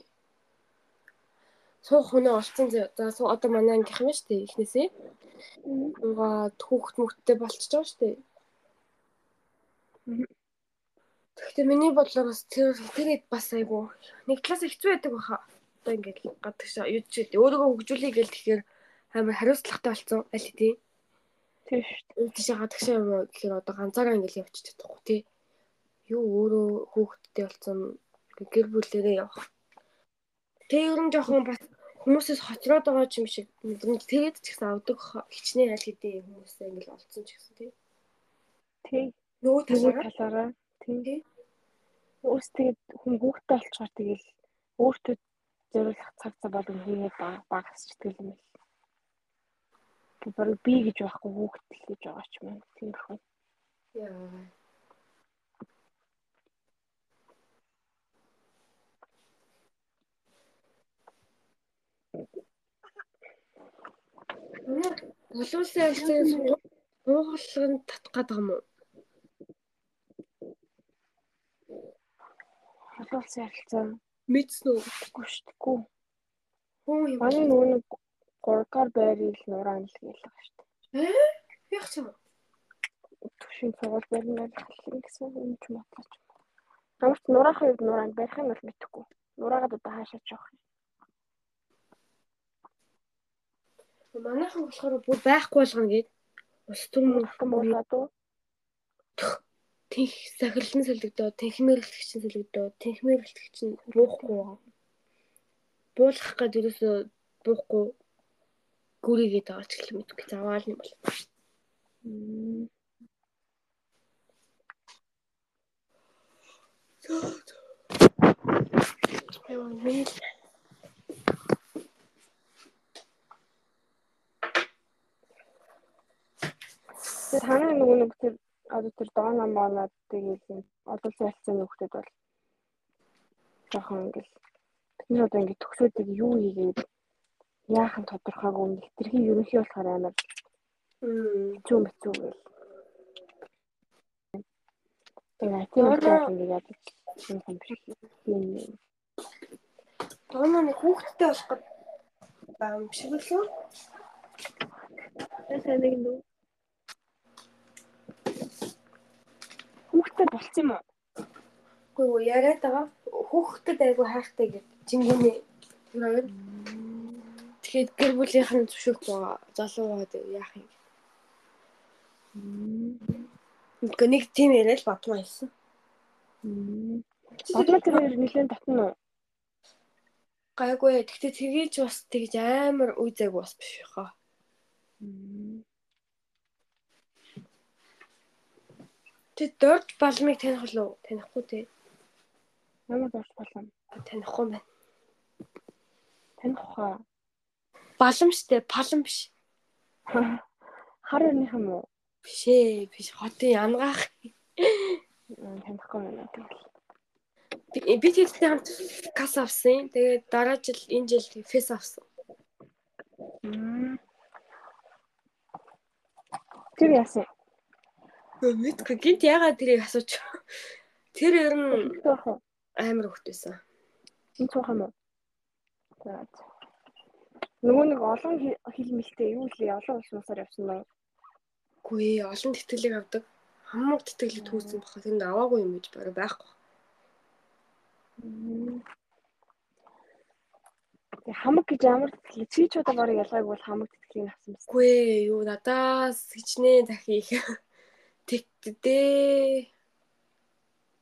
[SPEAKER 2] суух хүнээ олцсон за одоо манай ангийнх юм шүү дээ эхнээсээ угаа хүүхд мөхттэй болчихж байгаа шүү дээ Гэхдээ миний бодлоор бас тэр тэр бас айгу нэг талаас хэцүү байдаг баха. Одоо ингээд гадагш юу ч гэдэг өөрийгөө хөгжүүлэе гэл тэгэхээр амар хариуцлагатай болсон аль хэдийн.
[SPEAKER 1] Тийм шүү дээ.
[SPEAKER 2] Тийш гадагш юм уу гэхээр одоо ганцаараа ингээд явчих чадахгүй тий. Юу өөрөө хүүхэдтэй болсон гэр бүлээрээ явах. Тэг ер нь жоохон бас хүмүүсээс хоцроод байгаа юм шиг мэдрэмж тэгээд ч гэсэн авдаг хичнээн аль хэдийн хүмүүсээ ингээд олцсон ч гэсэн тий.
[SPEAKER 1] Тийм.
[SPEAKER 2] Нөгөө талаараа.
[SPEAKER 1] Тийм. Өөс тэгээд хүн хүүхдтэй болчихоор тэгэл өөртөө зориулах цаг цаа бол үнэхээр бага багас сэтгэл юм л. Тэгвэл би гэж байхгүй хүүхдэл гэж байгаа ч юм. Тиймэрхүү.
[SPEAKER 2] Яа. Олон улсын харилцааны уугалганд татах гэдэг юм уу?
[SPEAKER 1] Олон улсын харилцаа
[SPEAKER 2] Мэдсэн?
[SPEAKER 1] Үгүй шүү дээ.
[SPEAKER 2] Хөө юм.
[SPEAKER 1] Манай нөгөө нэг 3 дугаар байрыг нураа л гэлээ шүү дээ.
[SPEAKER 2] Ээ? Яг ч юм.
[SPEAKER 1] Түшин цогол байрнаар халах гэсэн юм ч. Ямар ч нураахын үед нураа барих нь бол мэдэхгүй. Нураагаад одоо хаашаач явах юм.
[SPEAKER 2] Манайхан болохоор бүр байхгүй болгоно гээд ус түр
[SPEAKER 1] Хатан буулгаад уу?
[SPEAKER 2] тэнх сахирлан солигдоо, тэнхмэрлэгч нь солигдоо, тэнхмэрлэгч нь буухгүй байгаа. Буулгах гэдэг юусоо буухгүй гүрийгээд байгаа ч гэх юм уу. Заваал юм бол. Яа, нэг
[SPEAKER 1] Тэр ханаа нөгөө нэг тэр одоо тэр доона моноод тэгээд юм олон зайлцсан нөхдөд бол жоохон ингээл бид нар одоо ингээд төгсөөдөг юу хийгээд яахан тодорхойгүй нэг тэрхий ерөнхий болохоор амар хэцүү мэцүү гэл. Тэгээд тийм ингээд яаж юм юм биш юм.
[SPEAKER 2] Доно нэг хүүхдтэй болох гэдэг байгаа юм шиг үлээ.
[SPEAKER 1] Тэсээ нэг нүү. Хүүхдтэй болцсон юм уу?
[SPEAKER 2] Үгүй юу яриад байгаа. Хүүхдэд айгу хайртай гэдэг. Чингүний тэр хоёр. Тэгэхээр гэр бүлийнх нь зөвшөөрөхгүй байгаа. Залуу байгаа яах юм. Ингээ нэг тийм яриад батмаа хэлсэн.
[SPEAKER 1] Бадмаа тэр хоёр нэлээд татна уу?
[SPEAKER 2] Гайгүй. Тэгтээ тгийж бас тэгж амар үе зайг бас биш хаа. Тэ дорж балмыг таних уу? Танихгүй те.
[SPEAKER 1] Ямар дурч балам?
[SPEAKER 2] Танихгүй байна.
[SPEAKER 1] Таних хаа.
[SPEAKER 2] Балам штэ, палам биш.
[SPEAKER 1] Хар өрнийх юм уу?
[SPEAKER 2] Биш ээ, биш. Хотын янгаах.
[SPEAKER 1] Танихгүй байна тэгэл.
[SPEAKER 2] Би би тэдний хамт кас авсан. Тэгээд дараа жил энэ жил фэс авсан.
[SPEAKER 1] Тэр яасан?
[SPEAKER 2] Мэдгүй гинт ягаад тэрийг асууч. Тэр ер нь амар хөвтэйсэн.
[SPEAKER 1] Энэ цуух юм уу? За. Нөгөө нэг олон хи- хил мэлтэй юу лээ олон улс мусаар явсан уу?
[SPEAKER 2] Гүй ээ, олон тэтгэлэг авдаг. Хамаг тэтгэлэг түүсэн баха. Тэнд аваагүй юм гэж барай байхгүй.
[SPEAKER 1] Хамаг гэж ямар тэтгэл чи ч удаа барыг ялгааг бол хамаг тэтгэлийн авсан байсан.
[SPEAKER 2] Гүй ээ, юу надаас хичнээн дахих. Тэгтдээ.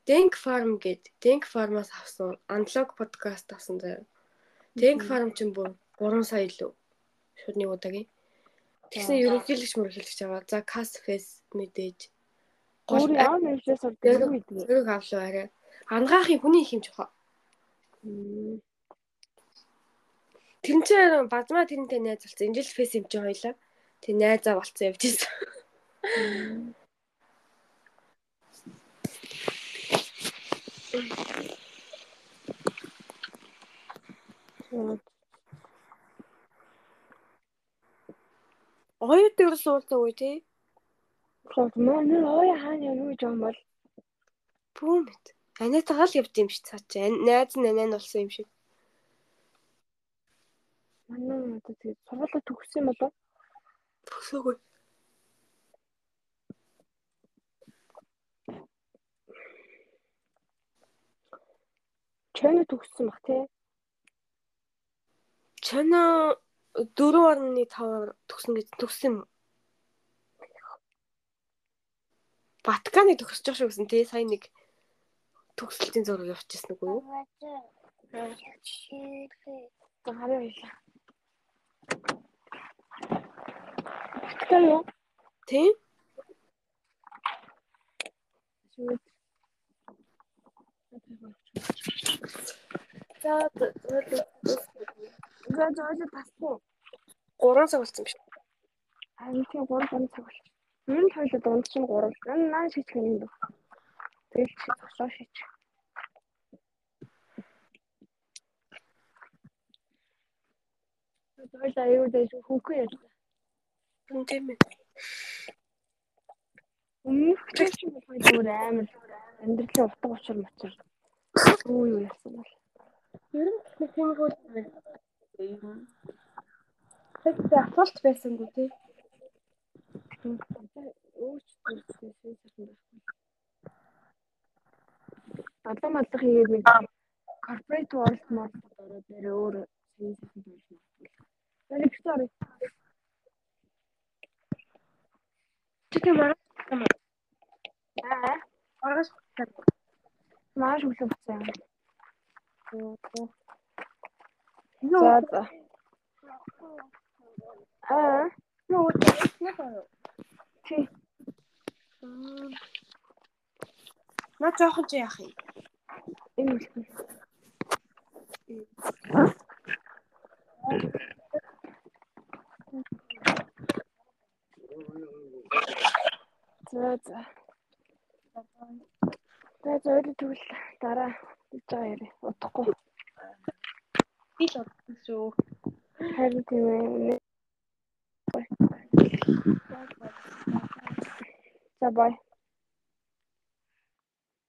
[SPEAKER 2] Denk Farm гэд Denk Farm-аас авсан аналог подкаст авсан заяа. Denk Farm ч бүр 3 сая илүү. Шууд нэг удаагийн. Тэгсэн ерөнхийлөгч мөрхийлөгч аваа. За Cast Face мэдээж.
[SPEAKER 1] Гол мэржээс сурдаг гэдэг.
[SPEAKER 2] Зэрэг авлаа арай. Ангаахын хүний юм жохоо. Тэр нь ч базмаа тэрнтэй найз болсон. Энэ жил фэс юм чи хоёлаа. Тэг найзаа болцсон явж ирсэн. Оюут дээр суулцаа үе тий.
[SPEAKER 1] Хот манай ой хаана юу гэж юм бол
[SPEAKER 2] Бүүмэт. Анатагаа л явд юм шиг цаа чи. Найз нь анаа нь болсон юм шиг.
[SPEAKER 1] манай одоо тэгээд сургуулаа төгссөн болов?
[SPEAKER 2] Төгсөөгүй.
[SPEAKER 1] Чойно төгссөн бах тий.
[SPEAKER 2] Чана 4.5 төгсөн гэж төгсөн юм. Батканы төгсөж байгаа шүү гэсэн тий. Сая нэг төгсөлтийн зураг явуулчихсан үгүй юу?
[SPEAKER 1] Хараа байлаа. Баттай юу?
[SPEAKER 2] Тий? За
[SPEAKER 1] За зөөлө тасгүй.
[SPEAKER 2] 3 цаг болсон биш.
[SPEAKER 1] Харин тийм 3 4 цаг болчих. Ер нь хоёул дунд чинь 3. Энэ наа шийдэх юм дөө. Тэгэл чи зогсоо шийч. Зөөлө аюу дэж хөнхөө яа.
[SPEAKER 2] Хүн тийм ээ.
[SPEAKER 1] Өмнөх чинь болохоор амар амьдралын утга учир мочир. Юу юу яасан бол.
[SPEAKER 2] Ер нь тиймгүй юм. Тэгтээ асуулт байсангүй тий.
[SPEAKER 1] Өөч зүйлсээ сайхан байхгүй. Адлаа малдах хийгээд нэг corporate world mode ороод нэрээ өөр сайн сайхан болж байна. Тэний story.
[SPEAKER 2] Тэгтээ мараа
[SPEAKER 1] Аа,
[SPEAKER 2] маргаш
[SPEAKER 1] маш өглөө буцаа.
[SPEAKER 2] Юу
[SPEAKER 1] За за. Аа,
[SPEAKER 2] юу вэ?
[SPEAKER 1] чи
[SPEAKER 2] На жоохон чи яах юм?
[SPEAKER 1] энэ үгүй. За за. За зөвлө тэгвэл дараа хийж байгаа яри. Удахгүй.
[SPEAKER 2] Би л бодсон шүү.
[SPEAKER 1] Харин тийм ээ. За бай.